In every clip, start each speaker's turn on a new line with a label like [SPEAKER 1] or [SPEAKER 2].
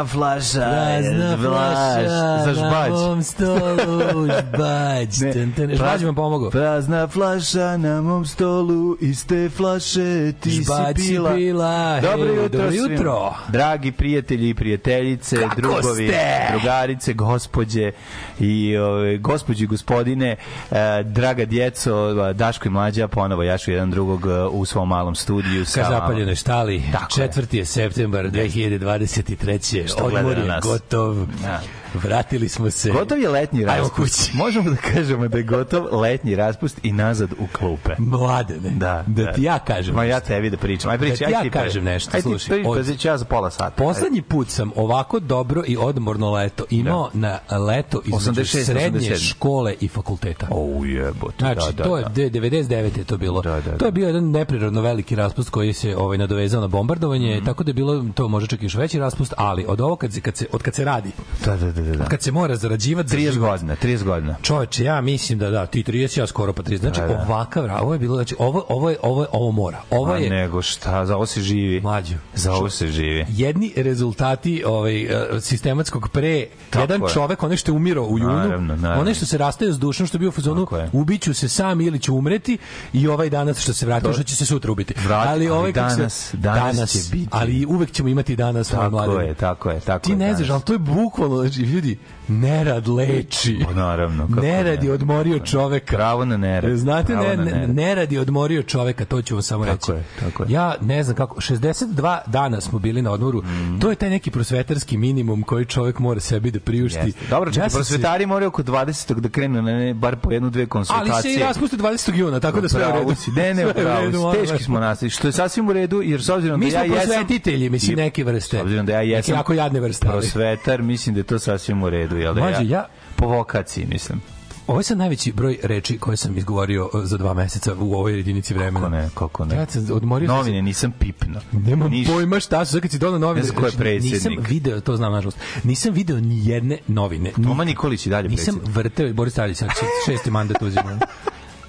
[SPEAKER 1] Prazna flaša.
[SPEAKER 2] Prazna flaša
[SPEAKER 1] Za žbać.
[SPEAKER 2] na mom stolu, žbać.
[SPEAKER 1] Ne,
[SPEAKER 2] žbać vam pomogao.
[SPEAKER 1] Prazna flaša na mom stolu, iz te flaše ti
[SPEAKER 2] Žbać
[SPEAKER 1] si pila.
[SPEAKER 2] pila.
[SPEAKER 1] Dobro jutro,
[SPEAKER 2] dobro jutro.
[SPEAKER 1] Dragi prijatelji i prijateljice,
[SPEAKER 2] Kako
[SPEAKER 1] drugovi,
[SPEAKER 2] ste?
[SPEAKER 1] drugarice, gospođe i ove, gospođi i gospodine, e, draga djeco, Daško i Mlađa, ponovo jašu jedan drugog e, u svom malom studiju.
[SPEAKER 2] Ka zapaljenoj štali.
[SPEAKER 1] Tako.
[SPEAKER 2] Četvrti je septembar 2023.
[SPEAKER 1] što gleda
[SPEAKER 2] odmor
[SPEAKER 1] na
[SPEAKER 2] je
[SPEAKER 1] nas.
[SPEAKER 2] gotov.
[SPEAKER 1] Da.
[SPEAKER 2] Vratili smo se.
[SPEAKER 1] Gotov je letnji
[SPEAKER 2] Ajmo
[SPEAKER 1] raspust.
[SPEAKER 2] kući.
[SPEAKER 1] Možemo da kažemo da je gotov letnji raspust i nazad u klupe.
[SPEAKER 2] Mladene,
[SPEAKER 1] Da,
[SPEAKER 2] da ti ja kažem.
[SPEAKER 1] Ma ja tebi da pričam. Aj
[SPEAKER 2] Da
[SPEAKER 1] pričaj,
[SPEAKER 2] ti
[SPEAKER 1] aj
[SPEAKER 2] ja
[SPEAKER 1] ti pre-
[SPEAKER 2] kažem nešto,
[SPEAKER 1] Aj ti
[SPEAKER 2] slušaj,
[SPEAKER 1] pričaj,
[SPEAKER 2] od-
[SPEAKER 1] pa ću ja za pola sata.
[SPEAKER 2] Poslednji put sam ovako dobro i odmorno leto imao na leto između
[SPEAKER 1] 86,
[SPEAKER 2] srednje
[SPEAKER 1] 87.
[SPEAKER 2] škole i fakulteta.
[SPEAKER 1] O jebote.
[SPEAKER 2] Znači,
[SPEAKER 1] da, da,
[SPEAKER 2] to je
[SPEAKER 1] da.
[SPEAKER 2] de- 99 je to bilo.
[SPEAKER 1] Da, da,
[SPEAKER 2] To je
[SPEAKER 1] da.
[SPEAKER 2] bio jedan neprirodno veliki raspust koji se ovaj nadovezao na bombardovanje,
[SPEAKER 1] Mhm.
[SPEAKER 2] tako da je bilo to može čak i još veći raspust, ali od ovo kad se kad se od kad se radi,
[SPEAKER 1] Da, da, da, da. da.
[SPEAKER 2] kad se mora zarađivati za
[SPEAKER 1] 30
[SPEAKER 2] život,
[SPEAKER 1] godina, 30 godina.
[SPEAKER 2] Čoveče, ja mislim da da, ti 30, ja skoro pa 30. Znači,
[SPEAKER 1] Da, da.
[SPEAKER 2] ovakav, ovo je bilo, znači, ovo, ovo, je, ovo, je, ovo mora. Ovo je,
[SPEAKER 1] nego šta, za ovo se živi.
[SPEAKER 2] Mlađo.
[SPEAKER 1] Za ovo se živi.
[SPEAKER 2] jedni rezultati ovaj eh, sistematskog pre
[SPEAKER 1] Tako
[SPEAKER 2] jedan
[SPEAKER 1] je.
[SPEAKER 2] čovek onaj što je umirao u junu
[SPEAKER 1] Naravno, naravno.
[SPEAKER 2] onaj što se rastaje s dušom što je bio u fazonu
[SPEAKER 1] je.
[SPEAKER 2] ubiću se sam ili ću umreti i ovaj danas što se vratio što će se sutra ubiti
[SPEAKER 1] Vrati, ali
[SPEAKER 2] ovaj kako se-
[SPEAKER 1] danas- danas će biti.
[SPEAKER 2] ali uvek ćemo imati danas moje
[SPEAKER 1] Tako je, tako je, tako
[SPEAKER 2] ti ne znaš ali to je bukvalno znači ljudi nerad leči
[SPEAKER 1] Pa naravno, kako
[SPEAKER 2] nerad je odmorio čoveka
[SPEAKER 1] Pravo na nerad.
[SPEAKER 2] Znate,
[SPEAKER 1] Pravo
[SPEAKER 2] ne,
[SPEAKER 1] na
[SPEAKER 2] ne,
[SPEAKER 1] nerad.
[SPEAKER 2] nerad je odmorio čoveka, to ću vam samo
[SPEAKER 1] Tako
[SPEAKER 2] reći.
[SPEAKER 1] je, tako je.
[SPEAKER 2] Ja ne znam kako, 62 dana smo bili na odmoru, to je taj neki prosvetarski minimum koji čovek mora sebi da priušti.
[SPEAKER 1] Jeste. Dobro, čekaj, ja prosvetari moraju oko 20. da krenu na ne, bar po jednu, dve
[SPEAKER 2] Ali
[SPEAKER 1] konsultacije.
[SPEAKER 2] se i raspuste 20. juna, tako da sve u redu.
[SPEAKER 1] Si. Ne, ne,
[SPEAKER 2] u redu,
[SPEAKER 1] Teški smo nastali. Što je sasvim u redu, jer s obzirom
[SPEAKER 2] Mi
[SPEAKER 1] da
[SPEAKER 2] smo
[SPEAKER 1] ja jesam...
[SPEAKER 2] prosvetitelji, mislim, neke vrste.
[SPEAKER 1] S obzirom da ja
[SPEAKER 2] Neke
[SPEAKER 1] jesam...
[SPEAKER 2] jako jadne vrste, ali-
[SPEAKER 1] Prosvetar, mislim da je to sasvim u redu, jel da
[SPEAKER 2] Mlađe, ja-
[SPEAKER 1] Po vokaciji, mislim.
[SPEAKER 2] Ovo je najveći broj reči koje sam izgovorio uh, za dva meseca u ovoj jedinici vremena.
[SPEAKER 1] Kako ne, kako ne.
[SPEAKER 2] Ja sam odmorio sam
[SPEAKER 1] Novine nisam pipno.
[SPEAKER 2] Nemam
[SPEAKER 1] Ništa.
[SPEAKER 2] pojma šta su, kad si donao novine.
[SPEAKER 1] Ne znam ko je
[SPEAKER 2] znači, Nisam
[SPEAKER 1] predsjednik.
[SPEAKER 2] video, to znam nažalost, nisam video ni jedne novine.
[SPEAKER 1] Toma Nikolić i dalje
[SPEAKER 2] Nisam
[SPEAKER 1] predsjednik.
[SPEAKER 2] vrteo i Boris Tadić, sad će šesti mandat uzima.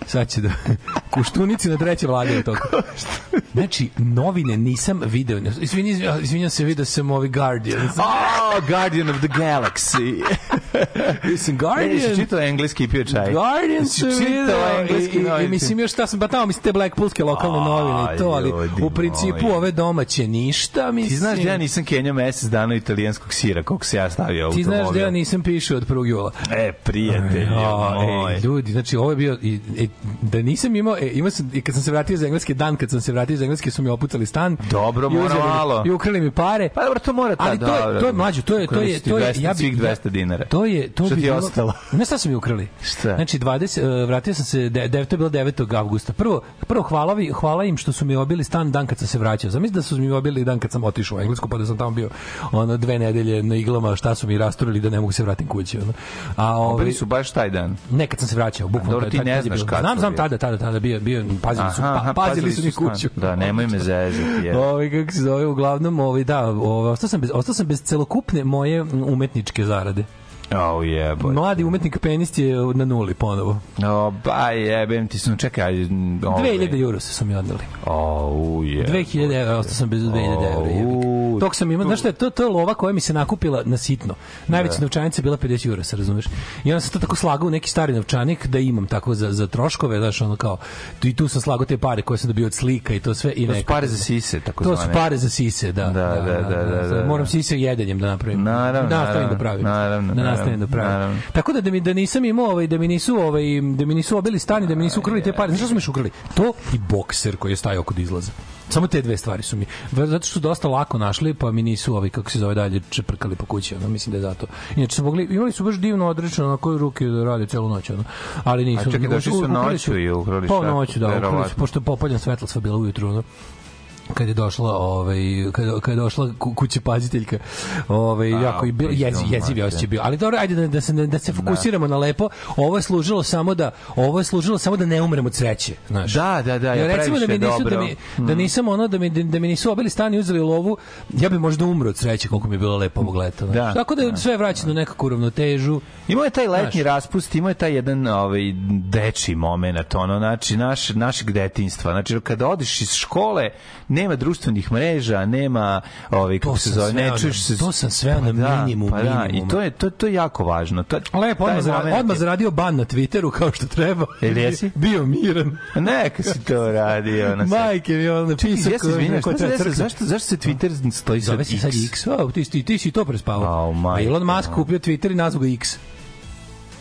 [SPEAKER 2] Sad će da... Kuštunici na treće vlade je toliko. Znači, novine nisam video. Izvinjam, se, video sam ovi Guardian.
[SPEAKER 1] Oh, Guardian of the Galaxy.
[SPEAKER 2] Mislim,
[SPEAKER 1] Ne,
[SPEAKER 2] Guardian...
[SPEAKER 1] jesi čitao engleski i pio čaj.
[SPEAKER 2] Guardian
[SPEAKER 1] čitao
[SPEAKER 2] video
[SPEAKER 1] engleski
[SPEAKER 2] i, i, i, mislim još šta sam pa tamo mislim te Blackpoolske lokalne
[SPEAKER 1] A,
[SPEAKER 2] novine i to ali
[SPEAKER 1] ljudi
[SPEAKER 2] u principu
[SPEAKER 1] moji.
[SPEAKER 2] ove domaće ništa mislim
[SPEAKER 1] Ti znaš da ja nisam kenjao mesec dana italijanskog sira, koliko se ja stavio
[SPEAKER 2] ti znaš da
[SPEAKER 1] automobil.
[SPEAKER 2] ja nisam pišao od 1. jula
[SPEAKER 1] E, prijatelju
[SPEAKER 2] Ja,
[SPEAKER 1] moj.
[SPEAKER 2] ej, ljudi, znači ovo je bio i, i, da nisam imao, e, imao sam i kad sam se vratio iz engleske dan, kad sam se vratio iz engleske su mi opucali stan.
[SPEAKER 1] Dobro, mora malo.
[SPEAKER 2] I ukrali mi pare.
[SPEAKER 1] Pa dobro, to mora ta,
[SPEAKER 2] Ali to je,
[SPEAKER 1] dobro.
[SPEAKER 2] to je mlađo, to je to je
[SPEAKER 1] su
[SPEAKER 2] to je
[SPEAKER 1] 200,
[SPEAKER 2] ja bih
[SPEAKER 1] svih 200 dinara.
[SPEAKER 2] To je to
[SPEAKER 1] Šta
[SPEAKER 2] bi
[SPEAKER 1] ti
[SPEAKER 2] bilo-
[SPEAKER 1] ostalo?
[SPEAKER 2] Ne šta su mi ukrali.
[SPEAKER 1] Šta?
[SPEAKER 2] Znači 20 uh, vratio sam se de, de, to je bilo 9. avgusta. Prvo prvo hvala, vi, hvala im što su mi obili stan dan kad sam se vraćao. Zamisli da su mi obili dan kad sam otišao u Englesku, pa da sam tamo bio ono dve nedelje na iglama, šta su mi rasturili da ne mogu se vratim kući ono. A
[SPEAKER 1] Obili
[SPEAKER 2] ovi
[SPEAKER 1] su baš taj dan.
[SPEAKER 2] Ne, kad sam se vraćao, bukvalno.
[SPEAKER 1] Dobro,
[SPEAKER 2] tad-
[SPEAKER 1] ti
[SPEAKER 2] tad
[SPEAKER 1] ne znaš kad
[SPEAKER 2] Znam, znam tada, tada, tada bio, bio, pazili su,
[SPEAKER 1] Aha,
[SPEAKER 2] pa,
[SPEAKER 1] aha,
[SPEAKER 2] pazili su mi kuću.
[SPEAKER 1] Da, nemoj me zezati. Je.
[SPEAKER 2] Ovaj kako se zove, uglavnom, ovaj da, ovaj ostao sam bez ostao sam bez celokupne moje umetničke zarade.
[SPEAKER 1] Oh, jebote.
[SPEAKER 2] Mladi umetnik penis je na nuli ponovo.
[SPEAKER 1] O, ba jebem ti sam, čekaj. Ove.
[SPEAKER 2] 2000 euro su mi odneli.
[SPEAKER 1] O, je.
[SPEAKER 2] 2000 evra, ostao sam bez 2000 evra.
[SPEAKER 1] Au.
[SPEAKER 2] Tog sam imao, znaš šta je, to, to je lova koja mi se nakupila na sitno. Najveća
[SPEAKER 1] Da.
[SPEAKER 2] novčanica bila 50 eura, se razumeš? I onda sam to tako slagao u neki stari novčanik da imam tako za, za troškove, znaš, ono kao, tu i tu sam slagao te pare koje sam dobio od slika i to sve. I
[SPEAKER 1] To su pare za sise, tako
[SPEAKER 2] To su
[SPEAKER 1] zvane.
[SPEAKER 2] pare za sise, da.
[SPEAKER 1] Da, da, da, da, da.
[SPEAKER 2] Moram sise jedenjem da napravim.
[SPEAKER 1] Naravno,
[SPEAKER 2] da
[SPEAKER 1] naravno,
[SPEAKER 2] da pravim.
[SPEAKER 1] naravno,
[SPEAKER 2] da
[SPEAKER 1] naravno,
[SPEAKER 2] da
[SPEAKER 1] naravno.
[SPEAKER 2] Tako da da mi da nisam imao ovaj da mi nisu ovaj da mi nisu obili stan i da mi nisu ukrali te pare. Znaš šta su mi ukrali? To i bokser koji je stajao kod izlaza. Samo te dve stvari su mi. Zato što su dosta lako našli, pa mi nisu ovaj kako se zove dalje čeprkali po kući, ono mislim da je zato. Inače su mogli imali su baš divno odrečeno na koju ruke da rade celu noć, ono. Ali nisu.
[SPEAKER 1] A čekaj, došli su
[SPEAKER 2] Ukrali
[SPEAKER 1] noću i ukrali
[SPEAKER 2] Pa
[SPEAKER 1] šta?
[SPEAKER 2] noću, da, ukrali su, pošto je popoljan svetla sva bila ujutru, ono kad je došla ovaj kad kad je došla ku- kuće paziteljka ovaj jako i bio
[SPEAKER 1] pizdu,
[SPEAKER 2] jezi jeziv je
[SPEAKER 1] mate.
[SPEAKER 2] osjećaj bio ali dobro ajde da, da se da se fokusiramo na lepo ovo je služilo samo da ovo je služilo samo da ne umremo od sreće znaš
[SPEAKER 1] Da, da, da, ja
[SPEAKER 2] recimo da mi nisu da
[SPEAKER 1] dobro.
[SPEAKER 2] mi da nisam ono da mi da mi nisu obili stan i uzeli lovu ja bih možda umro od sreće koliko mi je bilo lepo ovog leta.
[SPEAKER 1] Da,
[SPEAKER 2] tako da je sve vraćeno u nekakvu ravnotežu
[SPEAKER 1] Imao je taj letnji
[SPEAKER 2] Znaš.
[SPEAKER 1] raspust, imao je taj jedan ovaj deči momenat, ono znači naš našeg detinjstva. Znači kada odeš iz škole, nema društvenih mreža, nema ovaj kako se zove, ne čuješ se
[SPEAKER 2] to sam sveo na
[SPEAKER 1] da,
[SPEAKER 2] minimum
[SPEAKER 1] pa da,
[SPEAKER 2] minimuma.
[SPEAKER 1] i to je to to je jako važno. To
[SPEAKER 2] Lepo, odmah, zara, odmah zaradio ban na Twitteru kao što treba.
[SPEAKER 1] Jel jesi?
[SPEAKER 2] Bio miran.
[SPEAKER 1] Neka si to radio na
[SPEAKER 2] Majke mi on
[SPEAKER 1] Čekaj,
[SPEAKER 2] napisao
[SPEAKER 1] ja se izvinjam,
[SPEAKER 2] ko
[SPEAKER 1] šta se
[SPEAKER 2] treba
[SPEAKER 1] desilo?
[SPEAKER 2] crkva.
[SPEAKER 1] zašto, zašto se Twitter stoji
[SPEAKER 2] sad
[SPEAKER 1] X?
[SPEAKER 2] Ti, ti, ti si to prespavao. Elon Musk kupio Twitter i nazvao ga X.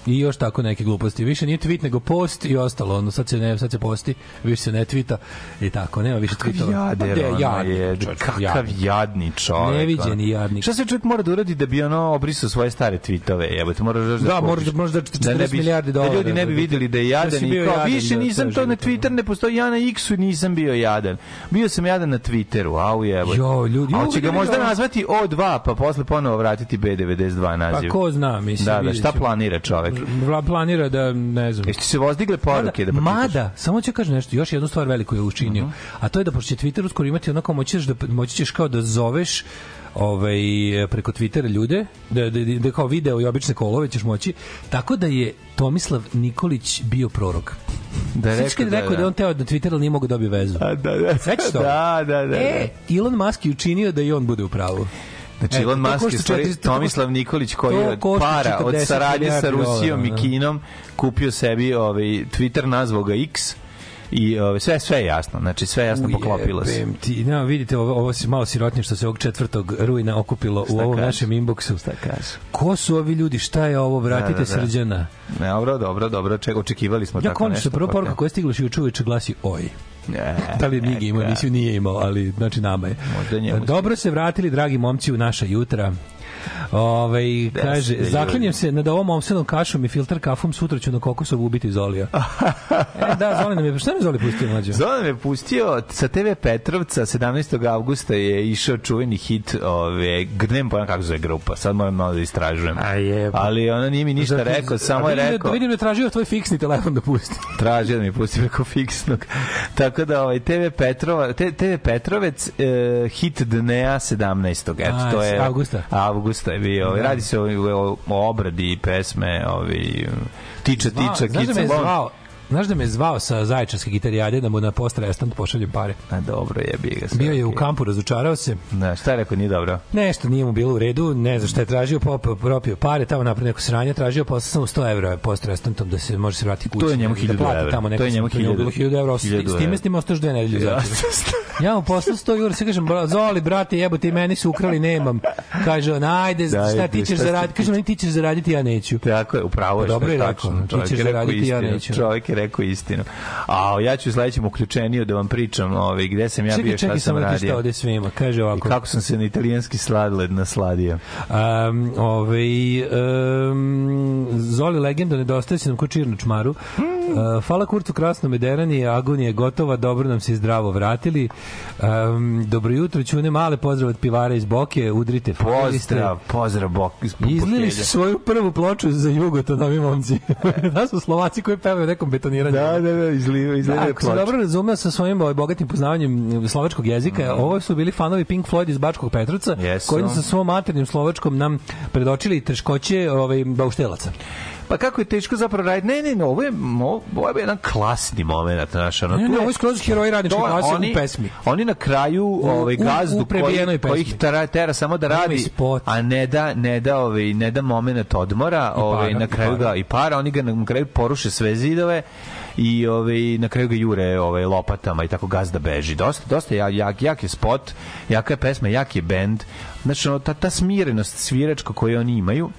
[SPEAKER 2] I još tako neke gluposti. Više nije tweet nego post i ostalo. Ono, sad se ne, sad se posti, više se ne tvita i tako, nema više tweetova.
[SPEAKER 1] Jader,
[SPEAKER 2] Pa,
[SPEAKER 1] ono
[SPEAKER 2] jadnik,
[SPEAKER 1] je,
[SPEAKER 2] čovječe,
[SPEAKER 1] kakav
[SPEAKER 2] jadnik.
[SPEAKER 1] jadni čovek.
[SPEAKER 2] Neviđeni
[SPEAKER 1] ono.
[SPEAKER 2] jadnik.
[SPEAKER 1] Šta se čovjek mora da uradi da bi ono obrisao svoje stare tweetove? Jebote, moraš da
[SPEAKER 2] Da, moraš da- moraš da 40
[SPEAKER 1] ne bi-
[SPEAKER 2] milijardi dolara.
[SPEAKER 1] Da ljudi ne bi videli da je jadan
[SPEAKER 2] si
[SPEAKER 1] i kao,
[SPEAKER 2] jadan,
[SPEAKER 1] više
[SPEAKER 2] da,
[SPEAKER 1] nisam
[SPEAKER 2] to
[SPEAKER 1] na Twitter, ne postoji, ja na X-u nisam bio jadan. Bio sam jadan na Twitteru, au jebote.
[SPEAKER 2] Jo, ljudi,
[SPEAKER 1] A hoće ga možda nazvati O2, pa posle ponovo vratiti B92
[SPEAKER 2] Pa
[SPEAKER 1] naziv.
[SPEAKER 2] ko zna, mislim.
[SPEAKER 1] Da, da, šta planira čovek?
[SPEAKER 2] Vla- planira da, ne znam.
[SPEAKER 1] Jeste se vozdigle poruke da
[SPEAKER 2] mada,
[SPEAKER 1] pročitaš?
[SPEAKER 2] mada, samo ću kažem nešto, još jednu stvar veliku je učinio.
[SPEAKER 1] Mhm.
[SPEAKER 2] A to je da pošto će Twitter uskoro imati onako moći ćeš da moći ćeš kao da zoveš ovaj preko Twittera ljude da, da, da kao video i obične kolove ćeš moći tako da je Tomislav Nikolić bio prorok.
[SPEAKER 1] Da je
[SPEAKER 2] kad je rekao da je on teo da Twitter ali nije mogao da dobije vezu.
[SPEAKER 1] A, da, da.
[SPEAKER 2] Sećaš to?
[SPEAKER 1] Da, da, da.
[SPEAKER 2] E, Elon Musk je učinio da i on bude u pravu.
[SPEAKER 1] Znači,
[SPEAKER 2] E,
[SPEAKER 1] Elon Musk je stvari
[SPEAKER 2] 400
[SPEAKER 1] Tomislav Nikolić koji je para, od
[SPEAKER 2] 40
[SPEAKER 1] saradnje sa Rusijom i Kinom kupio sebi ovaj, Twitter, nazvao ga X i ovaj, sve, sve je jasno. Znači, sve je jasno poklopilo se.
[SPEAKER 2] Ti, no, vidite, ovo, ovo si malo sirotnije što se ovog 4. rujna okupilo u ovom
[SPEAKER 1] kažeš?
[SPEAKER 2] našem inboxu.
[SPEAKER 1] Šta kaže?
[SPEAKER 2] Ko su ovi ljudi? Šta je ovo? Vratite
[SPEAKER 1] Da, da, da.
[SPEAKER 2] srđana.
[SPEAKER 1] Dobro, dobro, dobro. Čega očekivali smo
[SPEAKER 2] Ja
[SPEAKER 1] tako
[SPEAKER 2] končno
[SPEAKER 1] nešto.
[SPEAKER 2] prva
[SPEAKER 1] pa
[SPEAKER 2] poruka
[SPEAKER 1] ne.
[SPEAKER 2] koja je stigla juče uveče glasi oj. Da li Migi imao emisiju? Nije imao, ali znači nama je. Dobro se vratili, dragi momci, u naša jutra. Ove, kaže, zaklinjem se nad ovom omsenom kašom i filter kafom, sutra ću na kokosovu ubiti Zolija. e, da, Zoli nam je, šta mi Zoli pustio mlađo?
[SPEAKER 1] Zoran me pustio sa TV Petrovca 17. avgusta je išao čuveni hit ove grnem pojam kako zove grupa sad moram malo da istražujem
[SPEAKER 2] A je, pa.
[SPEAKER 1] ali ona nije mi ništa
[SPEAKER 2] Zato-
[SPEAKER 1] rekao samo je
[SPEAKER 2] vidim da-
[SPEAKER 1] rekao
[SPEAKER 2] Vidim da je tražio tvoj fiksni telefon da pusti.
[SPEAKER 1] traži da mi pusti preko fiksnog. Tako da ovaj TV Petrova, TV Petrovec e, hit dnea 17. Eto
[SPEAKER 2] A,
[SPEAKER 1] to je
[SPEAKER 2] avgusta.
[SPEAKER 1] Avgusta je bio. Ovaj, radi se o, o, o obradi pesme, ovi tiča tiča
[SPEAKER 2] znaš da me je
[SPEAKER 1] kica
[SPEAKER 2] zvao, Znaš da me zvao sa zaječarske gitarijade da mu na post restant pošaljem pare.
[SPEAKER 1] A dobro je bi ga.
[SPEAKER 2] Bio je u kampu, razočarao se.
[SPEAKER 1] Da, šta je rekao, nije dobro.
[SPEAKER 2] Nešto nije mu bilo u redu, ne znam šta je tražio, popio, propio pare, tamo napravio neko sranje, tražio, posle samo 100 evra post restantom da se može se vratiti kući.
[SPEAKER 1] To je njemu
[SPEAKER 2] da
[SPEAKER 1] 1000
[SPEAKER 2] plati
[SPEAKER 1] evra.
[SPEAKER 2] Tamo neko,
[SPEAKER 1] To je njemu
[SPEAKER 2] to njemu bilo
[SPEAKER 1] 1000
[SPEAKER 2] 1000 evra. S
[SPEAKER 1] 1000
[SPEAKER 2] time s tim ostaš dve nedelje
[SPEAKER 1] Ja.
[SPEAKER 2] Ja mu poslao 100 eura, sve kažem, Zoli, brate, jebote, i meni su ukrali, nemam. Kaže on, ajde, šta ti ćeš zaraditi? Kaže, meni ti ćeš zaraditi, ja neću.
[SPEAKER 1] Tako je, upravo je.
[SPEAKER 2] Dobro je rekao, ti ćeš zaraditi, ja neću.
[SPEAKER 1] Čovjek je rekao istinu. A ja ću u sledećem uključeniju da vam pričam ovaj, gde sam ja bio,
[SPEAKER 2] Čekaj,
[SPEAKER 1] šta
[SPEAKER 2] čekaj,
[SPEAKER 1] sam
[SPEAKER 2] samo ti šta
[SPEAKER 1] radio.
[SPEAKER 2] ovde svima. Kaže
[SPEAKER 1] I
[SPEAKER 2] ovako.
[SPEAKER 1] kako sam se na italijanski sladled nasladio.
[SPEAKER 2] Um, ovaj, um, Zoli legenda nedostaje se nam ko čmaru. Uh, hvala Kurcu Krasno Mederani, Agon je gotova, dobro nam se zdravo vratili. Um, dobro jutro, čune male pozdrav od pivara iz Boke, udrite.
[SPEAKER 1] Pozdrav, pozdrav Bok. iz
[SPEAKER 2] Izlili su svoju prvu ploču za jugo, to novi momci. da su Slovaci koji pevaju nekom betoniranju.
[SPEAKER 1] Da, da, da, izliva,
[SPEAKER 2] Da,
[SPEAKER 1] izliva
[SPEAKER 2] ako sam dobro razumeo sa svojim ovaj, bogatim poznavanjem slovačkog jezika, ovo su bili fanovi Pink Floyd iz Bačkog Petrovca,
[SPEAKER 1] Jesu.
[SPEAKER 2] koji sa svom maternim slovačkom nam predočili teškoće ovaj, bauštelaca.
[SPEAKER 1] Pa kako je teško zapravo raditi? Ne, ne, ne, ovo je, ovo je jedan klasni moment, znaš, ono,
[SPEAKER 2] Ne, ne, ovo je skroz heroji radničke
[SPEAKER 1] To,
[SPEAKER 2] klase
[SPEAKER 1] oni,
[SPEAKER 2] u pesmi.
[SPEAKER 1] Oni na kraju ovaj gazdu
[SPEAKER 2] u
[SPEAKER 1] koji, koji ih tera, tera samo da radi, a ne da ne da ovaj ne da momenat odmora, ovaj
[SPEAKER 2] para,
[SPEAKER 1] na kraju ga i para, oni ga na kraju poruše sve zidove i ovaj na kraju ga jure ovaj lopatama i tako gazda beži. Dosta dosta jak jak, jak je spot, jaka je pesma, jak je bend. Znači ono, ta, ta smirenost sviračka koju oni imaju,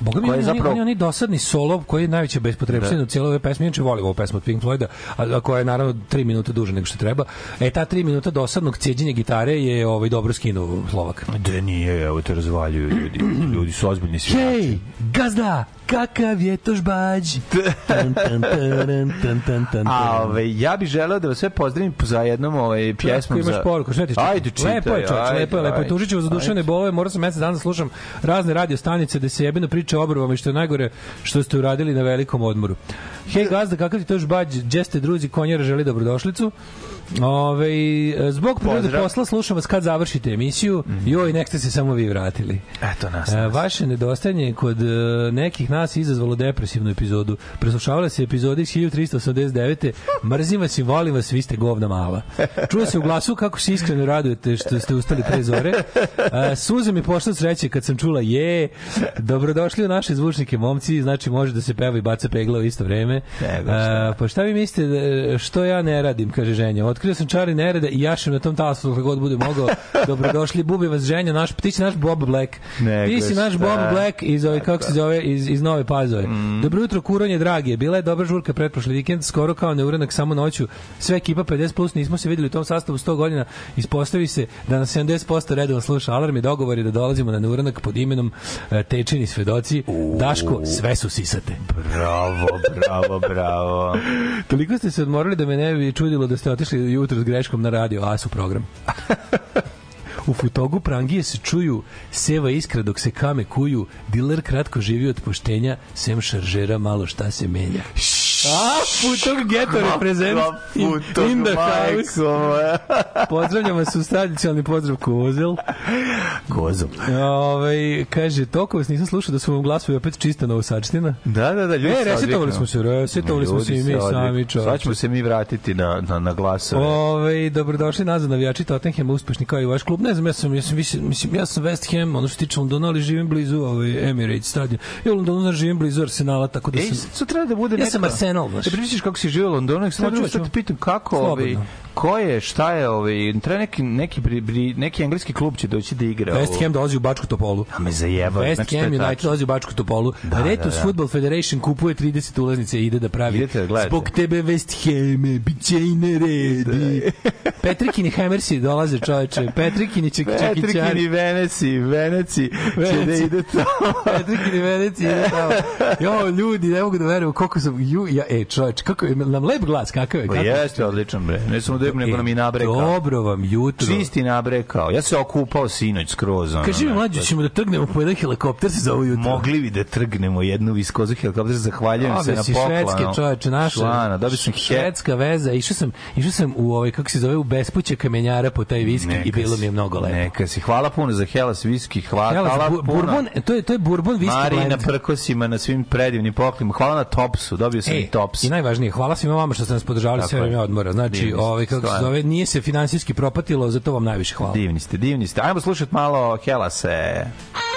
[SPEAKER 2] Boga mi,
[SPEAKER 1] Koja je
[SPEAKER 2] on,
[SPEAKER 1] zapravo-
[SPEAKER 2] zapravo... on, on je dosadni solo koji je najveća bespotrebština
[SPEAKER 1] Da.
[SPEAKER 2] u cijeloj ove pesme. Inače volim ovu pesmu od Pink Floyda, a, a koja je naravno 3 minuta duže nego što treba. E, ta 3 minuta dosadnog cijeđenja gitare je ovaj dobro skinuo Slovak.
[SPEAKER 1] da nije, evo te razvaljuju ljudi. Ljudi su ozbiljni svirači.
[SPEAKER 2] Hej, gazda, kakav je to žbađ?
[SPEAKER 1] A ove, ja bih želeo da vas sve pozdravim za jednom ovaj, pjesmom.
[SPEAKER 2] Kako imaš
[SPEAKER 1] za...
[SPEAKER 2] poruku, šta ti čitam?
[SPEAKER 1] Ajde, čitaj.
[SPEAKER 2] Lepo je, čovječ,
[SPEAKER 1] ajde,
[SPEAKER 2] lepo je, lepo je.
[SPEAKER 1] ajde,
[SPEAKER 2] Tužit ću vas za duševne
[SPEAKER 1] ajde.
[SPEAKER 2] bolove, morao sam mesec dana da slušam razne radio stanice da se jebeno priča o obrvama i što je najgore što ste uradili na velikom odmoru. Hej gazda, kakav ti to žbađ, gdje ste druzi, konjera želi dobrodošlicu. Ove, zbog prirode posla slušam vas kad završite emisiju. Joj, nek ste se samo vi vratili.
[SPEAKER 1] Eto nas.
[SPEAKER 2] E,
[SPEAKER 1] nas.
[SPEAKER 2] vaše nedostajanje kod e, nekih nas izazvalo depresivnu epizodu. Preslušavala se epizode iz 1389. Mrzim vas i volim vas, vi ste govna mala. Čuo se u glasu kako se iskreno radujete što ste ustali pre zore. E, suze mi pošla sreće kad sam čula je, dobrodošli u naše zvučnike momci, znači može da se peva i baca pegla u isto vreme.
[SPEAKER 1] Šta.
[SPEAKER 2] A, pa šta vi mislite što ja ne radim, kaže ženja. Otkrio sam čari nerede i jašem na tom talasu kako god bude mogao. Dobrodošli, bubi vas ženja, naš, ti si naš Bob Black.
[SPEAKER 1] Nego
[SPEAKER 2] ti si naš
[SPEAKER 1] šta.
[SPEAKER 2] Bob Black iz ove, kako se zove, iz, iz Nove Pazove.
[SPEAKER 1] Mm.
[SPEAKER 2] Dobro jutro, kuronje, dragi. Bila je dobra žurka pretprošli vikend, skoro kao neuranak samo noću. Sve ekipa 50+, plus, nismo se videli u tom sastavu 100 godina. Ispostavi se da na 70% redovno sluša alarm i dogovor je da dolazimo na neuranak pod imenom e, Tečini svedoci. Daško, sve su sisate.
[SPEAKER 1] Bravo, bravo, bravo.
[SPEAKER 2] Toliko ste se odmorili da me ne bi čudilo da ste otišli jutro s greškom na radio Asu program. U futogu prangije se čuju seva iskra dok se kame kuju, diler kratko živi od poštenja, sem šaržera malo šta se menja. A, futog geto reprezent in, in the house. Pozdravljamo se uz tradicionalni pozdrav Kozel.
[SPEAKER 1] Kozom.
[SPEAKER 2] Ove, kaže, toliko vas nisam slušao da su vam glasovi opet čista novosačtina.
[SPEAKER 1] Da, da, da, ljudi
[SPEAKER 2] E,
[SPEAKER 1] se
[SPEAKER 2] resetovali smo se, resetovali smo se i mi sami, čoveče.
[SPEAKER 1] Sad ćemo se mi vratiti na, na, na glasove.
[SPEAKER 2] Ove, dobrodošli nazad navijači Tottenhama, uspešni kao i vaš klub. Ne znam, ja sam, ja sam, više, mislim, ja sam West Ham, ono što tiče Londona, ali živim blizu ovaj, Emirates stadion. Ja u Londonu živim blizu Arsenala, tako da sam...
[SPEAKER 1] sutra da bude
[SPEAKER 2] Ja
[SPEAKER 1] neka...
[SPEAKER 2] sam Arsenal, znaš.
[SPEAKER 1] Da pričaš kako si živio u Londonu, sad
[SPEAKER 2] hoću.
[SPEAKER 1] te pitam kako,
[SPEAKER 2] Slobodno.
[SPEAKER 1] Ko je, šta je, ovaj, treba neki, neki, bri, bri, neki engleski klub će doći da igra.
[SPEAKER 2] West. Ham dolazi u Bačku Topolu.
[SPEAKER 1] A me zajeba.
[SPEAKER 2] West
[SPEAKER 1] znači,
[SPEAKER 2] Ham United dolazi u Bačku Topolu.
[SPEAKER 1] Da,
[SPEAKER 2] Da, Retus
[SPEAKER 1] da, da.
[SPEAKER 2] Football Federation kupuje 30 ulaznice i ide da pravi.
[SPEAKER 1] Idete da gledate.
[SPEAKER 2] Zbog tebe West Ham, bit će i neredi. Petrikini Hammersi dolaze, čoveče. Petrikini će
[SPEAKER 1] Petrikini,
[SPEAKER 2] čekićari.
[SPEAKER 1] Veneci, Veneci, će da
[SPEAKER 2] Veneci.
[SPEAKER 1] ide to.
[SPEAKER 2] Petrikini Veneci ide tamo. Jo, ljudi, ne mogu da verujem koliko sam... Ju, ja, e, čoveče, kako je, nam lep glas, kakav je?
[SPEAKER 1] Pa
[SPEAKER 2] je?
[SPEAKER 1] jeste odličan bre. Ne samo da nego
[SPEAKER 2] E,
[SPEAKER 1] nam i nabrekao.
[SPEAKER 2] Dobro vam jutro.
[SPEAKER 1] Čisti nabrekao. Ja se okupao sinoć skroz. Ono,
[SPEAKER 2] Kaži mi, mlađe, ćemo da trgnemo po jedan helikopter za ovo jutro.
[SPEAKER 1] Mogli bi da trgnemo jednu viskozu helikopter, zahvaljujem se
[SPEAKER 2] Ove
[SPEAKER 1] na
[SPEAKER 2] si
[SPEAKER 1] poklonu.
[SPEAKER 2] švedske čoveče, naša.
[SPEAKER 1] Člana, dobio sam
[SPEAKER 2] švedska veza. Išao sam, išao sam u ovaj kako se zove u bespuće kamenjara po taj viski i bilo mi je mnogo lepo.
[SPEAKER 1] Neka si. Hvala puno za Hellas viski. Hvala,
[SPEAKER 2] Hellas,
[SPEAKER 1] hvala
[SPEAKER 2] bu,
[SPEAKER 1] puno.
[SPEAKER 2] bourbon, to je to je bourbon viski
[SPEAKER 1] Mari na
[SPEAKER 2] blend.
[SPEAKER 1] prkosima, na svim predivnim poklima. Hvala na Topsu, dobio sam i
[SPEAKER 2] E,
[SPEAKER 1] Tops.
[SPEAKER 2] I najvažnije, hvala svima vama što ste nas podržavali sve vreme odmora. Znači, ovaj kako se zove, nije se finansijski propatilo, za to vam najviše hvala.
[SPEAKER 1] Divni ste, divni ste. Ajmo slušati malo Hellase.
[SPEAKER 3] I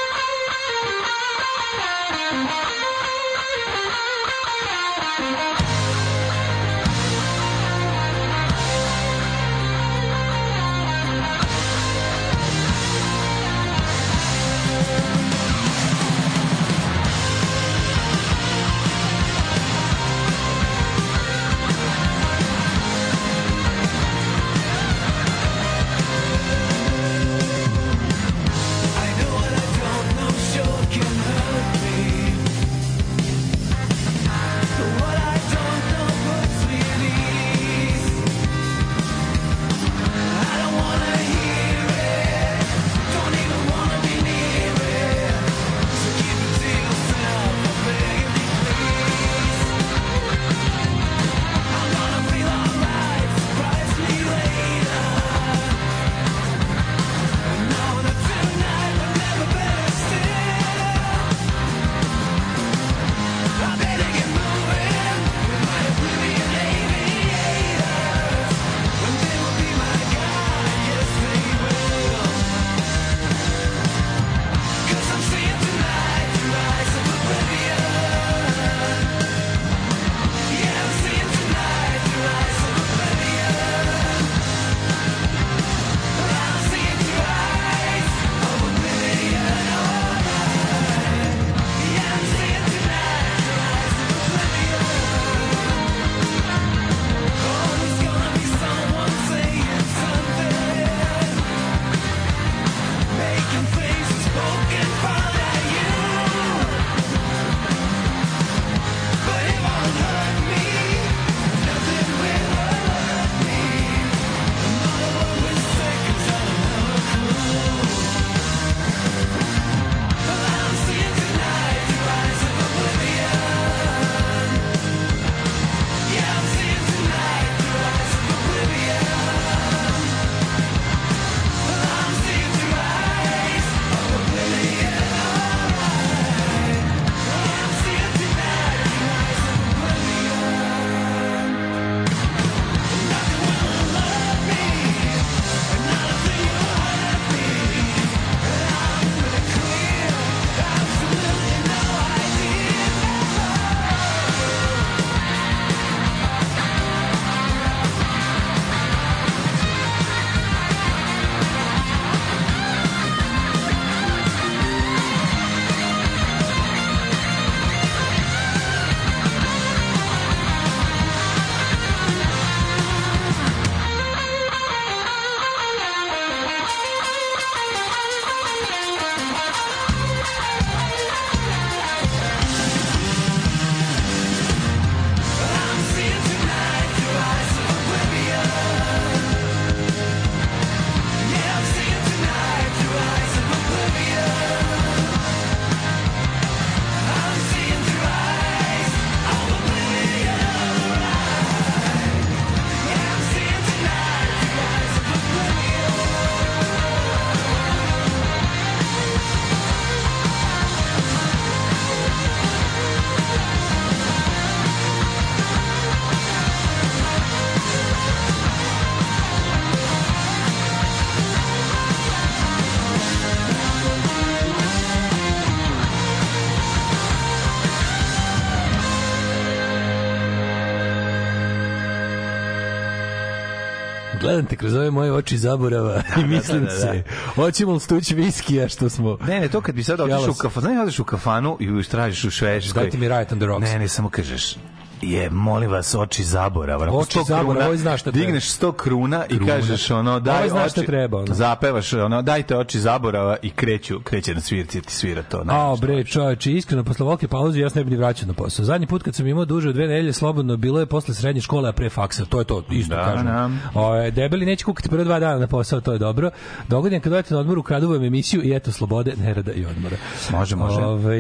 [SPEAKER 2] Gledam te kroz ove moje oči zaborava i mislim
[SPEAKER 1] da, da, da.
[SPEAKER 2] se, hoćemo li stući viskija što smo...
[SPEAKER 1] Ne, ne, to kad bi sad otišao u kafanu, znaš, odeš u kafanu i tražiš u Švedskoj.
[SPEAKER 2] Dajte mi Riot on the Rocks.
[SPEAKER 1] Ne, ne, samo kažeš, je, molim vas, oči zaborava. Onako
[SPEAKER 2] Oči
[SPEAKER 1] 100
[SPEAKER 2] zaborava,
[SPEAKER 1] kruna,
[SPEAKER 2] ovaj zna šta treba.
[SPEAKER 1] Digneš 100 kruna i
[SPEAKER 2] Kruna.
[SPEAKER 1] kažeš ono, daj
[SPEAKER 2] Ovaj zna
[SPEAKER 1] oči,
[SPEAKER 2] šta treba, ono.
[SPEAKER 1] zapevaš, ono, dajte oči zaborava i kreću, kreće na svirci, ti svira to. ne,
[SPEAKER 2] A, bre, čoveče, iskreno, posle volke pauze ja se ne bi ni vraćao na posao. Zadnji put kad sam imao duže od dve nedelje slobodno, bilo je posle srednje škole, a pre faksa. To je to, isto
[SPEAKER 1] Da,
[SPEAKER 2] kažem.
[SPEAKER 1] da.
[SPEAKER 2] O, debeli neće kukati prvo dva dana na posao, to je dobro. Dogodin kad odete na odmor, ukradujem emisiju i eto, slobode, nerada i odmora.
[SPEAKER 1] Može, može.
[SPEAKER 2] Ovaj,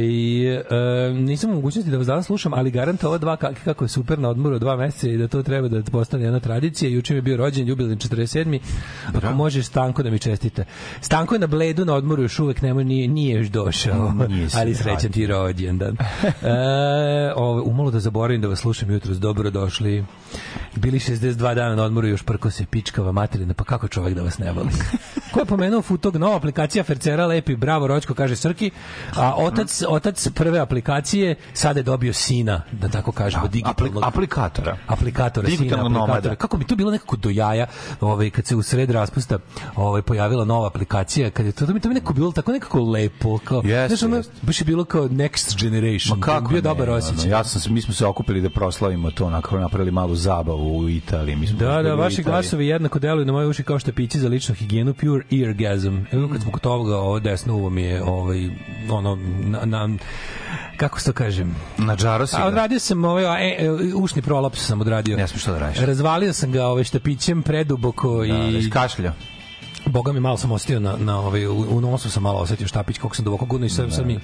[SPEAKER 2] e, nisam u mogućnosti da vas danas slušam, ali garant ova dva kak- kako je super na odmoru od dva meseca i da to treba da postane jedna tradicija. Juče mi je bio rođen, jubilan 47. Ako možeš Stanko da mi čestite. Stanko je na bledu na odmoru još uvek nema, nije, nije još došao.
[SPEAKER 1] Nije
[SPEAKER 2] ali srećan ti rođendan. E, ovo, umalo da zaboravim da vas slušam jutros. Dobro došli. Bili 62 dana na odmoru još prko se pičkava materina. Pa kako čovek da vas ne voli? Ko je pomenuo Futog? Nova aplikacija Fercera lepi, bravo Ročko, kaže Srki. A otac, otac prve aplikacije sada je dobio sina, da tako kažemo, digitalnog
[SPEAKER 1] aplikatora.
[SPEAKER 2] aplikatora,
[SPEAKER 1] Digitalnog
[SPEAKER 2] aplikatora.
[SPEAKER 1] nomada.
[SPEAKER 2] Kako bi to bilo nekako do jaja, ovaj kad se u sred raspusta ovaj pojavila nova aplikacija, kad je to to mi to mi nekako bilo tako nekako lepo, kao
[SPEAKER 1] Jeste,
[SPEAKER 2] znaš, ono,
[SPEAKER 1] jeste.
[SPEAKER 2] baš je bilo kao next generation.
[SPEAKER 1] Ma kako
[SPEAKER 2] bio
[SPEAKER 1] ne,
[SPEAKER 2] dobar
[SPEAKER 1] ono,
[SPEAKER 2] osjećaj.
[SPEAKER 1] ja sam se, mi smo se okupili da proslavimo to, onako napravili malu zabavu u Italiji. Mi smo
[SPEAKER 2] Da, da, vaši glasovi jednako deluju na moje uši kao štapići za ličnu higijenu, pure eargasm. Evo kad smo kod toga, ovo desno uvo mi je, ovaj, ono, na, na kako se to kažem?
[SPEAKER 1] Na džaro si
[SPEAKER 2] A odradio sam ovaj e, e, ušni prolaps sam odradio.
[SPEAKER 1] Ne smiješ to da radiš.
[SPEAKER 2] Razvalio sam ga ovaj štapićem preduboko
[SPEAKER 1] Da, da,
[SPEAKER 2] i
[SPEAKER 1] iskašljao.
[SPEAKER 2] Boga mi malo sam ostio na, na ovaj, u, u nosu sam malo osetio štapić kako sam duboko gudno i sad, sad mi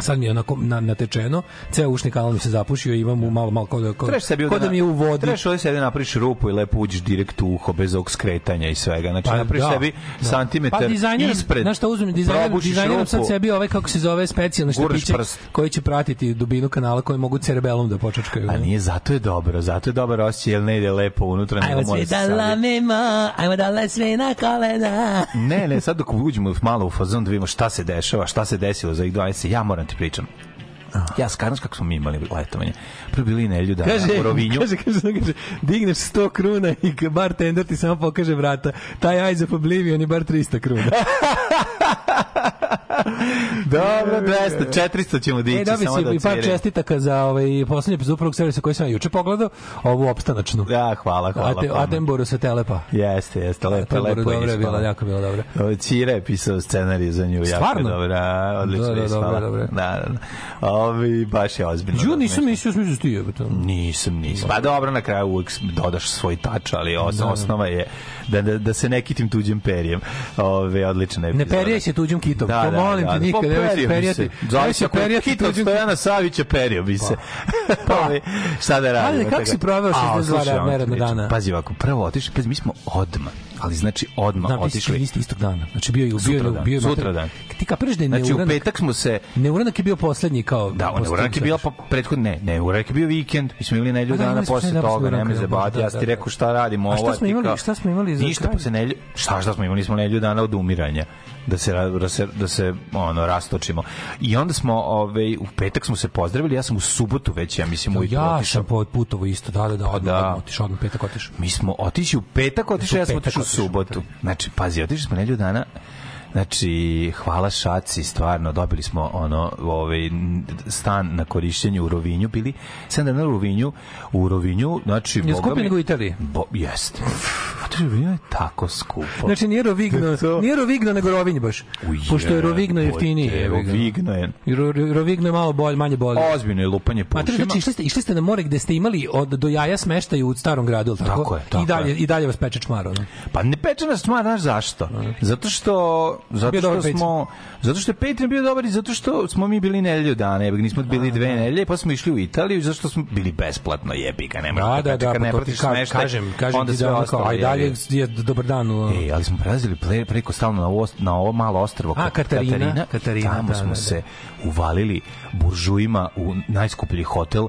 [SPEAKER 2] sad mi je onako na, natečeno, ceo ušni kanal mi se zapušio i imam malo, malo da, kao,
[SPEAKER 1] Trebaš sebi ovde
[SPEAKER 2] da mi je u vodi.
[SPEAKER 1] Trebaš ovdje sebi napraviš rupu i lepo uđeš direkt u uho bez ovog skretanja i svega. Znači
[SPEAKER 2] Pa,
[SPEAKER 1] napraviš
[SPEAKER 2] da,
[SPEAKER 1] sebi
[SPEAKER 2] da.
[SPEAKER 1] santimetar
[SPEAKER 2] pa dizajniram,
[SPEAKER 1] ispred.
[SPEAKER 2] Znaš šta uzmem, dizajniram,
[SPEAKER 1] probušiš
[SPEAKER 2] dizajniram sad sebi ovaj, kako se zove, specijalne štapiće
[SPEAKER 1] prst.
[SPEAKER 2] koji će pratiti dubinu kanala koji mogu cerebelom da počačkaju.
[SPEAKER 1] A nije, zato je dobro, zato je dobar osjećaj, jer ne ide lepo unutra.
[SPEAKER 2] Ajmo sve da lamimo, ajmo da le sve na kolena.
[SPEAKER 1] Ne, ne, sad dok uđemo malo u fazon da vidimo šta se dešava, šta se desilo za ih 20, ja moram ti pričam. Ja, skarnaš kako smo mi imali letovanje. Prvo bili nelju dana
[SPEAKER 2] Kaže,
[SPEAKER 1] u Rovinju.
[SPEAKER 2] kaže, kaže, kaže, digneš 100 kruna i bartender ti samo pokaže vrata. Taj Eyes of Oblivion je bar 300 kruna.
[SPEAKER 1] Dobro, 200, 400 ćemo dići,
[SPEAKER 2] E,
[SPEAKER 1] samo da
[SPEAKER 2] si i par čestitaka za ovaj poslednji epizod prvog servisa koji sam juče pogledao, ovu opstanačnu.
[SPEAKER 1] Ja, hvala, hvala.
[SPEAKER 2] Ate,
[SPEAKER 1] hvala.
[SPEAKER 2] Atemboru sa Telepa.
[SPEAKER 1] Jeste, jeste, lepo,
[SPEAKER 2] Atemboru
[SPEAKER 1] lepo
[SPEAKER 2] dobro je bila, jako bila dobra.
[SPEAKER 1] Ovo, Cira je pisao scenarij za nju, jako
[SPEAKER 2] Stvarno?
[SPEAKER 1] je dobra, odlično
[SPEAKER 2] Da, da, dobro, dobro.
[SPEAKER 1] Da, da, da. Ovi, baš je ozbiljno.
[SPEAKER 2] Ju,
[SPEAKER 1] da,
[SPEAKER 2] nisam mislio, smislio ti jebote.
[SPEAKER 1] Nisam, nisam. Pa dobro, na kraju uvijek dodaš svoj tač, ali os, osnova je da, da, da se ne kitim tuđim perijem. Ove, odlična
[SPEAKER 2] Ne
[SPEAKER 1] epizoda.
[SPEAKER 2] perijaj se tuđim kitom.
[SPEAKER 1] Da,
[SPEAKER 2] to
[SPEAKER 1] da,
[SPEAKER 2] molim
[SPEAKER 1] da,
[SPEAKER 2] te
[SPEAKER 1] da.
[SPEAKER 2] nikad,
[SPEAKER 1] Pa
[SPEAKER 2] nemoj se perijati.
[SPEAKER 1] Zavisi
[SPEAKER 2] se
[SPEAKER 1] ako je
[SPEAKER 2] perijati
[SPEAKER 1] kit od
[SPEAKER 2] tuđim
[SPEAKER 1] Stojana Savića perio bi se. Ove, šta da radimo?
[SPEAKER 2] Ajde, kako si proveo
[SPEAKER 1] A,
[SPEAKER 2] 62
[SPEAKER 1] slušaj, ono ti
[SPEAKER 2] neradna
[SPEAKER 1] pričam.
[SPEAKER 2] dana?
[SPEAKER 1] Pazi ovako, prvo otišli, pazi, mi smo odma, ali znači odma
[SPEAKER 2] ste,
[SPEAKER 1] otišli.
[SPEAKER 2] vi ste istog dana. Znači bio je bio je
[SPEAKER 1] Sutradan,
[SPEAKER 2] bio je
[SPEAKER 1] sutradan.
[SPEAKER 2] Ti kapiraš da je
[SPEAKER 1] Znači, u
[SPEAKER 2] neuranak.
[SPEAKER 1] petak smo se
[SPEAKER 2] Neuranak je bio poslednji kao
[SPEAKER 1] Da, on Uranak je bila po prethodno ne, ne, Uranak je bio vikend. Mi smo imali nedelju
[SPEAKER 2] da,
[SPEAKER 1] dana posle
[SPEAKER 2] nedelju
[SPEAKER 1] toga, nema zabavati.
[SPEAKER 2] da,
[SPEAKER 1] Ja ti
[SPEAKER 2] da,
[SPEAKER 1] rekao
[SPEAKER 2] da.
[SPEAKER 1] šta radimo
[SPEAKER 2] A
[SPEAKER 1] ovo.
[SPEAKER 2] šta smo imali- šta smo imali za
[SPEAKER 1] Ništa posle nedelju. Šta šta smo imali? Smo nedelju dana od umiranja da se da se da se ono rastočimo. I onda smo ovaj u petak smo se pozdravili, ja sam u subotu već ja mislim ujutro
[SPEAKER 2] Ja
[SPEAKER 1] otišao.
[SPEAKER 2] sam po putovo isto, da, da, da, odmah,
[SPEAKER 1] Da.
[SPEAKER 2] odmah otišao, odmah petak otišao.
[SPEAKER 1] Mi smo otići u petak, otišao ja sam u
[SPEAKER 2] otišao,
[SPEAKER 1] subotu. Znači, pazi, otišli smo nedelju dana Znači, hvala Šaci, stvarno, dobili smo ono, ovaj, stan na korišćenju u Rovinju, bili 7 dana u Rovinju, u Rovinju, znači,
[SPEAKER 2] Je
[SPEAKER 1] mi-
[SPEAKER 2] nego u Italiji?
[SPEAKER 1] Bo, jeste. A Rovinju je tako skupo.
[SPEAKER 2] Znači nije Rovigno,
[SPEAKER 1] To-
[SPEAKER 2] nije Rovigno nego Rovinj baš.
[SPEAKER 1] Uje,
[SPEAKER 2] Pošto je Rovigno ga.
[SPEAKER 1] Rovigno je,
[SPEAKER 2] Ro- Rovigno je malo bolje, manje bolje.
[SPEAKER 1] ozbiljno je lupanje po ušima.
[SPEAKER 2] znači išli ste, išli ste na more gde ste imali od do jaja smeštaj u starom gradu, ili tako?
[SPEAKER 1] Tako je, tako
[SPEAKER 2] I dalje
[SPEAKER 1] je.
[SPEAKER 2] i dalje vas peče čmar, ono.
[SPEAKER 1] Pa ne pečena stvar, znaš zašto? Zato što zato što smo zato što je Patreon bio dobar i zato što smo mi bili nedelju dana, jebi ga, nismo bili dve nedelje, pa smo išli u Italiju zato smo bili besplatno, jebi ga, ne možeš
[SPEAKER 2] Da, da, da,
[SPEAKER 1] ne
[SPEAKER 2] pa ti
[SPEAKER 1] pratiš
[SPEAKER 2] ka-
[SPEAKER 1] smeštaj,
[SPEAKER 2] kažem, kažem
[SPEAKER 1] onda
[SPEAKER 2] ti da, kao,
[SPEAKER 1] ostalo,
[SPEAKER 2] a i dalje je dobar dan. u-
[SPEAKER 1] E, ali smo prelazili pre, preko stalno na ovo, na ovo malo ostrvo
[SPEAKER 2] A,
[SPEAKER 1] kod
[SPEAKER 2] Katarina, Katarina,
[SPEAKER 1] tamo
[SPEAKER 2] da,
[SPEAKER 1] smo
[SPEAKER 2] da, da.
[SPEAKER 1] se uvalili buržujima u najskuplji hotel.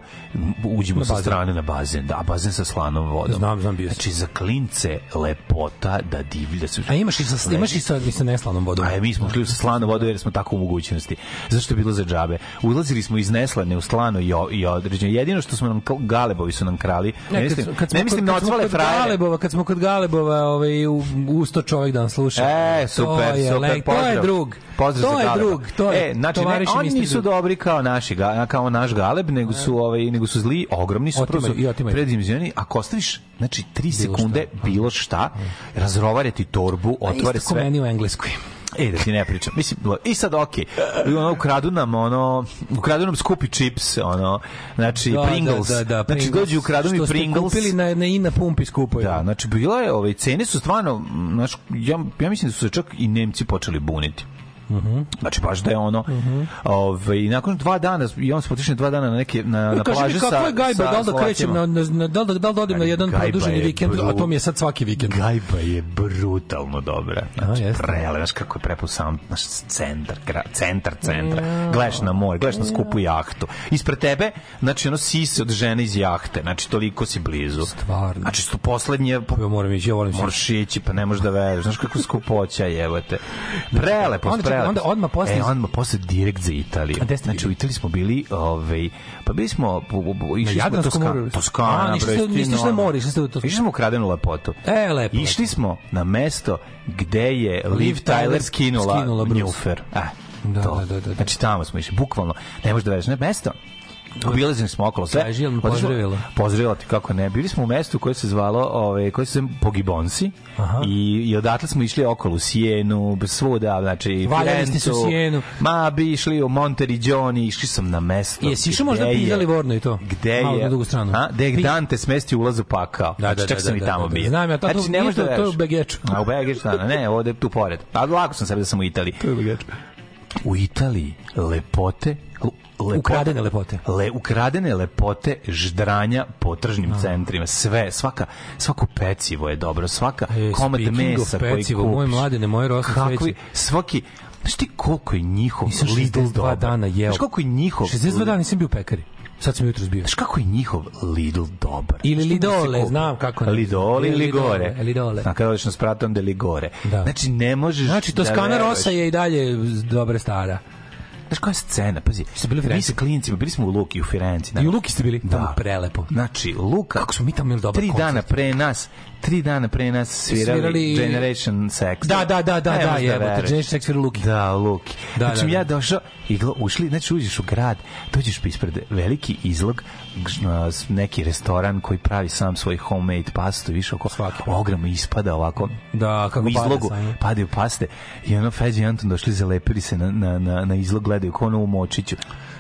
[SPEAKER 1] Uđemo sa strane na bazen da, bazen sa slanom vodom.
[SPEAKER 2] Znam, znam, bio sam.
[SPEAKER 1] znači za klince lepota da divlja su
[SPEAKER 2] A imaš i sa, imaš i sa, i sa neslanom vodom.
[SPEAKER 1] A mi smo šli sa slano vodu jer smo tako u mogućnosti. Zašto je bilo za džabe? Ulazili smo iz neslane u slano i, i određeno. Jedino što smo nam, galebovi su nam krali. Ne, mislim, ne mislim na
[SPEAKER 2] kad kod
[SPEAKER 1] frajere.
[SPEAKER 2] Galebova, kad smo kod Galebova, ovaj, u, usto čovjek da nas sluša.
[SPEAKER 1] E, super,
[SPEAKER 2] to je,
[SPEAKER 1] super,
[SPEAKER 2] le-
[SPEAKER 1] pozdrav.
[SPEAKER 2] To je drug.
[SPEAKER 1] Pozdrav
[SPEAKER 2] to
[SPEAKER 1] za
[SPEAKER 2] je
[SPEAKER 1] Galeba.
[SPEAKER 2] drug. To je
[SPEAKER 1] e, znači, ne, oni nisu dobri kao naši, kao naš Galeb, nego su, ovaj, nego su zli, ogromni su,
[SPEAKER 2] otimaju.
[SPEAKER 1] predimenzionirani. Ako ostaviš, znači, tri sekunde, bilo šta, razrovare ti torbu, otvore
[SPEAKER 2] Isto ko
[SPEAKER 1] sve.
[SPEAKER 2] meni u Engleskoj.
[SPEAKER 1] E, da ti ne pričam. Mislim, i sad okej. I ono, ukradu nam, ono, ukradu nam skupi čips, ono, znači, Pringles.
[SPEAKER 2] Da, da, da,
[SPEAKER 1] znači,
[SPEAKER 2] Pringles.
[SPEAKER 1] dođu i ukradu mi
[SPEAKER 2] Što ste
[SPEAKER 1] Pringles.
[SPEAKER 2] kupili na, na i na pumpi skupo.
[SPEAKER 1] Da, znači bila je, ovaj cene su stvarno, znaš, ja, ja mislim da su se čak i Nemci počeli buniti.
[SPEAKER 2] Mhm.
[SPEAKER 1] Znači baš da je ono ovaj i nakon dva dana i on smo otišli dva dana na neke na na plaži sa
[SPEAKER 2] kako je gajba, da li da krećem na, na, na, da li da, da li da odem na jedan produženi
[SPEAKER 1] je
[SPEAKER 2] vikend, a to mi je sad svaki vikend.
[SPEAKER 1] Gajba je brutalno dobra. Znači,
[SPEAKER 2] A,
[SPEAKER 1] prele, znaš kako je prepun sam, znaš, centar, gra, centar centra. Gledaš na more, gledaš na skupu jahtu. Ispred tebe, znači, ono, sise od žene iz jahte. Znači, toliko si blizu.
[SPEAKER 2] Stvarno.
[SPEAKER 1] Znači, su poslednje...
[SPEAKER 2] Ja moram ići, ja volim se.
[SPEAKER 1] Moraš ići, pa ne možeš da veruješ. Znaš kako skupoća jebote. Prelepo,
[SPEAKER 2] Onda čekaj,
[SPEAKER 1] prelepo.
[SPEAKER 2] Onda odmah posle-
[SPEAKER 1] E, odmah posle direkt za Italiju.
[SPEAKER 2] A
[SPEAKER 1] Znači, u Italiji smo bili, ovaj, pa bili smo, išli smo
[SPEAKER 2] Jadranskom
[SPEAKER 1] Toskana,
[SPEAKER 2] moru?
[SPEAKER 1] Toskana,
[SPEAKER 2] A, niste-
[SPEAKER 1] bre,
[SPEAKER 2] niste išli na more, išli ste u.
[SPEAKER 1] Išli smo u kradenu lepotu.
[SPEAKER 2] E, lepo.
[SPEAKER 1] Išli smo na mesto gde je Liv
[SPEAKER 2] Tyler
[SPEAKER 1] skinula,
[SPEAKER 2] skinula Bruce.
[SPEAKER 1] Njufer. E,
[SPEAKER 2] Da,
[SPEAKER 1] to.
[SPEAKER 2] da, da, da.
[SPEAKER 1] Znači tamo smo išli, bukvalno. Ne možeš da veriš, ne mesto. Obilazili smo okolo sve.
[SPEAKER 2] Jel me
[SPEAKER 1] smo-
[SPEAKER 2] pozdravila?
[SPEAKER 1] Pozdravila ti kako ne. Bili smo u mestu koje se zvalo, ovaj, koje se Pogibonsi.
[SPEAKER 2] Aha.
[SPEAKER 1] I, I odatle smo išli okolo u Sijenu, svuda, znači
[SPEAKER 2] Valjali ste se u. Sijenu.
[SPEAKER 1] Ma, bi išli u Monteriđoni, išli sam na mesto.
[SPEAKER 2] Jesi išao možda
[SPEAKER 1] gde je-
[SPEAKER 2] pizdali Vorno i to?
[SPEAKER 1] Gde
[SPEAKER 2] Malo
[SPEAKER 1] je?
[SPEAKER 2] na drugu stranu.
[SPEAKER 1] A, gde je Dante smesti ulaz u pakao.
[SPEAKER 2] Da, da,
[SPEAKER 1] Znači, čak
[SPEAKER 2] da,
[SPEAKER 1] sam
[SPEAKER 2] da,
[SPEAKER 1] i
[SPEAKER 2] da,
[SPEAKER 1] tamo
[SPEAKER 2] da,
[SPEAKER 1] bio.
[SPEAKER 2] znam ja, to- to-
[SPEAKER 1] znači, ne
[SPEAKER 2] nije
[SPEAKER 1] možeš da
[SPEAKER 2] to- to je u Begeču.
[SPEAKER 1] A u Begeču, da, ne, ovde tu pored. A lako sam sebe da sam u Italiji. U Italiji lepote lepote,
[SPEAKER 2] Ukradene lepote.
[SPEAKER 1] Le, ukradene lepote ždranja po tržnim centrima. Sve, svaka, svako pecivo je dobro, svaka
[SPEAKER 2] E,
[SPEAKER 1] komad mesa koji
[SPEAKER 2] pecivo,
[SPEAKER 1] kupiš.
[SPEAKER 2] moje mladene, moje rosno
[SPEAKER 1] Kakvi, svaki, znaš ti koliko je njihov
[SPEAKER 2] Nisam
[SPEAKER 1] Lidl
[SPEAKER 2] 62
[SPEAKER 1] dobar?
[SPEAKER 2] dana jeo.
[SPEAKER 1] Znaš koliko je njihov
[SPEAKER 2] 62 dana nisam bio u pekari. Sad sam jutro zbio.
[SPEAKER 1] Znaš kako je njihov Lidl dobar?
[SPEAKER 2] Ili
[SPEAKER 1] da
[SPEAKER 2] Lidole, znam kako ne.
[SPEAKER 1] Lidole ili Ligore.
[SPEAKER 2] Lidole.
[SPEAKER 1] A kada odeš na sprat, onda je Ligore.
[SPEAKER 2] Da.
[SPEAKER 1] Znači, ne možeš
[SPEAKER 2] Znači,
[SPEAKER 1] da
[SPEAKER 2] Toskana
[SPEAKER 1] veruješ.
[SPEAKER 2] Rosa je i dalje dobra stara.
[SPEAKER 1] Znaš koja je scena? Pazi,
[SPEAKER 2] Ste bili u
[SPEAKER 1] mi sa klincima, bili smo u Luki, u Firenci.
[SPEAKER 2] I u Luki ste bili?
[SPEAKER 1] Da.
[SPEAKER 2] Tamo prelepo.
[SPEAKER 1] Znači, Luka...
[SPEAKER 2] Kako smo mi tamo imali dobar
[SPEAKER 1] Tri
[SPEAKER 2] koncert.
[SPEAKER 1] dana pre nas, tri dana pre nas svirali,
[SPEAKER 2] Svirali-
[SPEAKER 1] Generation Sex.
[SPEAKER 2] Da, da, da, da,
[SPEAKER 1] Ne
[SPEAKER 2] da,
[SPEAKER 1] možeš
[SPEAKER 2] jebote,
[SPEAKER 1] veruješ.
[SPEAKER 2] Generation Sex svira Luki.
[SPEAKER 1] Da, Luki.
[SPEAKER 2] Da,
[SPEAKER 1] znači,
[SPEAKER 2] da, da.
[SPEAKER 1] ja došao i ušli, znači uđeš u grad, dođeš pa ispred veliki izlog, neki restoran koji pravi sam svoj homemade pastu više oko
[SPEAKER 2] Svaki.
[SPEAKER 1] ogromno ispada ovako
[SPEAKER 2] Da, kako
[SPEAKER 1] u izlogu padaju paste i ono Feđi i Anton došli zalepili se na, na, na, na izlog gledaju kao ono u močiću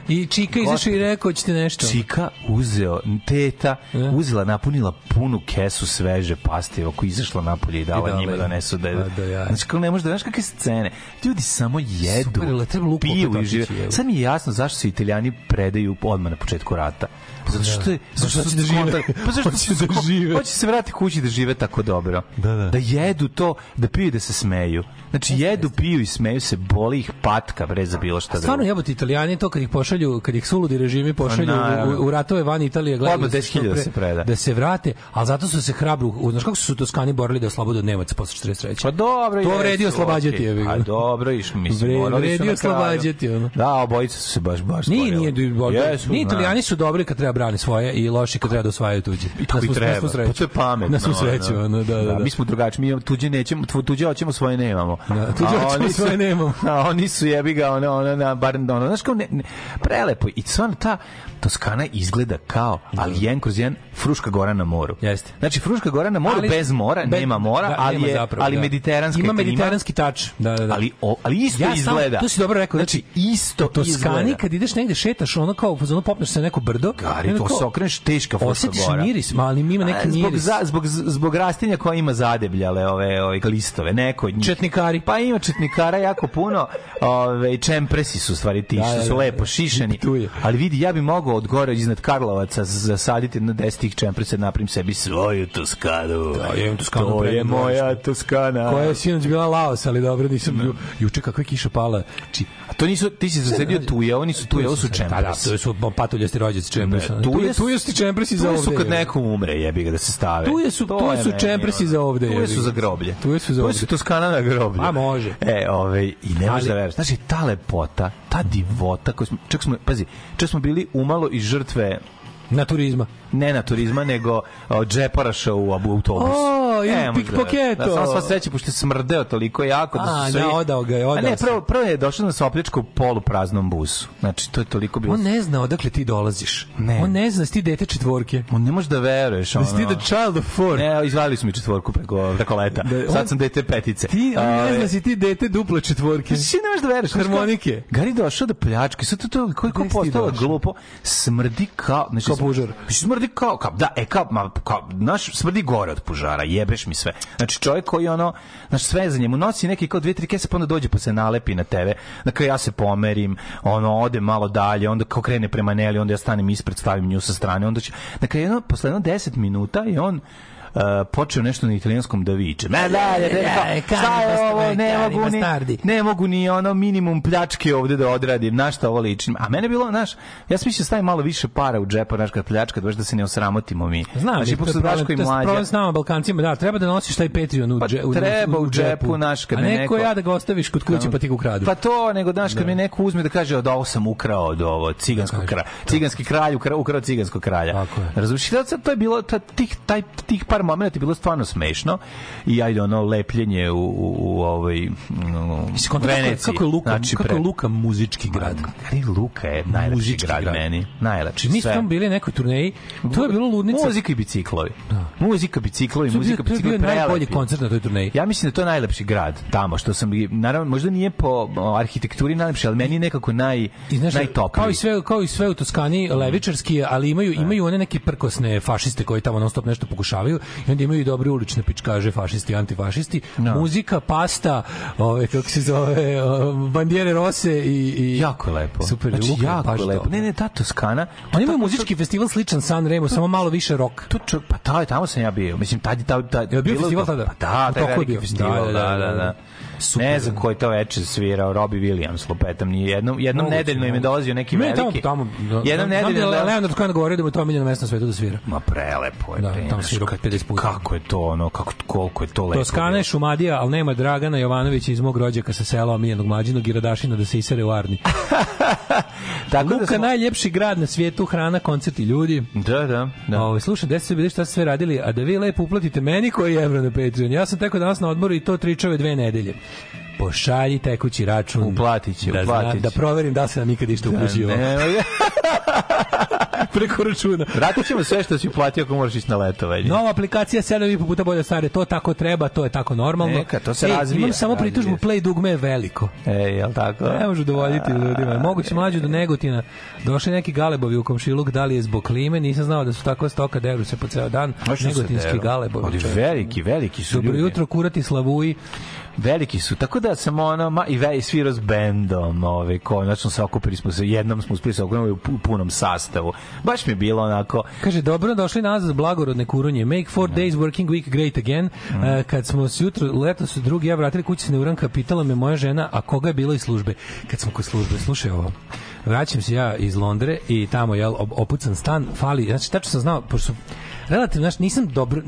[SPEAKER 2] I Čika izašao i rekao, ćete nešto.
[SPEAKER 1] Čika uzeo, teta,
[SPEAKER 2] E.
[SPEAKER 1] uzela, napunila punu kesu sveže paste, ako izašla napolje i dala
[SPEAKER 2] I dala
[SPEAKER 1] njima
[SPEAKER 2] im.
[SPEAKER 1] da nesu da
[SPEAKER 2] A, da ja.
[SPEAKER 1] Znači, kako ne možeš da znaš kakve scene. Ljudi samo jedu,
[SPEAKER 2] Super,
[SPEAKER 1] piju i žive. Sad mi je jasno zašto se italijani predaju odmah na početku rata. Zato što je, zato što
[SPEAKER 2] da žive.
[SPEAKER 1] Pa zašto
[SPEAKER 2] Hoće da žive.
[SPEAKER 1] Hoće se vratiti kući da žive tako dobro.
[SPEAKER 2] Da, da.
[SPEAKER 1] Da jedu to, da piju i da se smeju. Znači, jedu, piju i smeju se, boli ih patka, bre, za bilo šta
[SPEAKER 2] Stvarno
[SPEAKER 1] drugo.
[SPEAKER 2] jebote Italijani to kad ih pošalju, kad ih suludi režimi pošalju
[SPEAKER 1] Pa
[SPEAKER 2] u, u ratove van Italije, gledaju da se
[SPEAKER 1] 10.000
[SPEAKER 2] što pre-
[SPEAKER 1] se preda.
[SPEAKER 2] da se vrate, ali zato su se hrabro, znaš kako su Toskani borili da oslobode od Nemaca posle 43.
[SPEAKER 1] Pa dobro,
[SPEAKER 2] To vredi oslobađati, ga.
[SPEAKER 1] A dobro, išli, mislim,
[SPEAKER 2] Vre- vredi oslobađati, ono.
[SPEAKER 1] Da, obojica su se baš, baš stvorili.
[SPEAKER 2] nije, nije
[SPEAKER 1] znam.
[SPEAKER 2] Italijani su dobri kad treba brani svoje i loši kad treba da osvajaju tuđe.
[SPEAKER 1] I i treba. Pa to je pametno.
[SPEAKER 2] Na svu sreću, ono, da, da, da.
[SPEAKER 1] Mi smo drugačiji, mi tuđe nećemo, tuđe hoćemo, svoje nemamo.
[SPEAKER 2] Da,
[SPEAKER 1] A oni su-
[SPEAKER 2] nemamo.
[SPEAKER 1] A oni su jebi ga, ono, ono, na, bar, ono, znaš kao, ne, ne, prelepo. I stvarno ta Toskana izgleda kao, ali jedan kroz jedan, Fruška gora na moru.
[SPEAKER 2] Jeste.
[SPEAKER 1] Znači, Fruška gora na moru,
[SPEAKER 2] Ali-
[SPEAKER 1] bez mora,
[SPEAKER 2] be-
[SPEAKER 1] nema mora,
[SPEAKER 2] da,
[SPEAKER 1] ali
[SPEAKER 2] nema
[SPEAKER 1] je,
[SPEAKER 2] zapravo,
[SPEAKER 1] ali
[SPEAKER 2] da.
[SPEAKER 1] mediteranska
[SPEAKER 2] Ima mediteranski tač. Da, da, da.
[SPEAKER 1] Ali, o, ali isto
[SPEAKER 2] Ja sam-
[SPEAKER 1] izgleda.
[SPEAKER 2] to si dobro rekao,
[SPEAKER 1] Znači,
[SPEAKER 2] znači,
[SPEAKER 1] isto
[SPEAKER 2] Toskani
[SPEAKER 1] izgleda.
[SPEAKER 2] kad ideš negde šetaš ono kao fazonu popneš se na neko brdo
[SPEAKER 1] Gari, to se okreneš teška Fruška
[SPEAKER 2] osjetiš
[SPEAKER 1] gora.
[SPEAKER 2] miris ma ali ima neki
[SPEAKER 1] A, zbog,
[SPEAKER 2] miris
[SPEAKER 1] za, zbog, zbog rastinja koja ima zadebljale ove, ove listove, neko od njih.
[SPEAKER 2] Četnikari.
[SPEAKER 1] Pa ima četnikara jako puno, ove, čempresi su stvari ti,
[SPEAKER 2] Da,
[SPEAKER 1] što
[SPEAKER 2] da,
[SPEAKER 1] su
[SPEAKER 2] da,
[SPEAKER 1] lepo
[SPEAKER 2] da.
[SPEAKER 1] šišeni. Ali vidi, ja bi mogao od gore iznad Karlovaca zasaditi na 10 tih čempresa, da napravim sebi svoju Toskanu.
[SPEAKER 2] Da, ja imam Toskanu
[SPEAKER 1] To je moja. Toskana.
[SPEAKER 2] koja je sinoć bila Laos, ali dobro, nisam bio. Juče kakva je kiša pala. Či,
[SPEAKER 1] A to nisu, ti si zasedio tuje, oni su tuje, ovo su
[SPEAKER 2] Da, da,
[SPEAKER 1] čempresi.
[SPEAKER 2] to su patuljasti rođaci Tu
[SPEAKER 1] tuje
[SPEAKER 2] je
[SPEAKER 1] su-
[SPEAKER 2] tu je čempresi za ovde.
[SPEAKER 1] su kad nekom umre, jebi ga da se stave.
[SPEAKER 2] Tuje su-
[SPEAKER 1] To
[SPEAKER 2] tuje
[SPEAKER 1] je
[SPEAKER 2] su
[SPEAKER 1] ono.
[SPEAKER 2] za ovde,
[SPEAKER 1] Tuje su za groblje.
[SPEAKER 2] Tuje su za
[SPEAKER 1] Tuje
[SPEAKER 2] ovde.
[SPEAKER 1] su Toskana na groblju.
[SPEAKER 2] A, može.
[SPEAKER 1] E, ovaj, i ne možeš
[SPEAKER 2] Ali-
[SPEAKER 1] da veruješ. Znači, ta lepota, ta divota, koju smo, čak smo, pazi, čak smo bili umalo i žrtve
[SPEAKER 2] Na turizma.
[SPEAKER 1] Ne na turizma, nego džeparaša u autobus.
[SPEAKER 2] O,
[SPEAKER 1] Ne, da veruješ.
[SPEAKER 2] pikpoketo.
[SPEAKER 1] Da, samo sva sreća, pošto je smrdeo toliko jako da su
[SPEAKER 2] A, da, odao ga je,
[SPEAKER 1] A
[SPEAKER 2] odao
[SPEAKER 1] ne,
[SPEAKER 2] se.
[SPEAKER 1] prvo, prvo je došao na sopljačku polupraznom busu. Znači, to je toliko bilo...
[SPEAKER 2] On ne zna odakle ti dolaziš.
[SPEAKER 1] Ne.
[SPEAKER 2] On ne zna si ti dete četvorke.
[SPEAKER 1] On ne može da veruješ.
[SPEAKER 2] Da si ti the child of four.
[SPEAKER 1] Ne, izvalili su mi četvorku preko, preko leta.
[SPEAKER 2] Da, on-
[SPEAKER 1] Sad sam dete petice.
[SPEAKER 2] Ti, on ne
[SPEAKER 1] Ove,
[SPEAKER 2] zna si ti dete duple četvorke.
[SPEAKER 1] Ti ne možeš da veruješ.
[SPEAKER 2] Harmonike.
[SPEAKER 1] Gari došao da pljačke, sad to to koliko postalo glupo, smrdi kao, znači
[SPEAKER 2] Kao
[SPEAKER 1] sm-
[SPEAKER 2] pužar.
[SPEAKER 1] Mislim, smrdi kao, kao da, e kao, ma, kao, naš smrdi gore od pužara, jebeš mi sve. Znači čovjek koji ono, znači sve za njemu nosi neki kao dve tri kese pa onda dođe pa se nalepi na tebe. Kraju ja se pomerim, ono ode malo dalje, onda kao krene prema Neli, onda ja stanem ispred, stavim nju sa strane, onda će kraju jedno, posle jedno 10 minuta i on Uh, počeo nešto na italijanskom da viče. Me dalje, ne,
[SPEAKER 2] Daj,
[SPEAKER 1] kao, šta je ovo, ne mogu ni, ne mogu ni ono minimum pljačke ovde da odradim, na šta ovo liči. A mene bilo, znaš, ja sam mislio da stavim malo više para u džepa, znaš, kad pljačka, da se ne osramotimo mi.
[SPEAKER 2] Znam,
[SPEAKER 1] znači, pošto
[SPEAKER 2] problem,
[SPEAKER 1] Daško i
[SPEAKER 2] to je problem
[SPEAKER 1] mlađa,
[SPEAKER 2] s nama Balkancima, da, treba da nosiš taj Patreon u,
[SPEAKER 1] Pa
[SPEAKER 2] dže, u,
[SPEAKER 1] treba u džepu, naš, kad
[SPEAKER 2] A
[SPEAKER 1] me
[SPEAKER 2] neko
[SPEAKER 1] neko-
[SPEAKER 2] ja da ga ostaviš kod kuće pa ti ga ukradu.
[SPEAKER 1] Pa to, nego znaš, kad mi neko uzme da kaže od ovo sam ukrao od ovo ciganskog kralja. Ciganski kralj ukrao, ukrao ciganskog kralja.
[SPEAKER 2] Tako je.
[SPEAKER 1] Razumiješ? To, je bilo tih taj tih par momenata je bilo stvarno smešno i ajde ono lepljenje u u, u ovaj u,
[SPEAKER 2] je-
[SPEAKER 1] Veneciji.
[SPEAKER 2] kako je Luka,
[SPEAKER 1] Znači,
[SPEAKER 2] kako je Luka muzički grad.
[SPEAKER 1] Ali Luka je najlepši
[SPEAKER 2] Muzički
[SPEAKER 1] grad,
[SPEAKER 2] grad.
[SPEAKER 1] meni. Najlepši.
[SPEAKER 2] Mi smo bili na nekoj turneji, to je bilo ludnica.
[SPEAKER 1] Muzika i biciklovi. Muzika, biciklovi,
[SPEAKER 2] je
[SPEAKER 1] muzika,
[SPEAKER 2] to je
[SPEAKER 1] biciklovi.
[SPEAKER 2] bio najbolji koncert na toj turneji.
[SPEAKER 1] Ja mislim da je to najlepši grad tamo što sam naravno možda nije po arhitekturi najlepši, ali meni je nekako naj
[SPEAKER 2] I znaš,
[SPEAKER 1] najtopliji.
[SPEAKER 2] kao i sve kao i sve u Toskani levičarski, je, ali imaju imaju one neke prkosne fašiste koji tamo non stop nešto pokušavaju i onda imaju i dobre ulične pičkaže fašisti, antifašisti. Muzika, pasta, ove kako se zove, o, bandiere rose i i
[SPEAKER 1] jako je lepo.
[SPEAKER 2] Super,
[SPEAKER 1] znači,
[SPEAKER 2] Luka
[SPEAKER 1] jako je lepo.
[SPEAKER 2] dobro.
[SPEAKER 1] Ne, ne, ta Toskana.
[SPEAKER 2] Oni imaju muzički festival sličan San Remo, samo malo više rock.
[SPEAKER 1] To čo, pa taj, tamo sam ja bio. Mislim, tad je ta, ta,
[SPEAKER 2] bio
[SPEAKER 1] bilo-
[SPEAKER 2] festival tada?
[SPEAKER 1] Pa da,
[SPEAKER 2] U
[SPEAKER 1] taj
[SPEAKER 2] toku je
[SPEAKER 1] veliki
[SPEAKER 2] bio.
[SPEAKER 1] festival,
[SPEAKER 2] Da,
[SPEAKER 1] da,
[SPEAKER 2] da,
[SPEAKER 1] da,
[SPEAKER 2] da,
[SPEAKER 1] da.
[SPEAKER 2] da. Super.
[SPEAKER 1] Ne znam koji to veče svirao, Robbie Williams, lupetam, nije jednom, jednom
[SPEAKER 2] Moguće,
[SPEAKER 1] nedeljno im je dolazio neki
[SPEAKER 2] Ne, tamo,
[SPEAKER 1] veliki.
[SPEAKER 2] tamo, da,
[SPEAKER 1] jednom
[SPEAKER 2] znam
[SPEAKER 1] nedeljno
[SPEAKER 2] da je
[SPEAKER 1] da-
[SPEAKER 2] Leonard Cohen govorio da mu je to omiljeno mesto na svetu da svira.
[SPEAKER 1] Ma prelepo je.
[SPEAKER 2] Da,
[SPEAKER 1] bre,
[SPEAKER 2] tamo
[SPEAKER 1] kad-
[SPEAKER 2] 50 puta.
[SPEAKER 1] Kako je to, ono, kako, koliko je to lepo.
[SPEAKER 2] Toskana je Šumadija, ali nema Dragana Jovanovića iz mog rođaka sa sela omiljenog mlađinog i Radašina da se isere u Arni.
[SPEAKER 1] Tako
[SPEAKER 2] Luka,
[SPEAKER 1] da smo-
[SPEAKER 2] najljepši grad na svijetu, hrana, koncerti, ljudi.
[SPEAKER 1] Da, da, da.
[SPEAKER 2] Ovo, slušaj, gde ste bili, šta ste sve radili, a da vi lepo uplatite meni koji je evro na Patreon. Ja sam teko danas na odmoru i to tričave dve nedelje. Pošalji tekući račun.
[SPEAKER 1] Uplatit će,
[SPEAKER 2] da,
[SPEAKER 1] uplatit će.
[SPEAKER 2] da proverim da se nam nikad išta uplaćivo.
[SPEAKER 1] Ne,
[SPEAKER 2] Preko računa.
[SPEAKER 1] Vratit ćemo sve što si platio ako moraš ići na letovanje.
[SPEAKER 2] Nova aplikacija 7,5 puta bolje stare, to tako treba, to je tako normalno.
[SPEAKER 1] Neka, to se
[SPEAKER 2] Ej,
[SPEAKER 1] razvija,
[SPEAKER 2] Imam samo
[SPEAKER 1] razvija
[SPEAKER 2] pritužbu, play dugme je veliko.
[SPEAKER 1] E, jel tako?
[SPEAKER 2] Ne može dovoljiti ljudima. Moguće mlađu do Negotina. Došli neki galebovi u komšiluk, da li je zbog klime, nisam znao da su takva stoka, deru se po ceo dan. Negotinski galebovi.
[SPEAKER 1] Veliki, veliki su
[SPEAKER 2] Dobro
[SPEAKER 1] ljudi.
[SPEAKER 2] jutro, kurati slavuji.
[SPEAKER 1] Veliki su, tako da sam ono, ma, i ve, svirao s bendom, ovaj, konačno se okupili smo se, jednom smo uspeli se okupili u pu- punom sastavu. Baš mi je bilo onako,
[SPEAKER 2] Kaže, dobro došli nazad blagorodne kurunje. Make four days working week great again. E, kad smo se jutro, leto su drugi, ja vratili kući se neuranka, pitala me moja žena, a koga je bilo iz službe? Kad smo kod službe, slušaj ovo. Vraćam se ja iz Londre i tamo je opucan stan, fali, znači tačno sam znao, pošto su relativno, znaš, nisam dobro,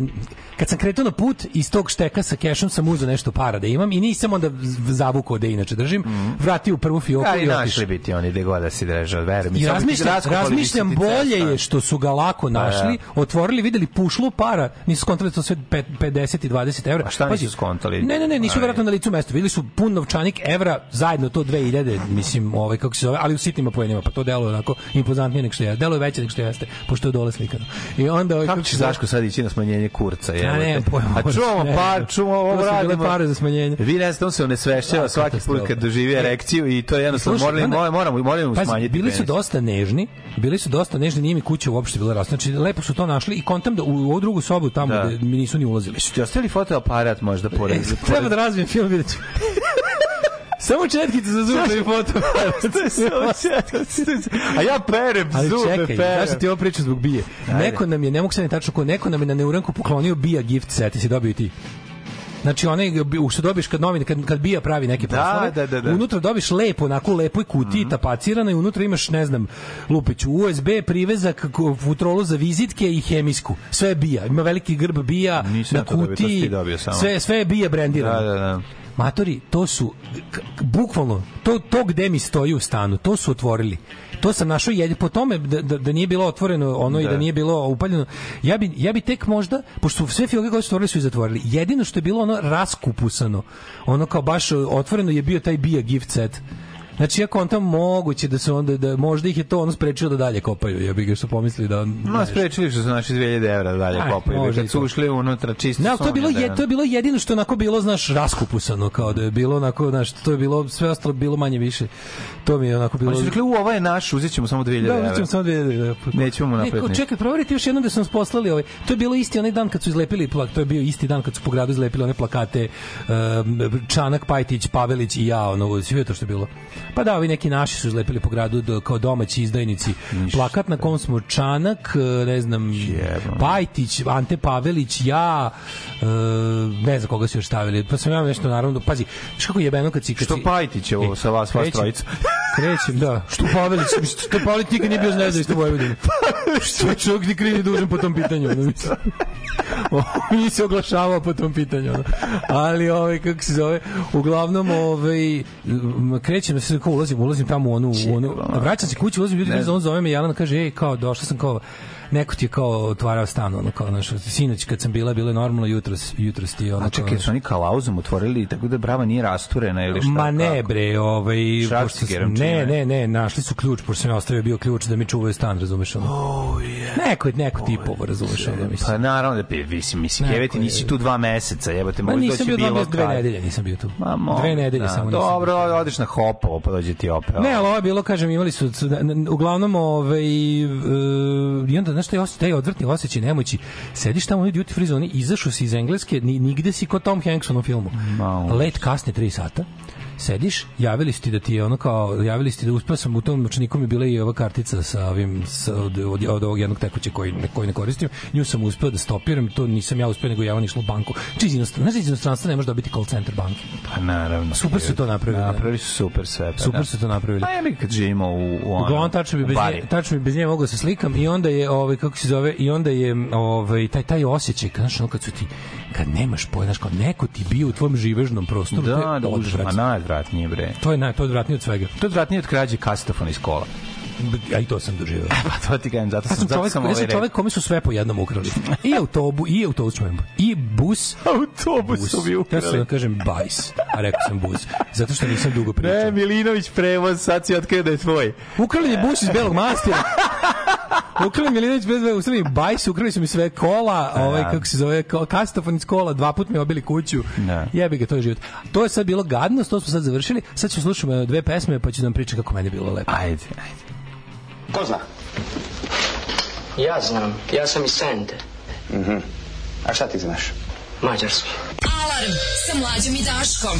[SPEAKER 2] kad sam kretao na put iz tog šteka sa kešom sam uzeo nešto para da imam i nisam onda zavukao da inače držim, vratio u prvu fioku
[SPEAKER 1] ja
[SPEAKER 2] i
[SPEAKER 1] i
[SPEAKER 2] otišao.
[SPEAKER 1] našli bi ti oni gde god da si drežao, verujem.
[SPEAKER 2] I razmišljam, razmišljam bolje je što su ga lako našli, otvorili, videli pušlu para, nisu skontali da to sve pet- 50 i 20 evra.
[SPEAKER 1] A šta nisu
[SPEAKER 2] Pazi,
[SPEAKER 1] skontali?
[SPEAKER 2] Ne, ne, ne, nisu verovatno na licu mesta. Videli su pun novčanik evra, zajedno to 2000, mislim, ovaj kako se zove, ali u sitnim poenima, pa to deluje onako impozantnije nego što je. Deluje veće nego što jeste, pošto je dole slikano. I onda ovaj,
[SPEAKER 1] Kako će
[SPEAKER 2] se zove-
[SPEAKER 1] Daško sad ići na smanjenje kurca?
[SPEAKER 2] Ja
[SPEAKER 1] jebote?
[SPEAKER 2] nemam pojma.
[SPEAKER 1] A čuvamo
[SPEAKER 2] Ne,
[SPEAKER 1] par,
[SPEAKER 2] ne.
[SPEAKER 1] čuvamo ovo radimo.
[SPEAKER 2] pare za smanjenje.
[SPEAKER 1] Vi ne znate, on se onesvešćava
[SPEAKER 2] Da,
[SPEAKER 1] svaki put kad doživi erekciju i to je jednostavno
[SPEAKER 2] Slušaj,
[SPEAKER 1] moramo, moramo, moramo, smanjiti
[SPEAKER 2] bili su dosta nežni, bili su dosta nežni, nije mi kuća uopšte bila rasna. Znači, lepo su to našli i kontam da u ovu drugu sobu tamo
[SPEAKER 1] Da.
[SPEAKER 2] da. mi nisu ni ulazili.
[SPEAKER 1] Su ti ostavili fotoaparat možda pored?
[SPEAKER 2] E, treba da razvijem film, vidjet ću. Samo četkice za zube i foto.
[SPEAKER 1] A ja perem
[SPEAKER 2] Ali
[SPEAKER 1] zube,
[SPEAKER 2] čekaj,
[SPEAKER 1] perem.
[SPEAKER 2] zašto ti ovo pričam zbog bije? Neko nam je, ne mogu se ne tačno ko, neko nam je na neuranku poklonio bija gift set, i si dobio i ti. Znači onaj u što dobiješ kad novine kad kad bija pravi neke
[SPEAKER 1] Da,
[SPEAKER 2] proslave,
[SPEAKER 1] da, da, da.
[SPEAKER 2] unutra dobiš lepo onako lepoj kutiji tapacirano i unutra imaš ne znam lupić USB privezak futrolu za vizitke i hemijsku. Sve je bija. Ima veliki grb bija
[SPEAKER 1] Nisam
[SPEAKER 2] na kutiji. Sve sve je bija brendirano.
[SPEAKER 1] Da, da, da.
[SPEAKER 2] Matori, to su bukvalno to to gde mi stoji u stanu, to su otvorili. To sam našao jed po tome da, da, da nije bilo otvoreno ono i da
[SPEAKER 1] Da.
[SPEAKER 2] nije bilo upaljeno. Ja bi ja bi tek možda pošto su sve fioke koje su otvorili su i zatvorili. Jedino što je bilo ono raskupusano, ono kao baš otvoreno je bio taj bija gift set. Znači ja kontam moguće da se onda da možda ih je to ono sprečilo da dalje kopaju. Ja bih ga što pomislili da
[SPEAKER 1] Ma, sprečili što su naši 2000 evra dalje
[SPEAKER 2] Aj,
[SPEAKER 1] kopaju.
[SPEAKER 2] može
[SPEAKER 1] Kad su ušli unutra čisto
[SPEAKER 2] Ne, to je bilo je,
[SPEAKER 1] da.
[SPEAKER 2] to je bilo jedino što onako bilo, znaš, raskupusano, kao da je bilo onako, znaš, to je bilo sve ostalo bilo manje više. To mi je onako bilo.
[SPEAKER 1] Oni su rekli, u, ovo je naš, uzet ćemo samo 2000
[SPEAKER 2] Da,
[SPEAKER 1] evra.
[SPEAKER 2] uzet samo dve, da,
[SPEAKER 1] Nećemo mu
[SPEAKER 2] Ne, čekaj, proverite još jednom da su nas poslali ovaj. To je bilo isti onaj dan kad su izlepili plak, to je bio isti dan kad su po gradu izlepili one plakate um, Čanak, Pajtić, Pavelić i ja, ono, svi to što je bilo. Pa da, ovi neki naši su izlepili po gradu do, kao domaći izdajnici. Plakat na kom smo Čanak, e, ne znam,
[SPEAKER 1] Jebeno.
[SPEAKER 2] Pajtić, Ante Pavelić, ja, e, ne znam koga su još stavili. Pa sam ja nešto naravno, pazi, znaš kako je jebeno kad si... Kad
[SPEAKER 1] Što
[SPEAKER 2] si-
[SPEAKER 1] Pajtić je ovo
[SPEAKER 2] E,
[SPEAKER 1] sa vas, vas
[SPEAKER 2] krećem-
[SPEAKER 1] trojica?
[SPEAKER 2] Krećem, da. Što Pavelić, što Pavelić nikad nije bio znezda isto Vojvodine. što je čovjek ni kriv ni dužan po tom pitanju. ono. Nije se oglašavao po tom pitanju. ono. Ali, ovaj, kako se zove, uglavnom, ovaj, krećem, se kao ulazim, ulazim tamo u onu, u onu, vraćam se kući, ulazim, ljudi, on zove me, Jelena kaže, ej, kao, došla sam kao, neko ti je kao otvarao stan, ono, kao, znaš, sinoć kad sam bila, bilo je normalno, jutros, jutros ti, ono,
[SPEAKER 1] A čekaj, su oni kalauzom otvorili, tako da brava nije rasturena ili šta?
[SPEAKER 2] Ma ne
[SPEAKER 1] kako?
[SPEAKER 2] bre, ovaj pošto sam- ne, ne, ne, našli su ključ, pošto sam ja ostavio bio ključ da mi čuvaju stan, razumeš ono. Oh, yeah. Neko je neko tipovo, razumeš ono, mislim.
[SPEAKER 1] Pa naravno da mislim, mislim,
[SPEAKER 2] Neko
[SPEAKER 1] jeveti,
[SPEAKER 2] je-
[SPEAKER 1] nisi tu dva meseca, jebate,
[SPEAKER 2] Ma
[SPEAKER 1] možda
[SPEAKER 2] nisam
[SPEAKER 1] doći
[SPEAKER 2] bio dva
[SPEAKER 1] bilo
[SPEAKER 2] dve nedelje nisam bio tu.
[SPEAKER 1] Ma, mogu,
[SPEAKER 2] Dve nedelje
[SPEAKER 1] da.
[SPEAKER 2] samo nisam.
[SPEAKER 1] Dobro, odeš na hopovo, pa dođe ti opet.
[SPEAKER 2] Ne, ali ovo je bilo, kažem, imali su, uglavnom, ovaj, e, i onda, znaš, taj, taj odvrtni osjećaj nemoći, sediš tamo u duty free zoni, izašao si iz Engleske, ni, nigde si kod Tom Hanks u filmu.
[SPEAKER 1] Ma,
[SPEAKER 2] Let kasne 3 sata, sediš, javili su ti da ti je ono kao, javili su ti da uspeo sam u tom novčaniku mi bila i ova kartica sa ovim, sa, od, od, od ovog jednog tekuće koji, ne, koji ne koristim, nju sam uspeo da stopiram, to nisam ja uspeo, nego ja on išlo u banku. Či iz inostranstva, znaš, iz inostranstva ne može dobiti call center banke.
[SPEAKER 1] Pa naravno.
[SPEAKER 2] Super su to napravili, da.
[SPEAKER 1] Napravili su super sve. Pa,
[SPEAKER 2] Super
[SPEAKER 1] da.
[SPEAKER 2] su to napravili.
[SPEAKER 1] Pa ja mi kad živimo u, u ono,
[SPEAKER 2] Uglavnom tačno bi bez nje, tačno bi bez nje mogao da se slikam i onda je ovaj kako se zove i onda je ovaj taj taj osjećaj znaš ono kad su ti kad nemaš pojma znaš kao neko ti bio u tvom živežnom prostoru to
[SPEAKER 1] Da,
[SPEAKER 2] je
[SPEAKER 1] da, užas, ma
[SPEAKER 2] odvratno.
[SPEAKER 1] najodvratnije, bre.
[SPEAKER 2] to je naj to je odvratnije od svega
[SPEAKER 1] To je odvratnije od krađe kastofona iz kola.
[SPEAKER 2] A i to sam doživeo
[SPEAKER 1] Pa to ti kažem, zato
[SPEAKER 2] Ja
[SPEAKER 1] sam,
[SPEAKER 2] sam
[SPEAKER 1] zato
[SPEAKER 2] čovjek,
[SPEAKER 1] sam
[SPEAKER 2] ja
[SPEAKER 1] ovaj
[SPEAKER 2] sam
[SPEAKER 1] rekao.
[SPEAKER 2] čovjek kome su sve po jednom ukrali. I autobu, i autobus, čujem, i bus,
[SPEAKER 1] Autobus
[SPEAKER 2] bus.
[SPEAKER 1] su mi
[SPEAKER 2] Ja sam da
[SPEAKER 1] ukrali.
[SPEAKER 2] kažem bajs, a rekao sam bus, zato što nisam dugo pričao.
[SPEAKER 1] Ne, Milinović prevoz, sad si otkrio da je tvoj.
[SPEAKER 2] Ukrali je bus iz Belog Mastira. Ukrali mi Milinović bez veze, ukrali mi bajs, ukrali su mi sve kola, ovaj kako se zove, kastofon iz kola, dva put mi obili kuću.
[SPEAKER 1] Da.
[SPEAKER 2] Jebi ga, to je život. To je sad bilo gadno, to smo sad završili. Sad ćemo slušati dve pesme, pa ću da vam pričati kako meni bilo lepo.
[SPEAKER 1] Ajde, ajde.
[SPEAKER 4] Ko zna?
[SPEAKER 3] Ja znam, ja sam iz Sente,
[SPEAKER 4] A šta ti znaš?
[SPEAKER 3] Mađarski.
[SPEAKER 5] Alarm sa mlađom i Daškom.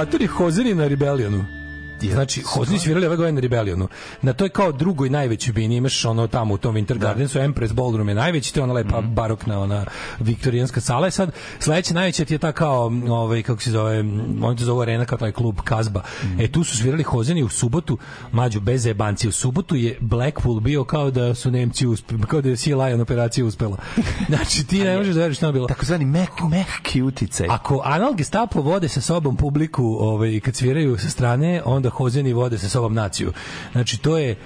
[SPEAKER 2] Maturi Hozeri na Rebellionu. Znači, Hozeri svirali ove godine na Rebellionu. Na toj kao drugoj najvećoj bini imaš ono tamo u tom Winter Gardensu, Empress Ballroom je najveći, to je ona lepa barokna, ona viktorijanska sala. I sad, sledeća najveća ti je ta kao, ovaj, kako se zove, oni to zove arena kao taj klub Kazba. E, tu su svirali Hozeni u subotu, mađu bez jebanci. U subotu je Blackpool bio kao da su Nemci uspeli, kao da je Sea Lion operacija uspela. Znači, ti ne možeš da veriš šta je bilo.
[SPEAKER 1] Takozvani mek, mehki uticaj.
[SPEAKER 2] Ako anal gestapo vode sa sobom publiku ovaj, kad sviraju sa strane, onda hozeni vode sa sobom naciju. Znači, to je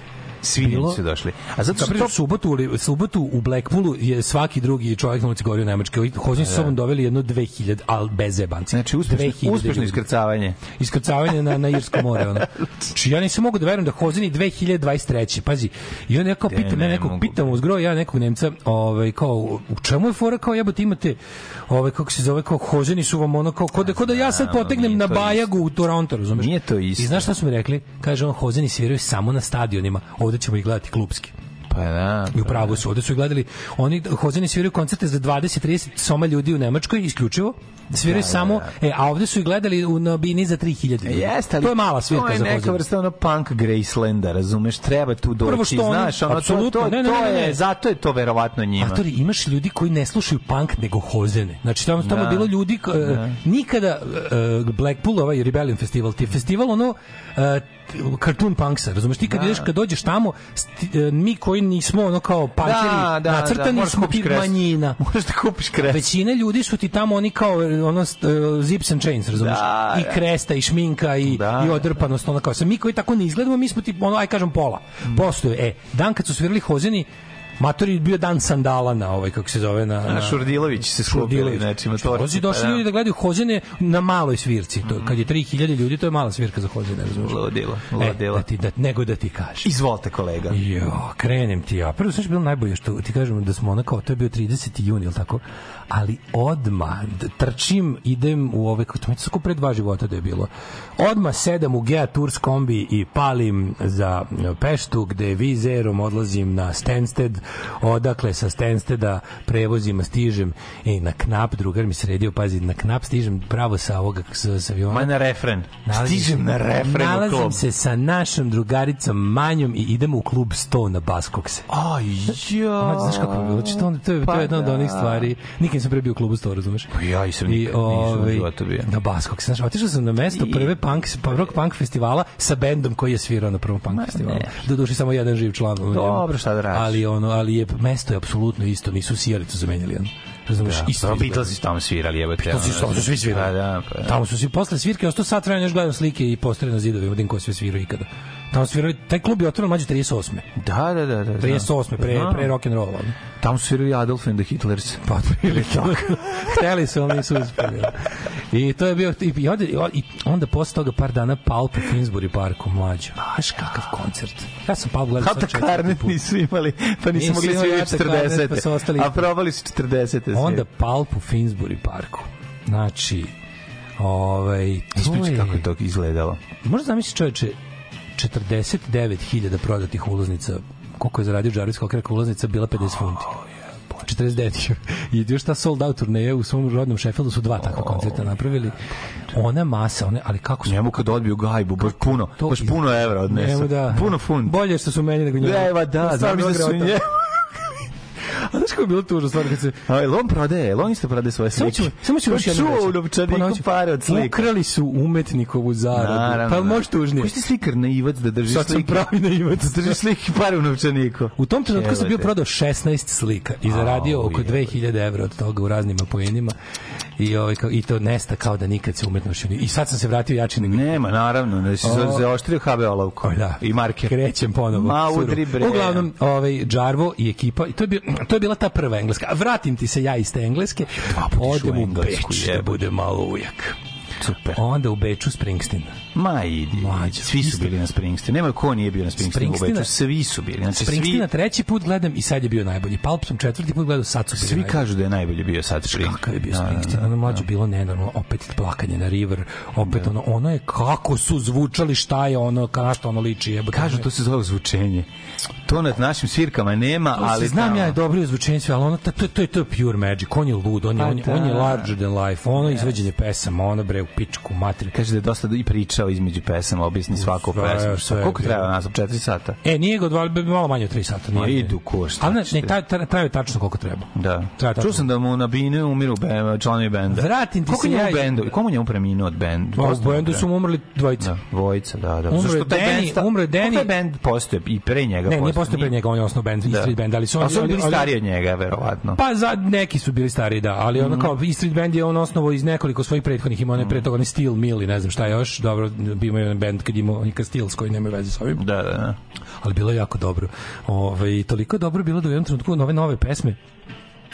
[SPEAKER 1] Svi
[SPEAKER 2] bilo-
[SPEAKER 1] došli. A zato što to
[SPEAKER 2] subotu, subotu u Blackpoolu je svaki drugi čovjek na ulici govorio. Ovi Hozin su sobom doveli jedno 2000, al bez zebanci.
[SPEAKER 1] Znači, uspešno,
[SPEAKER 2] 2000
[SPEAKER 1] uspešno iskrcavanje.
[SPEAKER 2] iskrcavanje na, na Irsko more. Ono. Znači, ja nisam mogu da verujem da Hozini 2023. Pazi, i on neko pita,
[SPEAKER 1] ne
[SPEAKER 2] ne, nekog pitam uzgro, ja nekog Nemca, ovaj, kao, u čemu je fora, kao jebote imate, ovaj, kako se zove, kao Hozini su vam ono, kao, ko da, da ja sad potegnem na Bajagu u Toronto, razumeš?
[SPEAKER 1] Nije to isto.
[SPEAKER 2] I znaš šta su mi rekli? Kaže on, Hozini sviraju samo na stadionima, ovde ćemo ih gledati klubski.
[SPEAKER 1] Pa da.
[SPEAKER 2] I u pravu su, ovde su gledali, oni Hozini sviraju koncerte za 20-30 soma ljudi u Nemačkoj, isključivo, sviraju samo, e, a ovde su ih gledali u na bini za 3000 ljudi.
[SPEAKER 1] Jeste, ali
[SPEAKER 2] to je mala svirka
[SPEAKER 1] to je
[SPEAKER 2] za
[SPEAKER 1] neka vrsta ono punk Gracelanda, razumeš? Treba tu doći,
[SPEAKER 2] Prvo što oni-
[SPEAKER 1] znaš, ono, to, to,
[SPEAKER 2] ne, ne,
[SPEAKER 1] to
[SPEAKER 2] ne, ne,
[SPEAKER 1] je, zato je to verovatno njima.
[SPEAKER 2] Matori, imaš ljudi koji ne slušaju punk nego hozene. Znači tamo tamo
[SPEAKER 1] Da.
[SPEAKER 2] bilo ljudi ko- e, nikada e, Blackpool ovaj Rebellion festival, ti je festival ono e, cartoon punksa, razumeš ti kad ideš kad dođeš tamo sti- e, mi koji nismo ono kao punkeri
[SPEAKER 1] Da, da, da,
[SPEAKER 2] nacrtani
[SPEAKER 1] moraš
[SPEAKER 2] smo ti
[SPEAKER 1] kres.
[SPEAKER 2] manjina
[SPEAKER 1] Možeš da kupiš kres.
[SPEAKER 2] Većina ljudi su ti tamo oni kao ono e, zips and chains, razumeš?
[SPEAKER 1] Da,
[SPEAKER 2] I
[SPEAKER 1] da.
[SPEAKER 2] kresta i šminka i
[SPEAKER 1] Da.
[SPEAKER 2] i odrpanost ona kao sa mi koji tako ne izgledamo, mi smo ti ono aj kažem pola.
[SPEAKER 1] Mm.
[SPEAKER 2] Postoje. E, dan kad su svirali Hozeni Matori je bio dan sandala na ovaj kako se zove na,
[SPEAKER 1] A Šurdilović se skupili,
[SPEAKER 2] Šurdilović.
[SPEAKER 1] znači,
[SPEAKER 2] Došli
[SPEAKER 1] motorci,
[SPEAKER 2] došli
[SPEAKER 1] pa
[SPEAKER 2] ljudi da gledaju Hozene na maloj svirci. To kad je 3000 ljudi, to je mala svirka za Hozene, razumeš?
[SPEAKER 1] Ludilo,
[SPEAKER 2] E,
[SPEAKER 1] ludilo.
[SPEAKER 2] da ti, da, nego da ti kažeš.
[SPEAKER 1] Izvolite, kolega.
[SPEAKER 2] Jo, krenem ti ja. Prvo sve bilo najbolje što ti kažem da smo onako, to je bio 30. jun, ili tako? Ali odma trčim, idem u ove, kako to mi tako pre dva života da je bilo. Odma sedam u Gea Tours kombi i palim za e, Peštu, gde vizerom odlazim na Stansted, odakle sa Stansteda prevozima stižem i na knap, drugar mi sredio, pazi, na knap stižem pravo sa ovoga, sa, sa aviona.
[SPEAKER 1] Ma na refren.
[SPEAKER 2] Nalazim
[SPEAKER 1] Stižem
[SPEAKER 2] se-
[SPEAKER 1] na refren
[SPEAKER 2] Nalazim
[SPEAKER 1] klub.
[SPEAKER 2] se sa našom drugaricom Manjom i idemo u klub 100 na Baskokse.
[SPEAKER 1] Aj, jo.
[SPEAKER 2] Znaš kako je bilo? Znači, to, to, je, to
[SPEAKER 1] Pa
[SPEAKER 2] je jedna od
[SPEAKER 1] da.
[SPEAKER 2] onih stvari. Nikad nisam pre bio u klubu 100, razumeš?
[SPEAKER 1] Pa ja i sam nikad nisam u
[SPEAKER 2] ovaj,
[SPEAKER 1] životu bio.
[SPEAKER 2] Na Baskokse. Znaš, otišao sam na mesto
[SPEAKER 1] I-
[SPEAKER 2] prve punk, pa rock punk festivala sa bendom koji je svirao na prvom punk festivalu. Do duše samo jedan živ član. u.
[SPEAKER 1] Dobro, šta da radiš?
[SPEAKER 2] Ali, ono, ali je, mesto je apsolutno isto. Nisu sijalicu zamenjali. Ono. Razumeš?
[SPEAKER 1] Da,
[SPEAKER 2] isto.
[SPEAKER 1] Beatlesi su tamo svirali, jebote.
[SPEAKER 2] Beatlesi su tamo svi svirali.
[SPEAKER 1] Pa da, pa da.
[SPEAKER 2] Tamo su svi posle svirke, ostao sat vremena još gledam slike i postere na zidovima, vidim ko sve svirao ikada. Tamo svirali, taj klub je otvoren mlađe 38.
[SPEAKER 1] Da, da, da. da
[SPEAKER 2] 38. pre,
[SPEAKER 1] Znam.
[SPEAKER 2] pre rock and roll.
[SPEAKER 1] Tamo su svirali Adolf and the Hitlers.
[SPEAKER 2] Pa otprilike. Hteli su, ali nisu uspeli. I to je bio i, i, onda, i onda posle toga par dana Pulp u Finsbury parku mlađo. Znaš kakav koncert. Ja sam Pulp gledao sad četvrti
[SPEAKER 1] Karnet
[SPEAKER 2] put.
[SPEAKER 1] nisu imali, pa nisu mogli svirati
[SPEAKER 2] Hata Karnet, pa su
[SPEAKER 1] 40.
[SPEAKER 2] ostali
[SPEAKER 1] A probali su 40.
[SPEAKER 2] Onda Pulp u Finsbury parku. Znači, ovaj,
[SPEAKER 1] Ispričaj kako je to izgledalo.
[SPEAKER 2] Možda zamisli čoveče 49.000 prodatih ulaznica koliko je zaradio Jarvis Cocker ulaznica bila 50 funti. 49. I još ta sold out turneja u svom rodnom Sheffieldu su dva takva koncerta napravili. Ona masa, one, ali kako su...
[SPEAKER 1] Njemu kad odbiju gajbu, baš puno,
[SPEAKER 2] to-
[SPEAKER 1] baš puno evra odnese.
[SPEAKER 2] Njemu da.
[SPEAKER 1] Puno funt.
[SPEAKER 2] Bolje što su meni nego njemu.
[SPEAKER 1] Da, eva, da,
[SPEAKER 2] Stvarno
[SPEAKER 1] znam da su
[SPEAKER 2] grota. A znaš kako je bilo tužno stvarno kad se...
[SPEAKER 1] A jel on prodaje, jel on isto prodaje svoje
[SPEAKER 2] Samo
[SPEAKER 1] slike?
[SPEAKER 2] ću, samo ću još jednu
[SPEAKER 1] Čuo u
[SPEAKER 2] reći.
[SPEAKER 1] novčaniku pare od slika.
[SPEAKER 2] Ukrali su umetnikovu zaradu.
[SPEAKER 1] Naravno.
[SPEAKER 2] pa jel može tužnije?
[SPEAKER 1] Koji si ti slikar na Ivac da drži
[SPEAKER 2] Sad sam
[SPEAKER 1] slike?
[SPEAKER 2] pravi naivac.
[SPEAKER 1] Da drži slike i pare u novčaniku.
[SPEAKER 2] U tom trenutku sam bio prodao 16 slika i zaradio oko
[SPEAKER 1] jebote.
[SPEAKER 2] 2000 evra od toga u raznim apoenima i, ovaj, i to nesta kao da nikad se umetnošću I sad sam se vratio jači nego
[SPEAKER 1] Nema, naravno, da si
[SPEAKER 2] O.
[SPEAKER 1] zaoštrio HB olovku.
[SPEAKER 2] Da.
[SPEAKER 1] I marker.
[SPEAKER 2] Krećem ponovo.
[SPEAKER 1] Ma, udri bre.
[SPEAKER 2] Uglavnom, ovaj, Džarvo i ekipa, i to je, bio, to je bila ta prva engleska. Vratim ti se ja iz te engleske,
[SPEAKER 1] išao
[SPEAKER 2] odem
[SPEAKER 1] u
[SPEAKER 2] Beč da bude malo ujak.
[SPEAKER 1] Super.
[SPEAKER 2] Onda u Beču Springsteen.
[SPEAKER 1] Ma idi.
[SPEAKER 2] Mlađo,
[SPEAKER 1] Svi su bili na Springsteen. Nema ko nije bio na Springsteen u Beču. Svi su bili. Znači,
[SPEAKER 2] Springsteena
[SPEAKER 1] svi,
[SPEAKER 2] treći put gledam i sad je bio najbolji. Pulp sam četvrti put gledao, sad su bili
[SPEAKER 1] svi
[SPEAKER 2] najbolji.
[SPEAKER 1] kažu da je najbolji bio sad Springsteen.
[SPEAKER 2] kakav je bio
[SPEAKER 1] Da, da,
[SPEAKER 2] Springsteen,
[SPEAKER 1] da,
[SPEAKER 2] ono mlađe bilo nenormalno, opet plakanje na River, opet ono, ono je kako su zvučali, šta je ono, na šta ono liči, jebote.
[SPEAKER 1] Kažu to se zove zvučenje. To nad našim svirkama nema,
[SPEAKER 2] To
[SPEAKER 1] ali
[SPEAKER 2] znam
[SPEAKER 1] tamo-
[SPEAKER 2] ja je dobro izvučenje sve, ali ono, to, to, to, je- to je pure magic, on je lud, on je,
[SPEAKER 1] Pa
[SPEAKER 2] on je, on je
[SPEAKER 1] da.
[SPEAKER 2] larger than life, ono izveđenje pesama, ono bre u pičku, mater.
[SPEAKER 1] Kaže da je dosta i pričao između pesama, objasni svaku pesmu.
[SPEAKER 2] sve
[SPEAKER 1] Koliko treba nas? 4 sata?
[SPEAKER 2] E, nije ga odvali, malo manje od 3 sata.
[SPEAKER 1] Ma
[SPEAKER 2] Nije,
[SPEAKER 1] idu ko, šta
[SPEAKER 2] Ali ne, taj, taj, trajao je tačno koliko treba.
[SPEAKER 1] Da.
[SPEAKER 2] Traje.
[SPEAKER 1] Čuo sam da mu na binu umiru be, članovi benda.
[SPEAKER 2] Vratim ti se ja
[SPEAKER 1] bendu? Komu njemu preminuo od benda?
[SPEAKER 2] Ma, U bendu su mu umrli dvojica.
[SPEAKER 1] Da, dvojica, da, da.
[SPEAKER 2] Umro
[SPEAKER 1] Zašto
[SPEAKER 2] je
[SPEAKER 1] bend sta-
[SPEAKER 2] umro je
[SPEAKER 1] Kako
[SPEAKER 2] Danny.
[SPEAKER 1] taj bend postoje i pre njega
[SPEAKER 2] Ne, nije
[SPEAKER 1] postoje?
[SPEAKER 2] pre njega, on je osnovno band, da. Street band, ali su
[SPEAKER 1] Ali oni bili
[SPEAKER 2] ali-
[SPEAKER 1] stariji od njega, verovatno.
[SPEAKER 2] Pa za neki su bili stariji, da, ali
[SPEAKER 1] Mhm.
[SPEAKER 2] ono kao E Street Band je on osnovo iz nekoliko svojih prethodnih, ima onaj pre toga ni Steel Mill i ne znam šta još, dobro, imao jedan band kad imao Nika Steels koji nema veze s ovim,
[SPEAKER 1] Da, da, da.
[SPEAKER 2] ali bilo je jako dobro. Ove, toliko je dobro bilo da u jednom trenutku nove nove pesme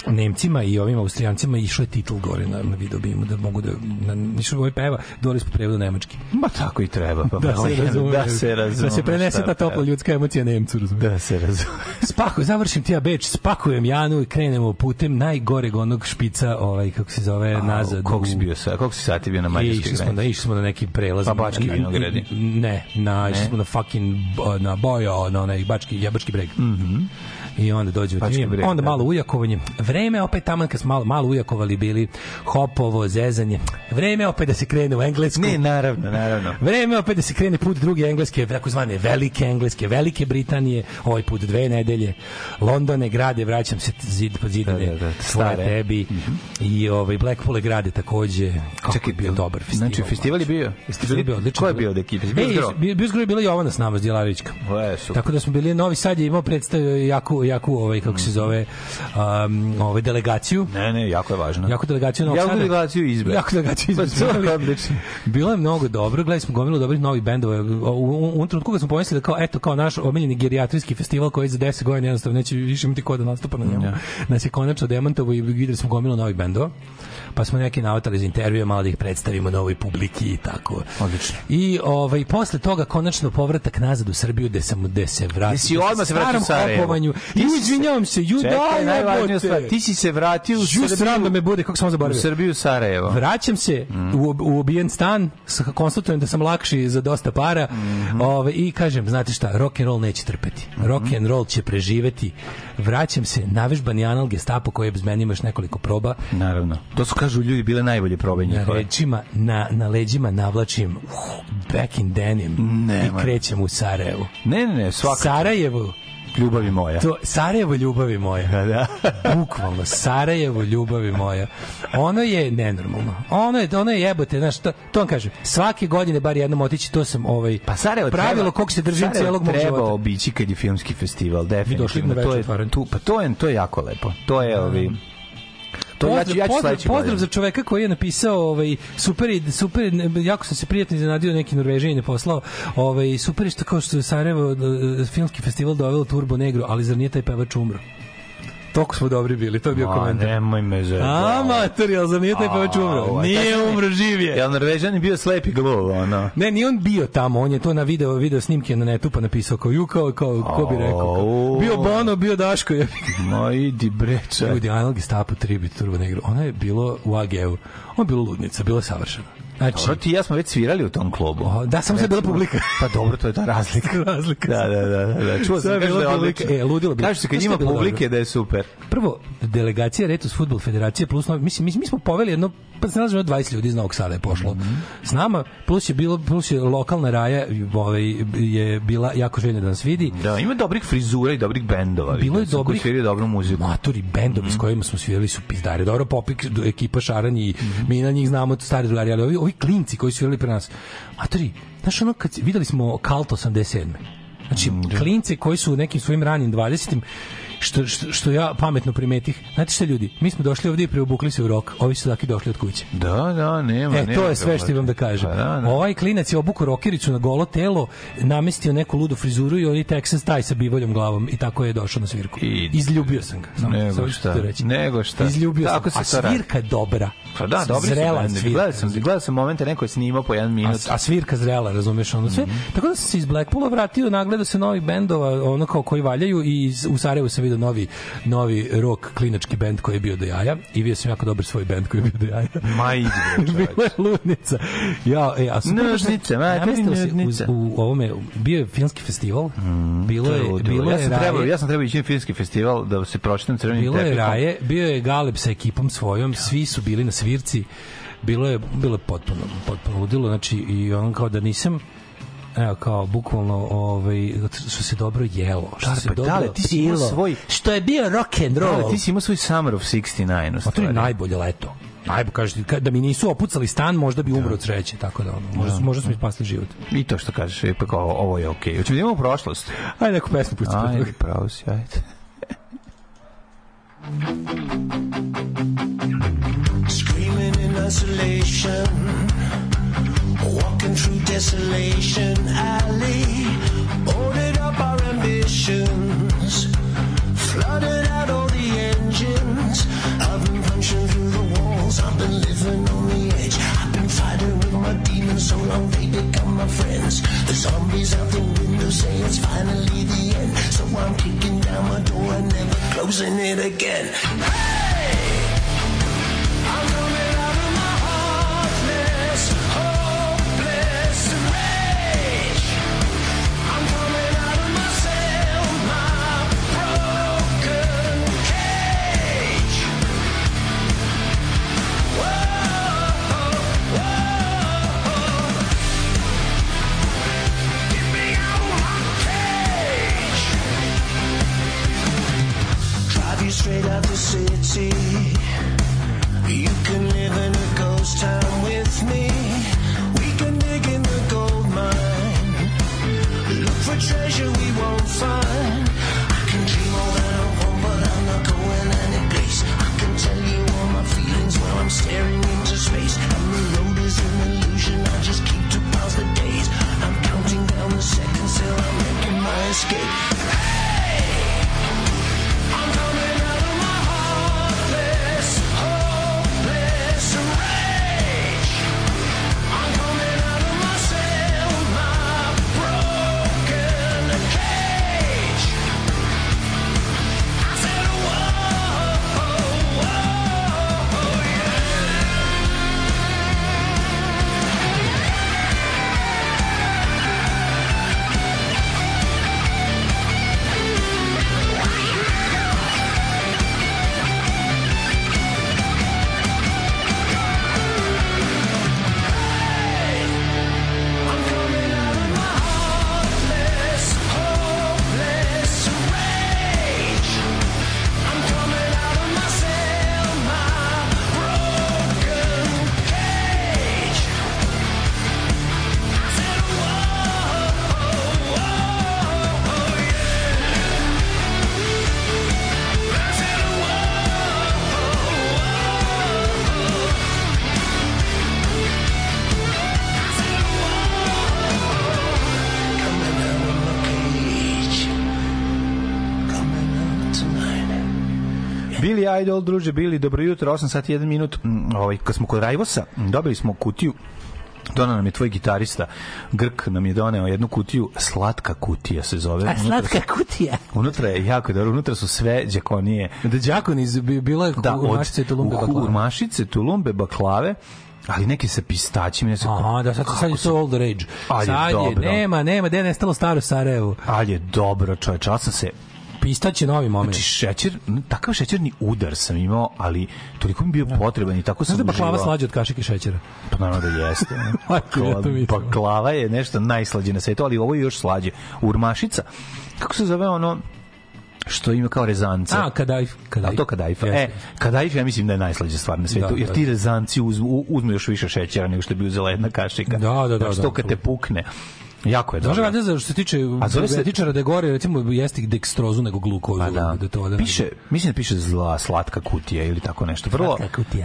[SPEAKER 2] Nemcima i ovim Austrijancima išao je titl gore na, na video bimu da mogu da na, nisu ovaj peva dole smo prevodu nemački
[SPEAKER 1] Ma tako i treba. Pa,
[SPEAKER 2] da se razume
[SPEAKER 1] Da se razume.
[SPEAKER 2] da se prenese ta topla ljudska emocija Nemcu razume
[SPEAKER 1] Da se razume.
[SPEAKER 2] Spako, završim ti ja Beč, spakujem Janu i krenemo putem najgoreg onog špica, ovaj, kako se zove, nazad.
[SPEAKER 1] Koliko si bio sa, koliko si sati bio na mađarskoj
[SPEAKER 2] išli smo,
[SPEAKER 1] granici?
[SPEAKER 2] na, išli smo na neki prelaz.
[SPEAKER 1] Pa Bački
[SPEAKER 2] Na-
[SPEAKER 1] vinogradi.
[SPEAKER 2] Ne, na, išli smo na fucking, na Bojo, na onaj Bački, Jabački breg. I onda tim,
[SPEAKER 1] breg,
[SPEAKER 2] onda
[SPEAKER 1] da.
[SPEAKER 2] malo ujakovanje. Vreme opet taman kad smo malo, malo ujakovali bili hopovo, zezanje. Vreme opet da se krene u englesku.
[SPEAKER 1] Ne, naravno, naravno.
[SPEAKER 2] Vreme opet da se krene put druge engleske, takozvane velike engleske, velike Britanije, ovaj put dve nedelje, Londone grade, vraćam se zid po zidane,
[SPEAKER 1] Da, da, da, stare.
[SPEAKER 2] tebi, i ovaj Blackpool grade takođe, kako
[SPEAKER 1] Čekaj,
[SPEAKER 2] je bio dobar festival.
[SPEAKER 1] Znači, festival je bio?
[SPEAKER 2] Festival je bio odličan.
[SPEAKER 1] Ko je bio od ekipe? Bio Zgro?
[SPEAKER 2] bio, bio Zgro bila Jovana s nama, Zdjelavićka.
[SPEAKER 1] E.
[SPEAKER 2] Tako da smo bili Novi Sad je imao predstavio jaku jaku ovaj kako se zove um, ovaj delegaciju
[SPEAKER 1] Ne, ne, jako je važno.
[SPEAKER 2] Jaku delegaciju Novog
[SPEAKER 1] Jaku
[SPEAKER 2] Sada.
[SPEAKER 1] delegaciju izbe.
[SPEAKER 2] Jaku delegaciju izbe.
[SPEAKER 1] Pa to je odlično.
[SPEAKER 2] Bilo je mnogo dobro, gledali smo gomilu dobrih novih bendova. U, u, u trenutku kad smo pomislili da kao, eto, kao naš omiljeni gerijatrijski festival koji za 10 godina jednostavno neće više imati ko da nastupa na njemu.
[SPEAKER 1] Ja.
[SPEAKER 2] Nas je konačno demantovo i videli smo gomilu novih bendova. Pa smo neki navatali za intervjue, malo da ih predstavimo novoj publiki i tako.
[SPEAKER 1] Odlično.
[SPEAKER 2] I ovaj, posle toga konačno povratak nazad u Srbiju gde sam gde se vratio.
[SPEAKER 1] Ti si odmah se vratio u Sarajevo.
[SPEAKER 2] I izvinjavam se, ju
[SPEAKER 1] najvažnija
[SPEAKER 2] jebote.
[SPEAKER 1] stvar. Ti si se vratio u
[SPEAKER 2] Ju
[SPEAKER 1] Srbiju.
[SPEAKER 2] sram da me bude, kako sam
[SPEAKER 1] U
[SPEAKER 2] zaboravio.
[SPEAKER 1] Srbiju, Sarajevo.
[SPEAKER 2] Vraćam se u, ob- u obijen stan, konstatujem da sam lakši za dosta para ove, i kažem, znate šta, rock and roll neće trpeti. Rock and roll će preživeti. Vraćam se, navežbani anal gestapo koji je bez mene imaš nekoliko proba.
[SPEAKER 1] Naravno. To su, kažu ljudi, bile najbolje probe
[SPEAKER 2] Na
[SPEAKER 1] njihove.
[SPEAKER 2] rečima, na, na leđima navlačim uh, back in denim
[SPEAKER 1] Nema.
[SPEAKER 2] i krećem u Sarajevo.
[SPEAKER 1] Ne, ne, ne, svaka
[SPEAKER 2] Sarajevo,
[SPEAKER 1] ljubavi moja.
[SPEAKER 2] to, Sarajevo ljubavi moja.
[SPEAKER 1] Da, da.
[SPEAKER 2] Bukvalno, Sarajevo, ljubavi moja. Ono je nenormalno. Ono je, ono je jebote, znaš, to, to vam kažem. Svake godine bar jednom otići, to sam ovaj,
[SPEAKER 1] Pa Sarajevo
[SPEAKER 2] pravilo
[SPEAKER 1] treba,
[SPEAKER 2] kog se držim celog mog
[SPEAKER 1] treba
[SPEAKER 2] života.
[SPEAKER 1] obići kad je filmski festival, definitivno. To je, tu, pa to je, to je jako lepo. To je, ovi... To ja ću,
[SPEAKER 2] Pozdrav,
[SPEAKER 1] ja ću
[SPEAKER 2] pozdrav, pozdrav
[SPEAKER 1] godine.
[SPEAKER 2] za čoveka koji je napisao ovaj super super jako sam se prijatno iznenadio neki Norvežanin je poslao ovaj super što kao što je Sarajevo eh, filmski festival doveo Turbo Negro ali zar nije taj pevač umro Toliko smo dobri bili, to je bio
[SPEAKER 1] Ma,
[SPEAKER 2] komentar.
[SPEAKER 1] nemoj me zeti.
[SPEAKER 2] A, mater, jel zar nije taj pevač umro?
[SPEAKER 1] A
[SPEAKER 2] Nije umro, živ je.
[SPEAKER 1] Jel Norvežan je bio slepi gluv, ono?
[SPEAKER 2] Ne, nije on bio tamo, on je to na video, video snimke na netu pa napisao kao ju, kao, kao, ko bi rekao. Kao, bio Bono, bio Daško. Je.
[SPEAKER 1] Ma idi bre, čak.
[SPEAKER 2] Ljudi, Anal Gestapo Tribute Turbo Negro, ona je bilo u AG-u, ona je bilo ludnica, bilo je savršeno. Znači,
[SPEAKER 1] Dobro, ti i ja smo već svirali u tom klubu.
[SPEAKER 2] o, da, samo se bila publika.
[SPEAKER 1] Pa dobro, to je ta razlika.
[SPEAKER 2] Razlika.
[SPEAKER 1] Da, da, da, da, da. Čuo sam kaže da je odlično.
[SPEAKER 2] E, ludilo bilo.
[SPEAKER 1] Kaže se kad ima publike
[SPEAKER 2] dobro?
[SPEAKER 1] da je super.
[SPEAKER 2] Prvo, delegacija Retus Futbol Federacije plus novi, mislim, mi, mi smo poveli jedno pa se nalazimo 20 ljudi iz Novog Sada je pošlo.
[SPEAKER 1] Mhm.
[SPEAKER 2] S nama plus je bilo plus je lokalna raja ovaj je bila jako željna da nas vidi.
[SPEAKER 1] Da, ima dobrih frizura i dobrih bendova.
[SPEAKER 2] Bilo je
[SPEAKER 1] koji
[SPEAKER 2] dobrih
[SPEAKER 1] sviraju dobru muziku.
[SPEAKER 2] Matori bendovi
[SPEAKER 1] Mhm.
[SPEAKER 2] s kojima smo svirali su pizdari. Dobro, Popik, ekipa Šaranj i
[SPEAKER 1] Mhm.
[SPEAKER 2] mi na njih znamo stari drugari, ali ovi, ovi klinci koji su svirali pre nas. Matori, znaš ono kad videli smo Kalt 87. Znači,
[SPEAKER 1] Mm,
[SPEAKER 2] klince koji su u nekim svojim ranim 20 što, što, što ja pametno primetih. Znate šta ljudi, mi smo došli ovdje i preobukli se u rok, ovi su dakle došli od kuće.
[SPEAKER 1] Da, da, nema.
[SPEAKER 2] E,
[SPEAKER 1] nema
[SPEAKER 2] to je sve što imam da kažem.
[SPEAKER 1] Pa da, da.
[SPEAKER 2] Ovaj klinac je obuko rokericu na golo telo, namestio neku ludu frizuru i oni Texas taj sa bivoljom glavom i tako je došao na svirku.
[SPEAKER 1] I-
[SPEAKER 2] Izljubio sam ga. Samo,
[SPEAKER 1] Nego
[SPEAKER 2] samo ću
[SPEAKER 1] šta,
[SPEAKER 2] reći.
[SPEAKER 1] nego šta.
[SPEAKER 2] Izljubio
[SPEAKER 1] Tako
[SPEAKER 2] sam.
[SPEAKER 1] se
[SPEAKER 2] A svirka je dobra.
[SPEAKER 1] Pa da, dobri su
[SPEAKER 2] Zrela svirka.
[SPEAKER 1] Gledao sam, gledao sam momente neko je snimao po jedan
[SPEAKER 2] A,
[SPEAKER 1] minut.
[SPEAKER 2] a svirka zrela, razumeš ono sve. Tako da sam se iz Blackpoola vratio, nagledao se novih bendova, ono kao koji valjaju i iz- u Sarajevu sam vidio novi novi rock klinački bend koji je bio do jaja i vidio sam jako dobar svoj bend koji je bio do jaja.
[SPEAKER 1] Ma idi, bre, čoveče.
[SPEAKER 2] Bila je ludnica. Ja, e, a super,
[SPEAKER 1] Nožnice, ma,
[SPEAKER 2] se
[SPEAKER 1] nožnice.
[SPEAKER 2] u, u ovome, bio je filmski festival, bilo
[SPEAKER 1] To
[SPEAKER 2] je, bilo
[SPEAKER 1] ja
[SPEAKER 2] je
[SPEAKER 1] sam trebao, ja sam trebao ići na filmski festival da se pročitam crvenim
[SPEAKER 2] bilo je raje, bio je Galeb sa ekipom svojom, svi su bili na svirci, bilo je, bilo je potpuno, potpuno ludilo, znači i on kao da nisam, evo kao bukvalno ovaj što se dobro jelo što
[SPEAKER 1] Da,
[SPEAKER 2] se
[SPEAKER 1] pa
[SPEAKER 2] dobro
[SPEAKER 1] dale, ti si imao
[SPEAKER 2] pilo,
[SPEAKER 1] svoj-
[SPEAKER 2] što je bio rock and
[SPEAKER 1] Da,
[SPEAKER 2] roll
[SPEAKER 1] ti si imao svoj Summer of 69 u
[SPEAKER 2] Ma to je najbolje leto. Najbolje kad- da mi nisu opucali stan, možda bi umro od sreće, tako da ono, možda, možda su mi spasli život.
[SPEAKER 1] I to što kažeš, je pa kao, ovo je okej. Hoćemo da imamo prošlost.
[SPEAKER 2] Ajde neku pesmu pusti.
[SPEAKER 1] Ajde, pravo si, ajde.
[SPEAKER 6] Screaming in isolation.
[SPEAKER 5] Desolation alley. Boarded up our ambitions. Flooded out all the engines. I've been punching through the walls. I've been living on the edge. I've been fighting with my demons so long they become my friends. The zombies out the window say it's finally the end. So I'm kicking down my door and never closing it again. Hey! Straight out the city. You can live in a ghost town with me. We can dig in the gold mine. Look for treasure we won't find. I can dream all that I want, but I'm not going any place. I can tell you all my feelings while I'm staring
[SPEAKER 1] Idol, druže Billy, dobro jutro, 8 sati 1 minut. Mm, Ovaj, kad smo kod Rajvosa, dobili smo kutiju Donao nam je tvoj gitarista, Grk nam je doneo jednu kutiju, slatka kutija se zove.
[SPEAKER 2] A
[SPEAKER 1] Unutra
[SPEAKER 2] slatka
[SPEAKER 1] su-
[SPEAKER 2] kutija.
[SPEAKER 1] Unutra je jako dobro, unutra su sve đakonije.
[SPEAKER 2] Da đakon iz bi- bila je
[SPEAKER 1] Da, od
[SPEAKER 2] urmašice tulumbe
[SPEAKER 1] u-
[SPEAKER 2] baklave.
[SPEAKER 1] urmašice, tulumbe, baklave, ali neke sa pistaćima, ne znam kako-
[SPEAKER 2] Aha, da sad, sad je to all the rage.
[SPEAKER 1] Ali
[SPEAKER 2] sad je,
[SPEAKER 1] dobro.
[SPEAKER 2] nema, nema, gde je nestalo staro Sarajevo.
[SPEAKER 1] Ali je dobro, čoveče, ali sam se
[SPEAKER 2] Pistać je novi moment.
[SPEAKER 1] Znači šećer, takav šećerni udar sam imao, ali toliko mi bio potreban i tako sam
[SPEAKER 2] Znaš da baklava
[SPEAKER 1] uživao.
[SPEAKER 2] slađa od kašike šećera?
[SPEAKER 1] Pa naravno da jeste.
[SPEAKER 2] Majko, ja to mislim.
[SPEAKER 1] Baklava je nešto najslađe na svetu, ali ovo je još slađe. Urmašica, kako se zove ono što ima kao rezanca?
[SPEAKER 2] A, kadajf.
[SPEAKER 1] A to kadajfa.
[SPEAKER 2] Jeste.
[SPEAKER 1] E, kadajf ja mislim da je najslađa stvar na svetu,
[SPEAKER 2] Da,
[SPEAKER 1] jer
[SPEAKER 2] da.
[SPEAKER 1] ti rezanci uz, u- uzmu još više šećera nego što bi uzela jedna kašika.
[SPEAKER 2] Da, da, da,
[SPEAKER 1] Znači,
[SPEAKER 2] da,
[SPEAKER 1] to kad te pukne. Jako je
[SPEAKER 2] Znaš
[SPEAKER 1] dobro.
[SPEAKER 2] valjda za što se tiče
[SPEAKER 1] A zove se-
[SPEAKER 2] etičara da gore recimo jesti dekstrozu nego glukozu
[SPEAKER 1] Pa da.
[SPEAKER 2] da to da
[SPEAKER 1] piše, mislim da piše zla slatka kutija ili tako nešto. Vrlo,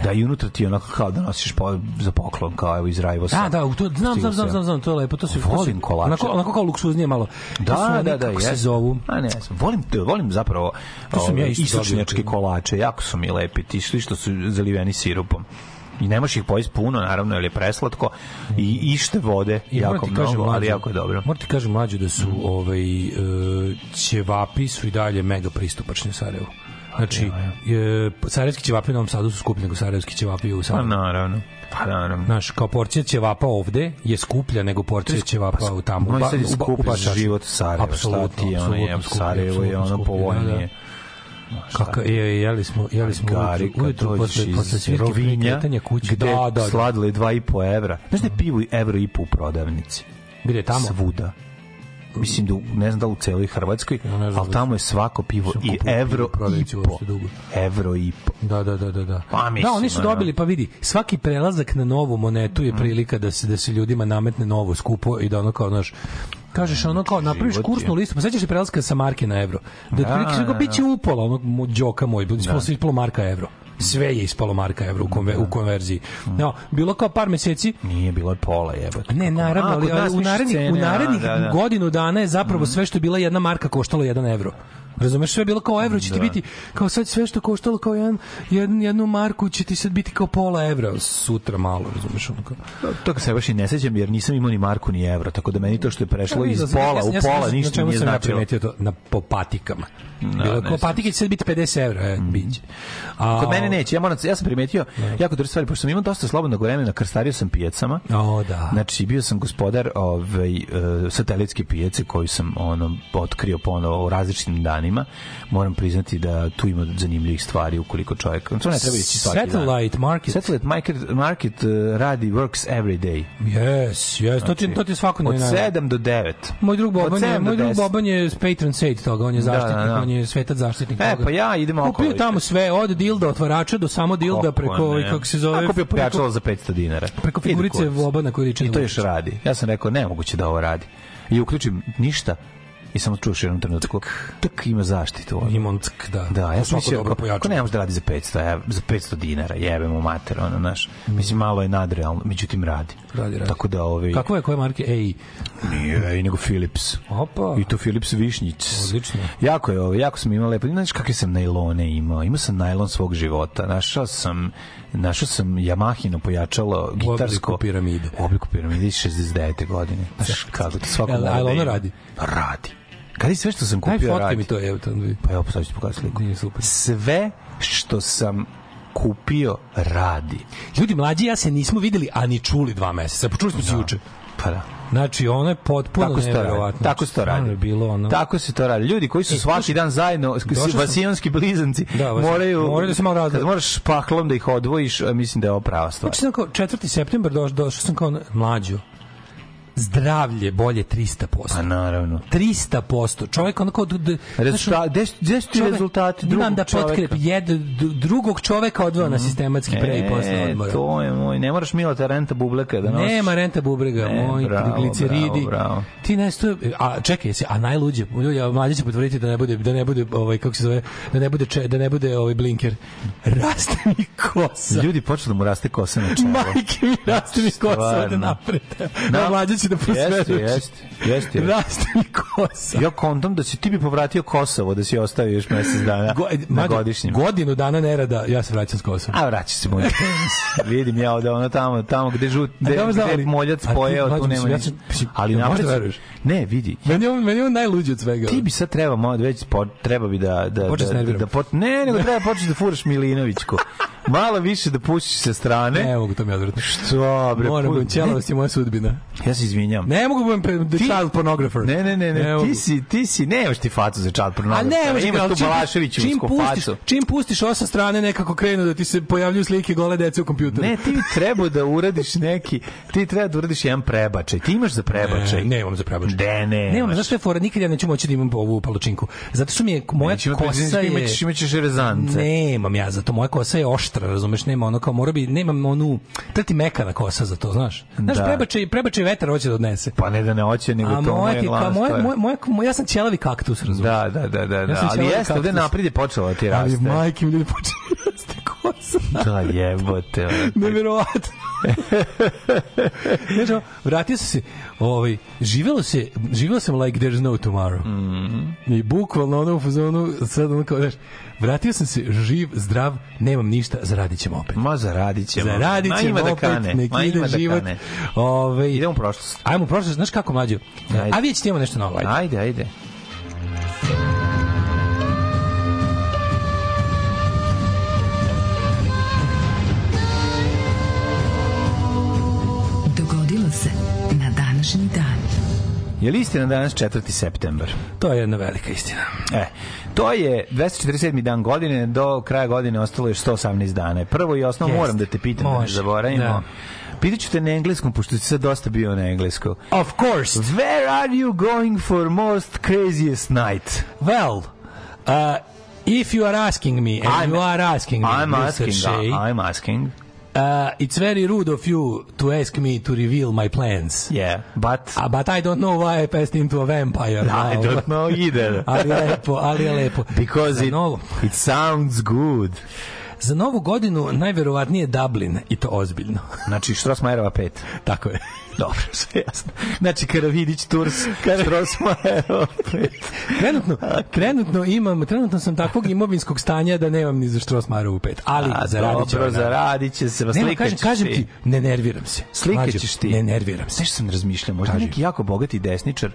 [SPEAKER 1] da i unutra ti onako kao da nosiš po, za poklon, kao evo iz Rajvosa.
[SPEAKER 2] Da, da, to znam, znam, znam, znam, znam, to je lepo, to to
[SPEAKER 1] Volim kolače.
[SPEAKER 2] Onako, onako kao luksuznije malo.
[SPEAKER 1] Da,
[SPEAKER 2] oni,
[SPEAKER 1] da, da,
[SPEAKER 2] kako se zovu?
[SPEAKER 1] A ne, volim, volim zapravo
[SPEAKER 2] To sam ja
[SPEAKER 1] istočnjačke kolače, jako su mi lepi, ti što su zaliveni sirupom. I ne možeš ih pojesti puno, naravno, jer je preslatko i ište vode,
[SPEAKER 2] I
[SPEAKER 1] jako
[SPEAKER 2] ti kažem,
[SPEAKER 1] mnogo, ali jako je dobro.
[SPEAKER 2] Moram ti kažem mlađe da su ovaj e, ćevapi su i dalje mega pristupačni u Sarajevu. Znači, e, sarajevski ćevapi u Novom Sadu su skuplji nego sarajevski ćevapi u
[SPEAKER 1] Pa
[SPEAKER 2] Sarajevu.
[SPEAKER 1] naravno, pa naravno.
[SPEAKER 2] Znaš, kao porcija ćevapa ovde je skuplja nego porcija ćevapa u tamo.
[SPEAKER 1] Moj sad je
[SPEAKER 2] u ba- u
[SPEAKER 1] skup
[SPEAKER 2] Baščaši.
[SPEAKER 1] život Sarajeva, šta
[SPEAKER 2] Apsolutno,
[SPEAKER 1] ti je, ono je,
[SPEAKER 2] skuplji,
[SPEAKER 1] Sarajevo je ono
[SPEAKER 2] skuplji, da, da. Kako je, jeli smo, jeli smo
[SPEAKER 1] Gari,
[SPEAKER 2] ujutru, posle, posle svirke
[SPEAKER 1] Rovinja,
[SPEAKER 2] kuće.
[SPEAKER 1] gde
[SPEAKER 2] Da, da, da.
[SPEAKER 1] sladile 2,5 evra. Znaš da pivo i evro i po u prodavnici?
[SPEAKER 2] Gde je tamo?
[SPEAKER 1] Svuda. Mislim da u- ne znam da u celoj Hrvatskoj,
[SPEAKER 2] Ja
[SPEAKER 1] ali
[SPEAKER 2] da-
[SPEAKER 1] tamo je svako pivo i evro i po. Evro i po.
[SPEAKER 2] Da, da, da, da, da.
[SPEAKER 1] Pa, mislim,
[SPEAKER 2] da, oni su
[SPEAKER 1] ono.
[SPEAKER 2] dobili, pa vidi, svaki prelazak na novu monetu je prilika da se da se ljudima nametne novo skupo i da ono kao, znaš, kažeš ono kao napraviš kursnu listu, pa sećaš se prelaska sa marke na evro. Da
[SPEAKER 1] Da,
[SPEAKER 2] otprilike
[SPEAKER 1] da,
[SPEAKER 2] da,
[SPEAKER 1] da.
[SPEAKER 2] biće upola onog đoka moj, ispalo ispalo marka evro. Sve je ispalo marka evra u, konve, u konverziji. No, bilo kao par meseci,
[SPEAKER 1] Nije bilo je pola jebote.
[SPEAKER 2] Ne, naravno, ali, ali u narednih, u narednih
[SPEAKER 1] da, da.
[SPEAKER 2] godinu dana je zapravo sve što je bila jedna marka koštalo 1 evro. Razumeš, sve je bilo kao evro će ti
[SPEAKER 1] Da.
[SPEAKER 2] biti, kao sad sve što koštalo kao jedan, jedan, jednu marku će ti sad biti kao pola evra sutra malo, razumeš, ono kao.
[SPEAKER 1] Toga se baš i ne sećam jer nisam imao ni marku ni evro, tako da meni to što je prešlo iz
[SPEAKER 2] Ja sam-
[SPEAKER 1] pola
[SPEAKER 2] ja sam-
[SPEAKER 1] u
[SPEAKER 2] ja
[SPEAKER 1] pola ništa nije
[SPEAKER 2] ja
[SPEAKER 1] značilo.
[SPEAKER 2] primetio to na po patikama. Bilo
[SPEAKER 1] ne
[SPEAKER 2] kao patike će sad biti 50 evra, e, biće. A,
[SPEAKER 1] Kod mene neće, ja moram, ja sam primetio jako dobre stvari, pošto sam imao dosta slobodnog vremena, krstario sam pijacama.
[SPEAKER 2] O, da.
[SPEAKER 1] Znači, bio sam gospodar ovaj, e, satelitske pijace koju sam ono, otkrio ponovo u različitim danima. Moram priznati da tu ima zanimljivih stvari ukoliko čovjek... To ne treba ići svaki dan.
[SPEAKER 2] Satellite market.
[SPEAKER 1] Satellite market, market e, radi works every day.
[SPEAKER 2] Yes, yes, to ti, to ti svakodnevno.
[SPEAKER 1] Od 7 do 9.
[SPEAKER 2] Moj drug Boban je, moj drug. Boban je patron saint toga, on je zaštitnik,
[SPEAKER 1] da, da.
[SPEAKER 2] on je svetac zaštitnik
[SPEAKER 1] E,
[SPEAKER 2] toga.
[SPEAKER 1] pa ja idem okolo.
[SPEAKER 2] Kupio tamo sve, od dilda otvarača do samo dilda preko,
[SPEAKER 1] ne?
[SPEAKER 2] kako se zove,
[SPEAKER 1] A kupio pojačalo za 500 dinara.
[SPEAKER 2] preko figurice. Vobana koji liči
[SPEAKER 1] I to još radi. Ja sam rekao, nemoguće da ovo radi. I uključim ništa i samo čuš jednom trenutku. Tak ima zaštitu. ono.
[SPEAKER 2] Ima on tk, da.
[SPEAKER 1] Da, ja sam mislio,
[SPEAKER 2] dobro
[SPEAKER 1] kako
[SPEAKER 2] pojačalo.
[SPEAKER 1] ne može da radi za 500, ev, za 500 dinara, jebe mu mater, ono, naš. Mislim, malo je nadrealno, međutim radi.
[SPEAKER 2] Radi, radi.
[SPEAKER 1] Tako da, ovaj,
[SPEAKER 2] Kako je, koje marke? Ej,
[SPEAKER 1] nije, i nego Philips.
[SPEAKER 2] Opa.
[SPEAKER 1] I to Philips Višnjic.
[SPEAKER 2] Odlično.
[SPEAKER 1] Jako je ovo, jako sam imao lepo. Znaš kakve sam najlone imao? Imao sam najlon svog života. Našao sam našao sam Yamahino pojačalo gitarsko
[SPEAKER 2] obliku piramide.
[SPEAKER 1] U obliku piramide iz 69. godine. Znaš kako to svako mora
[SPEAKER 2] jel
[SPEAKER 1] da
[SPEAKER 2] ono radi?
[SPEAKER 1] Radi. Kad je sve što sam kupio
[SPEAKER 2] fotke
[SPEAKER 1] radi?
[SPEAKER 2] mi to, evo, tamo
[SPEAKER 1] Pa evo, sad ću ti pokazati sliku.
[SPEAKER 2] Nije super.
[SPEAKER 1] Sve što sam kupio radi.
[SPEAKER 2] Ljudi mlađi ja se nismo videli, a ni čuli dva meseca. Počuli smo se juče.
[SPEAKER 1] Pa da.
[SPEAKER 2] Znači, ono je potpuno
[SPEAKER 1] Tako
[SPEAKER 2] neverovatno.
[SPEAKER 1] Tako se to radi.
[SPEAKER 2] je bilo ono...
[SPEAKER 1] Tako se to radi. Ljudi koji su
[SPEAKER 2] E,
[SPEAKER 1] svaki dan zajedno, vasijonski blizanci,
[SPEAKER 2] Da, vas-
[SPEAKER 1] moraju,
[SPEAKER 2] moraju da se malo razlike.
[SPEAKER 1] Kad moraš paklom da ih odvojiš, mislim da je ovo prava stvar.
[SPEAKER 2] Znači sam kao 4. septembar došao, došao sam kao mlađu. Zdravlje bolje 300%.
[SPEAKER 1] Pa naravno.
[SPEAKER 2] 300%. Čovjek onako... d- d-
[SPEAKER 1] Rezulta, gde su- gde su ti rezultati
[SPEAKER 2] Imam
[SPEAKER 1] drugog
[SPEAKER 2] da
[SPEAKER 1] čoveka?
[SPEAKER 2] potkrep jed, drugog čoveka odveo na sistematski pre i posle
[SPEAKER 1] E,
[SPEAKER 2] odmora.
[SPEAKER 1] to je moj, ne moraš Milata Renta Bubleka da nosiš.
[SPEAKER 2] Nema renta bubrega,
[SPEAKER 1] Ne,
[SPEAKER 2] moj
[SPEAKER 1] bravo,
[SPEAKER 2] gliceridi.
[SPEAKER 1] bravo, bravo.
[SPEAKER 2] Ti nešto a čekaj se, a najluđe, ljudi, a mlađi će potvrditi da ne bude da ne bude ovaj kako se zove, da ne bude če, da ne bude ovaj blinker. Raste mi kosa.
[SPEAKER 1] Ljudi počnu da mu raste kosa na čelo.
[SPEAKER 2] Majke mi raste mi kosa
[SPEAKER 1] Stvarno.
[SPEAKER 2] ovde napred.
[SPEAKER 1] Da.
[SPEAKER 2] Da, da
[SPEAKER 1] Jeste, jeste, jeste.
[SPEAKER 2] Mi kosa.
[SPEAKER 1] Ja kontam da si ti bi povratio Kosovo, da si ostavio još mesec dana
[SPEAKER 2] Go,
[SPEAKER 1] na
[SPEAKER 2] mlađe,
[SPEAKER 1] godišnjem.
[SPEAKER 2] Godinu dana nerada, ja se vraćam s kosom.
[SPEAKER 1] A vraća se moj penis. Vidim ja ovde ono tamo, tamo gde žut, gde, gde moljac pojeo, tu nema
[SPEAKER 2] ja
[SPEAKER 1] ništa. Ali
[SPEAKER 2] možda
[SPEAKER 1] napred...
[SPEAKER 2] veruješ?
[SPEAKER 1] Ne, vidi.
[SPEAKER 2] Meni je on, meni on najluđi od svega.
[SPEAKER 1] Ti bi sad treba malo već po, treba bi da da
[SPEAKER 2] Početi s
[SPEAKER 1] da, da, da pot, ne, nego treba početi da furaš Milinovićku. Malo više da pustiš sa strane.
[SPEAKER 2] Ne mogu to mi odvratno.
[SPEAKER 1] Što bre?
[SPEAKER 2] Moram, budem ćelavost je moja sudbina.
[SPEAKER 1] Ja se izvinjam.
[SPEAKER 2] Ne mogu budem pre- the
[SPEAKER 1] Ti-
[SPEAKER 2] child pornographer.
[SPEAKER 1] Ne, ne, ne, ne,
[SPEAKER 2] mogu.
[SPEAKER 1] ti si, ti si, nemaš ti facu za čad
[SPEAKER 2] A
[SPEAKER 1] pornografija.
[SPEAKER 2] ne, može
[SPEAKER 1] imaš tu Balaševiću
[SPEAKER 2] čim pustiš,
[SPEAKER 1] facu.
[SPEAKER 2] čim pustiš ovo sa strane nekako krenu da ti se pojavljuju slike gole dece u kompjuteru.
[SPEAKER 1] Ne, ti bi trebao da uradiš neki, ti treba da uradiš jedan prebačaj. Ti imaš za prebačaj.
[SPEAKER 2] Ne, nemam za prebačaj.
[SPEAKER 1] De, ne.
[SPEAKER 2] Nemam, znaš je fora, nikad ja neću moći da imam ovu palučinku. Zato što mi je moja
[SPEAKER 1] imati
[SPEAKER 2] kosa je...
[SPEAKER 1] imaćeš, imaćeš rezance.
[SPEAKER 2] Nemam ja, zato moja kosa je oštra, razumeš, nema ono kao mora bi, nemam onu, treba ti mekana kosa za to, znaš. Znaš,
[SPEAKER 1] Da.
[SPEAKER 2] prebačaj, prebačaj vetar hoće da odnese.
[SPEAKER 1] Pa ne da ne hoće, nego
[SPEAKER 2] A
[SPEAKER 1] to
[SPEAKER 2] moja,
[SPEAKER 1] je
[SPEAKER 2] ti,
[SPEAKER 1] glavna
[SPEAKER 2] moja,
[SPEAKER 1] stvar.
[SPEAKER 2] moja, moja, moja, ja sam ćelavi kaktus, razumeš.
[SPEAKER 1] Da, da, da, da, da.
[SPEAKER 2] sam
[SPEAKER 1] ali jeste, ovde naprijed je počelo da ti
[SPEAKER 2] Ali
[SPEAKER 1] raste.
[SPEAKER 2] majke mi ljudi počinju da raste kosa.
[SPEAKER 1] Da, jebote.
[SPEAKER 2] Neverovatno. Ono, vratio sam se, ovaj, živelo se, živelo sam like there's no tomorrow.
[SPEAKER 1] Mhm.
[SPEAKER 2] I bukvalno ono u fazonu, sad ono kao, znaš, vratio sam se živ, zdrav, nemam ništa, zaradit ćemo opet.
[SPEAKER 1] Ma zaradit ćemo.
[SPEAKER 2] Zaradit
[SPEAKER 1] Ma
[SPEAKER 2] ćemo
[SPEAKER 1] ima da
[SPEAKER 2] opet,
[SPEAKER 1] kane.
[SPEAKER 2] nek
[SPEAKER 1] Ma
[SPEAKER 2] ide
[SPEAKER 1] ima da
[SPEAKER 2] život.
[SPEAKER 1] kane.
[SPEAKER 2] Ove,
[SPEAKER 1] Idemo u prošlost.
[SPEAKER 2] Ajmo u prošlost, znaš kako mlađo?
[SPEAKER 1] Ajde.
[SPEAKER 2] A vidjet ćete imamo nešto novo, ajde.
[SPEAKER 1] Ajde, ajde.
[SPEAKER 5] Dogodilo se na današnji dan.
[SPEAKER 1] Je li istina danas 4. septembar?
[SPEAKER 2] To je jedna velika istina.
[SPEAKER 1] E, to je 247. dan godine, do kraja godine ostalo je još 118 dana. Prvo i osnovno
[SPEAKER 2] Jeste.
[SPEAKER 1] moram da te pitam, da ne
[SPEAKER 2] Može.
[SPEAKER 1] zaboravimo.
[SPEAKER 2] Da.
[SPEAKER 1] Pitaću te na engleskom, pošto si sad dosta bio na engleskom.
[SPEAKER 2] Of course.
[SPEAKER 1] Where are you going for most craziest night?
[SPEAKER 2] Well, uh, if you are asking me, and
[SPEAKER 1] I'm-
[SPEAKER 2] you are asking me,
[SPEAKER 1] I'm
[SPEAKER 2] Mr.
[SPEAKER 1] asking,
[SPEAKER 2] Shea,
[SPEAKER 1] I'm asking.
[SPEAKER 2] Uh, it's very rude of you to ask me to reveal my plans.
[SPEAKER 1] Yeah, but
[SPEAKER 2] Uh, but I don't know why I passed into a vampire.
[SPEAKER 1] I
[SPEAKER 2] now.
[SPEAKER 1] don't know either.
[SPEAKER 2] ali je lepo, ali je lepo.
[SPEAKER 1] Because it, it sounds good.
[SPEAKER 2] Za novu godinu najverovatnije Dublin i to ozbiljno.
[SPEAKER 1] Znači, Štrosmajerova 5.
[SPEAKER 2] Tako je.
[SPEAKER 1] Dobro, sve jasno. Znači, Karavidić, Turs, Štrosmajerova 5.
[SPEAKER 2] Trenutno, trenutno imam, trenutno sam takvog imovinskog stanja da nemam ni za Štrosmajerovu 5. Ali
[SPEAKER 1] A,
[SPEAKER 2] zaradit ću.
[SPEAKER 1] dobro, zaradit će se, slikaćeš
[SPEAKER 2] kažem, kažem
[SPEAKER 1] ti.
[SPEAKER 2] ne nerviram se.
[SPEAKER 1] Slikaćeš ti.
[SPEAKER 2] Ne nerviram se.
[SPEAKER 1] Znaš što sam razmišljao? Možda
[SPEAKER 2] Kaži.
[SPEAKER 1] neki jako bogati desničar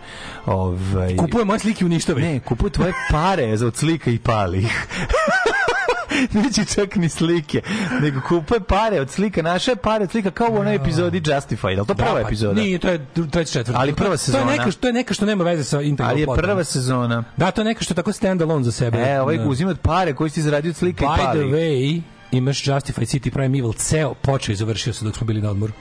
[SPEAKER 1] ovaj,
[SPEAKER 2] Kupuje moje slike u ništove.
[SPEAKER 1] Ne, kupuje tvoje pare za od slika i pali ih. Neće čak ni slike, nego kupuje pare od slika, naše pare od slika kao u onoj epizodi Justified, ali to prva
[SPEAKER 2] Da, pa,
[SPEAKER 1] epizoda.
[SPEAKER 2] Nije, to je treća četvrta.
[SPEAKER 1] Ali prva sezona.
[SPEAKER 2] To je neka, što- to je neka što nema veze sa integral
[SPEAKER 1] Ali je
[SPEAKER 2] plotom.
[SPEAKER 1] prva sezona.
[SPEAKER 2] Da, to je neka što je tako stand alone za sebe.
[SPEAKER 1] E, ovaj
[SPEAKER 2] Da.
[SPEAKER 1] uzima od pare koji si ti zaradio od slika i
[SPEAKER 2] By the way, imaš Justified City Primeval, ceo počeo i završio se dok smo bili na odmoru.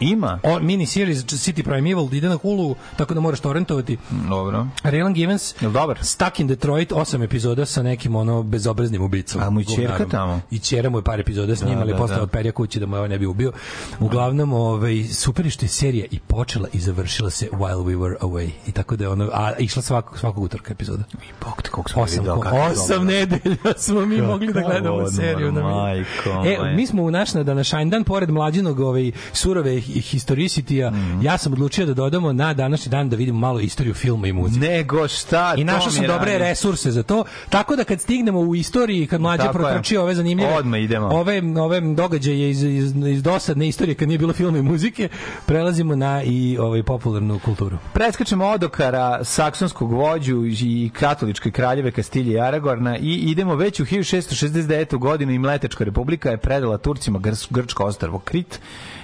[SPEAKER 1] Ima.
[SPEAKER 2] O, mini series City Primeval ide na Hulu, tako da moraš torrentovati.
[SPEAKER 1] Dobro.
[SPEAKER 2] Raylan Givens,
[SPEAKER 1] Jel dobar?
[SPEAKER 2] Stuck in Detroit, osam epizoda sa nekim ono bezobraznim ubicom.
[SPEAKER 1] A mu i
[SPEAKER 2] Govnarom.
[SPEAKER 1] tamo?
[SPEAKER 2] I ćera mu je par epizoda s njim,
[SPEAKER 1] Da,
[SPEAKER 2] ali
[SPEAKER 1] da,
[SPEAKER 2] posle
[SPEAKER 1] da.
[SPEAKER 2] odperja kući da mu je ovaj ne bi ubio. Uglavnom, ovaj, super je što je serija i počela i završila se while we were away. I tako da je ono, a išla svakog, svakog utorka epizoda.
[SPEAKER 1] I bog te koliko smo
[SPEAKER 2] Osam,
[SPEAKER 1] videli,
[SPEAKER 2] ko-
[SPEAKER 1] kako
[SPEAKER 2] osam nedelja smo mi mogli da gledamo
[SPEAKER 1] odmor,
[SPEAKER 2] seriju. na
[SPEAKER 1] majko
[SPEAKER 2] e, mi smo u naš na današnji dan, pored mlađinog ovaj, surove hi- historicitija,
[SPEAKER 1] Mhm.
[SPEAKER 2] ja sam odlučio da dodamo na današnji dan da vidimo malo istoriju filma i muzike.
[SPEAKER 1] Nego šta,
[SPEAKER 2] I našao sam dobre
[SPEAKER 1] radi.
[SPEAKER 2] resurse za to. Tako da kad stignemo u istoriji, kad mlađe protrči ove zanimljive
[SPEAKER 1] Odmah idemo.
[SPEAKER 2] ove, ove događaje iz, iz, iz dosadne istorije kad nije bilo filma i muzike, prelazimo na i ovaj popularnu kulturu.
[SPEAKER 1] Preskačemo odokara saksonskog vođu i katoličke kraljeve Kastilje i Aragorna i idemo već u 1669. godinu i Mletečka republika je predala Turcima Grčko ostrvo Krit,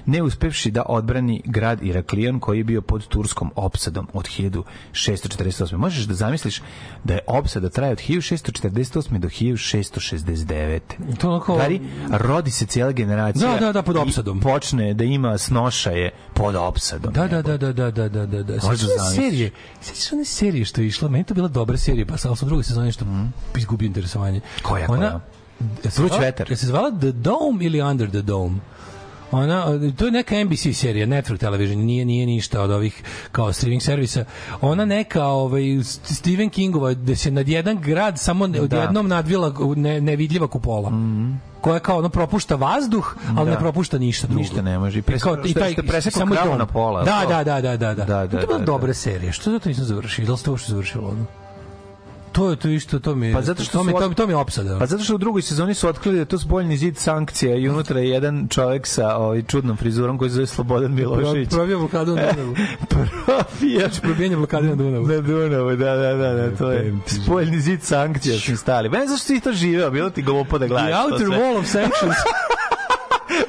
[SPEAKER 1] ne uspevši da odbrani grad Iraklion koji je bio pod turskom opsadom od 1648. Možeš da zamisliš da je opsada traja od 1648. do 1669.
[SPEAKER 2] To onako...
[SPEAKER 1] Dari, rodi se cijela generacija.
[SPEAKER 2] Da, da, da, pod opsadom.
[SPEAKER 1] počne da ima snošaje pod opsadom.
[SPEAKER 2] Da, da, da, da, da, da, da, da. da. Možeš
[SPEAKER 1] da.
[SPEAKER 2] Serije, sećaš one serije što je išla? Meni to bila dobra serija, pa sam u drugoj sezoni što mm. izgubio interesovanje.
[SPEAKER 1] Koja, koja?
[SPEAKER 2] Ona,
[SPEAKER 1] Vruć veter.
[SPEAKER 2] Je se zvala The Dome ili Under the Dome? Ona, to je neka NBC serija, Network Television, nije nije ništa od ovih kao streaming servisa. Ona neka ovaj Stephen Kingova gde se nad jedan grad samo
[SPEAKER 1] Da.
[SPEAKER 2] odjednom nadvila ne, nevidljiva kupola. koja kao ono propušta vazduh, ali
[SPEAKER 1] Da.
[SPEAKER 2] ne propušta ništa drugo.
[SPEAKER 1] Ništa ne može. I pres-
[SPEAKER 2] kao, i taj,
[SPEAKER 1] što presekao
[SPEAKER 2] samo
[SPEAKER 1] kravu na pola,
[SPEAKER 2] Da,
[SPEAKER 1] to?
[SPEAKER 2] da, da, da, da, da.
[SPEAKER 1] Da, da,
[SPEAKER 2] to je bila
[SPEAKER 1] da,
[SPEAKER 2] dobra
[SPEAKER 1] da.
[SPEAKER 2] serija. Što zato nisam završio? Da li ste uopšte završilo ono? To je to isto, to mi je,
[SPEAKER 1] Pa zato što
[SPEAKER 2] to mi, to, to mi je opsada.
[SPEAKER 1] Pa zato što u drugoj sezoni su otkrili da je to spoljni zid sankcija i unutra je jedan čovjek sa ovaj čudnom frizurom koji se zove Slobodan Milošević.
[SPEAKER 2] Probio blokadu na Dunavu.
[SPEAKER 1] Profija
[SPEAKER 2] Probijanje blokade na Dunavu.
[SPEAKER 1] na Dunavu, da, da, da, da, to je
[SPEAKER 2] ti
[SPEAKER 1] spoljni zid sankcija su stali. Ben, zašto si to živeo? Bilo ti glupo da gledaš
[SPEAKER 2] The Outer? Wall of Sanctions.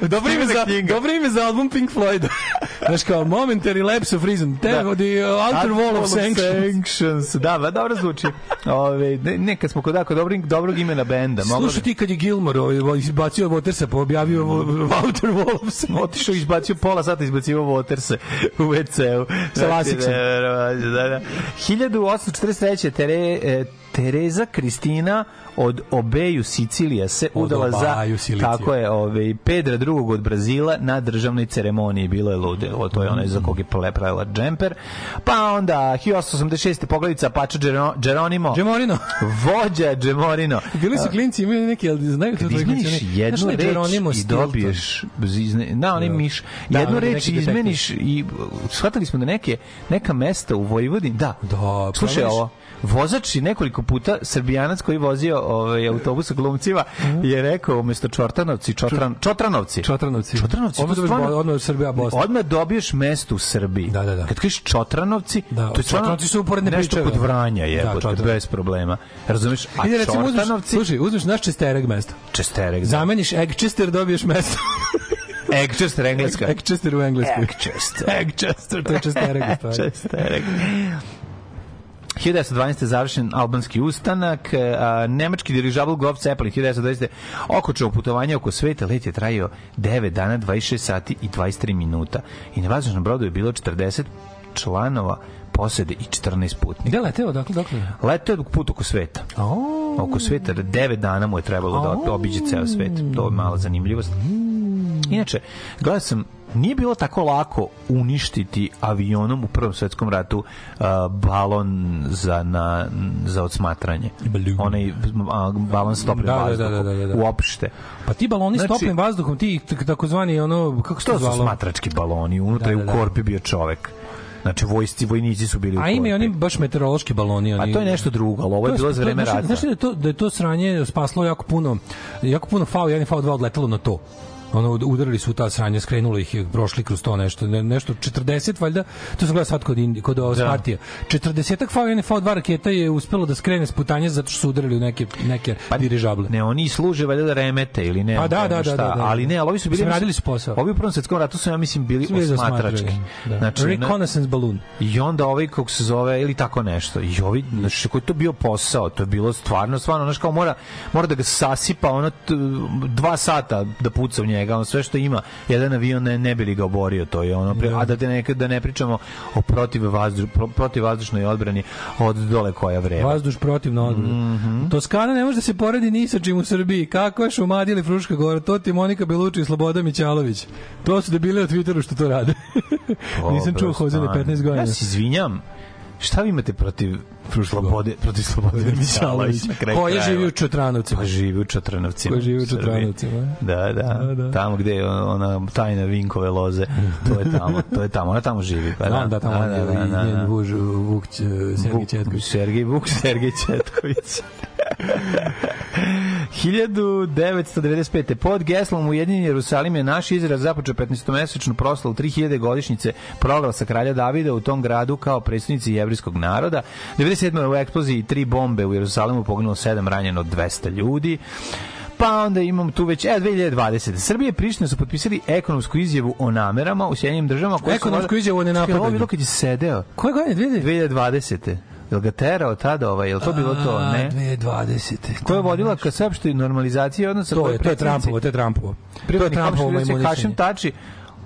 [SPEAKER 2] dobro ime, za, dobro ime za album Pink Floyd. Znaš kao Momentary Lapse of Reason. Te,
[SPEAKER 1] Da.
[SPEAKER 2] The Outer Wall of Sanctions.
[SPEAKER 1] Sanctions. Da, ba, dobro zvuči. Ove, ne, ne, kad smo kod, kod dobrog, dobrog imena benda.
[SPEAKER 2] Slušaj ti kad je Gilmore ovaj, izbacio Watersa, pa objavio vo- Outer Wall of Sanctions.
[SPEAKER 1] otišao izbacio pola sata izbacio Waterse u WC-u.
[SPEAKER 2] Sa lasiksom.
[SPEAKER 1] Da, da. 1843. Tere, e, Tereza Kristina od Obeju Sicilija se
[SPEAKER 2] Od
[SPEAKER 1] udala za
[SPEAKER 2] Silicija.
[SPEAKER 1] tako je, ovaj Pedra drugog od Brazila na državnoj ceremoniji bilo je lude. O to je onaj za kog je pravila džemper. Pa onda 1886. poglavica Gero- Geronimo.
[SPEAKER 2] Džemorino.
[SPEAKER 1] vođa Džemorino.
[SPEAKER 2] Bili su klinci, imaju neki, ali znaju to tvoj
[SPEAKER 1] izmeniš jednu reč
[SPEAKER 2] Geronimo
[SPEAKER 1] i dobiješ izne, da, onaj
[SPEAKER 2] Da.
[SPEAKER 1] miš
[SPEAKER 2] Da,
[SPEAKER 1] jednu reč izmeniš i shvatili smo da neke neka mesta u Vojvodini da,
[SPEAKER 2] Da,
[SPEAKER 1] slušaj ovo vozač je nekoliko puta srbijanac koji vozio ovaj autobus sa glumcima je rekao umesto Čortanovci Čotran, Čotranovci
[SPEAKER 2] Čotranovci.
[SPEAKER 1] Čotranovci
[SPEAKER 2] Odmah dobiješ odmah Srbija, Bosna.
[SPEAKER 1] odmah dobiješ mesto u Srbiji
[SPEAKER 2] Da, da, da.
[SPEAKER 1] kad kažeš Čotranovci
[SPEAKER 2] Da,
[SPEAKER 1] to je
[SPEAKER 2] Čotranovci su uporedne
[SPEAKER 1] nešto kod Vranja
[SPEAKER 2] Da,
[SPEAKER 1] je
[SPEAKER 2] Čotranovci.
[SPEAKER 1] bez problema razumeš a
[SPEAKER 2] Ide, recimo,
[SPEAKER 1] Čortanovci
[SPEAKER 2] slušaj, uzmeš naš čestereg mesto.
[SPEAKER 1] Česterek da.
[SPEAKER 2] Zameniš Eggchester, dobiješ mesto.
[SPEAKER 1] Egchester engleska
[SPEAKER 2] Eggchester u engleskoj.
[SPEAKER 1] Egchester.
[SPEAKER 2] Eggchester, to je čestereg.
[SPEAKER 1] Česterek. 1912. je završen albanski ustanak, a, nemački dirižabl Goff Zeppelin 1920. okočeo putovanje oko sveta, let je trajao 9 dana, 26 sati i 23 minuta. I na vazdušnom brodu je bilo 40 članova posede i 14 putnika.
[SPEAKER 2] Gde leteo, dakle, dakle?
[SPEAKER 1] Leto je put oko sveta.
[SPEAKER 2] O,
[SPEAKER 1] Oko sveta, 9 dana mu je trebalo da obiđe ceo svet. To je mala zanimljivost. Inače, gledao sam nije bilo tako lako uništiti avionom u Prvom svetskom ratu uh, balon za na za odsmatranje.
[SPEAKER 2] Balon.
[SPEAKER 1] Onaj a, balon s toplim
[SPEAKER 2] Da, da,
[SPEAKER 1] vazduhom.
[SPEAKER 2] da, da, da, da.
[SPEAKER 1] Uopšte.
[SPEAKER 2] Pa ti baloni
[SPEAKER 1] Znači-
[SPEAKER 2] s toplim vazduhom, ti takozvani ono kako se to
[SPEAKER 1] To su
[SPEAKER 2] zvalo?
[SPEAKER 1] smatrački baloni, unutra
[SPEAKER 2] Da,
[SPEAKER 1] je
[SPEAKER 2] da,
[SPEAKER 1] u
[SPEAKER 2] da.
[SPEAKER 1] korpi bio čovek. Znači, vojsci, vojnici su bili u
[SPEAKER 2] A ima i oni baš meteorološki baloni, oni.
[SPEAKER 1] A to je nešto drugo, ali ovo je
[SPEAKER 2] To
[SPEAKER 1] bilo za vreme rata.
[SPEAKER 2] Znaš li da je to da je to sranje spaslo jako puno jako puno V1 i V2 odletelo na to ono udarili su ta sranja, skrenulo ih je, prošli kroz to nešto, ne, nešto 40 valjda, to sam gledao sad kod, Indi, kod da. Spartija. 40 V1 i V2 raketa je uspelo da skrene s zato što su udarili u neke, neke dirižable.
[SPEAKER 1] Ne, oni služe valjda da remete ili ne.
[SPEAKER 2] Pa da, da, da,
[SPEAKER 1] šta,
[SPEAKER 2] da, da.
[SPEAKER 1] Ali ne, ali ovi su bili
[SPEAKER 2] Mislim, radili su posao.
[SPEAKER 1] Ovi u Prvom svetskom ratu su ja mislim bili osmatrački.
[SPEAKER 2] Da.
[SPEAKER 1] Znači,
[SPEAKER 2] Reconnaissance balloon.
[SPEAKER 1] I onda ovaj kako se zove ili tako nešto. I ovi znači koji to bio posao, to je bilo stvarno stvarno znači kao mora mora da ga sasipa ono t- dva sata da puca u njega, on sve što ima, jedan avion ne, ne bi li ga oborio, to je ono pre, a da te nekad da ne pričamo o protiv vazduš, pro, protivvazdušnoj odbrani od dole koja vreba.
[SPEAKER 2] Vazduš protiv na odbranu.
[SPEAKER 1] Mhm.
[SPEAKER 2] Toskana ne može da se poredi ni sa čim u Srbiji. Kako je Šumadija ili Fruška Gora? To ti Monika Beluči i Sloboda Mićalović. To su debili na Twitteru što to rade. Nisam čuo Hozele 15 godina.
[SPEAKER 1] Ja se izvinjam. Šta vi imate protiv slobode, protiv slobode Mićalović na kraju
[SPEAKER 2] Ko je živi u Čotranovcima?
[SPEAKER 1] Pa živi u Čotranovcima.
[SPEAKER 2] Ko živi u
[SPEAKER 1] Srbiji.
[SPEAKER 2] Čotranovcima?
[SPEAKER 1] Da, da,
[SPEAKER 2] Da, da.
[SPEAKER 1] Tamo gde je ona tajna Vinkove loze. To je tamo, to je tamo. Ona tamo živi. Pa
[SPEAKER 2] Da, da, tamo je i njen vuž Vuk
[SPEAKER 1] Vuk-
[SPEAKER 2] Četković.
[SPEAKER 1] Sergej Vuk, Sergej Četković. 1995. Pod geslom Ujedinjen Jerusalim je naš izraz započeo 15-mesečnu proslavu 3000 godišnjice proglasa kralja Davida u tom gradu kao predstavnici jevrijskog naroda. 97. u eksploziji tri bombe u Jerusalimu poginulo 7 ranjeno 200 ljudi. Pa onda imam tu već, e, 2020. Srbije i Priština su potpisali ekonomsku izjavu o namerama u Sjedinjenim državama. koje su-
[SPEAKER 2] Ekonomsku izjavu o nenapadanju.
[SPEAKER 1] Ovo je bilo kad je sedeo.
[SPEAKER 2] Koje godine? 2000?
[SPEAKER 1] 2020. Jel ga terao tada ovaj, jel to bilo to, ne?
[SPEAKER 2] 2020.
[SPEAKER 1] Ko je vodila ka saopšti normalizacije odnosa?
[SPEAKER 2] To je, to je Trumpovo, to je Trumpovo. To je Trumpovo
[SPEAKER 1] Hašim
[SPEAKER 2] imunisanje.
[SPEAKER 1] Tači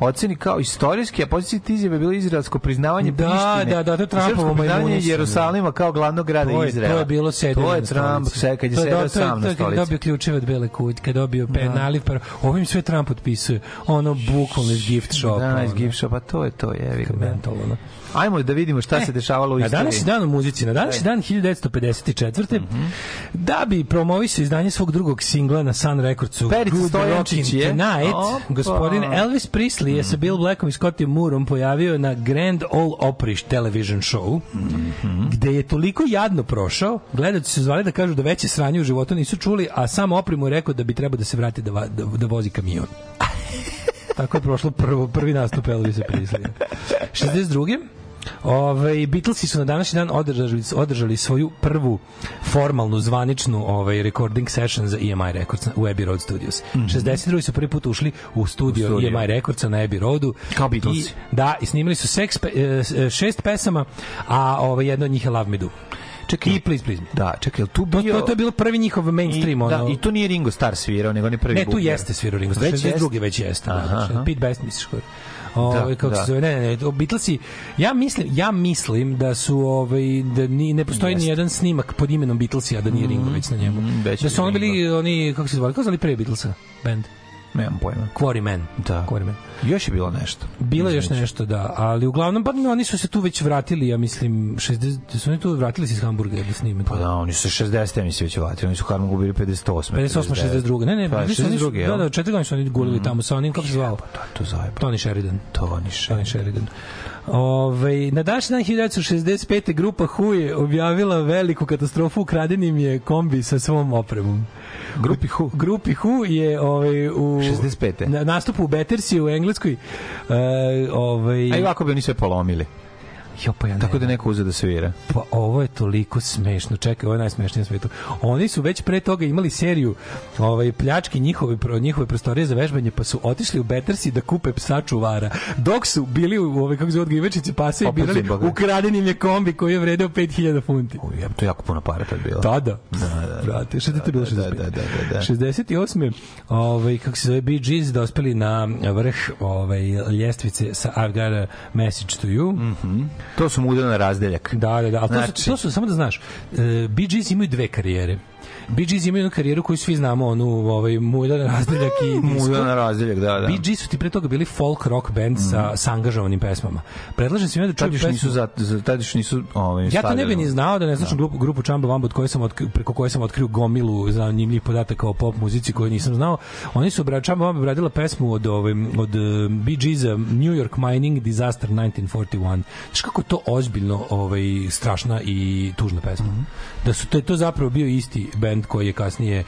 [SPEAKER 1] oceni kao istorijski, a pozicija izjave je bilo izraelsko priznavanje
[SPEAKER 2] Da,
[SPEAKER 1] Prištine.
[SPEAKER 2] da, da, to je
[SPEAKER 1] srpsko
[SPEAKER 2] Trumpovo
[SPEAKER 1] priznavanje. Jerusalima kao glavnog grada
[SPEAKER 2] To je,
[SPEAKER 1] Izraela.
[SPEAKER 2] to je bilo sedenje
[SPEAKER 1] To je Trump,
[SPEAKER 2] stolici.
[SPEAKER 1] se, kad je
[SPEAKER 2] To
[SPEAKER 1] sedeo
[SPEAKER 2] to
[SPEAKER 1] sam
[SPEAKER 2] to
[SPEAKER 1] na
[SPEAKER 2] je kad je
[SPEAKER 1] stolici.
[SPEAKER 2] dobio ključeve od bele kuće, kad je dobio pe,
[SPEAKER 1] Da.
[SPEAKER 2] naliv, par, ovim sve Trump potpisuje. Ono, bukvalno iz gift shopa.
[SPEAKER 1] Da, iz gift shopa, to je to, jevi ga. Ajmo da vidimo šta se dešavalo u
[SPEAKER 2] Na
[SPEAKER 1] istoriji.
[SPEAKER 2] današnji dan u muzici, na današnji dan 1954.
[SPEAKER 1] Mhm.
[SPEAKER 2] Da bi promovisao izdanje svog drugog singla na Sun Recordsu
[SPEAKER 1] Perica
[SPEAKER 2] Good
[SPEAKER 1] Stojančić
[SPEAKER 2] Rockin'
[SPEAKER 1] je.
[SPEAKER 2] Tonight,
[SPEAKER 1] Opa.
[SPEAKER 2] Gospodin Elvis Presley je sa Bill Blackom i Scottie Moorom pojavio na Grand Ole Opry television show,
[SPEAKER 1] Mhm.
[SPEAKER 2] gde je toliko jadno prošao, gledalci su zvali da kažu da veće sranje u životu nisu čuli, a sam Opry mu je rekao da bi trebao da se vrati da, va- da, da vozi kamion. Tako je prošlo prvo, prvi nastup Elvisa Presley. 62. Ove, Beatlesi su na današnji dan održali, održali svoju prvu formalnu zvaničnu ovaj recording session za EMI Records u Abbey Road Studios. 62. su prvi put ušli u studio.
[SPEAKER 1] U studio.
[SPEAKER 2] EMI Recordsa na Abbey Roadu.
[SPEAKER 1] Kao Beatlesi.
[SPEAKER 2] I, da, i snimili su seks, pe, e, e, šest pesama, a ovaj, jedna od njih je Love Me Do.
[SPEAKER 1] Čekaj,
[SPEAKER 2] I Please Please Me.
[SPEAKER 1] Da, čekaj, tu
[SPEAKER 2] To,
[SPEAKER 1] bio...
[SPEAKER 2] to, to je bilo prvi njihov mainstream.
[SPEAKER 1] I, da,
[SPEAKER 2] ono,
[SPEAKER 1] I tu nije Ringo Starr svirao, nego on je prvi
[SPEAKER 2] Ne, tu
[SPEAKER 1] bubnjar.
[SPEAKER 2] jeste svirao Ringo Starr.
[SPEAKER 1] Već
[SPEAKER 2] 62.
[SPEAKER 1] jeste?
[SPEAKER 2] već jeste.
[SPEAKER 1] Aha,
[SPEAKER 2] Aha,
[SPEAKER 1] aha.
[SPEAKER 2] Pete Best misliš koji? Ovaj kako
[SPEAKER 1] da.
[SPEAKER 2] se zove? Ne, ne, ne, Beatlesi. Ja mislim, ja mislim da su ovaj da ni ne postoji ni jedan snimak pod imenom Beatlesi a da nije Ringo već na njemu.
[SPEAKER 1] Mm,
[SPEAKER 2] da su oni bili oni kako se zvali? Kako se zvali pre Beatlesa? Band.
[SPEAKER 1] Nemam pojma.
[SPEAKER 2] Quarry Man.
[SPEAKER 1] Da.
[SPEAKER 2] Quarry Man.
[SPEAKER 1] Još je bilo nešto.
[SPEAKER 2] Bilo je još nešto, da, ali uglavnom pa oni su se tu već vratili, ja mislim, 60 da su oni tu vratili se iz Hamburga da snime.
[SPEAKER 1] Pa da, oni su 60. ja mislim već vratili, oni su Harmon gubili 58.
[SPEAKER 2] 58 62. Ne, ne,
[SPEAKER 1] Pa,
[SPEAKER 2] bili su oni-
[SPEAKER 1] 62.
[SPEAKER 2] Da, da, četiri godine su oni gulili tamo sa onim kako se zvao.
[SPEAKER 1] To je to zajeba.
[SPEAKER 2] Tony Sheridan.
[SPEAKER 1] Tony
[SPEAKER 2] Tony Sheridan. Ove, na današnji dan 1965. grupa Who je objavila veliku katastrofu, ukradenim je kombi sa svom opremom.
[SPEAKER 1] Grupi Who?
[SPEAKER 2] Grupi Who je ovaj, u
[SPEAKER 1] 65..
[SPEAKER 2] Na, nastupu u Battersea u Engleskoj uh, ovaj,
[SPEAKER 1] A i ovako bi oni sve polomili.
[SPEAKER 2] Jo, pa ja ne
[SPEAKER 1] Tako da je neko uzeo da svira.
[SPEAKER 2] Pa ovo je toliko smešno. Čekaj, ovo je najsmešnije na svetu. Oni su već pre toga imali seriju ovaj pljački njihove njihove prostorije za vežbanje, pa su otišli u Bettersi da kupe psa čuvara. Dok su bili u ovaj kako zove odgajivačice pasa i birali ukraden im je kombi koji je vredeo 5000 funti.
[SPEAKER 1] Uj, ja, to je jako puno para tad bilo.
[SPEAKER 2] Tada. Da, da. Brate, šta je to bilo
[SPEAKER 1] da, da,
[SPEAKER 2] 65?
[SPEAKER 1] da, da, da, da.
[SPEAKER 2] 68. Ovaj kako se zove Bee Gees dospeli na vrh ovaj ljestvice sa I've got a message to you.
[SPEAKER 1] To su mu na razdeljak.
[SPEAKER 2] Da, da, da, ali to,
[SPEAKER 1] Znači-
[SPEAKER 2] su, to su, samo da znaš, uh, Bee Gees imaju dve karijere. Bee Gees imaju jednu karijeru koju svi znamo, onu ovaj, Mudan razdeljak i disco.
[SPEAKER 1] Muda na razdeljak, da, da.
[SPEAKER 2] Bee Gees su ti pre toga bili folk rock band sa, sa angažovanim pesmama. Predlažem svima da čuju pesmu.
[SPEAKER 1] nisu za, za tad još nisu ovaj
[SPEAKER 2] Ja to ne bih ni znao da ne znaš grupu, grupu Chamba Wamba od koje sam otkrio, preko koje sam otkrio gomilu zanimljivih podataka o pop muzici koju nisam znao. Oni su bra Chamba Wamba obradila pesmu od ovaj od uh, Bee Geesa New York Mining Disaster 1941. Znaš kako to ozbiljno ovaj strašna i tužna pesma. Da su to je to zapravo bio isti bend koji je kasnije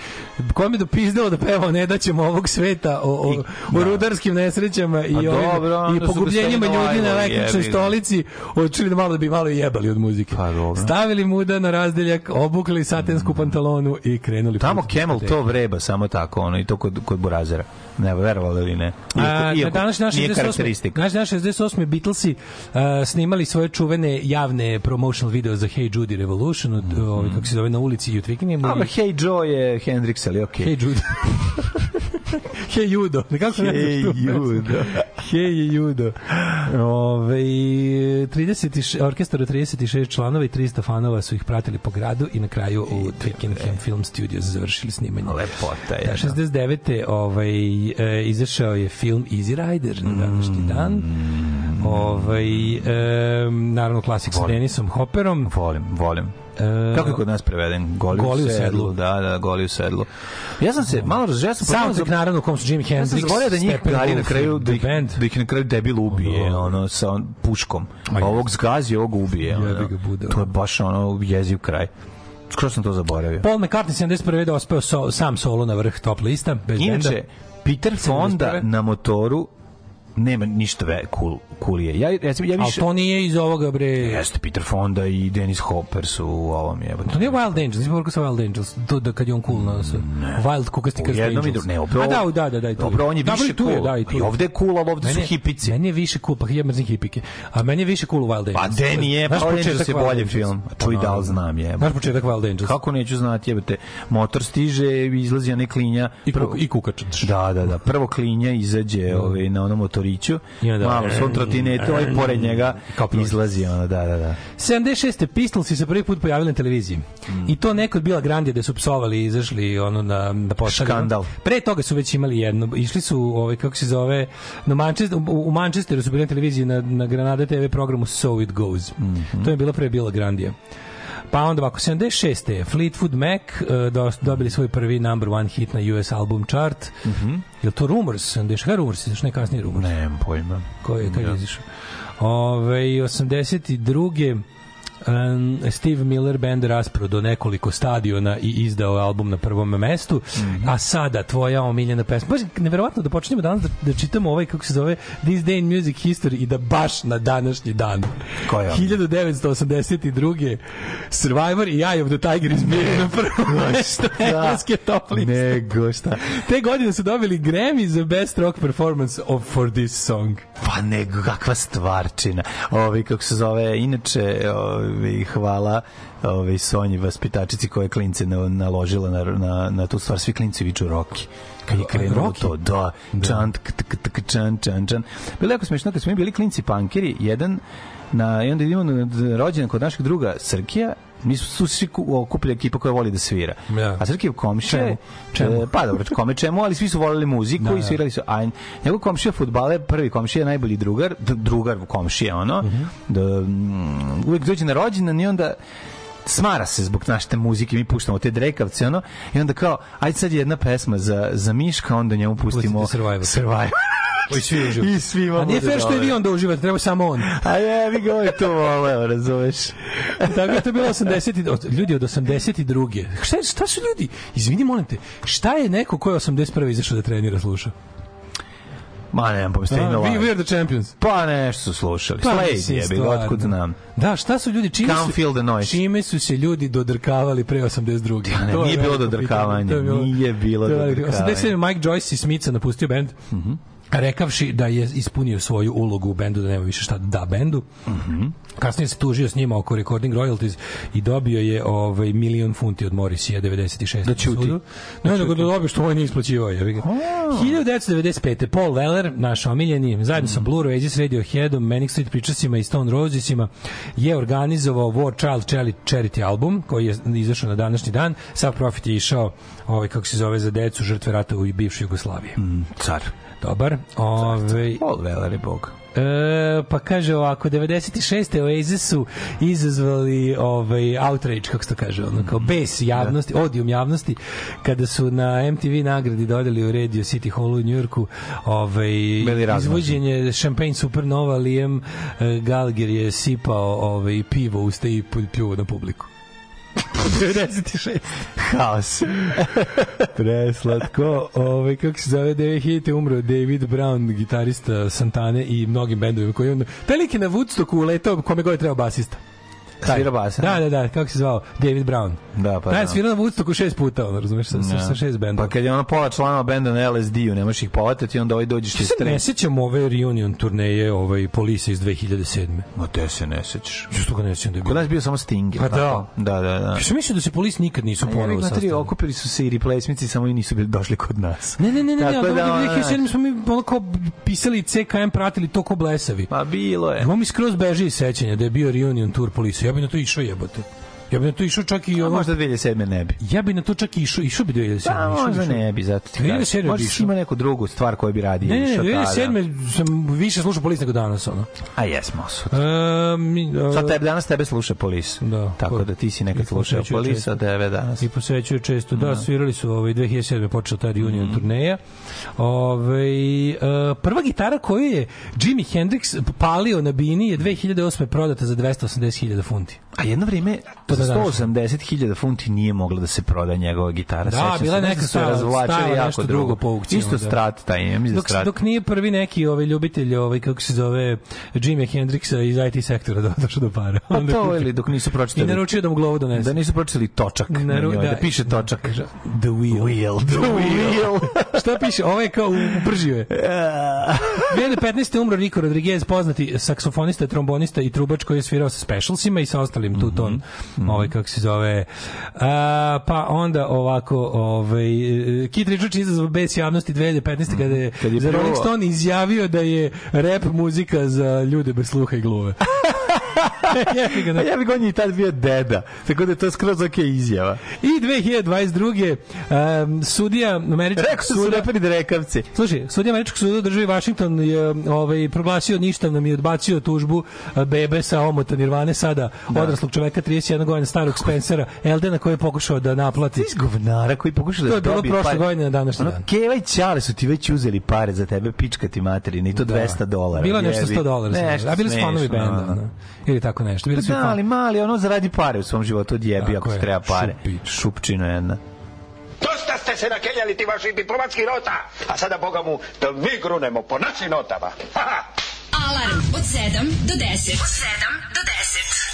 [SPEAKER 2] kome je dopizdalo da peva ne da ćemo ovog sveta o, o, o rudarskim nesrećama i
[SPEAKER 1] Pa
[SPEAKER 2] ovim-
[SPEAKER 1] dobro,
[SPEAKER 2] i pogubljenjima ljudi na električnoj stolici odčili da malo da bi malo jebali od muzike.
[SPEAKER 1] Pa dobro.
[SPEAKER 2] Stavili muda na razdeljak, obukli satensku pantalonu i krenuli.
[SPEAKER 1] Tamo Camel to vreba samo tako, ono, i to kod, kod Burazera. Ne, verovali ili ne.
[SPEAKER 2] A, na danas naš
[SPEAKER 1] nije
[SPEAKER 2] 68.
[SPEAKER 1] karakteristika.
[SPEAKER 2] Naš naš 68. Beatlesi uh, snimali svoje čuvene javne promotional video za Hey Judy Revolution, od,
[SPEAKER 1] Mhm.
[SPEAKER 2] ovaj, kako se zove na ulici i u Twickenhamu.
[SPEAKER 1] Hey Joe je Hendrix, ali okej.
[SPEAKER 2] Hey Judy. hey Judo. Kako ne
[SPEAKER 1] Hey? Judo.
[SPEAKER 2] Hey Judo. Ove, 30, orkestar od 36 članova i 300 fanova su ih pratili po gradu i na kraju u Twickenham Film Studios završili snimanje.
[SPEAKER 1] Lepota je.
[SPEAKER 2] Da, 69. Ovaj, e, izašao je film Easy Rider na današnji dan. Ovaj, e, naravno klasik sa Denisom Hopperom.
[SPEAKER 1] Volim, volim.
[SPEAKER 2] E,
[SPEAKER 1] Kako je kod nas preveden? Goli,
[SPEAKER 2] Goli u
[SPEAKER 1] sedlu.
[SPEAKER 2] sedlu.
[SPEAKER 1] Da, da, goli u sedlu. Ja sam se malo razželio, ja sam
[SPEAKER 2] Soundtrack naravno u kom su Jimi
[SPEAKER 1] Ja sam
[SPEAKER 2] Hendrix,
[SPEAKER 1] zaboravio da njih gari na kraju da ih, da ih na kraju debil ubije
[SPEAKER 2] Da.
[SPEAKER 1] ono sa on, puškom.
[SPEAKER 2] A
[SPEAKER 1] Ovog zgazi, ovog ubije. ono. To je baš ono jeziv kraj. Skoro sam to zaboravio.
[SPEAKER 2] Paul McCartney 71. da ospeo so, sam solo na vrh top lista, bez benda.
[SPEAKER 1] Inače, Peter Fonda
[SPEAKER 2] 71.
[SPEAKER 1] na motoru nema ništa ve cool, coolije. Ja, ja
[SPEAKER 2] Ali
[SPEAKER 1] više...
[SPEAKER 2] to nije iz ovoga, bre...
[SPEAKER 1] Jeste, Peter Fonda i Dennis Hopper su u ovom jebote.
[SPEAKER 2] To nije Wild Angels, rekao sa Wild Angels, to da kad je on cool na sve. Wild kukasti
[SPEAKER 1] i
[SPEAKER 2] Angels.
[SPEAKER 1] drugom. Ne, opet
[SPEAKER 2] A da, da, da, da, je.
[SPEAKER 1] Dobro, on je više
[SPEAKER 2] tu je,
[SPEAKER 1] cool.
[SPEAKER 2] da, i tu
[SPEAKER 1] I ovde je cool, ali ovde su
[SPEAKER 2] je-
[SPEAKER 1] hipici.
[SPEAKER 2] Meni je više cool, pa ja mrzim hipike. A meni je više cool Wild Angels.
[SPEAKER 1] Pa de nije,
[SPEAKER 2] Znaš
[SPEAKER 1] pa Angels je bolji film.
[SPEAKER 2] Pa
[SPEAKER 1] Čuj da li znam, jebote.
[SPEAKER 2] Znaš početak Wild Angels?
[SPEAKER 1] Kako neću znati, jebote, motor stiže, izlazi one klinja.
[SPEAKER 2] I,
[SPEAKER 1] prvo-
[SPEAKER 2] i kukač.
[SPEAKER 1] Da, da, da. Prvo klinja izađe ovaj, na onom motoriću,
[SPEAKER 2] onda-
[SPEAKER 1] malo svom trotinetu, ovaj pored njega
[SPEAKER 2] Kao
[SPEAKER 1] izlazi, ono, da, da, da.
[SPEAKER 2] 76. Pistolsi se prvi put pojavili na televiziji.
[SPEAKER 1] Mm.
[SPEAKER 2] I to neko od Bila Grandije da su psovali i izašli ono na da pošalju.
[SPEAKER 1] Škandal.
[SPEAKER 2] Pre toga su već imali jedno. Išli su ovaj kako se zove na Manchester u, Manchesteru su bili na televiziji na na Granada TV programu So It Goes.
[SPEAKER 1] Mhm.
[SPEAKER 2] To je bilo pre Bila Grandija. Pa onda ovako, 76. Fleetwood Mac uh, do, dobili svoj prvi number one hit na US album chart. Mm -hmm. Je to Rumors? 76. Kaj je Rumors? Još ne kasnije Rumors.
[SPEAKER 1] Nemam pojma.
[SPEAKER 2] Ko je, kad je izašao? Ove, 82. Um, Steve Miller band raspro do nekoliko stadiona i izdao album na prvom mestu. A sada tvoja omiljena pesma. Baš neverovatno da počnemo danas da, da čitamo ovaj kako se zove This Day in Music History i da baš na današnji dan.
[SPEAKER 1] Koja je?
[SPEAKER 2] 1982. Survivor i Eye of the Tiger izbili na prvom mestu engleske top liste.
[SPEAKER 1] Nego šta?
[SPEAKER 2] Te godine su dobili Grammy za Best Rock Performance of for this song.
[SPEAKER 1] Pa nego, kakva stvarčina. Ovi, kako se zove, inače, ovi, hvala ovi, Sonji, vaspitačici koja je klince na, naložila na, na, na tu stvar. Svi klinci viču Roki. Kad je krenulo
[SPEAKER 2] Rocky?
[SPEAKER 1] to, da, čan, tk, tk, čan, čan, čan. Bilo je jako smešno, kad smo mi bili klinci pankeri, jedan na, i onda idemo na rođendan kod našeg druga Srkija, mi su, su svi ku- okupili ekipa koja voli da svira.
[SPEAKER 2] Ja.
[SPEAKER 1] A Srkijev komšija,
[SPEAKER 2] Čemu? Čemu?
[SPEAKER 1] pa dobro, kome čemu, ali svi su voleli muziku
[SPEAKER 2] Da,
[SPEAKER 1] i
[SPEAKER 2] da.
[SPEAKER 1] svirali su. A njegov komšija fudbaler, prvi komšija, najbolji drugar, drugar komšija, ono,
[SPEAKER 2] Mhm.
[SPEAKER 1] da, mm, uvijek dođe na rođendan i onda smara se zbog naše te muzike, mi puštamo te drekavce, ono, i onda kao, ajde sad jedna pesma za, za Miška, onda njemu pustimo
[SPEAKER 2] Pustite Survivor.
[SPEAKER 1] Survivor.
[SPEAKER 2] I svi uživaju.
[SPEAKER 1] I svima
[SPEAKER 2] A nije fair što i vi onda uživate, treba samo on.
[SPEAKER 1] A je, mi ga ovaj to voleo, razumeš?
[SPEAKER 2] Tako da je to bilo 80, i- od- ljudi od 82. Šta, šta su ljudi? Izvini, molim te, šta je neko ko je 81. izašao da trenira sluša?
[SPEAKER 1] Ma nemam pojma, Stay
[SPEAKER 2] A,
[SPEAKER 1] No
[SPEAKER 2] we, we
[SPEAKER 1] Live.
[SPEAKER 2] are the champions.
[SPEAKER 1] Pa nešto su slušali.
[SPEAKER 2] Pa,
[SPEAKER 1] Slade je, bi ga,
[SPEAKER 2] stvarno.
[SPEAKER 1] otkud.
[SPEAKER 2] Da, šta su ljudi čime
[SPEAKER 1] Can't
[SPEAKER 2] su,
[SPEAKER 1] feel the noise.
[SPEAKER 2] čime su se ljudi dodrkavali pre 82.
[SPEAKER 1] Ja, ne,
[SPEAKER 2] To je
[SPEAKER 1] nije bilo
[SPEAKER 2] veliko
[SPEAKER 1] dodrkavanja,
[SPEAKER 2] pitanje. To je
[SPEAKER 1] nije bilo
[SPEAKER 2] to je veliko-
[SPEAKER 1] dodrkavanja.
[SPEAKER 2] 87. Mike Joyce i Smica napustio bend. Rekavši da je ispunio svoju ulogu u bendu, da nema više šta da bendu. Kasnije se tužio s njima oko recording royalties i dobio je ovaj milion funti od Morrisija 96.
[SPEAKER 1] Da ćuti.
[SPEAKER 2] sudu. Ne, nego da dobio što ovaj nije isplaćivao. ga. 1995. Paul Weller, naš omiljeni, zajedno sa Blue Oasis Radioheadom, Manic Street Preachersima i Stone Rosesima je organizovao War Child Charity- album koji je izašao na današnji dan. Sav profit je išao ovaj kako se zove za decu žrtve rata u bivšoj Jugoslaviji.
[SPEAKER 1] Car.
[SPEAKER 2] Dobar. Ovaj
[SPEAKER 1] Paul Weller je bog.
[SPEAKER 2] E, pa kaže ovako 96. Oasis su izazvali ovaj outrage kako se to kaže ono kao bes javnosti odium javnosti kada su na MTV nagradi dodali u Radio City Hallu u Njujorku ovaj
[SPEAKER 1] Bili razmaženi.
[SPEAKER 2] izvođenje Champagne Supernova Liam e, Gallagher je sipao ovaj pivo u usta i pljuvao na publiku 96.
[SPEAKER 1] Haos.
[SPEAKER 2] Preslatko. Ovaj kako se zove 2000 umro David Brown, gitarista Santane i mnogim bendovima koji on taj lik je na Woodstocku uletao kome god je trebao basista. Taj.
[SPEAKER 1] Svira basa?
[SPEAKER 2] Da, da, da, kako se zvao? David Brown.
[SPEAKER 1] Da, pa
[SPEAKER 2] Taj
[SPEAKER 1] da.
[SPEAKER 2] svirao na Woodstocku šest puta, ono, razumeš, sa, sa, sa šest bendova.
[SPEAKER 1] Pa kad je ono pola članova benda na LSD-u, ne možeš ih povatati, onda ovaj dođeš ti
[SPEAKER 2] se ne sećam ove reunion turneje ovaj, Polisa iz 2007.
[SPEAKER 1] Ma te se ne sećaš.
[SPEAKER 2] Što ga ne sećam da je
[SPEAKER 1] Kod
[SPEAKER 2] bilo?
[SPEAKER 1] nas bio samo Sting.
[SPEAKER 2] Pa da.
[SPEAKER 1] Da, da, da.
[SPEAKER 2] Ja sam mislio da se Polis nikad nisu
[SPEAKER 1] Ja
[SPEAKER 2] ponovo
[SPEAKER 1] materi,
[SPEAKER 2] sastavili.
[SPEAKER 1] okupili su se i replacements samo i nisu bili došli kod nas.
[SPEAKER 2] Ne, ne, ne, ne, ne,
[SPEAKER 1] Tako
[SPEAKER 2] ali
[SPEAKER 1] da,
[SPEAKER 2] da,
[SPEAKER 1] ono,
[SPEAKER 2] 2007 smo mi kao pisali CKM, pratili to ko blesavi.
[SPEAKER 1] Pa bilo je.
[SPEAKER 2] Ovo mi skroz beži iz sećanja da je bio reunion tour polisa. Ja bi na to išao jebote. Ja bi na to išao čak i
[SPEAKER 1] A
[SPEAKER 2] ono...
[SPEAKER 1] možda 2007. ne bi.
[SPEAKER 2] Ja bi na to čak i išao, išao bi 2007.
[SPEAKER 1] Pa
[SPEAKER 2] išao bi,
[SPEAKER 1] možda
[SPEAKER 2] išao
[SPEAKER 1] ne bi, zato ti
[SPEAKER 2] 2007
[SPEAKER 1] kažem. Možda si ima neku drugu stvar koju bi radio.
[SPEAKER 2] Ne, ne, ne,
[SPEAKER 1] išao tada.
[SPEAKER 2] 2007. sam više slušao polis nego danas, ono.
[SPEAKER 1] A jesmo. su.
[SPEAKER 2] E, mi, e,
[SPEAKER 1] Sad tebe danas tebe sluša polis.
[SPEAKER 2] Da.
[SPEAKER 1] Tako da ti si nekad slušao polis, a tebe danas.
[SPEAKER 2] I posećuju često. Da, svirali su ovaj 2007. počela ta reunion
[SPEAKER 1] Mhm.
[SPEAKER 2] turneja. Ovaj e, prva gitara koju je Jimi Hendrix palio na bini je 2008. prodata za 280.000 funti.
[SPEAKER 1] A jedno vrijeme
[SPEAKER 2] To
[SPEAKER 1] za
[SPEAKER 2] da danas.
[SPEAKER 1] 180.000 funti nije mogla da se proda njegova gitara.
[SPEAKER 2] Da,
[SPEAKER 1] Sećam
[SPEAKER 2] bila
[SPEAKER 1] se,
[SPEAKER 2] neka
[SPEAKER 1] su
[SPEAKER 2] stara-
[SPEAKER 1] razvlačili
[SPEAKER 2] stara
[SPEAKER 1] jako
[SPEAKER 2] nešto drugo po aukcijama,
[SPEAKER 1] Isto
[SPEAKER 2] da.
[SPEAKER 1] strat taj, ja mislim da
[SPEAKER 2] Dok,
[SPEAKER 1] strat.
[SPEAKER 2] dok nije prvi neki ovaj ljubitelj ovaj kako se zove Jimi Hendrixa iz IT sektora da došao do para.
[SPEAKER 1] Pa
[SPEAKER 2] Onda
[SPEAKER 1] to ili dok nisu
[SPEAKER 2] I
[SPEAKER 1] pročitali
[SPEAKER 2] naručio da mu glavu donese.
[SPEAKER 1] da nisu pročitali točak na
[SPEAKER 2] Naru-
[SPEAKER 1] njoj, da,
[SPEAKER 2] da,
[SPEAKER 1] piše točak.
[SPEAKER 2] Kaže, The wheel.
[SPEAKER 1] Wheel, the wheel.
[SPEAKER 2] Šta piše? Ovo je kao upržio je. 2015. umro Rico Rodriguez, poznati saksofonista, trombonista i trubač koji je svirao sa Specialsima i sa ostalim tu ton,
[SPEAKER 1] Mhm.
[SPEAKER 2] Ovaj, kako se zove. A, pa onda ovako, ovaj, Kit Richards izazvao bes javnosti 2015. kada je,
[SPEAKER 1] Mhm. Kad je
[SPEAKER 2] za Rolling. Stone izjavio da je rap muzika za ljude bez sluha i gluve. Da.
[SPEAKER 1] ja bih on je i tad bio deda, tako da je to skroz ok izjava.
[SPEAKER 2] I 2022. Um, sudija američkog
[SPEAKER 1] Rekao sam su
[SPEAKER 2] suda
[SPEAKER 1] reperi drekavci.
[SPEAKER 2] Slušaj, sudija američkog suda državi Washington je ovaj, proglasio ništavnom i odbacio tužbu a, bebe sa omota Nirvane sada odraslog čoveka 31 godina starog Spencera Eldena koji je pokušao da naplati.
[SPEAKER 1] Ti govnara koji pokušao da
[SPEAKER 2] To je bilo
[SPEAKER 1] dobije
[SPEAKER 2] prošle
[SPEAKER 1] pare.
[SPEAKER 2] godine na današnji dan.
[SPEAKER 1] Keva i Ćale su ti već uzeli pare za tebe, pička ti materina i to 200 dolara.
[SPEAKER 2] Bilo nešto
[SPEAKER 1] jebi.
[SPEAKER 2] 100 dolara.
[SPEAKER 1] Nešto
[SPEAKER 2] a bili su fanovi benda. Ili tako nešto. Bili
[SPEAKER 1] Pa da,
[SPEAKER 2] fan-
[SPEAKER 1] ali mali, ono zaradi pare u svom životu, odjebi
[SPEAKER 2] Tako
[SPEAKER 1] ako
[SPEAKER 2] je,
[SPEAKER 1] treba pare.
[SPEAKER 2] šupić.
[SPEAKER 1] Šupčino jedna.
[SPEAKER 7] Dosta ste se nakeljali ti vaših diplomatskih nota, a sada, boga mu, da mi grunemo po našim notama. Ha, ha.
[SPEAKER 5] Alarm od 7 do 10. Od 7 do 10.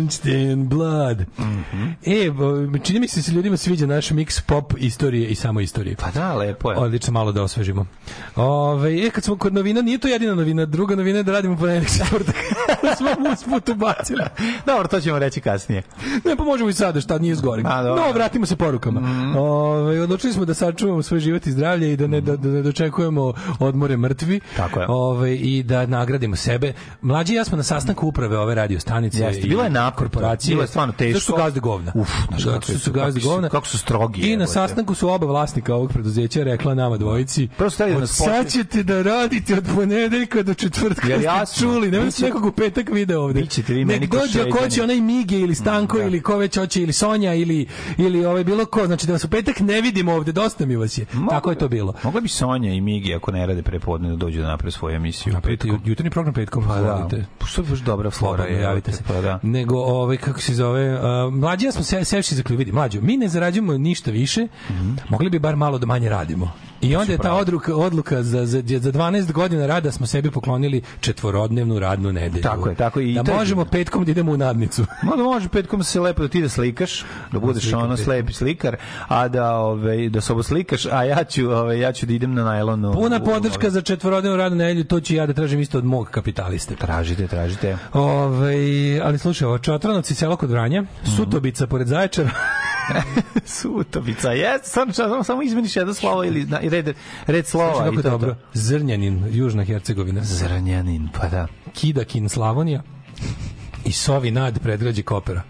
[SPEAKER 2] Drenched in blood. E, bo, čini mi se da se ljudima sviđa naš mix pop istorije i samo istorije.
[SPEAKER 1] Pa da, lepo je.
[SPEAKER 2] Odlično, malo da osvežimo. Ove, e, kad smo kod novina, nije to jedina novina. Druga novina je da radimo ponedeljak četvrtak. smo mu usput ubacili.
[SPEAKER 1] Dobro, to ćemo reći kasnije.
[SPEAKER 2] Ne, pa možemo i sada, šta nije zgori.
[SPEAKER 1] A.
[SPEAKER 2] No, vratimo se porukama. Ove, odlučili smo da sačuvamo svoj život i zdravlje i da ne, da, da ne dočekujemo odmore mrtvi.
[SPEAKER 1] Tako je.
[SPEAKER 2] Ove, I da nagradimo sebe. Mlađi ja smo na sastanku uprave ove radio stanice.
[SPEAKER 1] Jeste,
[SPEAKER 2] i
[SPEAKER 1] bilo je napor,
[SPEAKER 2] korporacije.
[SPEAKER 1] bilo je stvarno teško.
[SPEAKER 2] Zato su gazde govna.
[SPEAKER 1] Uf, znaš
[SPEAKER 2] Zato
[SPEAKER 1] su,
[SPEAKER 2] su gazde govna.
[SPEAKER 1] kako su strogi,
[SPEAKER 2] I na sastanku su oba vlasnika ovog preduzeća rekla nama dvojici.
[SPEAKER 1] Hteli da nas
[SPEAKER 2] sad ćete da radite od ponedeljka do četvrtka. Ste
[SPEAKER 1] jasno?
[SPEAKER 2] Čuli, nema
[SPEAKER 1] Biće-
[SPEAKER 2] se nekog u petak video ovde.
[SPEAKER 1] Bićete vi meni ko
[SPEAKER 2] dođe hoće
[SPEAKER 1] šeitani.
[SPEAKER 2] onaj Mige ili Stanko
[SPEAKER 1] Da.
[SPEAKER 2] ili ko već hoće ili Sonja ili ili ovaj bilo ko, znači da vas u petak ne vidimo ovde, dosta mi vas je. Tako je to bilo.
[SPEAKER 1] Mogla bi Sonja i Migi, ako ne rade prepodne, da dođu da naprave svoju emisiju.
[SPEAKER 2] Napravite ju- jutarnji program petkom,
[SPEAKER 1] Pa da. Pa što je baš dobra flora je.
[SPEAKER 2] javite se.
[SPEAKER 1] Pa da.
[SPEAKER 2] Nego, ovaj, kako se zove, uh, mlađi ja smo se, sevši za vidi, mlađo, mi ne zarađujemo ništa više, mogli bi bar malo da manje radimo. I onda je ta odluka, odluka za, za, za 12 godina rada smo sebi poklonili četvorodnevnu radnu nedelju.
[SPEAKER 1] Tako je, tako je. I
[SPEAKER 2] da
[SPEAKER 1] to je-
[SPEAKER 2] možemo petkom da idemo u nadnicu.
[SPEAKER 1] Ma da može petkom se lepo da ti da slikaš, da budeš
[SPEAKER 2] slikam
[SPEAKER 1] ono slepi slikar, a da ovaj da se slikaš, a ja ću ovaj ja ću da idem na najlonu.
[SPEAKER 2] Puna podrška za četvorodnevnu radnu nedelju, to ću ja da tražim isto od mog kapitaliste.
[SPEAKER 1] tražite, tražite.
[SPEAKER 2] Ove, ali slušaj, ovo Čotranovci selo kod Vranja,
[SPEAKER 1] Mhm.
[SPEAKER 2] Sutobica pored Zaječara,
[SPEAKER 1] Sutovica, jeste, samo, samo, samo izmeniš jedno slovo ili na, red, red slova.
[SPEAKER 2] Slušaj
[SPEAKER 1] i
[SPEAKER 2] kako
[SPEAKER 1] to
[SPEAKER 2] je dobro.
[SPEAKER 1] to.
[SPEAKER 2] Zrnjanin, Južna Hercegovina.
[SPEAKER 1] Zranjanin, pa da.
[SPEAKER 2] Kidakin, Slavonija. I Sovi nad predgrađe Kopera.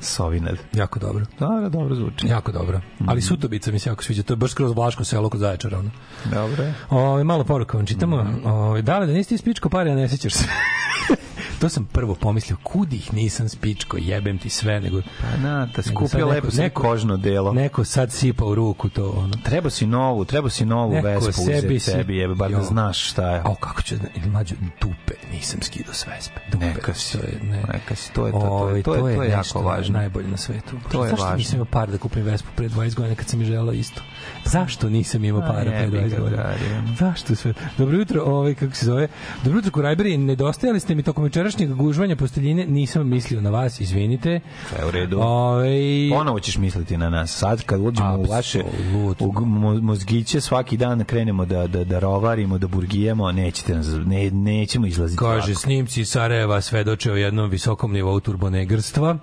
[SPEAKER 1] Sovinad.
[SPEAKER 2] Jako dobro.
[SPEAKER 1] Dobro, dobro zvuči.
[SPEAKER 2] Jako dobro. Ali Sutobica mi se jako sviđa. To je baš kroz Vlaško selo kod Zaječara. Ono.
[SPEAKER 1] Dobro je.
[SPEAKER 2] Ove, malo poruka vam čitamo. Ove, da li da nisi ti spičko pare, a ne sećaš se? to sam prvo pomislio, kud ih nisam spičko, jebem ti sve, nego...
[SPEAKER 1] Pa na, ta
[SPEAKER 2] nego
[SPEAKER 1] skupio
[SPEAKER 2] sad
[SPEAKER 1] lepo neko, kožno delo.
[SPEAKER 2] Neko sad sipa u ruku to, ono.
[SPEAKER 1] Treba si novu, treba si novu
[SPEAKER 2] Neko
[SPEAKER 1] vespu
[SPEAKER 2] sebi
[SPEAKER 1] uzeti
[SPEAKER 2] si-
[SPEAKER 1] sebi, jebe, bar da znaš šta je.
[SPEAKER 2] A kako ću, da- ili mlađo, dupe nisam skidao s vespe. Dupe,
[SPEAKER 1] Neka si,
[SPEAKER 2] to je, ne.
[SPEAKER 1] neka si, to je to, to je-
[SPEAKER 2] Ovaj,
[SPEAKER 1] to je- to je jako važno.
[SPEAKER 2] Najbolje na svetu.
[SPEAKER 1] To je
[SPEAKER 2] Zašto
[SPEAKER 1] važno.
[SPEAKER 2] nisam imao para da kupim vespu pre 20 godina kad sam mi želao isto? Zašto nisam imao
[SPEAKER 1] A,
[SPEAKER 2] para pre
[SPEAKER 1] jebi
[SPEAKER 2] 20
[SPEAKER 1] ga,
[SPEAKER 2] godina? Zašto sve? Dobro jutro, ovaj kako se zove? Dobro jutro Kurajberi, nedostajali ste mi tokom jučerašnjeg gužvanja posteljine, nisam mislio na vas, izvinite.
[SPEAKER 1] Sve u redu.
[SPEAKER 2] Ovaj
[SPEAKER 1] Ponovo ćeš misliti na nas. Sad kad uđemo u vaše u mozgiće, svaki dan krenemo da, da, da rovarimo, da burgijemo, nećete nas, ne, nećemo izlaziti
[SPEAKER 2] Kaže,
[SPEAKER 1] lako.
[SPEAKER 2] snimci Sarajeva svedoče o jednom visokom nivou turbonegrstva.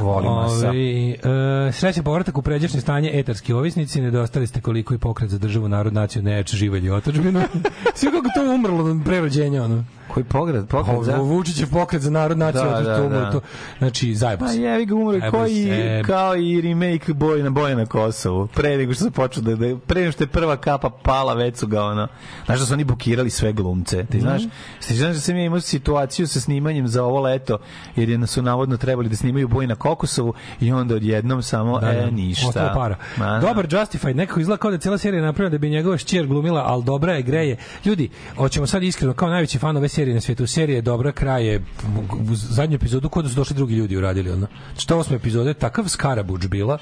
[SPEAKER 1] Volim masa.
[SPEAKER 2] Ovaj, e, srećan povratak u pređašnje stanje etarski ovisnici, nedostali ste koliko i pokret za državu, narod, naciju, neč, živelj i otačbinu. Sve kako to umrlo od pre rođenja, ono.
[SPEAKER 1] Koji pogled, pogled za...
[SPEAKER 2] Ovo Vučićev pokret za narod, naciju,
[SPEAKER 1] Da, da, da.
[SPEAKER 2] to, znači, zajeba
[SPEAKER 1] Pa
[SPEAKER 2] se.
[SPEAKER 1] jevi ga umre koji,
[SPEAKER 2] se.
[SPEAKER 1] kao i remake Boj na Boje na Kosovu. Pre nego što se počeo da, da pre nego što je prva kapa pala, već su ga ono. Znaš da su oni bukirali sve glumce. Ti znaš, ti znaš da sam ja imao situaciju sa snimanjem za ovo leto, jer je su navodno trebali da snimaju Boj na Kokosovu i onda odjednom samo,
[SPEAKER 2] Da, da.
[SPEAKER 1] e, ništa.
[SPEAKER 2] Ostalo para.
[SPEAKER 1] Ma, da.
[SPEAKER 2] Dobar Justified, nekako izgleda kao da je cijela serija napravljena da bi njegova šćer glumila, ali dobra je, greje. Ljudi, hoćemo sad iskreno, kao najveći fan ove serije na svijetu, serija je dobra, kraj je u zadnju epizodu kod su došli drugi ljudi uradili ono. Što osme epizode, takav skarabuč bila,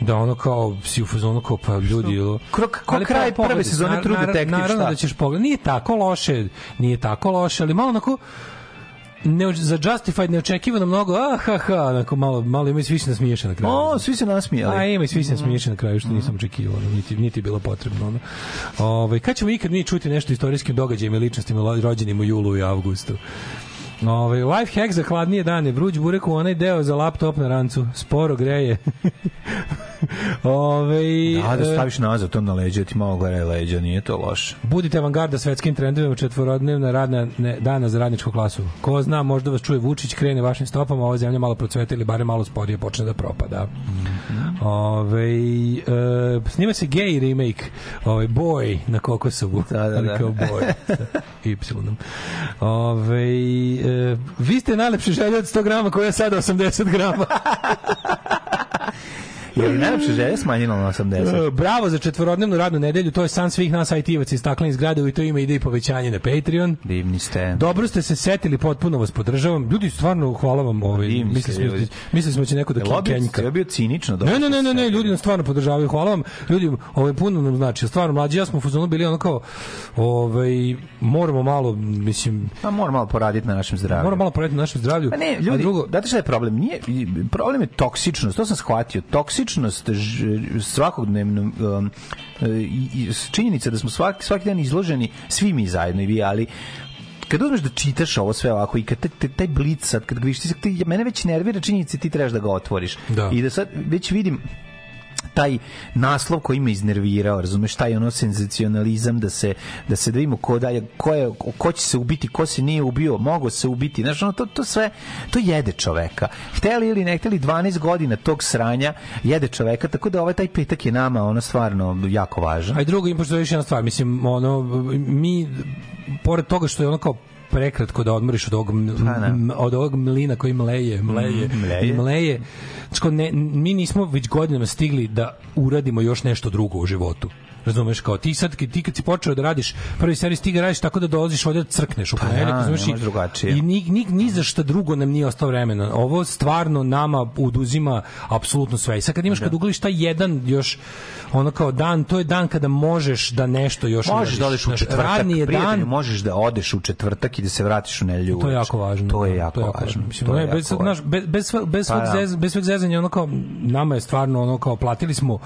[SPEAKER 2] da ono kao si u fazonu kao pa ljudi ono.
[SPEAKER 1] Kro- ko
[SPEAKER 2] Ali
[SPEAKER 1] kraj
[SPEAKER 2] pa,
[SPEAKER 1] prve
[SPEAKER 2] pogledaj,
[SPEAKER 1] sezone True Detective,
[SPEAKER 2] Naravno
[SPEAKER 1] šta?
[SPEAKER 2] da ćeš pogledati. Nije tako loše, nije tako loše, ali malo onako ne, za Justified neočekivano mnogo, ah, ha, ha, onako malo, malo ima i svi se nasmiješe na kraju.
[SPEAKER 1] O, svi se nasmijali.
[SPEAKER 2] A ima i svi se smiješe na kraju što nisam očekivao, niti niti bilo potrebno ono. Ovaj kad ćemo ikad mi čuti nešto o istorijskim događajima i ličnostima rođenim u julu i avgustu. Ovaj life hack za hladnije dane, vruć burek u onaj deo za laptop na rancu, sporo greje. Ovaj
[SPEAKER 1] Da, da
[SPEAKER 2] e,
[SPEAKER 1] staviš nazad to na leđa, ti malo gledaj leđa, nije to loše.
[SPEAKER 2] Budite avangarda svetskim trendovima četvorodnevna radna ne, dana za radničku klasu. Ko zna, možda vas čuje Vučić, krene vašim stopama, ova zemlja malo procveta ili bare malo sporije počne da propada. Ove, e, snima se gay remake, ovaj Boy na Kokosovu.
[SPEAKER 1] Da, da, da.
[SPEAKER 2] kao Boy. Y. Ove, e, vi ste najlepši želje od 100 grama koja je sada 80 grama.
[SPEAKER 1] Je li najlepša želja smanjila na 80?
[SPEAKER 2] E, Bravo za četvorodnevnu radnu nedelju, to je san svih nas IT-evaca iz staklenih zgrada i to ima ide i povećanje na Patreon.
[SPEAKER 1] Divni ste.
[SPEAKER 2] Dobro ste se setili, potpuno vas podržavam. Ljudi, stvarno, hvala vam. Ovaj, mislili,
[SPEAKER 1] ste
[SPEAKER 2] smo, da će neko da kenjka.
[SPEAKER 1] jel bio cinično?
[SPEAKER 2] Ne, ne, ne, ne, ne, ljudi nas stvarno podržavaju. Hvala vam. Ljudi, ovaj puno nam znači. Stvarno mlađi ja smo u fazonu bili ono kao ovaj moramo malo, mislim,
[SPEAKER 1] Pa mora malo poraditi na našem zdravlju.
[SPEAKER 2] moramo malo poraditi na našem zdravlju.
[SPEAKER 1] Pa ne, ljudi,
[SPEAKER 2] drugo,
[SPEAKER 1] znate šta je problem? Nije, problem je toksičnost, to sam shvatio. Toksičnost ž, svakodnevno um, činjenica da smo svaki, svaki dan izloženi, svi mi zajedno i vi, ali kad uzmeš da čitaš ovo sve ovako i kad te, te, taj blic sad, kad vidiš, ti, se- ti, mene već nervira činjenica ti trebaš da ga otvoriš.
[SPEAKER 2] Da.
[SPEAKER 1] I da sad već vidim taj naslov koji me iznervirao, razumeš, taj ono senzacionalizam da se da se da vidimo ko dalje, ko je ko će se ubiti, ko se nije ubio, mogo se ubiti. Znaš, ono, to, to sve to jede čoveka. Hteli ili ne hteli 12 godina tog sranja jede čoveka, tako da ovaj taj petak je nama ono stvarno jako važan.
[SPEAKER 2] A i drugo, im pošto još jedna stvar, mislim, ono, mi, pored toga što je ono kao prekratko da odmoriš od ovog, m-
[SPEAKER 1] Pa, da.
[SPEAKER 2] od ovog mlina koji mleje, mleje,
[SPEAKER 1] Mm, mleje.
[SPEAKER 2] i mleje. Znači, ne, mi nismo već godinama stigli da uradimo još nešto drugo u životu. Razumeš kao ti sad kad- ti kad si počeo da radiš prvi servis ti ga radiš tako da dolaziš ovde da crkneš u ponedeljak,
[SPEAKER 1] da,
[SPEAKER 2] razumeš i-
[SPEAKER 1] drugačije.
[SPEAKER 2] I ni, ni, ni za šta drugo nam nije ostao vremena. Ovo stvarno nama uduzima apsolutno sve. I sad kad imaš kad ugliš taj jedan još ono kao dan, to je dan kada možeš da nešto još
[SPEAKER 1] Možeš da odeš u četvrtak,
[SPEAKER 2] Radni je dan,
[SPEAKER 1] možeš da odeš u četvrtak i da se vratiš u nedelju.
[SPEAKER 2] to je jako važno.
[SPEAKER 1] To je
[SPEAKER 2] da,
[SPEAKER 1] jako važno.
[SPEAKER 2] Mislim,
[SPEAKER 1] To je
[SPEAKER 2] je bez,
[SPEAKER 1] jako važno.
[SPEAKER 2] bez, bez, bez,
[SPEAKER 1] Pa
[SPEAKER 2] svog
[SPEAKER 1] da.
[SPEAKER 2] zez, bez svog zezanja, ono kao, nama je stvarno ono kao, platili smo,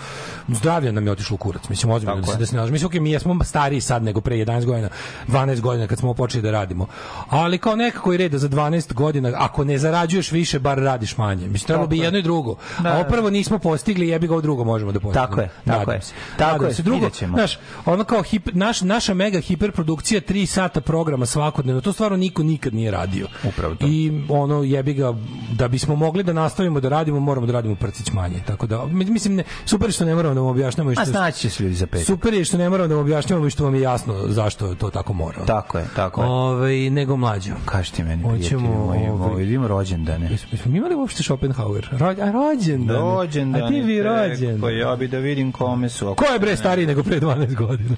[SPEAKER 2] zdravlje nam je otišlo u kurac, mislim, ozbiljno
[SPEAKER 1] Tako
[SPEAKER 2] da da se ne lažemo. Mislim, okej, mi jesmo stariji sad nego pre 11 godina, 12 godina kad smo počeli da radimo. Ali kao nekako je red da za 12 godina, ako ne zarađuješ više, bar radiš manje. Mislim, trebalo bi
[SPEAKER 1] je.
[SPEAKER 2] jedno i drugo.
[SPEAKER 1] Da,
[SPEAKER 2] A ovo
[SPEAKER 1] da.
[SPEAKER 2] prvo nismo postigli, jebi ga drugo možemo da postignemo.
[SPEAKER 1] Tako je, tako je. Tako je,
[SPEAKER 2] se. Drugo, znaš, ono kao hip, naš, naša mega hiperprodukcija 3 sata programa svakodnevno, to stvarno niko nikad nije radio.
[SPEAKER 1] Upravo to.
[SPEAKER 2] I ono jebi ga da bismo mogli da nastavimo da radimo, moramo da radimo prcić manje. Tako da mi- mislim ne, super što ne moramo da vam objašnjavamo i
[SPEAKER 1] A
[SPEAKER 2] što
[SPEAKER 1] snaći će se ljudi za petak.
[SPEAKER 2] Super je što ne moramo da vam objašnjavamo i što vam je jasno zašto to tako mora.
[SPEAKER 1] Tako je, tako je.
[SPEAKER 2] Ovaj nego mlađo.
[SPEAKER 1] Kaži ti meni,
[SPEAKER 2] Hoćemo,
[SPEAKER 1] prijatelji moji,
[SPEAKER 2] ovaj-
[SPEAKER 1] idemo rođendane.
[SPEAKER 2] Jesmo mi imali uopšte Schopenhauer? Rođ, a rođendan.
[SPEAKER 1] Rođendane.
[SPEAKER 2] A ti bi
[SPEAKER 1] tek,
[SPEAKER 2] rođen.
[SPEAKER 1] Pa ja bi da vidim kome su.
[SPEAKER 2] Ko je bre stariji nego pre 12 godina?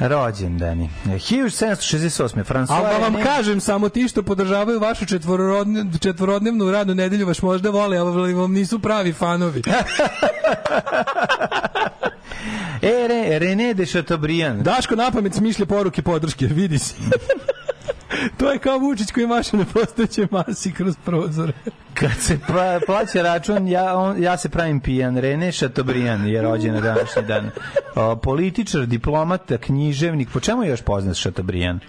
[SPEAKER 1] Rođendani. E, 1768. François
[SPEAKER 2] Ali da vam kažem, samo ti što podržavaju vašu četvorodne, četvorodnevnu radnu nedelju vas možda vole, ali vam nisu pravi fanovi.
[SPEAKER 1] E, Re, René de Chateaubriand.
[SPEAKER 2] Daško na pamet smišlja poruke podrške, vidi se. to je kao Vučić koji maše na postojećoj masi kroz prozore.
[SPEAKER 1] Kad se pa, plaća račun, ja, on, ja se pravim pijan. René Chateaubriand je rođen na današnji dan. O, političar, diplomata, književnik. Po čemu još poznat Chateaubriand?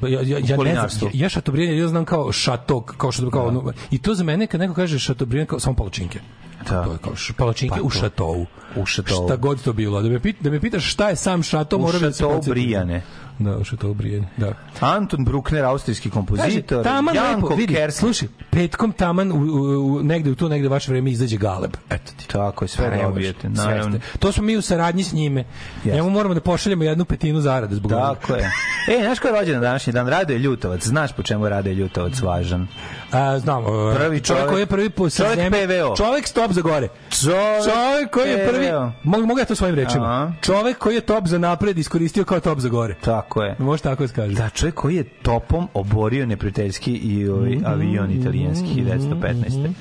[SPEAKER 2] Pa ja, ja, ja, ne znam, ja, ja Šatobrijan, ja znam kao šatok, kao što kao, ono, i to za mene kad neko kaže Šatobrijan, kao samo palačinke.
[SPEAKER 1] Da.
[SPEAKER 2] To je kao š- palačinke
[SPEAKER 1] Pa
[SPEAKER 2] u
[SPEAKER 1] to.
[SPEAKER 2] šatovu.
[SPEAKER 1] U šatovu.
[SPEAKER 2] Šta god to bilo. Da me, pit, da me pitaš šta je sam šato, mora da se podsjetim.
[SPEAKER 1] Brijane.
[SPEAKER 2] Da, u šatovu Brijane, da.
[SPEAKER 1] Anton Bruckner, austrijski kompozitor.
[SPEAKER 2] taman
[SPEAKER 1] Janko
[SPEAKER 2] lepo, vidi, slušaj, petkom taman u, u, u, negde u to negde vaše vreme izađe Galeb. Eto ti.
[SPEAKER 1] Tako je, sve
[SPEAKER 2] ne
[SPEAKER 1] dobijete, naravno.
[SPEAKER 2] To smo mi u saradnji s njime.
[SPEAKER 1] Jeste.
[SPEAKER 2] Njemu moramo da pošaljemo jednu petinu zarade zbog ovoga.
[SPEAKER 1] Tako je. E, znaš ko je rođen na današnji dan? Radoje Ljutovac. Znaš po čemu je Radoje Ljutovac važan?
[SPEAKER 2] A, znam,
[SPEAKER 1] Prvi čovek-
[SPEAKER 2] koji je prvi po sa
[SPEAKER 1] čovek
[SPEAKER 2] zemlje-
[SPEAKER 1] PVO.
[SPEAKER 2] Čovek stop za gore.
[SPEAKER 1] Čovek,
[SPEAKER 2] Čovek koji je prvi,
[SPEAKER 1] PVO.
[SPEAKER 2] mogu, mogu ja to svojim rečima.
[SPEAKER 1] Aha.
[SPEAKER 2] Čovek koji je top za napred iskoristio kao top za gore.
[SPEAKER 1] Tako je.
[SPEAKER 2] Može tako da se kaže.
[SPEAKER 1] Da, čovjek koji je topom oborio neprijateljski i ovaj
[SPEAKER 2] Mhm.
[SPEAKER 1] avion italijanski 1915.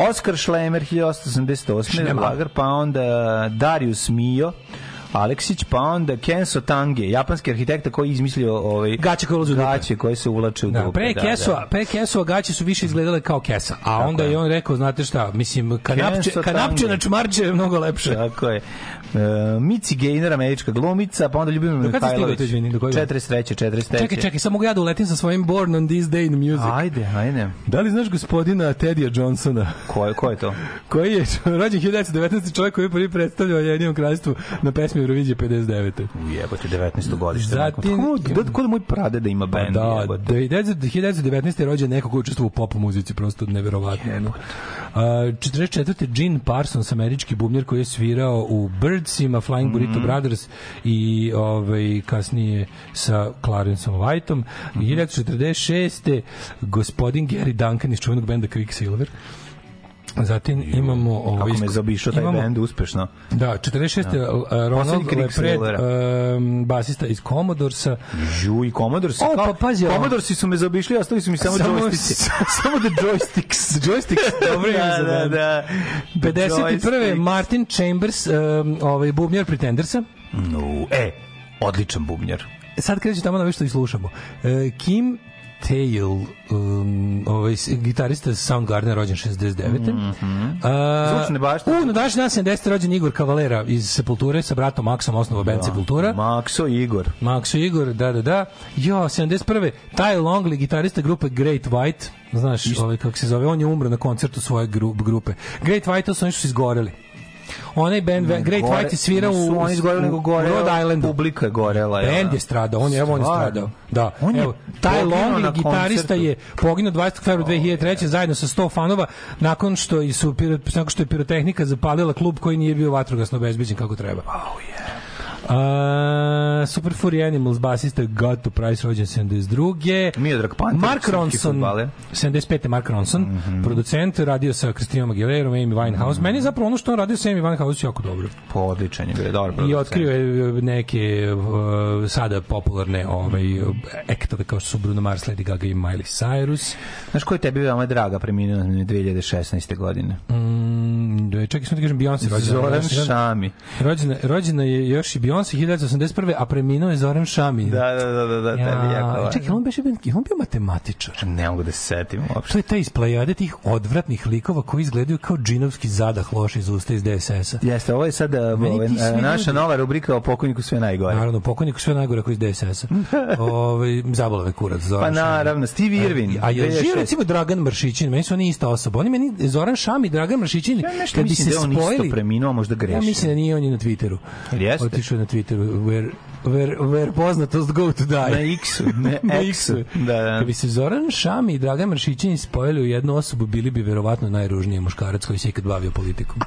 [SPEAKER 1] Oskar Schlemmer 1888.
[SPEAKER 2] Schlemmer.
[SPEAKER 1] Lagar, pa onda Darius Mio, Aleksić, pa onda Kenso Tange, japanski arhitekta koji je izmislio ovaj
[SPEAKER 2] Gaće koje ulaze u
[SPEAKER 1] gaće koje se uvlače u
[SPEAKER 2] Da,
[SPEAKER 1] dupe.
[SPEAKER 2] pre Kesova, pre Kesova gaće su više izgledale kao kesa, a onda
[SPEAKER 1] je.
[SPEAKER 2] je on rekao, znate šta, mislim, kanapče,
[SPEAKER 1] Kenso
[SPEAKER 2] kanapče
[SPEAKER 1] Tange.
[SPEAKER 2] na čmarče je mnogo lepše.
[SPEAKER 1] Tako je. E, Mici Gaynor, američka glumica, pa onda Ljubimir
[SPEAKER 2] stigao,
[SPEAKER 1] Mihajlović.
[SPEAKER 2] to izvini, do kojeg?
[SPEAKER 1] 43. 43.
[SPEAKER 2] Čekaj, čekaj, samo ja da uletim sa svojim Born on this day in music.
[SPEAKER 1] Ajde, ajde.
[SPEAKER 2] Da li znaš gospodina Teddya Johnsona?
[SPEAKER 1] Ko je, ko je to?
[SPEAKER 2] koji je rođen 1919. čovjek koji je prvi predstavljao Jedinom kraljstvu na pesmi Eurovizije 59.
[SPEAKER 1] Jebote, 19. godište.
[SPEAKER 2] Zatim-.
[SPEAKER 1] Kod, kod moj prade da ima
[SPEAKER 2] Pa
[SPEAKER 1] bend,
[SPEAKER 2] da,
[SPEAKER 1] jebote.
[SPEAKER 2] 1919. je rođen neko ko je učestvovao u pop muzici, prosto neverovatno. ono. A, 44. Gene Parsons, američki bubnjar koji je svirao u Birdsima, Flying Burrito Brothers i ovaj, kasnije sa Clarenceom Whiteom. 1946. gospodin Gary Duncan iz čuvenog benda Quicksilver. Zatim imamo ovo
[SPEAKER 1] Kako me zaobišao taj
[SPEAKER 2] imamo-
[SPEAKER 1] bend uspešno.
[SPEAKER 2] Da, 46. Ja. Ronald
[SPEAKER 1] Poslednji krik
[SPEAKER 2] Lepred, um, basista iz Commodoresa.
[SPEAKER 1] Ju i Commodoresi.
[SPEAKER 2] O, pa pazi.
[SPEAKER 1] Commodoresi su me zaobišli, ostali su mi samo,
[SPEAKER 2] Samo-
[SPEAKER 1] joysticks. samo the joysticks.
[SPEAKER 2] Joysticks, dobro ime za
[SPEAKER 1] da, da,
[SPEAKER 2] bend.
[SPEAKER 1] da. The
[SPEAKER 2] 51.
[SPEAKER 1] joysticks.
[SPEAKER 2] Martin Chambers, um, ovaj bubnjar Pretendersa.
[SPEAKER 1] No, e, odličan bubnjar.
[SPEAKER 2] Sad kreće tamo na ovo što i slušamo. E, Kim Tail, um, ovaj, gitarista Soundgarden, rođen 69. Mm -hmm.
[SPEAKER 1] Zvučne bašte.
[SPEAKER 2] U, na današnji dan 70. rođen Igor Kavalera iz Sepulture sa bratom Maksom, osnova band Sepultura.
[SPEAKER 1] Makso Igor.
[SPEAKER 2] Makso Igor, da, da, da. Jo, 71. Ty Longley, gitarista grupe Great White, znaš, ovaj, kako se zove, on je umro na koncertu svoje gru, grupe. Great White, to su oni što su izgoreli. Onaj band, Great
[SPEAKER 1] Gore-
[SPEAKER 2] White je svirao u,
[SPEAKER 1] oni izgoreli, nego gore,
[SPEAKER 2] Rhode Islandu.
[SPEAKER 1] Publika je gorela. ja.
[SPEAKER 2] Bend je stradao, on je, evo on je stradao. Da.
[SPEAKER 1] On je
[SPEAKER 2] evo,
[SPEAKER 1] na
[SPEAKER 2] Longley, gitarista je poginuo 20. februara 2003. zajedno sa 100 fanova nakon što, i su, nakon što je pirotehnika zapalila klub koji nije bio vatrogasno obezbeđen kako treba. Oh, yeah. Uh, Super Furry Animals, basista Gato Price, rođen 72.
[SPEAKER 1] Miodrag Panter,
[SPEAKER 2] Mark Ronson,
[SPEAKER 1] fudbaler.
[SPEAKER 2] 75. Mark Ronson, producent, radio sa Kristinom Aguilerom, Amy Winehouse. Meni je zapravo ono što on radio sa Amy Winehouse jako dobro.
[SPEAKER 1] Po odličan je dobro.
[SPEAKER 2] I otkrio je neke uh, sada popularne ovaj, ektove kao su Bruno Mars, Lady Gaga i Miley Cyrus.
[SPEAKER 1] Znaš ko je tebi veoma draga preminula na 2016. godine?
[SPEAKER 2] Mm, da, čekaj, samo ti kažem Beyoncé rođena.
[SPEAKER 1] Zoran Šami.
[SPEAKER 2] Rođena, rođena je još i Beyoncé 1981. a preminuo je Zoran Šami.
[SPEAKER 1] Da, da, da, da, da, tebi je jako
[SPEAKER 2] Ja, čekaj, on beše on bio matematičar.
[SPEAKER 1] Ne mogu da se setim uopšte.
[SPEAKER 2] To je taj iz plejade tih odvratnih likova koji izgledaju kao džinovski zadah loš iz usta iz DSS-a.
[SPEAKER 1] Jeste, ovo je
[SPEAKER 2] Meni
[SPEAKER 1] ovaj,
[SPEAKER 2] ti svi
[SPEAKER 1] naša nova rubrika o pokojniku sve najgore.
[SPEAKER 2] Naravno, pokojnik sve najgore koji iz DSS-a. Ovaj zabolave kurac
[SPEAKER 1] Pa
[SPEAKER 2] Zoran Šami.
[SPEAKER 1] naravno, Steve Irwin.
[SPEAKER 2] A je
[SPEAKER 1] 2006.
[SPEAKER 2] živ recimo Dragan Mršićin, meni su oni ista osoba. Oni meni Zoran Šami i Dragan Mršićin
[SPEAKER 1] Ja
[SPEAKER 2] kad bi se
[SPEAKER 1] da je on isto
[SPEAKER 2] spojili.
[SPEAKER 1] preminuo, a možda
[SPEAKER 2] Ja
[SPEAKER 1] grešim.
[SPEAKER 2] mislim da nije on je na Twitteru.
[SPEAKER 1] Jeste?
[SPEAKER 2] Otišao je na Twitteru where where where poznatost go to die.
[SPEAKER 1] Na X-u, ne
[SPEAKER 2] Na
[SPEAKER 1] X-u.
[SPEAKER 2] X-u.
[SPEAKER 1] Da, da.
[SPEAKER 2] Kad bi se Zoran Šami i Dragan Mršićin spojili u jednu osobu, bili bi verovatno najružniji muškarac koji se ikad bavio politikom.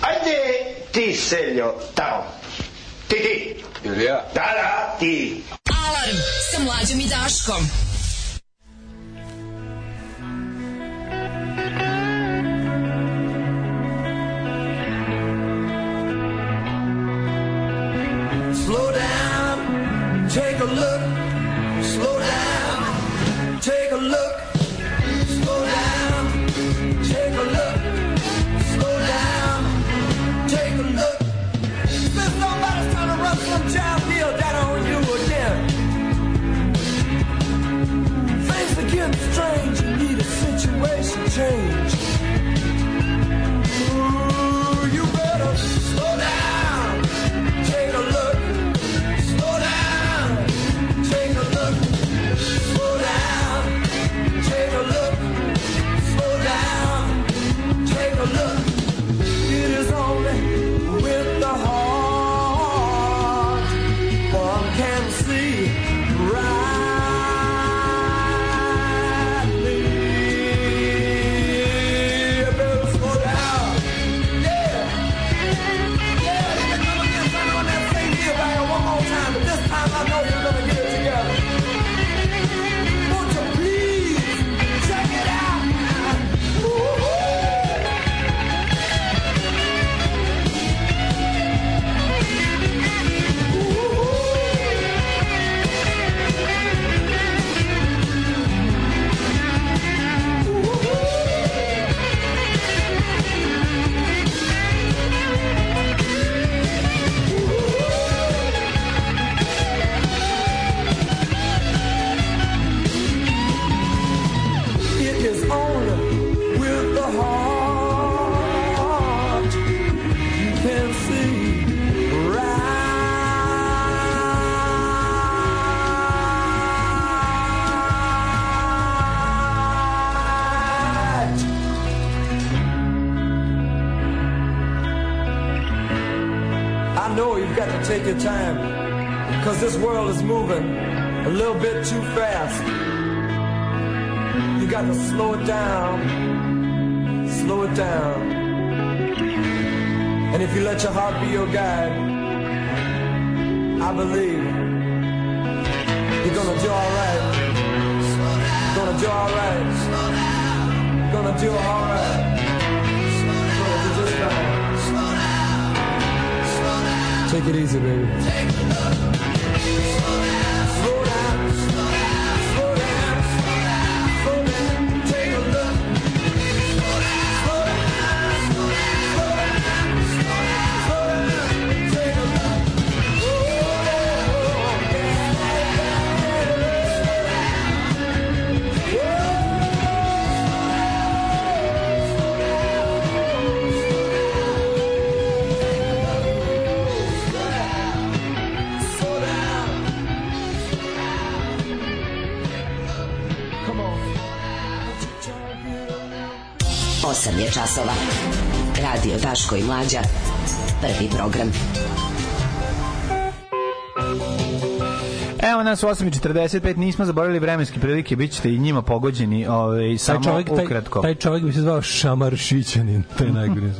[SPEAKER 7] Ajde ti, Seljo, tamo. Ti, ti. Ili ja? Da, da, ti.
[SPEAKER 5] Alarm sa mlađom i Daškom.
[SPEAKER 6] Change. Be your guide, I believe you're gonna do alright. Gonna do alright. Gonna
[SPEAKER 2] still alright. Take it easy, baby.
[SPEAKER 8] Časova. Radio Daško i Mlađa. Prvi program.
[SPEAKER 1] Evo nas u 8.45, nismo zaboravili vremenske prilike, bit ćete i njima pogođeni ovaj, samo
[SPEAKER 2] taj čovjek, taj,
[SPEAKER 1] ukratko.
[SPEAKER 2] taj čovjek bi se zvao Šamaršićanin. To je najgore.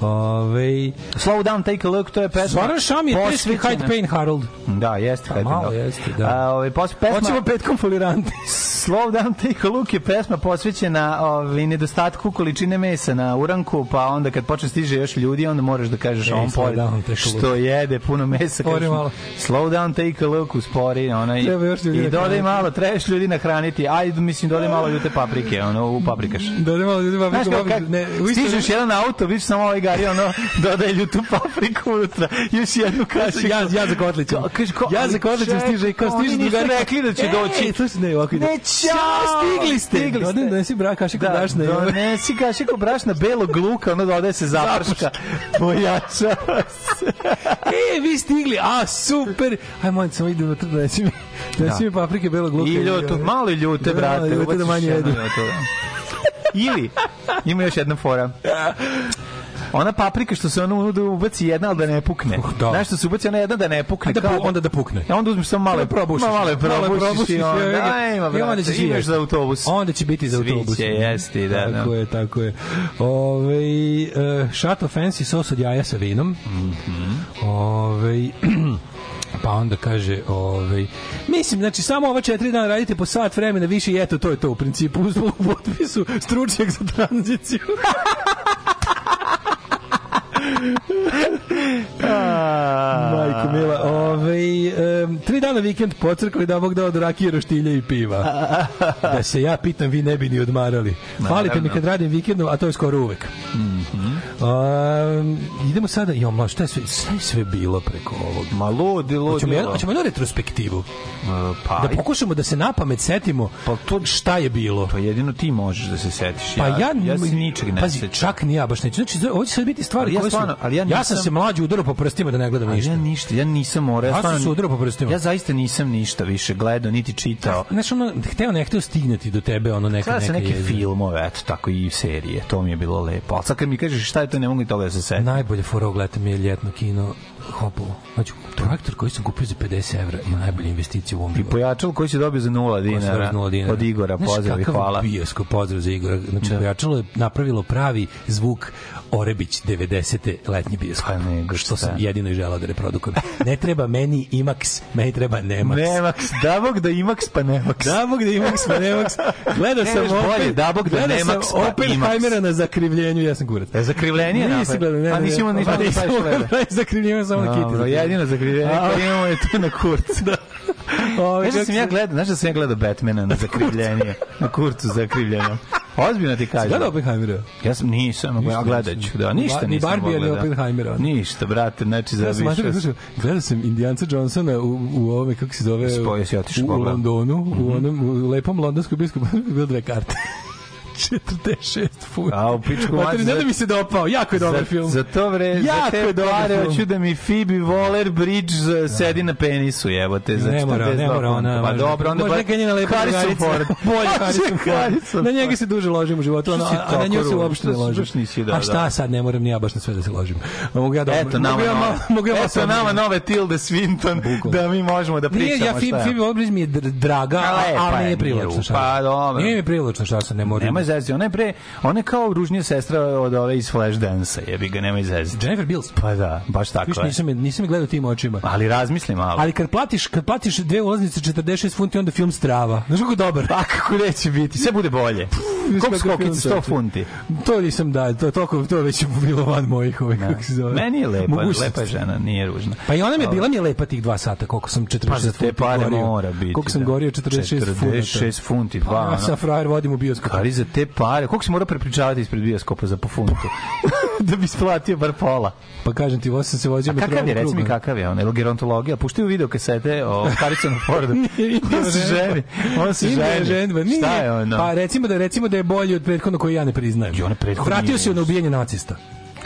[SPEAKER 2] Ove,
[SPEAKER 1] Slow down, take a look, to je pesma.
[SPEAKER 2] Zoran Šam je pesmi Hyde Payne Harold.
[SPEAKER 1] Da, jeste. Hyde
[SPEAKER 2] malo jeste, da.
[SPEAKER 1] A, ovaj, pos, pesma,
[SPEAKER 2] Hoćemo petkom foliranti.
[SPEAKER 1] Slow down, take a look je pesma posvećena ovaj, nedostatku količine mesa na uranku, pa onda kad počne stiže još ljudi, onda moraš da kažeš on pored što jede puno mesa. Kažeš,
[SPEAKER 2] malo.
[SPEAKER 1] Slow down, take a look, uspori. Ona, i, I
[SPEAKER 2] nahraniti.
[SPEAKER 1] dodaj malo, trebaš ljudi nahraniti. Ajde, mislim, dodaj malo ljute paprike, ono, u paprikaš.
[SPEAKER 2] Da, da malo ljudi
[SPEAKER 1] Znaš
[SPEAKER 2] papriku,
[SPEAKER 1] kako,
[SPEAKER 2] ne,
[SPEAKER 1] stižeš jedan auto, vidiš samo ovaj gari, ono, dodaje ljutu papriku unutra, još jednu kašiku.
[SPEAKER 2] Ja, ja za kotlićem. Ja za kotlićem stiže i kao stiže
[SPEAKER 1] oni nisu
[SPEAKER 2] drugari.
[SPEAKER 1] rekli da će doći.
[SPEAKER 2] Ne,
[SPEAKER 1] ćao!
[SPEAKER 2] Stigli ste.
[SPEAKER 1] Stigli ste.
[SPEAKER 2] Dodaj, donesi brak, kašiku
[SPEAKER 1] Da,
[SPEAKER 2] brašna. ovo.
[SPEAKER 1] donesi kašiku brašna belog luka, ono dodaje se zaprška. Pojača se.
[SPEAKER 2] E, vi stigli, a super. Aj, molim, samo idem unutra, donesi mi, donesi mi paprike belog luka.
[SPEAKER 1] I ljutu, malo ljute,
[SPEAKER 2] Da,
[SPEAKER 1] brate.
[SPEAKER 2] malo ljute da manje
[SPEAKER 1] jedno
[SPEAKER 2] jedu.
[SPEAKER 1] ljuto. Ili, ima još jedna fora. Ona paprika što se ono unutra ubaci jedna, ali da ne pukne.
[SPEAKER 2] Da.
[SPEAKER 1] Znaš što se ubaci ona jedna da ne pukne. Kao-
[SPEAKER 2] pu- onda da pukne.
[SPEAKER 1] E onda uzmeš samo Malo
[SPEAKER 2] probušiš.
[SPEAKER 1] Ma, malo je
[SPEAKER 2] Malo je
[SPEAKER 1] probušiš, i onda,
[SPEAKER 2] jebi ga.
[SPEAKER 1] ajma,
[SPEAKER 2] I onda
[SPEAKER 1] brate,
[SPEAKER 2] će svi
[SPEAKER 1] imaš za autobus.
[SPEAKER 2] Onda će biti za autobus.
[SPEAKER 1] će jesti, da,
[SPEAKER 2] Tako
[SPEAKER 1] da.
[SPEAKER 2] je, tako je. Ove, uh, šato fancy sos od jaja sa vinom.
[SPEAKER 1] Mhm.
[SPEAKER 2] Ove, pa onda kaže, ovaj mislim, znači samo ova četiri dana radite po sat vremena više i eto, to je to u principu. U potpisu stručnjak za tranziciju. Majko Mila, ovaj, um, tri dana vikend pocrkali da Bog dao do rakije, roštilja i piva. Da se ja pitam, vi ne bi ni odmarali. Falite mi kad radim vikendom, a to je skoro uvek. Um, idemo sada, jo, ma, šta je sve, šta je sve bilo preko ovog?
[SPEAKER 1] Ma ludi, ludi.
[SPEAKER 2] Hoćemo, jedno, hoćemo jednu retrospektivu.
[SPEAKER 1] pa,
[SPEAKER 2] Da pokušamo da se na pamet setimo
[SPEAKER 1] Pa to-
[SPEAKER 2] šta je bilo.
[SPEAKER 1] Pa jedino ti možeš da se setiš.
[SPEAKER 2] Pa ja,
[SPEAKER 1] ja se ničeg ne
[SPEAKER 2] pazi,
[SPEAKER 1] sećam.
[SPEAKER 2] čak ni ja baš neću. Znači, ovo će sad biti stvari
[SPEAKER 1] Ali ja. Stvarno- ali ja
[SPEAKER 2] ja sam
[SPEAKER 1] nisam-
[SPEAKER 2] se mlađi udarao po prstima da ne gledam ništa.
[SPEAKER 1] ja ništa, ja nisam morao.
[SPEAKER 2] Ja sam
[SPEAKER 1] stvarno
[SPEAKER 2] se udarao po prstima.
[SPEAKER 1] Ja zaista nisam ništa više gledao, niti čitao.
[SPEAKER 2] Znaš, ono, hteo ne hteo stignati do tebe, ono neka, neka
[SPEAKER 1] se neke
[SPEAKER 2] jezgra.
[SPEAKER 1] filmove, eto, tako i serije. To mi je bilo lepo. Ali sad kad mi kažeš šta je to, ne mogu toga da se setim.
[SPEAKER 2] Najbolje fora gledati mi je ljetno kino Hopovo. Znači, projektor koji sam kupio za 50 evra je najbolja investicija u ovom
[SPEAKER 1] I pojačalo koji si dobio za nula dinara,
[SPEAKER 2] Nula dinara.
[SPEAKER 1] od Igora, pozdrav i
[SPEAKER 2] kakav
[SPEAKER 1] hvala.
[SPEAKER 2] bioskop, pozdrav za Igora. Znači, pojačalo je napravilo pravi zvuk Orebić 90. letnji bioskop.
[SPEAKER 1] Pa nego
[SPEAKER 2] što sam jedino i želao da reprodukujem. Ne treba meni IMAX, meni treba Nemax.
[SPEAKER 1] Nemax, da bog da Imax pa Nemax.
[SPEAKER 2] Da bog da IMAX, pa Nemax. Gledao sam
[SPEAKER 1] Nemaš bolje,
[SPEAKER 2] opet,
[SPEAKER 1] da da Nemax,
[SPEAKER 2] sam
[SPEAKER 1] pa
[SPEAKER 2] Oppenheimera na zakrivljenju, ja sam kurac.
[SPEAKER 1] E, zakrivljenje je
[SPEAKER 2] Nisi gledao, ne,
[SPEAKER 1] Pa
[SPEAKER 2] ne,
[SPEAKER 1] nisi imao
[SPEAKER 2] ne,
[SPEAKER 1] ništa
[SPEAKER 2] pa
[SPEAKER 1] da
[SPEAKER 2] nisam
[SPEAKER 1] praviš
[SPEAKER 2] mogao
[SPEAKER 1] leda.
[SPEAKER 2] Da samo na
[SPEAKER 1] Dobro,
[SPEAKER 2] kiti.
[SPEAKER 1] jedino zakrivljenje koje imamo je to na kurcu. da.
[SPEAKER 2] Ovaj,
[SPEAKER 1] Znaš da sam ja gledao, znaš da sam ja gledao Batmana na zakrivljenje, na kurcu zakrivljenom. Ozbiljno ti kažem.
[SPEAKER 2] Gledao Oppenheimera?
[SPEAKER 1] Ja sam nisam, ja gledat ću, da, ništa
[SPEAKER 2] Ni
[SPEAKER 1] nisam
[SPEAKER 2] Barbie, ni
[SPEAKER 1] pogledao.
[SPEAKER 2] Oppenheimera.
[SPEAKER 1] Ništa, brate, znači za
[SPEAKER 2] Ja sam
[SPEAKER 1] više.
[SPEAKER 2] Mater, slušaj, gledao sam Indijanca Johnsona u, u ovome, kako se zove,
[SPEAKER 1] Spoj, jesi otišao
[SPEAKER 2] u, u? Londonu, u onom u lepom londonskom biskupu, bilo dve karte. 46 funta.
[SPEAKER 1] A, u pičku
[SPEAKER 2] Mater,
[SPEAKER 1] mater,
[SPEAKER 2] ne
[SPEAKER 1] za-
[SPEAKER 2] da mi se dopao, jako je dobar
[SPEAKER 1] za,
[SPEAKER 2] film.
[SPEAKER 1] Za to vre, za
[SPEAKER 2] Jako
[SPEAKER 1] te
[SPEAKER 2] je dobar
[SPEAKER 1] pare hoću da mi Phoebe Waller-Bridge uh, sedi na penisu, evo te, za
[SPEAKER 2] ne mora,
[SPEAKER 1] 42
[SPEAKER 2] ne mora ona.
[SPEAKER 1] Pa dobro, onda
[SPEAKER 2] može
[SPEAKER 1] ba-
[SPEAKER 2] neka njena lepa
[SPEAKER 1] Harrison. Ford.
[SPEAKER 2] Bolje Harrison Ford. Na njega se duže ložim u životu, a, na nju se uopšte ne ložim.
[SPEAKER 1] da,
[SPEAKER 2] a šta
[SPEAKER 1] da.
[SPEAKER 2] sad, ne moram ni ja baš na sve da se ložim. Mogu ja da
[SPEAKER 1] Eto nama,
[SPEAKER 2] mogu ja
[SPEAKER 1] eto nama nove Tilde Swinton, da mi možemo da
[SPEAKER 2] Nije,
[SPEAKER 1] pričamo
[SPEAKER 2] ja Phoebe, Waller-Bridge mi je dr- draga,
[SPEAKER 1] lepa
[SPEAKER 2] ali
[SPEAKER 1] je,
[SPEAKER 2] nije
[SPEAKER 1] nije
[SPEAKER 2] šta
[SPEAKER 1] pa dobro.
[SPEAKER 2] Nije mi privlačna šta se ne mora.
[SPEAKER 1] Nema zezati. Ona je pre, ona je kao ružnija sestra od ove iz Flashdance-a, jebi ga, nemoj zezati.
[SPEAKER 2] Jennifer Bills.
[SPEAKER 1] Pa da, baš tako
[SPEAKER 2] Viš,
[SPEAKER 1] je.
[SPEAKER 2] nisam, je- nisam je gledao tim očima.
[SPEAKER 1] Ali razmisli malo.
[SPEAKER 2] Ali kad platiš, kad platiš dve ulaznice 46 funti, onda film strava. Znaš kako dobar?
[SPEAKER 1] Pa kako neće biti, sve bude bolje. Koliko skokice, 100
[SPEAKER 2] čoveče.
[SPEAKER 1] funti.
[SPEAKER 2] To nisam da, to, to, to je već bilo van mojih ovih, kako se zove.
[SPEAKER 1] Meni je lepa,
[SPEAKER 2] mogućnosti.
[SPEAKER 1] lepa je žena, nije ružna.
[SPEAKER 2] Pa i ona mi je bila mi je lepa tih dva sata, koliko sam 46
[SPEAKER 1] Pa za te
[SPEAKER 2] funti
[SPEAKER 1] pare
[SPEAKER 2] gorio.
[SPEAKER 1] mora biti.
[SPEAKER 2] Koliko sam
[SPEAKER 1] da.
[SPEAKER 2] gorio 46 funta.
[SPEAKER 1] 46 funti, dva.
[SPEAKER 2] Pa, sam frajer, vodim u bioskop.
[SPEAKER 1] Kari za te pare. Koliko si morao prepričavati ispred bioskopa za po funtu? da bi isplatio bar pola.
[SPEAKER 2] Pa kažem ti, sam se vozio
[SPEAKER 1] A kakav je,
[SPEAKER 2] metrom
[SPEAKER 1] reci mi kakav je on? Ili gerontologija? Puštaju video kasete o Harrisonu Fordu. on se ženi. On se ženi. Šta je ono?
[SPEAKER 2] Pa recimo da recimo da je bolji od prethodnog koji ja ne priznajem. Vratio se na ubijanje nacista.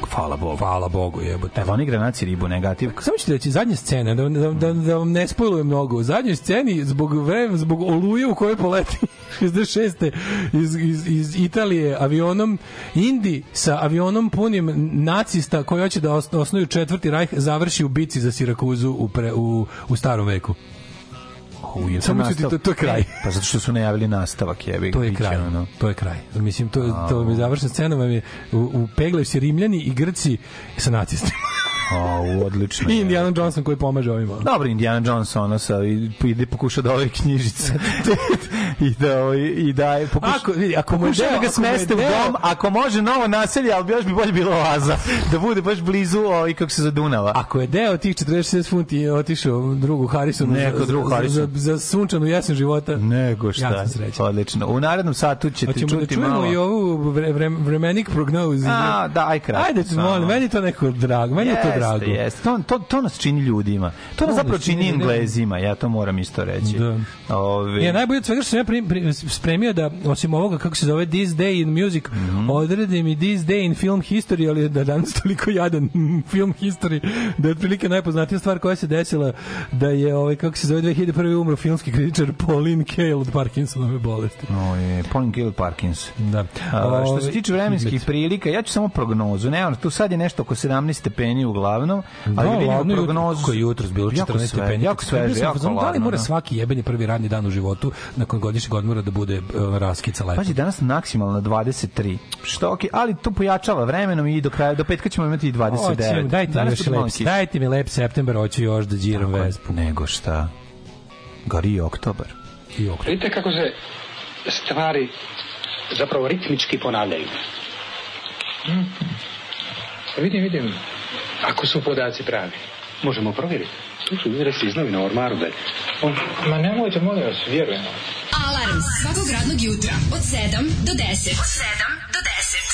[SPEAKER 1] Hvala Bogu.
[SPEAKER 2] Hvala Bogu, jebote.
[SPEAKER 1] Evo oni granaci ribu negativ.
[SPEAKER 2] Samo ću ti reći, zadnja scena, da, da, da, da vam ne spojlujem mnogo, u zadnjoj sceni, zbog, vremena, zbog oluje u kojoj poleti 66. Iz, iz, iz Italije avionom, Indi sa avionom punim nacista koji hoće da os- osnuju četvrti rajh, završi u bici za Sirakuzu u, pre, u, u starom veku.
[SPEAKER 1] U, je
[SPEAKER 2] Samo ću ti, to, to je kraj.
[SPEAKER 1] Pa zato što su najavili nastavak, jebi.
[SPEAKER 2] To je kraj.
[SPEAKER 1] ono.
[SPEAKER 2] To je kraj. Mislim to to mi završna scena vam je u, u peglaju se Rimljani i Grci sa nacistima.
[SPEAKER 1] A, odlično.
[SPEAKER 2] I
[SPEAKER 1] je.
[SPEAKER 2] Indiana Johnson koji pomaže ovima.
[SPEAKER 1] Dobro, Indiana Jones ono sa i ide pokuša da ove knjižice i da i da pokuša
[SPEAKER 2] Ako- vidi, ako
[SPEAKER 1] pokuša da ga smeste u dom, ako može novo naselje, ali još bi bolje bilo oaza, da bude baš blizu ovaj kako se za Dunava.
[SPEAKER 2] Ako je deo tih 46 funti otišao drugu Harrisonu
[SPEAKER 1] Neko
[SPEAKER 2] za,
[SPEAKER 1] drugu
[SPEAKER 2] za,
[SPEAKER 1] Harrison.
[SPEAKER 2] za, za sunčanu jesen života,
[SPEAKER 1] Nego
[SPEAKER 2] Ja
[SPEAKER 1] šta.
[SPEAKER 2] sam srećan.
[SPEAKER 1] Odlično. U narednom satu ćete
[SPEAKER 2] Hoćemo da
[SPEAKER 1] čuti
[SPEAKER 2] čujemo
[SPEAKER 1] malo.
[SPEAKER 2] i ovu vre, vre, vremenik prognozu.
[SPEAKER 1] A, da, aj kratko.
[SPEAKER 2] Ajde, molim, meni to neko drago, meni je to drago.
[SPEAKER 1] Jeste. To, to, to nas čini ljudima. To nas
[SPEAKER 2] nas
[SPEAKER 1] zapravo
[SPEAKER 2] čini ljudima.
[SPEAKER 1] Englezima, ja to moram isto reći.
[SPEAKER 2] Da.
[SPEAKER 1] Ove,
[SPEAKER 2] Je najbolje od svega što sam ja pri, pri, spremio da osim ovoga kako se zove This Day in Music,
[SPEAKER 1] Mhm.
[SPEAKER 2] odredim i This Day in Film History, ali da danas toliko jadan film history, da je otprilike najpoznatija stvar koja se desila da je ovaj kako se zove 2001. umro filmski kritičar Pauline Kael od Parkinsonove bolesti.
[SPEAKER 1] O, je, Pauline Gill Parkins.
[SPEAKER 2] Da.
[SPEAKER 1] A, što
[SPEAKER 2] Ovaj,
[SPEAKER 1] se tiče vremenskih prilika, ja ću samo prognozu. Ne, ono, tu sad je nešto oko 17 stepeni uglavnom, ali
[SPEAKER 2] Da,
[SPEAKER 1] vidimo
[SPEAKER 2] ladno jutro,
[SPEAKER 1] prognozu.
[SPEAKER 2] kako je jutros bilo
[SPEAKER 1] Jako
[SPEAKER 2] 14
[SPEAKER 1] sve-
[SPEAKER 2] stepeni.
[SPEAKER 1] Jako sveže, jako
[SPEAKER 2] Da li
[SPEAKER 1] ladno.
[SPEAKER 2] mora
[SPEAKER 1] da.
[SPEAKER 2] svaki jebeni prvi radni dan u životu nakon godišnjeg odmora da bude uh, raskica lepo?
[SPEAKER 1] Pazi, danas maksimalno 23. Što okej, ali to pojačava vremenom i do kraja do petka ćemo imati i 29.
[SPEAKER 2] Hoćemo, dajte mi još lep, dajte mi lep septembar, hoću još da džiram vespu.
[SPEAKER 1] Nego šta? Gori i oktobar.
[SPEAKER 2] I oktobar.
[SPEAKER 9] Vidite kako se stvari zapravo ritmički ponavljaju. Hmm. Vidim, vidim. Ako su podaci pravi, možemo provjeriti. Tu su izresi iz novina ormaru, be. On, ma nemojte, molim vas, vjerujem.
[SPEAKER 10] Alarm svakog radnog jutra od 7 do 10. Od 7 do 10.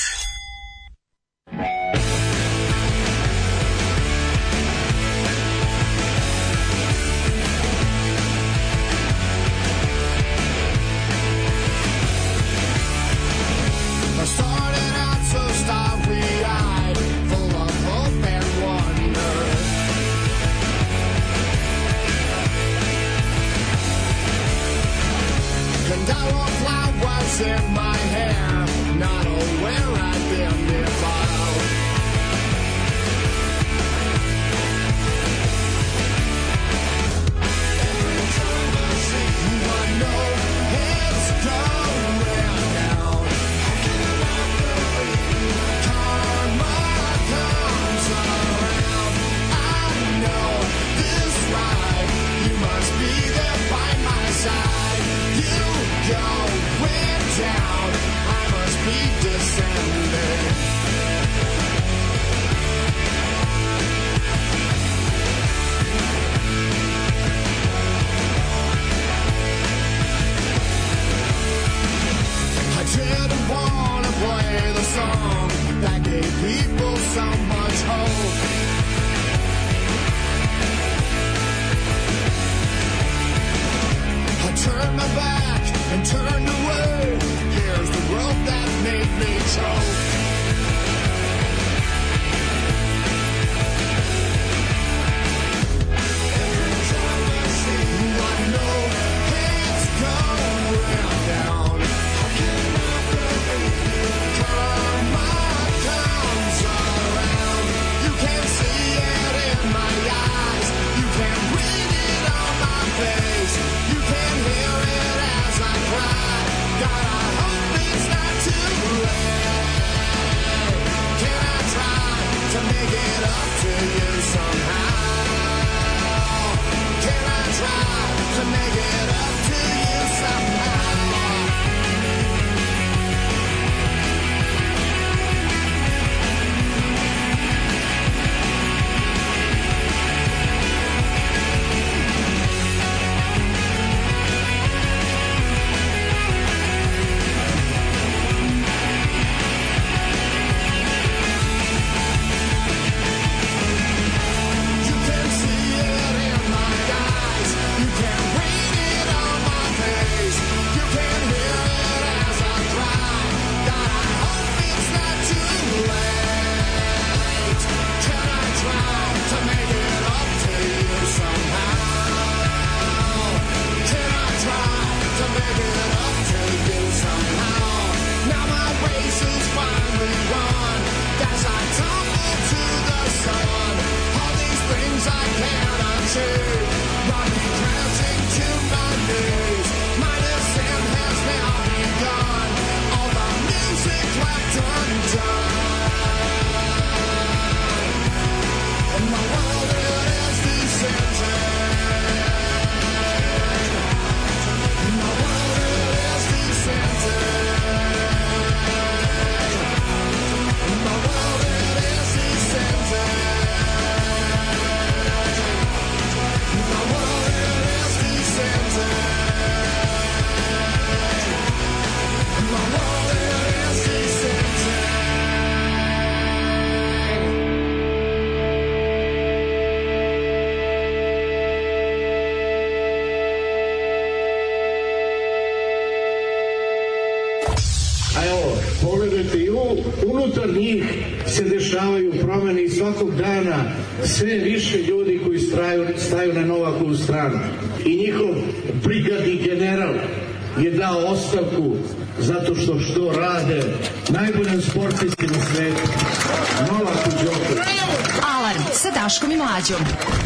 [SPEAKER 5] Mlađom.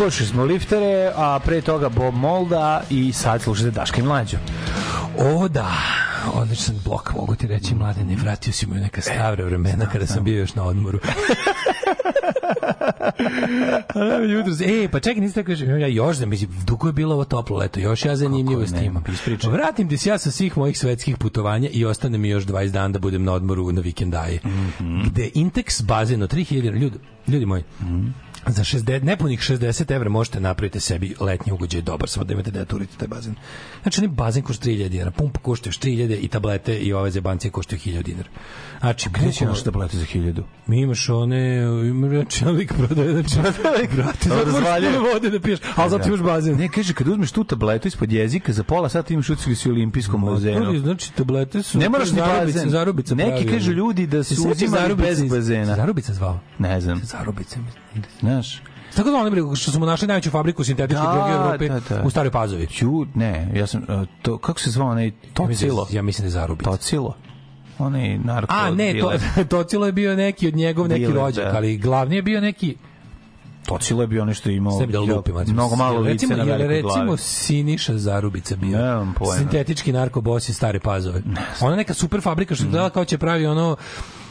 [SPEAKER 1] Slušali smo liftere, a pre toga Bob Molda i sad slušate Daška i Mlađu.
[SPEAKER 2] O da, odličan blok, mogu ti reći, mladene, vratio si me u neka stavra vremena kada sam bio još na odmoru. A, jutros, e, pa čekaj, niste kažem, ja još da mislim, dugo je bilo ovo toplo leto, još ja zanimljivo s tim.
[SPEAKER 1] ispričaj.
[SPEAKER 2] Vratim ti se ja sa svih mojih svetskih putovanja i ostane mi još 20 dana da budem na odmoru na vikendaje. Gde Intex bazen od 3000 ljudi, ljudi moji, za 60, nepunih 60 evra možete napraviti sebi letnji ugođaj dobar, samo da imate da turite taj bazen. Znači, oni bazen košta 3000 dinara, pumpa košta još 3000 i tablete i ove zebancije koštaju 1000 dinara. Znači,
[SPEAKER 1] Gde će
[SPEAKER 2] bukvalno-
[SPEAKER 1] naš tablete za 1000?
[SPEAKER 2] mi imaš one, ima reći, lik prodaje, znači, brate, zato možeš
[SPEAKER 1] Razvaljuje.
[SPEAKER 2] puno vode da piješ, ali zato imaš bazen.
[SPEAKER 1] Ne, kaže, kad uzmeš tu tabletu ispod jezika, za pola sata imaš ucili si u olimpijskom bazenu.
[SPEAKER 2] Znači, tablete su...
[SPEAKER 1] Ne moraš ni bazen.
[SPEAKER 2] Zarubica
[SPEAKER 1] Neki kažu ljudi da
[SPEAKER 2] Se
[SPEAKER 1] su
[SPEAKER 2] sećaš
[SPEAKER 1] uzimali
[SPEAKER 2] Zarubice
[SPEAKER 1] bez bazena.
[SPEAKER 2] Zarubica zvao.
[SPEAKER 1] Ne znam.
[SPEAKER 2] Zarubice.
[SPEAKER 1] Znaš?
[SPEAKER 2] Tako da oni bre što smo našli najveću fabriku sintetičke
[SPEAKER 1] Da,
[SPEAKER 2] droge u Evropi
[SPEAKER 1] da, da.
[SPEAKER 2] u Staroj Pazovi.
[SPEAKER 1] Ću, ne, ja sam, uh, to, kako se zvao onaj Tocilo?
[SPEAKER 2] ja mislim da je Zarubica.
[SPEAKER 1] Tocilo? Onaj narko
[SPEAKER 2] A ne, to. Tocilo je bio neki od njegov neki
[SPEAKER 1] Diler,
[SPEAKER 2] rođak,
[SPEAKER 1] da.
[SPEAKER 2] ali glavni je bio neki
[SPEAKER 1] Tocilo je bio ono što je imao
[SPEAKER 2] sebi da lupim, recimo,
[SPEAKER 1] mnogo malo lice
[SPEAKER 2] recimo,
[SPEAKER 1] na velikoj
[SPEAKER 2] recimo
[SPEAKER 1] glavi.
[SPEAKER 2] Siniša Zarubica bio.
[SPEAKER 1] Nemam pojma.
[SPEAKER 2] Sintetički narkobos iz Stare Pazove. Ona neka super fabrika što je kao će pravi ono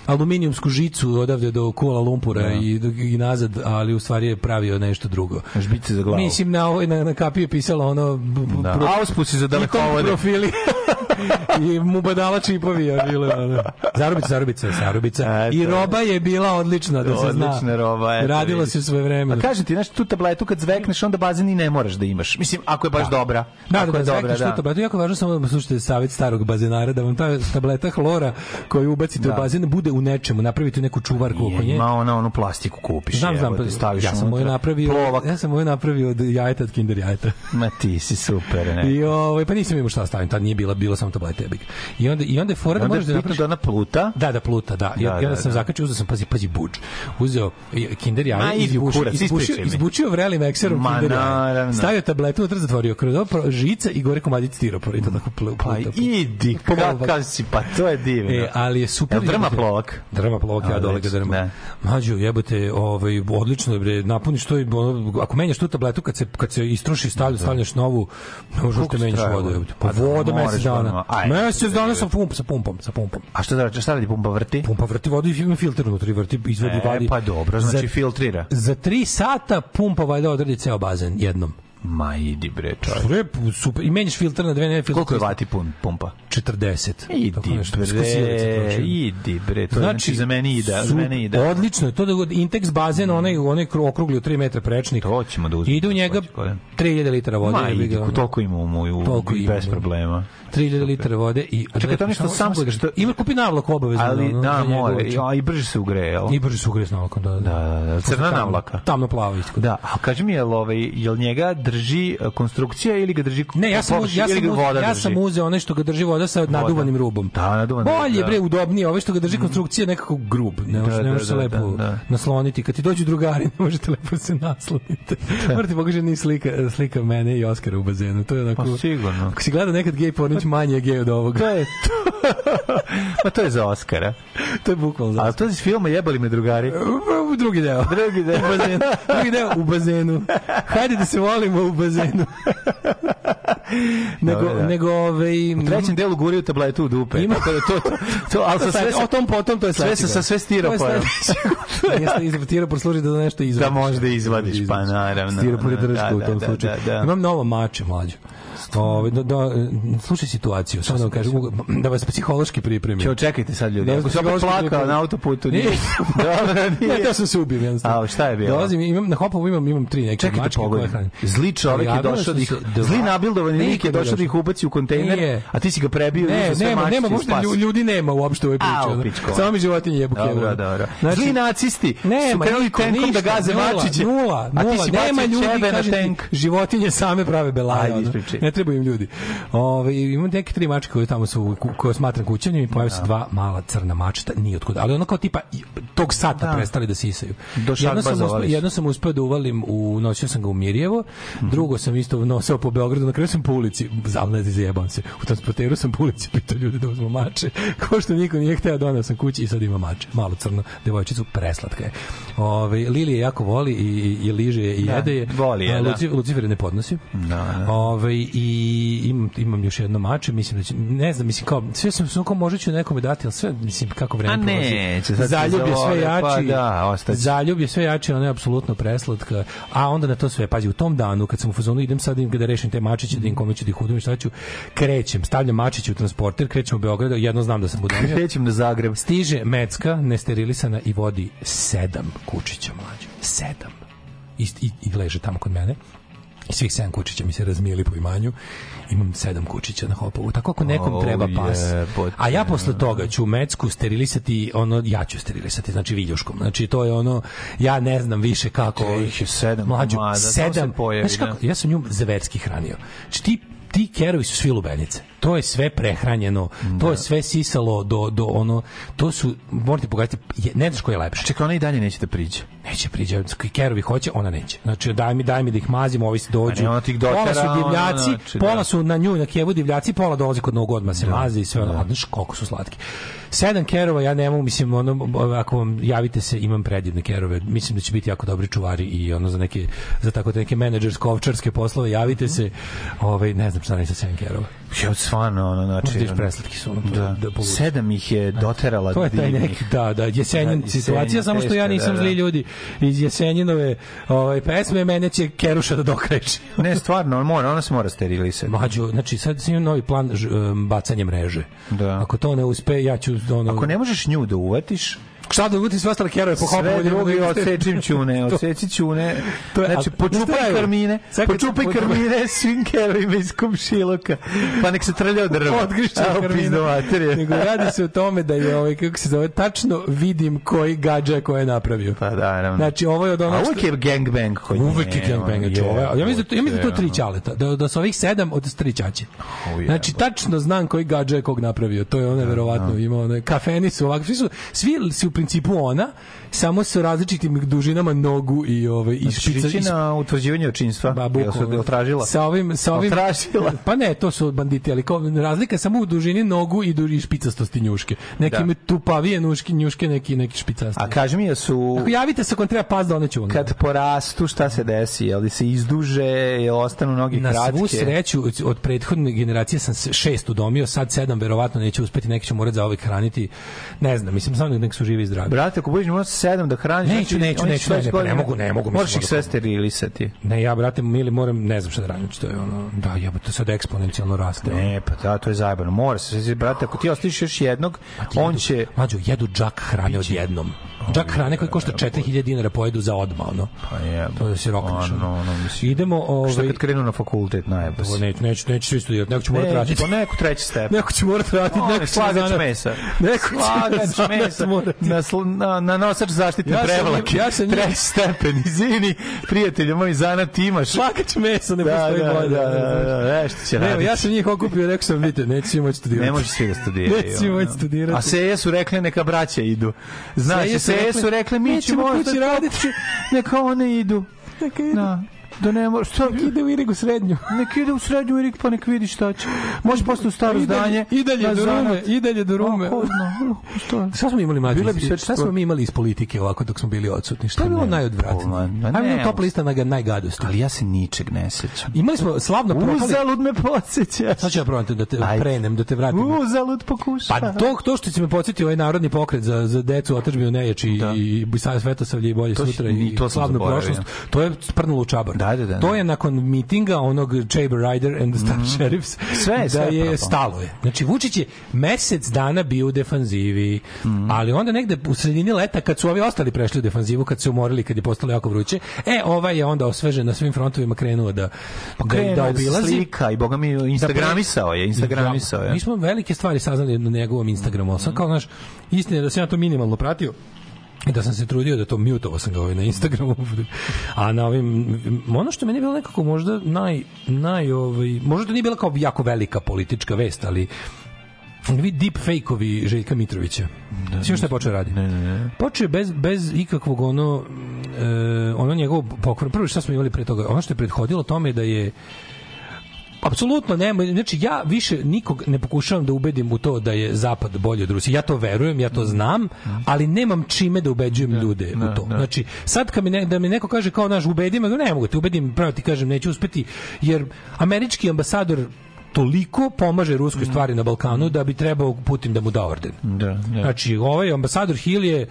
[SPEAKER 2] aluminijumsku žicu odavde do Kuala Lumpura i, i nazad, ali u stvari je pravio nešto drugo.
[SPEAKER 1] Žbice za glavu.
[SPEAKER 2] Mislim, na, na, na kapiju je pisalo ono...
[SPEAKER 1] Da.
[SPEAKER 2] pro-
[SPEAKER 1] Auspusi za dalekovode.
[SPEAKER 2] profili. i mu badala čipovi je bile. ono. Zarubica, zarubica, zarubica. I roba je bila odlična, da se zna.
[SPEAKER 1] Odlična roba, eto,
[SPEAKER 2] Radilo se svoje vreme.
[SPEAKER 1] A kažem ti, znaš, tu tabletu kad zvekneš, onda bazen i ne moraš da imaš. Mislim, ako je baš
[SPEAKER 2] Da.
[SPEAKER 1] dobra.
[SPEAKER 2] Da,
[SPEAKER 1] ako
[SPEAKER 2] da,
[SPEAKER 1] je
[SPEAKER 2] da,
[SPEAKER 1] dobra, da.
[SPEAKER 2] to, brate, jako važno samo da slušate savjet starog bazenara, da vam ta tableta hlora koju ubacite
[SPEAKER 1] Da.
[SPEAKER 2] u bazen bude u nečemu, napravite neku čuvarku oko nje.
[SPEAKER 1] Ima ona onu plastiku kupiš.
[SPEAKER 2] Znam, znam,
[SPEAKER 1] evo, ti staviš
[SPEAKER 2] ja sam moju napravio,
[SPEAKER 1] Plovak.
[SPEAKER 2] ja sam moju napravio od jajeta od Kinder jajeta.
[SPEAKER 1] Ma ti si super, ne.
[SPEAKER 2] I ovaj pa nisam imao šta stavim, tad nije bila bilo samo tablete jebik. I onda i onda je fora da možeš da napraviš
[SPEAKER 1] da ona pluta.
[SPEAKER 2] Da, da pluta, da. I,
[SPEAKER 1] Da,
[SPEAKER 2] i onda
[SPEAKER 1] da,
[SPEAKER 2] sam
[SPEAKER 1] da.
[SPEAKER 2] zakačio, uzeo sam, pazi, pazi, budž. Uzeo i- Kinder jaje,
[SPEAKER 1] idi u
[SPEAKER 2] izbušio, izbušio vrelim ekserom
[SPEAKER 1] Ma,
[SPEAKER 2] Kinder jaje. Stavio tabletu, unutra zatvorio kroz žica i gore komadić stiropora i to tako
[SPEAKER 1] Pa
[SPEAKER 2] pluta.
[SPEAKER 1] idi,
[SPEAKER 2] Pomalo
[SPEAKER 1] kakav si, pa to je divno.
[SPEAKER 2] E, ali je super.
[SPEAKER 1] Jel drma plovak?
[SPEAKER 2] Drma plovak, ja dole ga drma.
[SPEAKER 1] da.
[SPEAKER 2] Mađo, jebote, ovaj, odlično bre, napuniš to i, ono, ako menjaš tu tabletu, kad se, kad se istroši, stavlja, stavljaš novu, ne možeš
[SPEAKER 1] Koliko
[SPEAKER 2] te
[SPEAKER 1] se
[SPEAKER 2] menjaš vodu. Pa
[SPEAKER 1] Pa da,
[SPEAKER 2] voda mesec dana.
[SPEAKER 1] Aj,
[SPEAKER 2] Mesec dana sa pumpom, sa pumpom, sa pumpom.
[SPEAKER 1] A što da šta radi pumpa vrti?
[SPEAKER 2] Pumpa vrti vodu i ima filter unutra vrti, izvodi,
[SPEAKER 1] E,
[SPEAKER 2] vadi.
[SPEAKER 1] pa dobro, znači
[SPEAKER 2] Za-
[SPEAKER 1] filtrira.
[SPEAKER 2] Za tri sata pumpa valjda odradi ceo bazen jednom.
[SPEAKER 1] Ma idi bre, čovječ.
[SPEAKER 2] Rep, super. I menjaš filter na dve, ne filter.
[SPEAKER 1] Koliko je vati pun, pumpa?
[SPEAKER 2] 40. Tako
[SPEAKER 1] Idi bre, idi bre, to znači, znači za mene ide, za mene ide.
[SPEAKER 2] Odlično je to da god Intex bazen, onaj onaj kru- okrugli od 3 metra prečnik.
[SPEAKER 1] To ćemo da uzmemo.
[SPEAKER 2] Ide u njega 3000 litara vode.
[SPEAKER 1] Ma idi, toliko ima u moju, bez
[SPEAKER 2] da.
[SPEAKER 1] problema.
[SPEAKER 2] 3000 litara vode i
[SPEAKER 1] čekaj, to nešto sam se- što-
[SPEAKER 2] ima kupi navlak obavezno.
[SPEAKER 1] Ali da, i, a, i brže se ugreje, jel?
[SPEAKER 2] I brže su ugre s navlakom, da, da.
[SPEAKER 1] Da, crna navlaka.
[SPEAKER 2] Tamno plavo isto.
[SPEAKER 1] Da, a kaži mi, jel, ovaj, jel njega drži e, konstrukcija ili ga drži
[SPEAKER 2] Ne, ja sam,
[SPEAKER 1] površina
[SPEAKER 2] ja sam,
[SPEAKER 1] voda
[SPEAKER 2] ja sam uzeo onaj što ga drži voda sa naduvanim rubom.
[SPEAKER 1] Da, naduvan
[SPEAKER 2] Bolje,
[SPEAKER 1] da.
[SPEAKER 2] bre, udobnije, ovaj što ga drži konstrukcija je nekako grub. Ne može,
[SPEAKER 1] Da,
[SPEAKER 2] ne
[SPEAKER 1] da,
[SPEAKER 2] može se
[SPEAKER 1] da,
[SPEAKER 2] lepo
[SPEAKER 1] da, da.
[SPEAKER 2] nasloniti. Kad ti dođu drugari, ne možete lepo se nasloniti. Morate pokaže ni slika, slika mene i Oskara u bazenu. To je onako...
[SPEAKER 1] Pa sigurno.
[SPEAKER 2] Ako si gleda nekad gej pornić, manje je gej od ovoga.
[SPEAKER 1] To je to. pa to je za Oskara.
[SPEAKER 2] to je bukvalno za
[SPEAKER 1] A to je iz filma Jebali me drugari.
[SPEAKER 2] U drugi deo.
[SPEAKER 1] Drugi deo.
[SPEAKER 2] U bazenu. Drugi deo u bazenu. Hajde da se volimo u bazenu. nego,
[SPEAKER 1] Dobro, da.
[SPEAKER 2] nego ovaj,
[SPEAKER 1] U trećem delu guri u tabletu u dupe.
[SPEAKER 2] Ima-
[SPEAKER 1] Tako da to, to, to, ali sa sve,
[SPEAKER 2] o tom potom to je
[SPEAKER 1] sve
[SPEAKER 2] sledeće.
[SPEAKER 1] sa, sa sve
[SPEAKER 2] To
[SPEAKER 1] stiroporom.
[SPEAKER 2] sledeće. Jeste iz stiropor služi da nešto izvadiš.
[SPEAKER 1] Da možeš da izvadiš, pa naravno.
[SPEAKER 2] Stiropor je
[SPEAKER 1] Da,
[SPEAKER 2] drška u
[SPEAKER 1] da,
[SPEAKER 2] tom
[SPEAKER 1] da,
[SPEAKER 2] slučaju.
[SPEAKER 1] da, da.
[SPEAKER 2] Imam novo mače, mlađo. Ove, da, da, slušaj situaciju, samo da vam kažem, da vas psihološki pripremim.
[SPEAKER 1] Ćemo čekajte sad ljudi.
[SPEAKER 2] Da,
[SPEAKER 1] Ako se opet plakao na autoputu,
[SPEAKER 2] Nije.
[SPEAKER 1] Dobro, nije.
[SPEAKER 2] Ne, to sam se ubijem jednostavno.
[SPEAKER 1] A, šta je bilo?
[SPEAKER 2] Dolazim, imam, na Hopovu imam, imam tri neke
[SPEAKER 1] Čekajte
[SPEAKER 2] mačke koje
[SPEAKER 1] pogodim.
[SPEAKER 2] hranim.
[SPEAKER 1] Zli čovek je došao da ih, zli nabildovani lik je došao da ih ubaci u kontejner,
[SPEAKER 2] Nije.
[SPEAKER 1] a ti si ga prebio i sve
[SPEAKER 2] nema, nema, možda ljudi nema uopšte u ovoj priči. Samo mi životinje jebu
[SPEAKER 1] Dobro,
[SPEAKER 2] kevu.
[SPEAKER 1] dobro.
[SPEAKER 2] Znači,
[SPEAKER 1] Zli nacisti su krenuli tenkom da gaze mačiće.
[SPEAKER 2] Nula, nula, nema ljudi, kažem životinje same prave belaje.
[SPEAKER 1] Ajde, ispričaj.
[SPEAKER 2] Ne trebaju im ljudi. Ove, imam neke tri mačke koje tamo su, koje smatram kućanim i pojave se dva mala crna mačeta, nije otkud. Ali ono kao tipa tog sata
[SPEAKER 1] Da.
[SPEAKER 2] prestali da sisaju.
[SPEAKER 1] Do
[SPEAKER 2] jedno sam, uspeo, jedno sam uspeo da uvalim, u, nosio sam ga u Mirjevo,
[SPEAKER 1] Mhm.
[SPEAKER 2] drugo sam isto nosio po Beogradu, na kraju sam po ulici, zavlezi zajebam se, u transporteru sam po ulici pitao ljudi da uzmu mače, ko što niko nije hteo, donao sam kući i sad ima mače, malo crno, devojčicu, preslatka je. Ove, Lili je jako voli i, i, i liže je i
[SPEAKER 1] Da,
[SPEAKER 2] jede je.
[SPEAKER 1] voli je,
[SPEAKER 2] A
[SPEAKER 1] da.
[SPEAKER 2] Luci- Lucifer je ne podnosi.
[SPEAKER 1] Da, da.
[SPEAKER 2] Ove, i imam, imam još jedno mače, mislim da će, ne znam, mislim kao, sve sam sve kao možda ću nekome dati, ali sve, mislim, kako vreme
[SPEAKER 1] A
[SPEAKER 2] prolazi.
[SPEAKER 1] neće, sad
[SPEAKER 2] Zaljub je sve
[SPEAKER 1] zavole,
[SPEAKER 2] jači.
[SPEAKER 1] pa da, ostaće.
[SPEAKER 2] Zaljub je sve jači, ona je apsolutno preslatka. A onda na to sve, pazi, u tom danu kad sam u fazonu idem sad im da rešim te mačiće, da im kome ću da ih udum i šta ću, krećem, stavljam mačiće u transporter, krećem u Beograd, jedno znam da sam budomio.
[SPEAKER 1] Krećem na Zagreb.
[SPEAKER 2] Stiže Mecka, nesterilisana i vodi sedam kučića mlađa. Sedam. I, i, i leže tamo kod mene. I svih sedam kučića mi se razmijeli po imanju. Imam sedam kučića na hopovu. Tako ako nekom
[SPEAKER 1] O,
[SPEAKER 2] treba pas.
[SPEAKER 1] jebote.
[SPEAKER 2] A ja posle toga ću Mecku sterilisati, ono, ja ću sterilisati, znači viljuškom. Znači to je ono, ja ne znam više kako...
[SPEAKER 1] Ih je sedam
[SPEAKER 2] Mlađu,
[SPEAKER 1] komada,
[SPEAKER 2] sedam.
[SPEAKER 1] se pojavi,
[SPEAKER 2] Znaš kako, ja sam nju zverski hranio. Znači ti ti kerovi su svi lubenice. To je sve prehranjeno, to je sve sisalo do, do ono, to su, morate pogledati, ne znaš ko je lepše.
[SPEAKER 1] Čekaj, ona i dalje neće da priđe.
[SPEAKER 2] Neće priđe, kerovi hoće, ona neće. Znači, daj mi, daj mi da ih mazimo, ovi se dođu.
[SPEAKER 1] Ne, ona ti ih dotera,
[SPEAKER 2] pola su divljaci,
[SPEAKER 1] znači,
[SPEAKER 2] pola
[SPEAKER 1] da.
[SPEAKER 2] su na nju, na kevu divljaci, pola dolazi kod novog odma se mazi i sve ono. A Znaš koliko su slatki. Sedam kerova, ja ne mogu, mislim, ono, ako vam javite se, imam predivne kerove. Mislim da će biti jako dobri čuvari i ono za neke, za tako neke menadžersko ovčarske poslove, javite se. Ovaj, ne znam šta ne sa sedam kerova.
[SPEAKER 1] Ja stvarno, ono, znači...
[SPEAKER 2] Možda iš preslatki su. ono,
[SPEAKER 1] Da,
[SPEAKER 2] da povučeš.
[SPEAKER 1] sedam ih je doterala
[SPEAKER 2] To je taj neki, da, da, Jesenjin
[SPEAKER 1] Da,
[SPEAKER 2] situacija, samo što ja nisam
[SPEAKER 1] da, da.
[SPEAKER 2] zli ljudi iz Jesenjinove ovaj, pesme, mene će Keruša da dokreći.
[SPEAKER 1] Ne, stvarno, on mora, ona se mora sterilisati.
[SPEAKER 2] Mađo, znači sad sam imam novi plan ž, um, bacanje mreže.
[SPEAKER 1] Da.
[SPEAKER 2] Ako to ne uspe, ja ću ono...
[SPEAKER 1] Ako ne možeš nju da uvatiš,
[SPEAKER 2] Šta da uvutim sve ostale kerove po hopu?
[SPEAKER 1] sve
[SPEAKER 2] da
[SPEAKER 1] drugi
[SPEAKER 2] da-
[SPEAKER 1] odsečim ćune, odseci ćune.
[SPEAKER 2] To je-
[SPEAKER 1] Znači, počupaj karmine, počupaj karmine svim kerovima iz komšiluka, pa nek se trlja od drva.
[SPEAKER 2] Odgrišće
[SPEAKER 1] materije.
[SPEAKER 2] Nego radi se o tome da je ovaj kako se zove tačno vidim koji gađa je koje je napravio.
[SPEAKER 1] Pa da, naravno.
[SPEAKER 2] Znači ovo je od onog
[SPEAKER 1] A uvijek je gangbang kod
[SPEAKER 2] Uvek je gangbang, znači
[SPEAKER 1] ono,
[SPEAKER 2] ovo. je- Ja mislim da ja mislim da to tri ćaleta, da da su ovih sedam od tri.
[SPEAKER 1] O,
[SPEAKER 2] Znači tačno znam koji gađa je kog napravio. To je ona verovatno imao one kafeni su ovakvi svi su svi principu ona samo sa različitim dužinama nogu i ovaj i
[SPEAKER 1] Znači,
[SPEAKER 2] špica
[SPEAKER 1] ići
[SPEAKER 2] i
[SPEAKER 1] na utvrđivanje očinstva.
[SPEAKER 2] Ba,
[SPEAKER 1] su
[SPEAKER 2] bukvalno.
[SPEAKER 1] jel tražila?
[SPEAKER 2] Sa ovim, sa ovim,
[SPEAKER 1] tražila?
[SPEAKER 2] Pa ne, to su banditi, ali kao, razlika je samo u dužini nogu i, du, i špicastosti njuške. Neki
[SPEAKER 1] Da.
[SPEAKER 2] tupavije njuške, njuške neki, neki špicasti.
[SPEAKER 1] A kaži mi, jel su...
[SPEAKER 2] Ako javite se vam treba pas da oneću vam.
[SPEAKER 1] Kad porastu, šta se desi? Jel li se izduže, jel ostanu noge
[SPEAKER 2] Na
[SPEAKER 1] kratke?
[SPEAKER 2] svu sreću od prethodne generacije sam šest udomio, sad sedam verovatno neće uspeti, neki će morati za ovaj hraniti. Ne znam, mislim samo nek su živi i zdravi.
[SPEAKER 1] Brate, ako budeš sedam da hraniš...
[SPEAKER 2] Neću,
[SPEAKER 1] znači,
[SPEAKER 2] neću,
[SPEAKER 1] oni
[SPEAKER 2] neću,
[SPEAKER 1] će
[SPEAKER 2] ne, ne, pa ne mogu, ne mogu,
[SPEAKER 1] Moraš ih sve sterilisati.
[SPEAKER 2] Ne, ja brate, mili moram, ne znam šta da radim, to je ono, da, jebote, sad eksponencijalno raste.
[SPEAKER 1] Ne, pa da, to je zajebano. Mora se, brate, ako ti ostaviš još jednog, on će...
[SPEAKER 2] Mlađo, jedu džak hrane odjednom. Džak hrane koji košta 4000 dinara pojedu za odma, ono.
[SPEAKER 1] Pa je,
[SPEAKER 2] To je si rokneš.
[SPEAKER 1] Ono, ono, mislim.
[SPEAKER 2] Idemo, ovaj...
[SPEAKER 1] Šta kad krenu na fakultet, najbolje.
[SPEAKER 2] Ovo neću, neću, neću svi studirati, neko će morati raditi.
[SPEAKER 1] pa neko treći stepen.
[SPEAKER 2] Neko će morati raditi, neko će
[SPEAKER 1] slagač mesa.
[SPEAKER 2] Neko će
[SPEAKER 1] Slagač mesa. Na, na, na nosač zaštitne
[SPEAKER 2] Ja
[SPEAKER 1] prevlake.
[SPEAKER 2] ja sam
[SPEAKER 1] treći stepen. Izvini, prijatelju moj, zanat imaš.
[SPEAKER 2] Šlakač mesa, ne
[SPEAKER 1] Da,
[SPEAKER 2] postoji
[SPEAKER 1] da,
[SPEAKER 2] bolje.
[SPEAKER 1] da, da, da, nešto će
[SPEAKER 2] Ne,
[SPEAKER 1] raditi.
[SPEAKER 2] ja sam njih okupio, rekao sam, vidite, svi moći studirati.
[SPEAKER 1] Ne može svi da studiraju.
[SPEAKER 2] Neće svi moći studirati.
[SPEAKER 1] A seje su rekle neka braća idu. Znaš,
[SPEAKER 2] Seje su rekle
[SPEAKER 1] mi ćemo
[SPEAKER 2] kući raditi.
[SPEAKER 1] Neka one idu.
[SPEAKER 2] Neka ide.
[SPEAKER 1] Da. Da ne može, što
[SPEAKER 2] Ide u Irigu srednju.
[SPEAKER 1] Nek ide u srednju Irik pa nek vidi šta će. Može posle u staro
[SPEAKER 2] I dalje-
[SPEAKER 1] zdanje.
[SPEAKER 2] I dalje do Rume, i dalje do Rume.
[SPEAKER 1] A, ko zna, što?
[SPEAKER 2] Šta smo imali mlađi?
[SPEAKER 1] Bile bi sve
[SPEAKER 2] Šta smo mi imali iz politike ovako dok smo bili odsutni? Šta je bilo
[SPEAKER 1] Pa ne,
[SPEAKER 2] najodvratnije? Ajmo na top lista na najgadosti.
[SPEAKER 1] Ali ja se ničeg ne sećam.
[SPEAKER 2] Imali smo slavno propali...
[SPEAKER 1] Uzalud me podsjećaš.
[SPEAKER 2] Sad ću ja probam te da te
[SPEAKER 1] Ajde.
[SPEAKER 2] prenem, da te vratim.
[SPEAKER 1] Uzalud pokuša.
[SPEAKER 2] Pa to, to što će me podsjetiti ovaj narodni pokret za, za decu otačbinu nejači
[SPEAKER 1] Da.
[SPEAKER 2] i, i Sav Svetosavlje i bolje
[SPEAKER 1] To
[SPEAKER 2] sutra
[SPEAKER 1] i
[SPEAKER 2] i,
[SPEAKER 1] to
[SPEAKER 2] slavnu prošlost, to je sprnulo u čabar.
[SPEAKER 1] Da, da, da.
[SPEAKER 2] To je nakon mitinga onog Chamber Rider and the Star Sheriffs
[SPEAKER 1] Sve
[SPEAKER 2] da
[SPEAKER 1] sve je
[SPEAKER 2] je
[SPEAKER 1] propalo.
[SPEAKER 2] stalo je. Znači Vučić je mesec dana bio u defanzivi,
[SPEAKER 1] Mhm.
[SPEAKER 2] ali onda negde u sredini leta kad su ovi ostali prešli u defanzivu, kad su umorili, kad je postalo jako vruće, e, ovaj je onda osvežen na svim frontovima krenuo da, da,
[SPEAKER 1] Krenuo
[SPEAKER 2] da
[SPEAKER 1] je
[SPEAKER 2] obilazi.
[SPEAKER 1] slika i boga mi instagramisao je, instagramisao je.
[SPEAKER 2] Mi smo velike stvari saznali na njegovom Instagramu, sam kao, znaš, istina je da sam ja to minimalno pratio, da sam se trudio da to mutovao sam ga ovaj na Instagramu a na ovim ono što meni bilo nekako možda naj, naj ovaj, možda to nije bila kao jako velika politička vest ali vi deep fake-ovi Željka Mitrovića. Da, Svi šta je počeo radi?
[SPEAKER 1] Ne, ne, ne.
[SPEAKER 2] Počeo je bez, bez ikakvog ono, e, ono njegovo pokvar. Prvo šta smo imali pre toga? Ono što je prethodilo tome je da je Apsolutno nema, znači ja više nikog ne pokušavam da ubedim u to da je zapad bolji od Rusije. Ja to verujem, ja to znam, ali nemam čime da ubeđujem ljude u to. Znači sad kad mi ne, da mi neko kaže kao naš ubedi me, ne mogu te ubedim, pravo ti kažem neću uspeti jer američki ambasador toliko pomaže ruskoj stvari na Balkanu da bi trebao Putin da mu da orden.
[SPEAKER 1] Da, da.
[SPEAKER 2] Znači, ovaj ambasador Hill je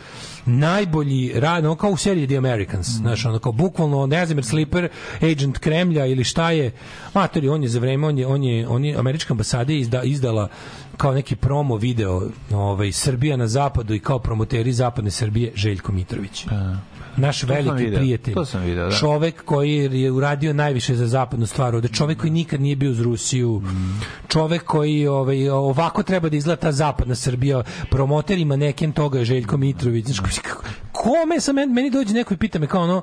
[SPEAKER 2] najbolji rad, ono kao u seriji The Americans, znaš, ono kao bukvalno Nezimir Slipper, agent Kremlja ili šta je, matori, on je za vreme, on je, on je, on je američka ambasada je izda, izdala kao neki promo video ovaj, Srbija na zapadu i kao promoteri zapadne Srbije Željko Mitrović. Naš
[SPEAKER 1] sam
[SPEAKER 2] veliki
[SPEAKER 1] video,
[SPEAKER 2] prijatelj.
[SPEAKER 1] to sam video, da.
[SPEAKER 2] Čovek koji je uradio najviše za zapadnu stvar, ovde čovek koji nikad nije bio uz Rusiju, čovek koji ovaj, ovako treba da izgleda ta zapadna Srbija, promoter i maneken toga Željko Mitrović. Znaš, kako- kome sam, meni, meni dođe neko i pita me kao ono,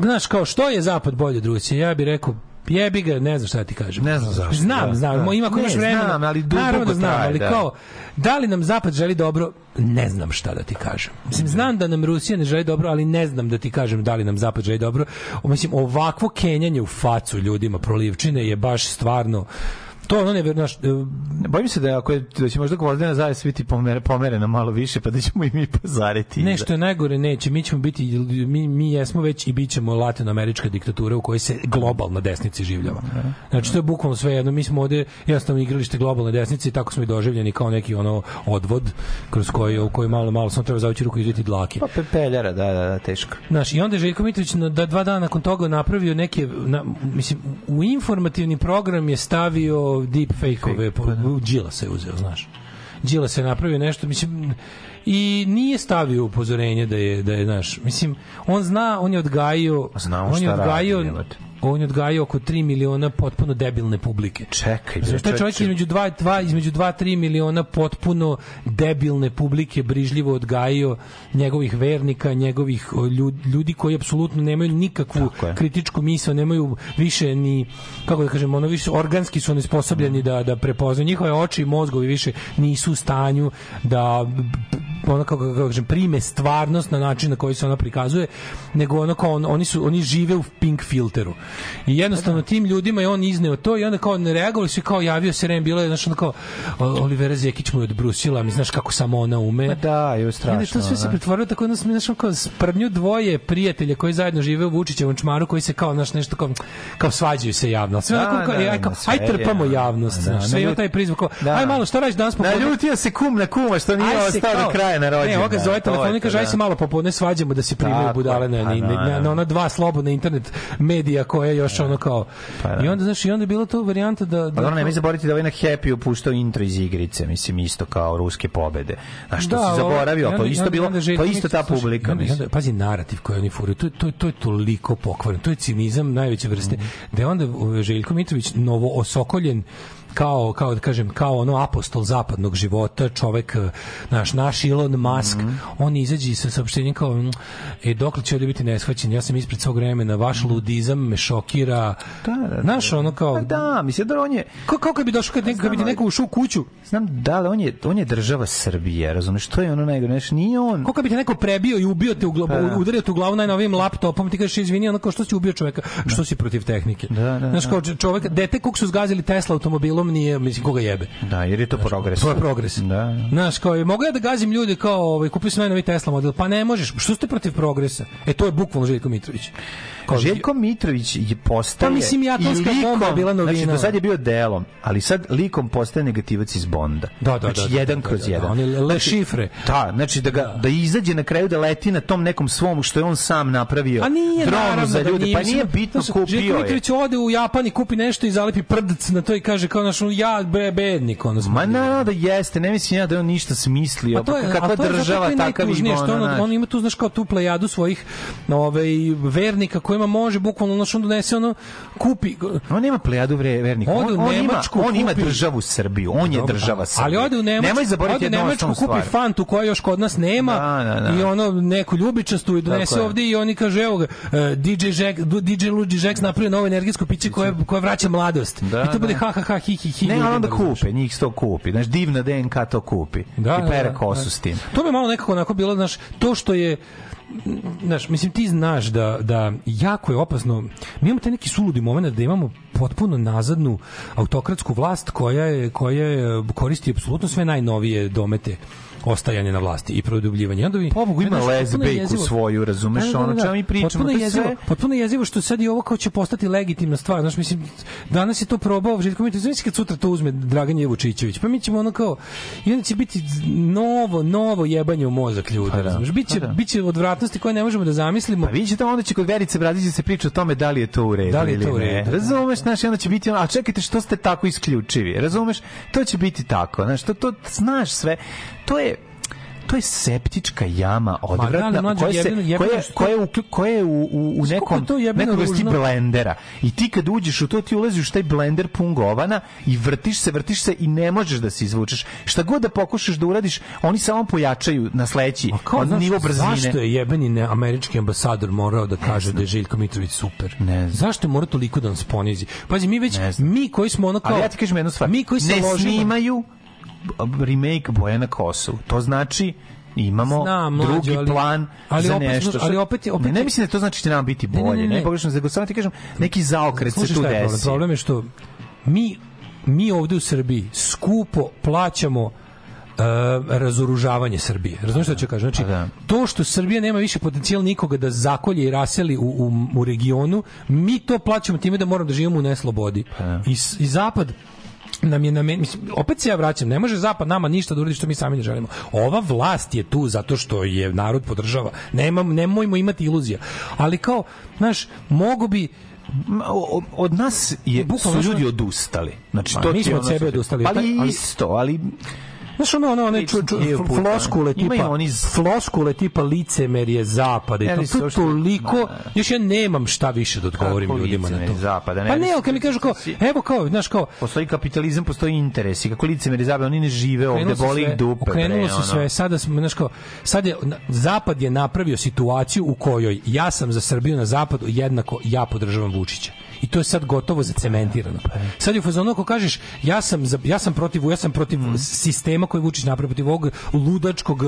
[SPEAKER 2] znaš, kao što je zapad bolje od Rusije? Ja bih rekao, jebi ga, ne znam šta ti kažem.
[SPEAKER 1] Ne znam zašto,
[SPEAKER 2] Znam,
[SPEAKER 1] da,
[SPEAKER 2] znam,
[SPEAKER 1] da.
[SPEAKER 2] ima ako imaš vremena.
[SPEAKER 1] znam, ali duboko
[SPEAKER 2] Naravno da znam,
[SPEAKER 1] traje,
[SPEAKER 2] ali
[SPEAKER 1] da.
[SPEAKER 2] kao, da li nam zapad želi dobro? Ne znam šta da ti kažem. Mislim, znam da nam Rusija ne želi dobro, ali ne znam da ti kažem da li nam zapad želi dobro. O, Mislim, ovakvo kenjanje u facu ljudima prolivčine je baš stvarno To ono ne naš,
[SPEAKER 1] Bojim se da ako je, da će možda Gvozdena zavis biti pomere, pomerena malo više, pa da ćemo i mi pozariti.
[SPEAKER 2] Nešto je najgore neće, mi ćemo biti mi, mi jesmo već i bit ćemo latinoamerička diktatura u kojoj se globalna desnica življava. Znači to je bukvalno sve jedno, mi smo ovde jednostavno igralište globalne desnice i tako smo i doživljeni kao neki ono odvod kroz koji u koji malo malo samo treba zavući ruku i izviti dlake.
[SPEAKER 1] Pa pepeljara, da, da, da, teško.
[SPEAKER 2] Znaš, i onda je Željko Mitrović na, da dva dana nakon toga napravio neke, na, mislim, u informativni program je stavio deep fake-ove, po, Đila se uzeo, znaš. Đila se napravio nešto, mislim, i nije stavio upozorenje da je, da je, znaš, mislim, on zna, on je odgajio,
[SPEAKER 1] on
[SPEAKER 2] je
[SPEAKER 1] radi,
[SPEAKER 2] odgajio,
[SPEAKER 1] jebote.
[SPEAKER 2] On je odgajio oko 3 miliona potpuno debilne publike.
[SPEAKER 1] Čekaj,
[SPEAKER 2] Znaš, taj čovjek između 2 2 između 2 3 miliona potpuno debilne publike brižljivo odgajio njegovih vernika, njegovih ljudi koji apsolutno nemaju nikakvu kritičku misao, nemaju više ni kako da kažem, ono više organski su nesposobljeni da da prepoznaju. Njihove oči i mozgovi više nisu u stanju da ono kako, kako kažem prime stvarnost na način na koji se ona prikazuje nego ono kao on, oni su oni žive u pink filteru i jednostavno tim ljudima je on izneo to i onda kao ne reagovali su i kao javio se Rem bilo je znači ono kao Olivera Zekić mu je odbrusila mi znaš kako samo ona ume
[SPEAKER 1] Ma da, je
[SPEAKER 2] I
[SPEAKER 1] strašno.
[SPEAKER 2] to sve se
[SPEAKER 1] da.
[SPEAKER 2] pretvorilo tako da smo znaš ono kao sprdnju dvoje prijatelja koji zajedno žive u Vučićevom čmaru koji se kao naš nešto kao kao svađaju se javno. Sve
[SPEAKER 1] Da,
[SPEAKER 2] onako kao,
[SPEAKER 1] da,
[SPEAKER 2] aj, kao,
[SPEAKER 1] da, sve
[SPEAKER 2] aj trpamo javnost,
[SPEAKER 1] da,
[SPEAKER 2] znaš. Sve ima taj prizvuk kao,
[SPEAKER 1] Da.
[SPEAKER 2] aj malo šta radiš danas popodne?
[SPEAKER 1] Naljutio se kum na kuma što nije
[SPEAKER 2] Aj
[SPEAKER 1] ostao
[SPEAKER 2] kao-
[SPEAKER 1] do kraja na rođendan.
[SPEAKER 2] Ne, ovoga zove telefon i kaže, aj
[SPEAKER 1] da.
[SPEAKER 2] se malo popodne svađamo da se primaju budale na,
[SPEAKER 1] pa
[SPEAKER 2] na, na, ona dva slobodna internet medija koje još ono kao...
[SPEAKER 1] Pa da.
[SPEAKER 2] I onda, znaš, i onda je bila to varijanta da...
[SPEAKER 1] Pa
[SPEAKER 2] da
[SPEAKER 1] dobro, nemoj zaboraviti da ovaj na Happy upuštao intro iz igrice, mislim, isto kao ruske pobede. A što si
[SPEAKER 2] ovo-
[SPEAKER 1] zaboravio, to
[SPEAKER 2] i
[SPEAKER 1] isto bilo, to isto ta publika,
[SPEAKER 2] onda- pazi narativ koji oni furaju, to, to, to je toliko pokvaren, to je cinizam najveće vrste,
[SPEAKER 1] Mhm.
[SPEAKER 2] da je onda Željko Mitrović novo osokoljen kao, kao da kažem, kao ono apostol zapadnog života, čovek, uh, naš, naš Elon Musk,
[SPEAKER 1] Mhm.
[SPEAKER 2] on izađe sa saopštenjem kao, mm, e, dokle će ovdje biti neshvaćen, ja sam ispred svog vremena, vaš ludizam me šokira,
[SPEAKER 1] Mhm. Da, da, da.
[SPEAKER 2] znaš, ono kao,
[SPEAKER 1] Pa da, mislim da on je
[SPEAKER 2] kao, kao kad bi došao, kad, neko, kad bi ti neko ušao u kuću,
[SPEAKER 1] znam da ali on je on je država Srbije, razumeš, to je ono najgore, znači nije on
[SPEAKER 2] Kako bi te neko prebio i ubio te u glavu,
[SPEAKER 1] Pa da.
[SPEAKER 2] udario te u glavu najnovijim laptopom, ti kažeš izvini, ono kao što si ubio čoveka, što si protiv tehnike.
[SPEAKER 1] Da, da,
[SPEAKER 2] Znaš,
[SPEAKER 1] da.
[SPEAKER 2] kao čovek, dete kog su zgazili Tesla automobilom nije, mislim, koga jebe.
[SPEAKER 1] Da, jer je to progres.
[SPEAKER 2] To je progres.
[SPEAKER 1] Da, da.
[SPEAKER 2] Znaš, kao, je, mogu ja da gazim ljude kao, ovaj, kupio sam najnovi Tesla model, pa ne možeš, što ste protiv progresa? E, to je bukvalno Željko Mitrović. Kao,
[SPEAKER 1] Željko Mitrović je postaje
[SPEAKER 2] Pa mislim, atomska
[SPEAKER 1] i
[SPEAKER 2] bomba bila novina.
[SPEAKER 1] Znači, do sad je bio delom, ali sad likom postaje negativac iz Bonda.
[SPEAKER 2] Da, da,
[SPEAKER 1] znači,
[SPEAKER 2] da, da,
[SPEAKER 1] jedan
[SPEAKER 2] da,
[SPEAKER 1] kroz
[SPEAKER 2] da, da,
[SPEAKER 1] jedan.
[SPEAKER 2] on je le
[SPEAKER 1] Znači,
[SPEAKER 2] šifre.
[SPEAKER 1] Da, znači da, ga, da. izađe na kraju da leti na tom nekom svom što je on sam napravio.
[SPEAKER 2] A nije
[SPEAKER 1] dronu
[SPEAKER 2] naravno
[SPEAKER 1] za
[SPEAKER 2] da
[SPEAKER 1] ljude,
[SPEAKER 2] nije,
[SPEAKER 1] pa nije bitno
[SPEAKER 2] znaš,
[SPEAKER 1] kupio
[SPEAKER 2] Željko. Mitrović ode u Japan i kupi nešto i zalepi prdac na to i kaže kao naš ja bre bednik ono
[SPEAKER 1] Ma naravno da jeste, ne mislim ja da on ništa smislio.
[SPEAKER 2] Pa to je,
[SPEAKER 1] kakva
[SPEAKER 2] to je
[SPEAKER 1] država takav i
[SPEAKER 2] što on, on ima tu znaš kao tu plejadu svojih ovaj vernika kojima može bukvalno znaš on donese ono kupi
[SPEAKER 1] On nema plejadu vre- vernika. On,
[SPEAKER 2] u
[SPEAKER 1] on, ima, on ima državu Srbiju. On je država Srbije.
[SPEAKER 2] Ali ode u Nemačku,
[SPEAKER 1] Nemoj zaboraviti jednu
[SPEAKER 2] Nemačku kupi
[SPEAKER 1] stvar.
[SPEAKER 2] fantu koja još kod nas nema
[SPEAKER 1] Da, da, da.
[SPEAKER 2] i ono neku ljubičastu i donese ovde i oni kaže evo ga eh, DJ Jack DJ Luigi Jack napravio novo energetsko piće koje koje vraća mladost.
[SPEAKER 1] Da,
[SPEAKER 2] I to bude
[SPEAKER 1] da.
[SPEAKER 2] ha ha ha hi hi hi.
[SPEAKER 1] Ne, ali onda kupe, njih sto kupi. Znaš, divna DNK to kupi.
[SPEAKER 2] Da,
[SPEAKER 1] I
[SPEAKER 2] da,
[SPEAKER 1] pere
[SPEAKER 2] da,
[SPEAKER 1] kosu
[SPEAKER 2] da.
[SPEAKER 1] s tim.
[SPEAKER 2] To mi malo nekako onako bilo, znaš, to što je znaš, mislim ti znaš da, da jako je opasno mi imamo taj neki suludi moment da imamo potpuno nazadnu autokratsku vlast koja je, koja je, koristi apsolutno sve najnovije domete ostajanje na vlasti i produbljivanje. Onda vi,
[SPEAKER 1] Pobogu ima
[SPEAKER 2] znaš,
[SPEAKER 1] lezbejku svoju, razumeš,
[SPEAKER 2] Da, da, da,
[SPEAKER 1] ono
[SPEAKER 2] da.
[SPEAKER 1] čemu mi pričamo,
[SPEAKER 2] Potpuno je
[SPEAKER 1] je
[SPEAKER 2] jezivo,
[SPEAKER 1] sve-
[SPEAKER 2] potpuno je jezivo što sad i ovo kao će postati legitimna stvar. Znaš, mislim, danas je to probao Željko Mitrović, znači kad sutra to uzme Dragan Jevučićević, pa mi ćemo ono kao, i onda će biti novo, novo jebanje u mozak ljudi,
[SPEAKER 1] Pa da,
[SPEAKER 2] razumeš? Biće,
[SPEAKER 1] pa da.
[SPEAKER 2] biće odvratnosti koje ne možemo da zamislimo.
[SPEAKER 1] Pa vidjet ćete, onda će kod Verice Bradića se priča o tome da li je to u redu
[SPEAKER 2] Da li je
[SPEAKER 1] ili
[SPEAKER 2] to u
[SPEAKER 1] ne.
[SPEAKER 2] redu, da.
[SPEAKER 1] Razumeš, znaš, i onda će biti ono, a čekajte, što ste tako isključivi? Razumeš, to će biti tako, znaš, to, to znaš sve. To je, to je septička jama
[SPEAKER 2] da,
[SPEAKER 1] odvratna
[SPEAKER 2] mlađe,
[SPEAKER 1] koja se
[SPEAKER 2] jebeno- jebeno
[SPEAKER 1] koja koja je u- koja je u, u, u nekom nekoj vrsti blendera i ti kad uđeš u to ti ulaziš u taj blender pun govana i vrtiš se vrtiš se i ne možeš da se izvučeš šta god da pokušaš da uradiš oni samo pojačaju na sledeći od
[SPEAKER 2] znaš,
[SPEAKER 1] nivo brzine
[SPEAKER 2] Zašto je jebeni ne, američki ambasador morao da kaže da je Željko Mitrović super?
[SPEAKER 1] Ne znam.
[SPEAKER 2] Zašto je morao toliko da nas ponizi? Pazi, mi već, mi koji smo ono kao...
[SPEAKER 1] Ali ja ti kažem jednu stvar.
[SPEAKER 2] Mi koji se
[SPEAKER 1] ne
[SPEAKER 2] ložimo...
[SPEAKER 1] snimaju remake Bojana Kosu. To znači imamo
[SPEAKER 2] Znam, mlađo,
[SPEAKER 1] drugi
[SPEAKER 2] ali-
[SPEAKER 1] plan
[SPEAKER 2] ali
[SPEAKER 1] za
[SPEAKER 2] opet,
[SPEAKER 1] nešto.
[SPEAKER 2] znaš, ali opet opet
[SPEAKER 1] ne, ne mislim da to znači da će nam biti
[SPEAKER 2] Ne, ne,
[SPEAKER 1] bolje.
[SPEAKER 2] ne,
[SPEAKER 1] Ne,
[SPEAKER 2] ne.
[SPEAKER 1] pogrešno, nego samo ti kažem, neki zaokret se tu
[SPEAKER 2] je problem?
[SPEAKER 1] desi.
[SPEAKER 2] Problem je što mi mi ovde u Srbiji skupo plaćamo uh, razoružavanje Srbije. Razumiješ šta ću kažem? Znači,
[SPEAKER 1] da.
[SPEAKER 2] to što Srbija nema više potencijal nikoga da zakolje i raseli u, u, u regionu, mi to plaćamo time da moramo da živimo u neslobodi. I, s- I Zapad nam je namen, mislim, opet se ja vraćam, ne može zapad nama ništa da uradi što mi sami ne želimo. Ova vlast je tu zato što je narod podržava. Nemam, nemojmo imati iluzija. Ali kao, znaš, mogu bi
[SPEAKER 1] od nas je, su
[SPEAKER 2] Bukvalno
[SPEAKER 1] ljudi odustali. Znači, to
[SPEAKER 2] mi smo od sebe odustali.
[SPEAKER 1] Ali
[SPEAKER 2] Ali-
[SPEAKER 1] isto, ali
[SPEAKER 2] Znaš ono, ono, one ču, ču, floskule tipa,
[SPEAKER 1] Imaju oni z-
[SPEAKER 2] floskule tipa licemerje zapada
[SPEAKER 1] Ne,
[SPEAKER 2] to, to
[SPEAKER 1] što-
[SPEAKER 2] toliko,
[SPEAKER 1] Ma,
[SPEAKER 2] još ja nemam šta više da odgovorim ljudima na to.
[SPEAKER 1] licemerje zapada, ne,
[SPEAKER 2] pa ne, ali kad mi kažu kao, evo kao, znaš kao,
[SPEAKER 1] postoji kapitalizam, postoji interes i kako lice meri zabe, oni ne žive ovde, boli ih dupe.
[SPEAKER 2] Okrenulo se sve, sada smo, znaš kao, sad je, Zapad je napravio situaciju u kojoj ja sam za Srbiju na Zapadu, jednako ja podržavam Vučića. I to je sad gotovo zacementirano. Sad je u fazonu ako kažeš ja sam za, ja sam protiv ja sam protiv
[SPEAKER 1] Mhm.
[SPEAKER 2] sistema koji Vučić napravio protiv ovog ludačkog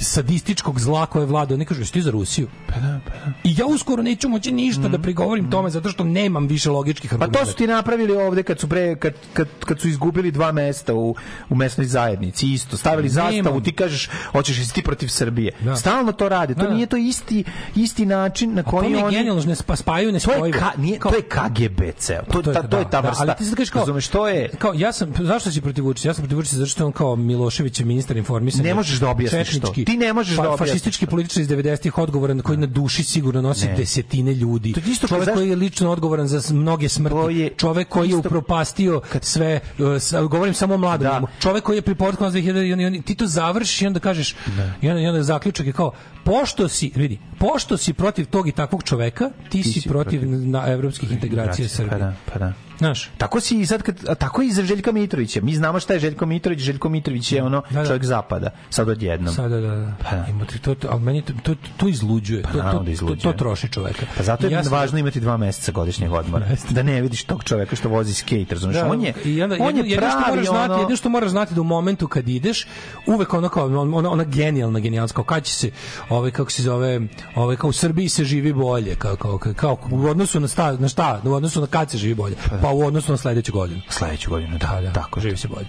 [SPEAKER 2] sadističkog zla koje vlada. Ne kažu ti za Rusiju. Pa da, pa da. I ja uskoro neću moći ništa da prigovorim tome zato što nemam više logičkih
[SPEAKER 1] Mhm. Pa to su ti napravili ovde kad su pre kad, kad, kad su izgubili dva mesta u u mesnoj zajednici isto stavili zastavu ti kažeš hoćeš jesi ti protiv Srbije
[SPEAKER 2] Da.
[SPEAKER 1] stalno to rade to
[SPEAKER 2] Da, da.
[SPEAKER 1] nije to isti isti način na koji oni
[SPEAKER 2] genijalno, ne spa- spajaju ne
[SPEAKER 1] to je ka, nije,
[SPEAKER 2] Kao-
[SPEAKER 1] to je KGB ceo to, to, ta, to je ta
[SPEAKER 2] da,
[SPEAKER 1] vrsta
[SPEAKER 2] ali ti sad kažeš kao,
[SPEAKER 1] razumeš to je
[SPEAKER 2] kao ja sam zašto si protiv Vučića? Ja sam protiv Vučića zato što je on kao Milošević je ministar informisanja.
[SPEAKER 1] Ne možeš da objasniš to. Ti ne možeš da
[SPEAKER 2] fa-
[SPEAKER 1] objasniš
[SPEAKER 2] Fašistički političar iz 90-ih odgovoran koji na duši sigurno nosi
[SPEAKER 1] Ne.
[SPEAKER 2] desetine ljudi.
[SPEAKER 1] To je isto
[SPEAKER 2] čovek koji je lično odgovoran za mnoge smrti.
[SPEAKER 1] To je
[SPEAKER 2] čovek koji je upropastio sve uh, govorim samo o mladom.
[SPEAKER 1] Da.
[SPEAKER 2] Čovek koji je pri povrtku nas 2000 i ti to završiš i onda kažeš i onda, i onda zaključak je kao pošto si vidi pošto si protiv tog i takvog čoveka ti, si,
[SPEAKER 1] si
[SPEAKER 2] protiv,
[SPEAKER 1] protiv
[SPEAKER 2] na evropskih integracija Srbije.
[SPEAKER 1] pa da pa da
[SPEAKER 2] Znaš,
[SPEAKER 1] Tako si i sad kad, a tako i za Željka Mitrovića. Mi znamo šta je Željko Mitrović. Željko Mitrović je ono
[SPEAKER 2] Da, da.
[SPEAKER 1] čovjek zapada. Sad odjednom.
[SPEAKER 2] Sada da, da.
[SPEAKER 1] Pa da.
[SPEAKER 2] Ima ti to, to, ali meni to, to, to izluđuje. to,
[SPEAKER 1] naravno
[SPEAKER 2] to,
[SPEAKER 1] da
[SPEAKER 2] to,
[SPEAKER 1] izluđuje.
[SPEAKER 2] to, troši čoveka.
[SPEAKER 1] Pa zato je
[SPEAKER 2] ja sam-
[SPEAKER 1] važno imati dva meseca godišnjeg odmora. da ne vidiš tog čoveka što vozi skate, razumeš?
[SPEAKER 2] Da,
[SPEAKER 1] on je,
[SPEAKER 2] i onda,
[SPEAKER 1] on
[SPEAKER 2] jedno,
[SPEAKER 1] je
[SPEAKER 2] jedno što moraš znati,
[SPEAKER 1] ono...
[SPEAKER 2] jedno što moraš znati da u momentu kad ideš, uvek ono kao ona, ona genijalna genijalska, kao kad će se, ovaj kako se zove, ovaj kao u Srbiji se živi bolje, kao kao kao u odnosu na sta, na šta, u odnosu na kad se živi bolje, pa u odnosu na sledeću godinu.
[SPEAKER 1] Sledeću godinu, da,
[SPEAKER 2] Da, da,
[SPEAKER 1] tako.
[SPEAKER 2] živi se bolje.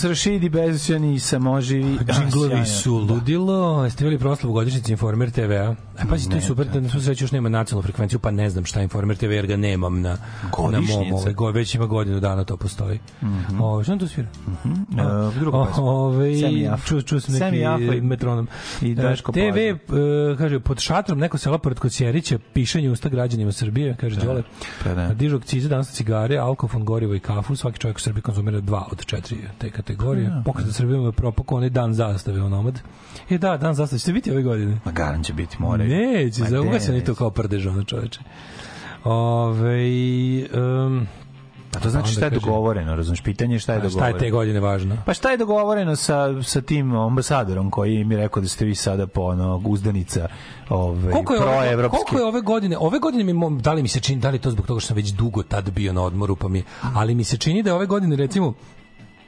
[SPEAKER 1] Jesus Rashidi, bez ja nisam oživi.
[SPEAKER 2] Džinglovi su ludilo. Jeste vidjeli proslavu godišnjice Informer TV-a? E, pazi, to je super, da na svu sreću još nema nacionalnu frekvenciju, pa ne znam šta Informer TV, jer ga nemam na, na mom, ovaj, go, već ima godinu dana to postoji.
[SPEAKER 1] Mhm.
[SPEAKER 2] Ovo, što on tu svira?
[SPEAKER 1] Uh, druga pesma.
[SPEAKER 2] Ove,
[SPEAKER 1] Afro.
[SPEAKER 2] čuo, čuo sam
[SPEAKER 1] Semi
[SPEAKER 2] neki metronom.
[SPEAKER 1] i Daško
[SPEAKER 2] TV, e, kaže, pod šatrom neko sela pored Kocjerića, pišanje usta građanima Srbije, kaže
[SPEAKER 1] Da,
[SPEAKER 2] Đole.
[SPEAKER 1] pa da.
[SPEAKER 2] Dižu akcize danas na cigare, alkofon, gorivo i kafu. Svaki čovjek u Srbiji konzumira dva od četiri te kategorije.
[SPEAKER 1] Pa da,
[SPEAKER 2] Pokret Srbiju je propukao onaj dan zastave onomad. E da, dan zastave. Ćete biti ove godine?
[SPEAKER 1] Ma garan će biti, more.
[SPEAKER 2] Neće, za
[SPEAKER 1] gde
[SPEAKER 2] ugasani
[SPEAKER 1] neće?
[SPEAKER 2] to kao prdež, ono čoveče. Ove, um,
[SPEAKER 1] A to znači šta je dogovoreno, razumiješ? Pitanje je šta je
[SPEAKER 2] šta
[SPEAKER 1] dogovoreno.
[SPEAKER 2] je te godine važno?
[SPEAKER 1] Pa šta je dogovoreno sa, sa tim ambasadorom koji mi rekao da ste vi sada po ono uzdanica ove,
[SPEAKER 2] Koliko je, ove, koliko je ove godine? Ove godine mi da li mi se čini, da li to zbog toga što sam već dugo tad bio na odmoru, pa mi, ali mi se čini da je ove godine recimo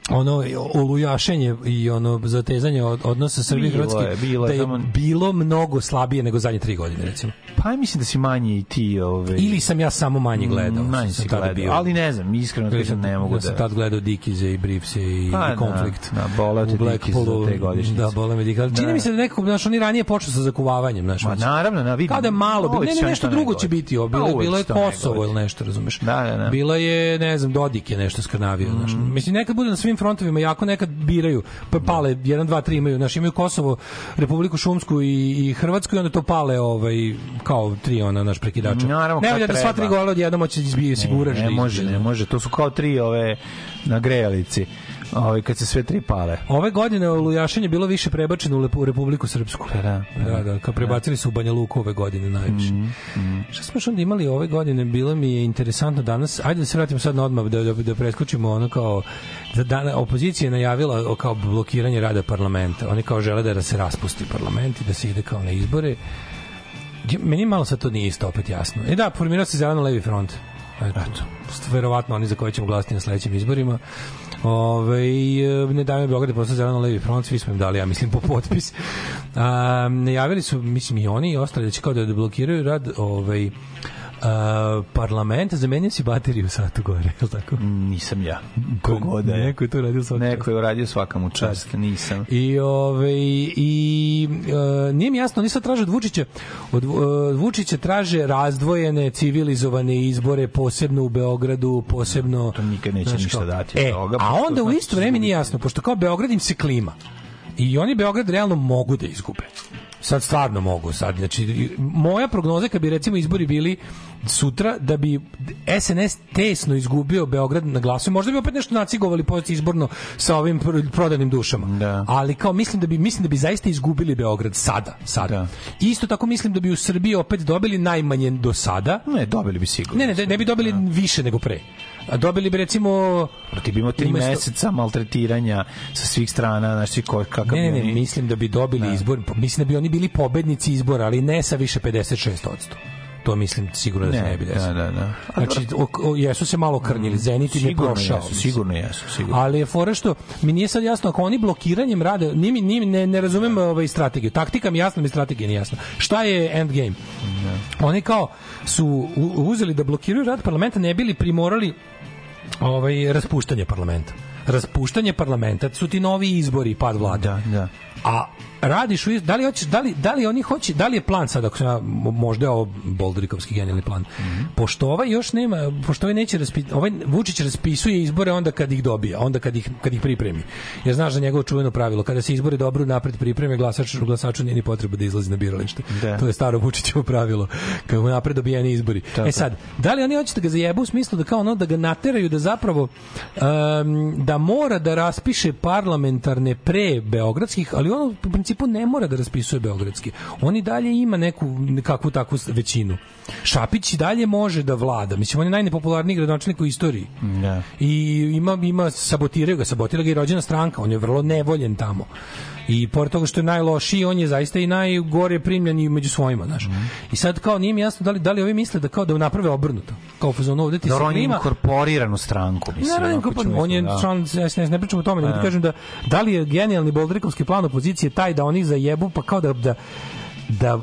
[SPEAKER 2] ono olujašenje i ono zatezanje od- odnosa Srbije i
[SPEAKER 1] Bilo
[SPEAKER 2] Hrvatske
[SPEAKER 1] je, bilo je,
[SPEAKER 2] da je
[SPEAKER 1] samo-
[SPEAKER 2] bilo mnogo slabije nego zadnje tri godine recimo.
[SPEAKER 1] Pa ja mislim da si manji i ti... Ove,
[SPEAKER 2] Ili sam ja samo manje gledao.
[SPEAKER 1] Manje si gledao,
[SPEAKER 2] bio.
[SPEAKER 1] ali ne znam, iskreno
[SPEAKER 2] Ili
[SPEAKER 1] kažem, ne mogu
[SPEAKER 2] ja
[SPEAKER 1] da...
[SPEAKER 2] sam tad gledao Dikize i Briefse i,
[SPEAKER 1] Pa,
[SPEAKER 2] i Konflikt.
[SPEAKER 1] Da, da, boleo te za te godišnjice.
[SPEAKER 2] Da, bole me. Ali Čini
[SPEAKER 1] Da.
[SPEAKER 2] mi se da nekako, znaš, oni ranije počeo sa zakuvavanjem, znaš.
[SPEAKER 1] Ma naravno, na vidim.
[SPEAKER 2] Kao da je malo, bilo,
[SPEAKER 1] Uvek
[SPEAKER 2] ne, ne, nešto
[SPEAKER 1] to
[SPEAKER 2] drugo će biti, ovo,
[SPEAKER 1] Pa
[SPEAKER 2] bilo, bilo je Kosovo ili nešto, razumeš?
[SPEAKER 1] Da, da, da.
[SPEAKER 2] Bila je, ne znam, Dodik je nešto skrnavio, znaš.
[SPEAKER 1] Mm.
[SPEAKER 2] Mislim, nekad bude na svim frontovima jako nekad biraju, pa pale, 1, 2, 3 imaju, znaš, imaju Kosovo, Republiku Šumsku i, i Hrvatsku i onda to pale ovaj, kao tri ona, naš prekidača.
[SPEAKER 1] Naravno,
[SPEAKER 2] ne valja da sva tri gola odjednom hoće izbije, siguraš
[SPEAKER 1] ne,
[SPEAKER 2] da
[SPEAKER 1] ne može,
[SPEAKER 2] izbije.
[SPEAKER 1] ne može. To su kao tri ove na grejalici. Ove, kad se sve tri pale.
[SPEAKER 2] Ove godine Lujašenje bilo više prebačeno u Republiku Srpsku.
[SPEAKER 1] Da,
[SPEAKER 2] Da, da, kao prebacili su u Banja Luku ove godine najviše.
[SPEAKER 1] Mhm,
[SPEAKER 2] Šta smo onda imali ove godine? Bilo mi je interesantno danas. Ajde da se vratimo sad na odmah, da, da, da preskočimo ono kao da dana, opozicija je najavila kao blokiranje rada parlamenta. Oni kao žele da se raspusti parlament i da se ide kao na izbore. Meni malo sad to nije isto opet jasno. E da, formirao se zeleno levi front. Eto, verovatno oni za koje ćemo glasiti na sledećim izborima. Ove, ne dajme Beograd je postao zeleno levi front, svi smo im dali, ja mislim, po potpis. A, najavili su, mislim, i oni i ostali da će kao da blokiraju rad ovaj, a, parlamenta, zamenio si bateriju satu gore, je li tako?
[SPEAKER 1] Nisam ja. Kogod da je.
[SPEAKER 2] Neko je to radio svaki
[SPEAKER 1] Neko je uradio svakamu čast. Nisam.
[SPEAKER 2] I ove i e, nije mi jasno, oni sad traže od Vučića od, od Vučića traže razdvojene civilizovane izbore posebno u Beogradu, posebno
[SPEAKER 1] To nikad neće
[SPEAKER 2] znaš
[SPEAKER 1] ništa dati
[SPEAKER 2] E,
[SPEAKER 1] toga,
[SPEAKER 2] a onda u
[SPEAKER 1] znači
[SPEAKER 2] isto vreme nije jasno, pošto kao Beograd im se klima. I oni Beograd realno mogu da izgube. Sad stvarno mogu sad. Znači, moja prognoza kad bi recimo izbori bili sutra da bi SNS tesno izgubio Beograd na glasu, možda bi opet nešto nacigovali post izborno sa ovim pr- prodanim dušama.
[SPEAKER 1] Da.
[SPEAKER 2] Ali kao mislim da bi mislim da bi zaista izgubili Beograd sada, sada.
[SPEAKER 1] Da.
[SPEAKER 2] Isto tako mislim da bi u Srbiji opet dobili najmanje do sada.
[SPEAKER 1] Ne, dobili bi sigurno.
[SPEAKER 2] Ne, ne, ne bi dobili više nego pre. A dobili bi recimo
[SPEAKER 1] Ti bi imao tri
[SPEAKER 2] Umesto-
[SPEAKER 1] meseca maltretiranja sa svih strana, znaš ti ko, kakav
[SPEAKER 2] Ne, ne, ne, mislim da bi dobili izbor, mislim da bi oni bili pobednici izbora, ali ne sa više 56%. To mislim sigurno da se
[SPEAKER 1] Ne,
[SPEAKER 2] ne bi desilo.
[SPEAKER 1] da, da, da.
[SPEAKER 2] Znači, o, o, jesu se malo krnjili, Zenit im je prošao.
[SPEAKER 1] jesu, sigurno jesu, sigurno.
[SPEAKER 2] Ali je fora što mi nije sad jasno ako oni blokiranjem rade, ni mi ni ne, ne razumem ovaj strategiju. Taktika mi jasna, mi strategija nije jasna. Šta je endgame? Oni kao su uzeli da blokiraju rad parlamenta, ne bili primorali ovaj raspuštanje parlamenta. Raspuštanje parlamenta su ti novi izbori, pad vlade.
[SPEAKER 1] Da, da.
[SPEAKER 2] A radiš u iz- da li hoćeš da li da li oni hoće da li je plan sad ako ja, možda je ovo Boldrikovski genijalni plan.
[SPEAKER 1] Mhm.
[SPEAKER 2] Pošto ovaj još nema pošto ovaj neće raspi, ovaj Vučić raspisuje izbore onda kad ih dobije, onda kad ih kad ih pripremi. Jer znaš da njegovo čuveno pravilo kada se izbori dobro napred pripreme glasač glasaču nije ni potreba da izlazi na biralište.
[SPEAKER 1] Da.
[SPEAKER 2] To je staro Vučićevo pravilo. Kad mu napred dobijeni izbori.
[SPEAKER 1] Tako.
[SPEAKER 2] E sad, da li oni hoće da ga zajebu u smislu da kao ono da ga nateraju da zapravo um, da mora da raspiše parlamentarne pre beogradskih, ali on u principu ne mora da raspisuje beogradski. On i dalje ima neku nekakvu takvu većinu. Šapić i dalje može da vlada. Mislim, on je najnepopularniji gradonačelnik u istoriji.
[SPEAKER 1] Da.
[SPEAKER 2] I ima, ima sabotiraju ga, sabotira ga i rođena stranka. On je vrlo nevoljen tamo. I pored toga što je najlošiji, on je zaista i najgore primljen i među svojima, znaš.
[SPEAKER 1] Mhm.
[SPEAKER 2] I sad kao nije mi jasno da li da li ovi misle da kao da naprave obrnuto. Kao u fazonu ovde ti se
[SPEAKER 1] Dobro, on je
[SPEAKER 2] klima.
[SPEAKER 1] inkorporiran u stranku, mislim.
[SPEAKER 2] Ne, ne, ne, on je
[SPEAKER 1] da.
[SPEAKER 2] član SNS, ne pričamo o tome, nego ti kažem da da li je genijalni Boldrikovski plan opozicije taj da oni zajebu pa kao da da da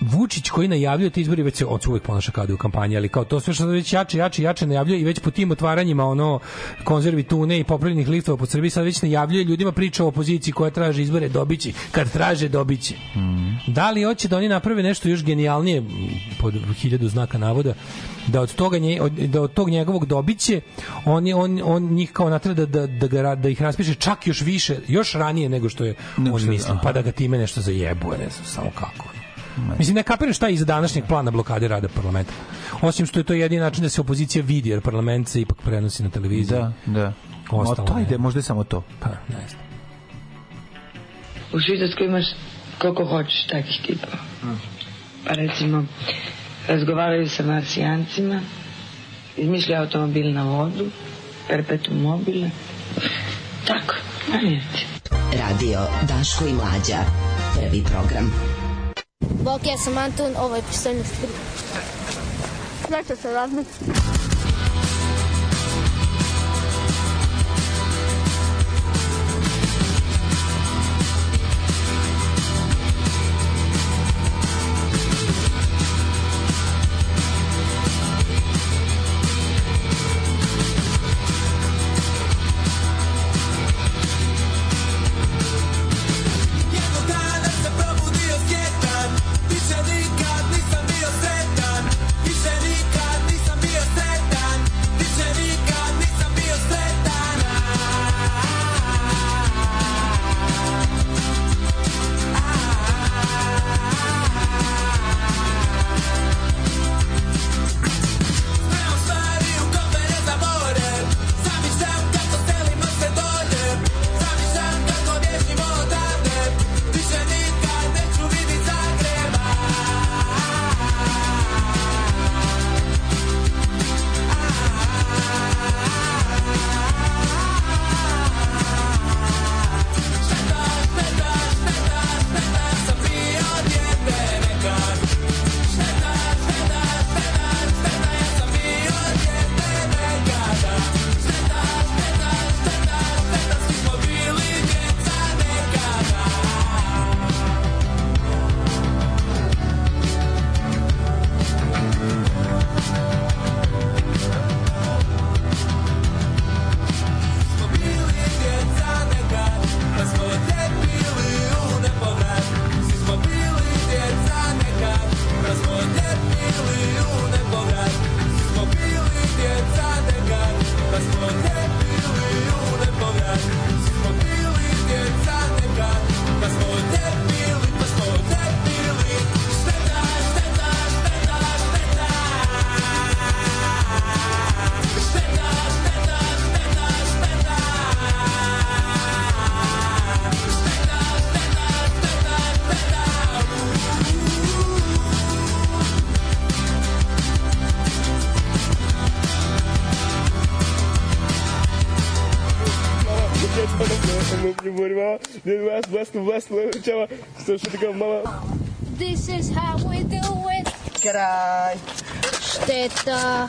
[SPEAKER 2] Vučić koji najavljuje te izbori već se on se uvek ponaša kao da je u kampanji, ali kao to sve što već jače, jače, jače najavljuje i već po tim otvaranjima ono konzervi tune i popravljenih liftova po Srbiji sad već najavljuje ljudima priča o opoziciji koja traže izbore dobići, kad traže dobići. Da li hoće da oni naprave nešto još genijalnije pod hiljadu znaka navoda da od toga nje, od, da od tog njegovog dobiće on on on njih kao natera da da da, ga, da ih raspiše čak još više još ranije nego što je on mislio pa da ga time nešto zajebuje ne znam samo kako Mislim, ne kapiraš šta je iza današnjeg plana blokade rada parlamenta. Osim što je to jedini način da se opozicija vidi, jer parlament se ipak prenosi na televiziji.
[SPEAKER 1] Da, da.
[SPEAKER 2] Ostalo
[SPEAKER 1] to ide, možda je samo to.
[SPEAKER 2] Pa, ne znam.
[SPEAKER 11] U Švicarskoj imaš koliko hoćeš takih tipova. Pa recimo, razgovaraju sa marsijancima, izmišljaju automobil na vodu, perpetuum mobile. Tako, najeti.
[SPEAKER 8] Radio Daško i Mlađa. Prvi program.
[SPEAKER 12] Bok, ja sam Anton, ovo je strip. Zašto se razmišlja? This is how we do it. Kraj. Šteta.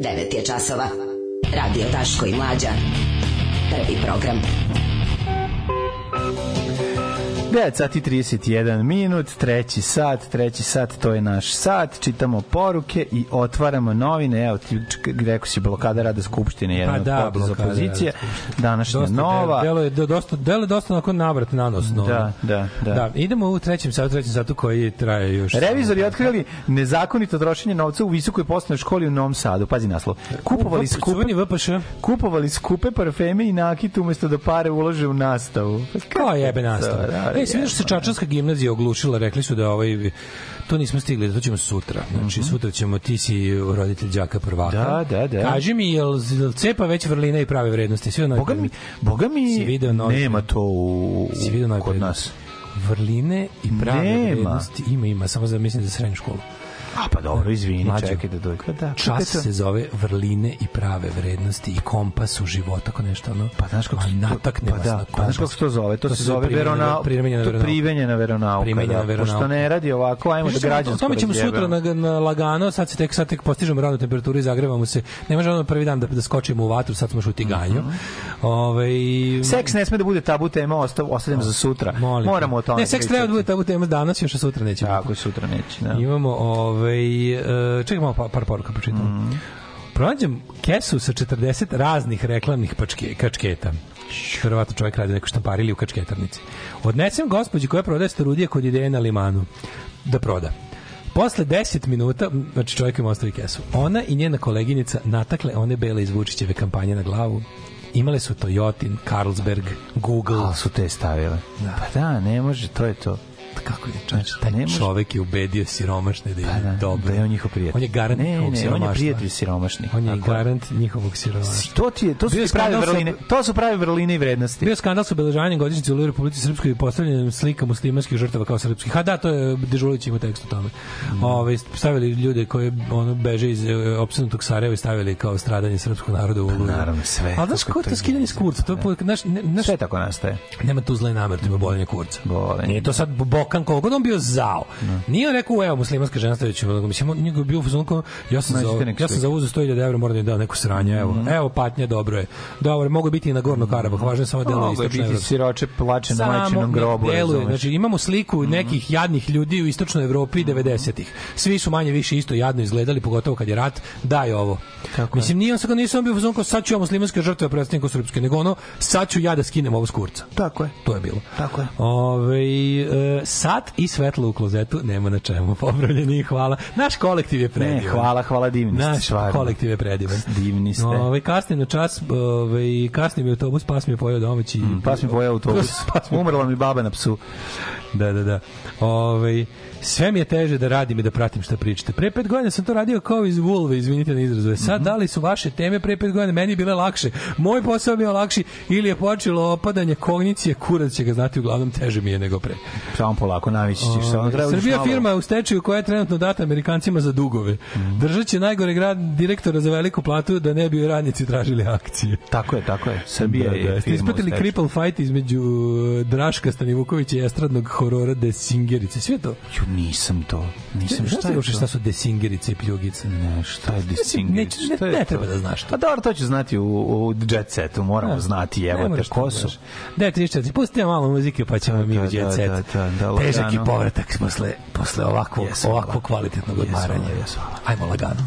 [SPEAKER 8] 9 je časova. Radio Daško i Mlađa. Prvi program.
[SPEAKER 1] 9 sati 31 minut, treći sat, treći sat, to je naš sat, čitamo poruke i otvaramo novine, evo ti rekao si blokada rada Skupštine, jedan
[SPEAKER 2] Pa
[SPEAKER 1] od
[SPEAKER 2] da,
[SPEAKER 1] poteza
[SPEAKER 2] blokada
[SPEAKER 1] opozicije, današnja
[SPEAKER 2] Dosta
[SPEAKER 1] nova.
[SPEAKER 2] Delo je do- dosta, delo je dosta onako navrat na nos. No.
[SPEAKER 1] Da, da, da.
[SPEAKER 2] da. Idemo u trećem satu, trećem satu koji traje još...
[SPEAKER 1] Revizori otkrili nezakonito trošenje novca u visokoj poslovnoj školi u Novom Sadu. Pazi naslov. Kupovali skupe, kupovali skupe parfeme i nakit umesto da pare ulože u nastavu.
[SPEAKER 2] Kao jebe nastava.
[SPEAKER 1] Da,
[SPEAKER 2] E, si vidio što se Čačanska gimnazija oglušila, rekli su da ovaj to nismo stigli, to ćemo sutra. Znači, sutra ćemo, ti si roditelj đaka prvaka.
[SPEAKER 1] Da, da, da.
[SPEAKER 2] Kaži mi, jel, jel cepa već vrline i prave vrednosti? Svi ono,
[SPEAKER 1] Boga mi, boga mi nema to u, kod nas.
[SPEAKER 2] Vrline i prave
[SPEAKER 1] Nema.
[SPEAKER 2] vrednosti. Ima, ima, samo za, mislim, za srednju školu.
[SPEAKER 1] A pa dobro, izvini,
[SPEAKER 2] Mlađo.
[SPEAKER 1] čekaj da dođe. Da,
[SPEAKER 2] Čas
[SPEAKER 1] to?
[SPEAKER 2] se zove vrline i prave vrednosti i kompas u životu, ako nešto ono.
[SPEAKER 1] Pa znaš kako se to-
[SPEAKER 2] natakne
[SPEAKER 1] pa da, pa znaš kako se to zove? To, se zove
[SPEAKER 2] primenjena-
[SPEAKER 1] veronauka.
[SPEAKER 2] primenjena
[SPEAKER 1] To
[SPEAKER 2] veronauka.
[SPEAKER 1] primenjena veronauka.
[SPEAKER 2] Primenjena
[SPEAKER 1] da,
[SPEAKER 2] veronauka.
[SPEAKER 1] Pošto ne radi ovako, ajmo da građansko
[SPEAKER 2] O tome ćemo sutra na, na lagano, sad se tek sad tek postižemo radnu temperaturu i zagrevamo se. Ne može ono prvi dan da, da skočimo u vatru, sad smo još u tiganju.
[SPEAKER 1] Mhm.
[SPEAKER 2] Ovaj
[SPEAKER 1] Seks ne sme da bude tabu tema, ostav, ostavljamo za sutra.
[SPEAKER 2] Molim.
[SPEAKER 1] Moramo o tome
[SPEAKER 2] Ne, seks treba da bude tabu tema danas, još sutra neće.
[SPEAKER 1] Tako sutra neće, da.
[SPEAKER 2] Imamo, ovaj, e, čekaj malo pa, par poruka pročitam.
[SPEAKER 1] Mhm.
[SPEAKER 2] Pronađem kesu sa 40 raznih reklamnih pačke, kačketa. Verovatno čovjek radi u nekoj štampari ili u kačketarnici. Odnesem gospođi koja prodaje starudije kod ideje na limanu da proda. Posle 10 minuta, znači čovjek im ostavi kesu, ona i njena koleginica natakle one bele iz Vučićeve kampanje na glavu. Imale su Toyotin, Carlsberg, Google.
[SPEAKER 1] Ali su te stavile.
[SPEAKER 2] Da.
[SPEAKER 1] Pa da, ne može, to je to.
[SPEAKER 2] Kako je čovječ, taj
[SPEAKER 1] ne može-
[SPEAKER 2] čovek je ubedio siromašne da je
[SPEAKER 1] Pa da,
[SPEAKER 2] dobro.
[SPEAKER 1] da je on njihov prijatelj.
[SPEAKER 2] On je garant
[SPEAKER 1] ne,
[SPEAKER 2] njihovog
[SPEAKER 1] ne, on je prijatelj siromašnih.
[SPEAKER 2] On je
[SPEAKER 1] Tako je.
[SPEAKER 2] garant njihovog siromaštva.
[SPEAKER 1] To ti je, to su
[SPEAKER 2] Bio je
[SPEAKER 1] prave
[SPEAKER 2] sa-
[SPEAKER 1] vrline. To su prave vrline i vrednosti.
[SPEAKER 2] Bio je skandal sa obeležavanjem godišnjice u Republici Srpskoj i postavljanjem slika muslimanskih žrtava kao srpskih. A da, to je Dežulić ima tekst o tome.
[SPEAKER 1] Mm.
[SPEAKER 2] Ovaj stavili ljude koji ono beže iz e, opsednutog Sarajeva i stavili kao stradanje srpskog naroda u Oluju.
[SPEAKER 1] Pa Naravno, sve.
[SPEAKER 2] Ali znaš
[SPEAKER 1] Kako
[SPEAKER 2] ko je
[SPEAKER 1] to
[SPEAKER 2] skidanje s kurca? To je, ne, znaš,
[SPEAKER 1] Sve tako nastaje.
[SPEAKER 2] nema tu zle namere, to ima bolenje kurca.
[SPEAKER 1] Bolenje.
[SPEAKER 2] Nije to sad Bokan koliko god on bio zao. Nije on rekao, evo, muslimanska žena sledeće, nego mislim, njegov bio u ja sam, za, ja sam za uzu 100.000 evra, moram da im dam neku sranje, evo. Evo, patnja, dobro je. Dobro, mogu biti i na Gorno Karabah, važno je samo delo
[SPEAKER 1] Mogu je
[SPEAKER 2] istočne
[SPEAKER 1] biti
[SPEAKER 2] Evrope.
[SPEAKER 1] siroče plače na majčinom
[SPEAKER 2] ne
[SPEAKER 1] grobu.
[SPEAKER 2] deluje.
[SPEAKER 1] Mhm.
[SPEAKER 2] Znači, imamo sliku nekih jadnih ljudi u istočnoj Evropi 90-ih. Svi su manje više isto jadno izgledali, pogotovo kad je rat. Daj ovo.
[SPEAKER 1] Tako je.
[SPEAKER 2] Mislim, nije on sad nisam bio u fazonu kao sad ću ja muslimanske žrtve predstaviti kao srpske, nego ono, sad ću ja da skinem ovo s kurca.
[SPEAKER 1] Tako je.
[SPEAKER 2] To je bilo.
[SPEAKER 1] Tako je.
[SPEAKER 2] Ove, e, sat i svetlo u klozetu, nema na čemu. Popravljeni, hvala. Naš kolektiv je predivan.
[SPEAKER 1] Ne, hvala, hvala, divni ste,
[SPEAKER 2] Naš
[SPEAKER 1] stvarno.
[SPEAKER 2] kolektiv je predivan.
[SPEAKER 1] Divni ste.
[SPEAKER 2] Ove, kasnim na čas, ove, kasnim je autobus, pas mi je pojao domaći.
[SPEAKER 1] Pas mi pojao autobus.
[SPEAKER 2] Pas mi-
[SPEAKER 1] Umrla mi baba na psu.
[SPEAKER 2] Da, da, da. Ove, sve mi je teže da radim i da pratim šta pričate. Pre pet godina sam to radio kao iz vulve, izvinite na izrazu. E Sad, da li su vaše teme pre pet godina meni bile lakše? Moj posao je bio lakši ili je počelo opadanje kognicije, kurac će ga znati, uglavnom teže mi je nego pre.
[SPEAKER 1] Samo polako, navići ćeš. Samo treba još
[SPEAKER 2] Srbija
[SPEAKER 1] malo.
[SPEAKER 2] firma u stečaju koja je trenutno data Amerikancima za dugove. Držat će najgore grad direktora za veliku platu da ne bi radnici tražili akcije.
[SPEAKER 1] Tako je, tako je. Srbija
[SPEAKER 2] Da,
[SPEAKER 1] je
[SPEAKER 2] da. Ste ispratili cripple fight između uh, Draška Stanivukovića i estradnog horora Desingerice. Sve to.
[SPEAKER 1] Ju, nisam to. Nisam
[SPEAKER 2] Šta
[SPEAKER 1] šta
[SPEAKER 2] je
[SPEAKER 1] to?
[SPEAKER 2] šta su Desingerice i pljugice?
[SPEAKER 1] Ne, šta je
[SPEAKER 2] Ne,
[SPEAKER 1] distinguish?
[SPEAKER 2] ne,
[SPEAKER 1] je
[SPEAKER 2] ne
[SPEAKER 1] to?
[SPEAKER 2] treba da znaš to.
[SPEAKER 1] Pa dobro, to ću znati u, u jet setu, moramo
[SPEAKER 2] Da.
[SPEAKER 1] znati,
[SPEAKER 2] Ne
[SPEAKER 1] evo te, ko
[SPEAKER 2] da
[SPEAKER 1] su?
[SPEAKER 2] znaš. Da, 34. Pustite malo muzike pa ćemo mi u
[SPEAKER 1] da,
[SPEAKER 2] jet
[SPEAKER 1] da,
[SPEAKER 2] set.
[SPEAKER 1] da, da, da,
[SPEAKER 2] Težak i povratak posle, posle ovakvog, ovakvog kvalitetnog odmaranja.
[SPEAKER 1] hvala.
[SPEAKER 2] Ajmo lagano.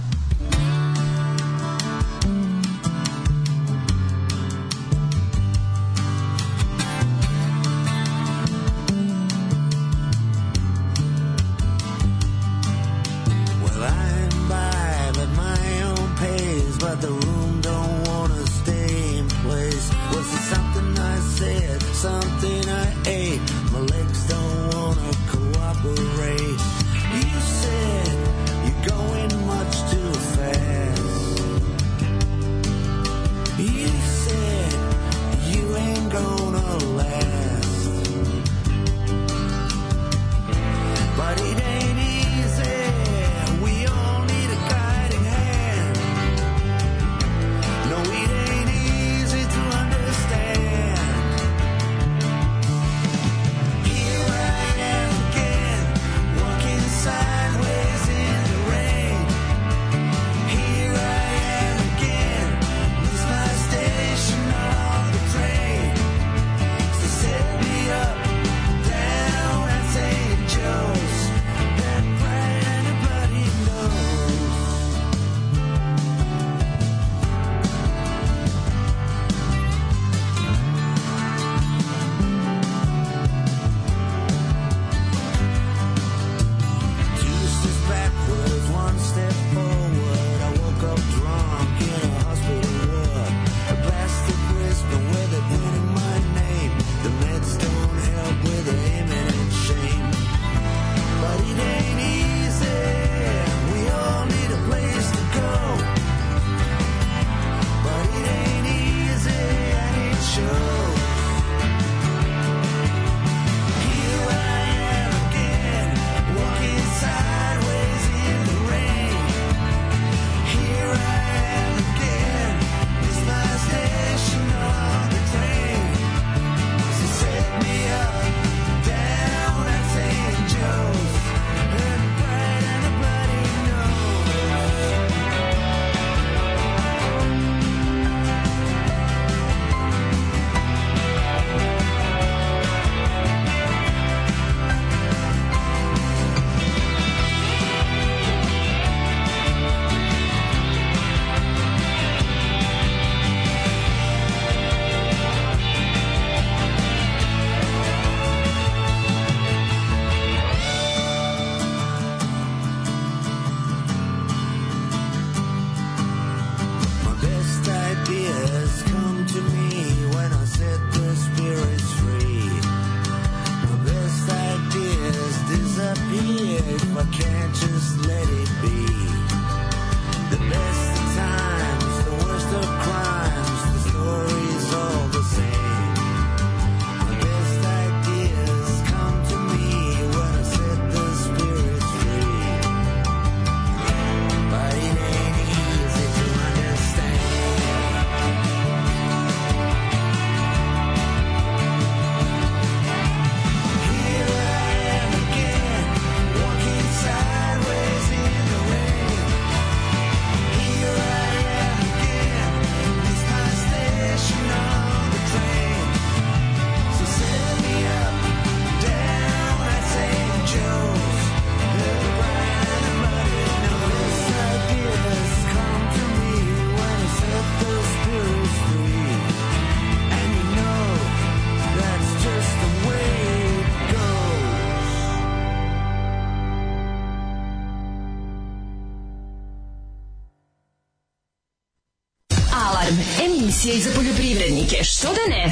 [SPEAKER 5] Emisija i za poljoprivrednike, što da ne?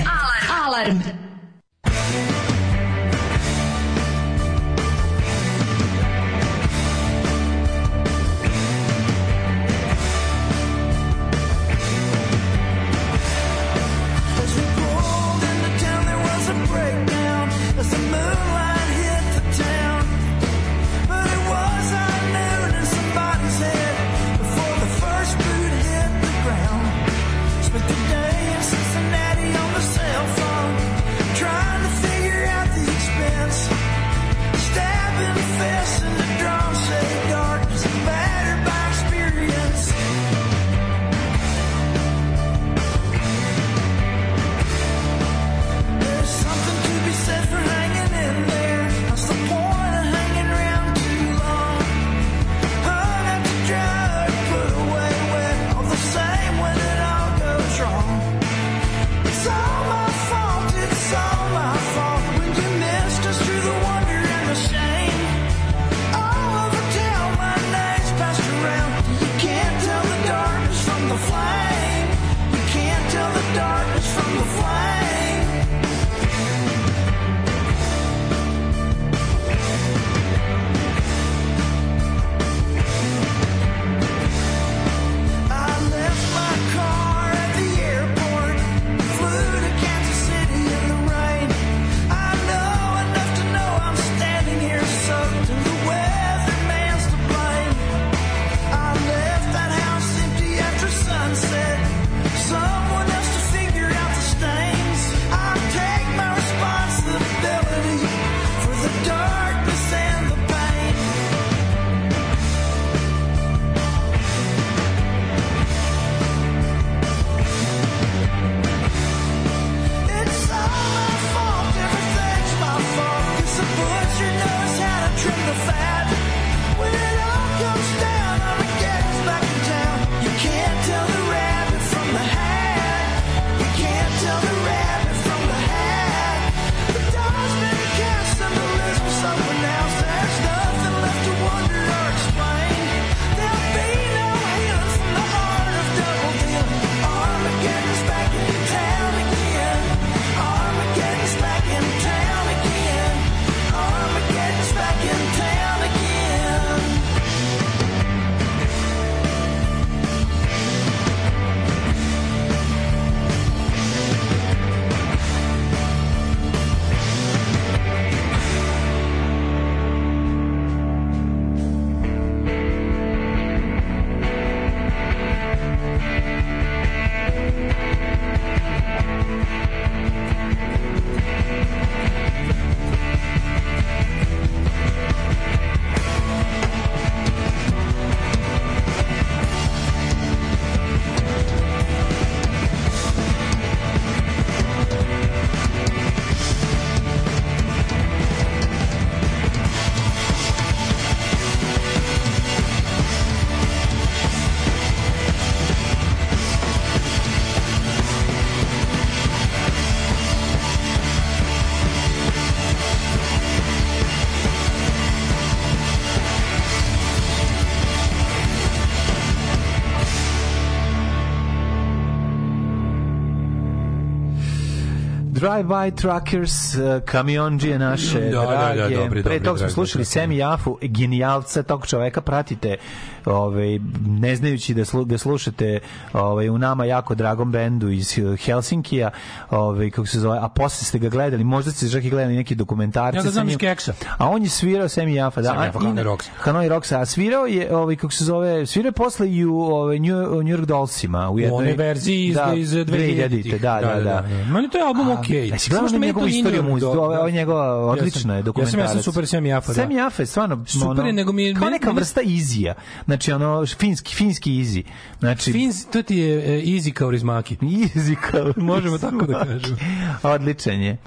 [SPEAKER 1] Drive-by truckers, uh, kamionđije naše,
[SPEAKER 2] Da, da, da,
[SPEAKER 1] drage.
[SPEAKER 2] dobri,
[SPEAKER 1] Pre toga smo slušali
[SPEAKER 2] truckers.
[SPEAKER 1] Semi Jafu, genijalca tog čoveka, pratite, ovaj, ne znajući da, slu, da slušate ovaj, u nama jako dragom bendu iz Helsinkija, ovaj, kako se zove, a posle ste ga gledali, možda ste čak i gledali neki dokumentarci.
[SPEAKER 2] Ja ga znam iz Keksa.
[SPEAKER 1] A on je svirao Semi Jafa, da.
[SPEAKER 2] Semi Jafa, Hanoi Rocks.
[SPEAKER 1] Hanoi Rocks, a svirao je, ovaj, kako se zove, svirao je posle i u ovaj, New, New York Dollsima. U
[SPEAKER 2] U
[SPEAKER 1] jednoj,
[SPEAKER 2] onoj verziji iz,
[SPEAKER 1] da,
[SPEAKER 2] iz 2000-ih.
[SPEAKER 1] Da, da, da.
[SPEAKER 2] Meni to je album
[SPEAKER 1] A,
[SPEAKER 2] okej.
[SPEAKER 1] Gledao
[SPEAKER 2] Samo što
[SPEAKER 1] njegovu istoriju?
[SPEAKER 2] Dolls.
[SPEAKER 1] Ovo je njegova odlična je
[SPEAKER 2] Ja sam,
[SPEAKER 1] dokumentarac.
[SPEAKER 2] ja sam super Sam Jafa, da.
[SPEAKER 1] Sam Jafa je stvarno
[SPEAKER 2] Super
[SPEAKER 1] ono,
[SPEAKER 2] nego mi je-
[SPEAKER 1] kao neka vrsta izija. Znači ono finski finski izi. Znači
[SPEAKER 2] Fins, to ti je e, easy kao rizmaki.
[SPEAKER 1] Easy kao
[SPEAKER 2] Možemo tako da kažemo.
[SPEAKER 1] Odličan je.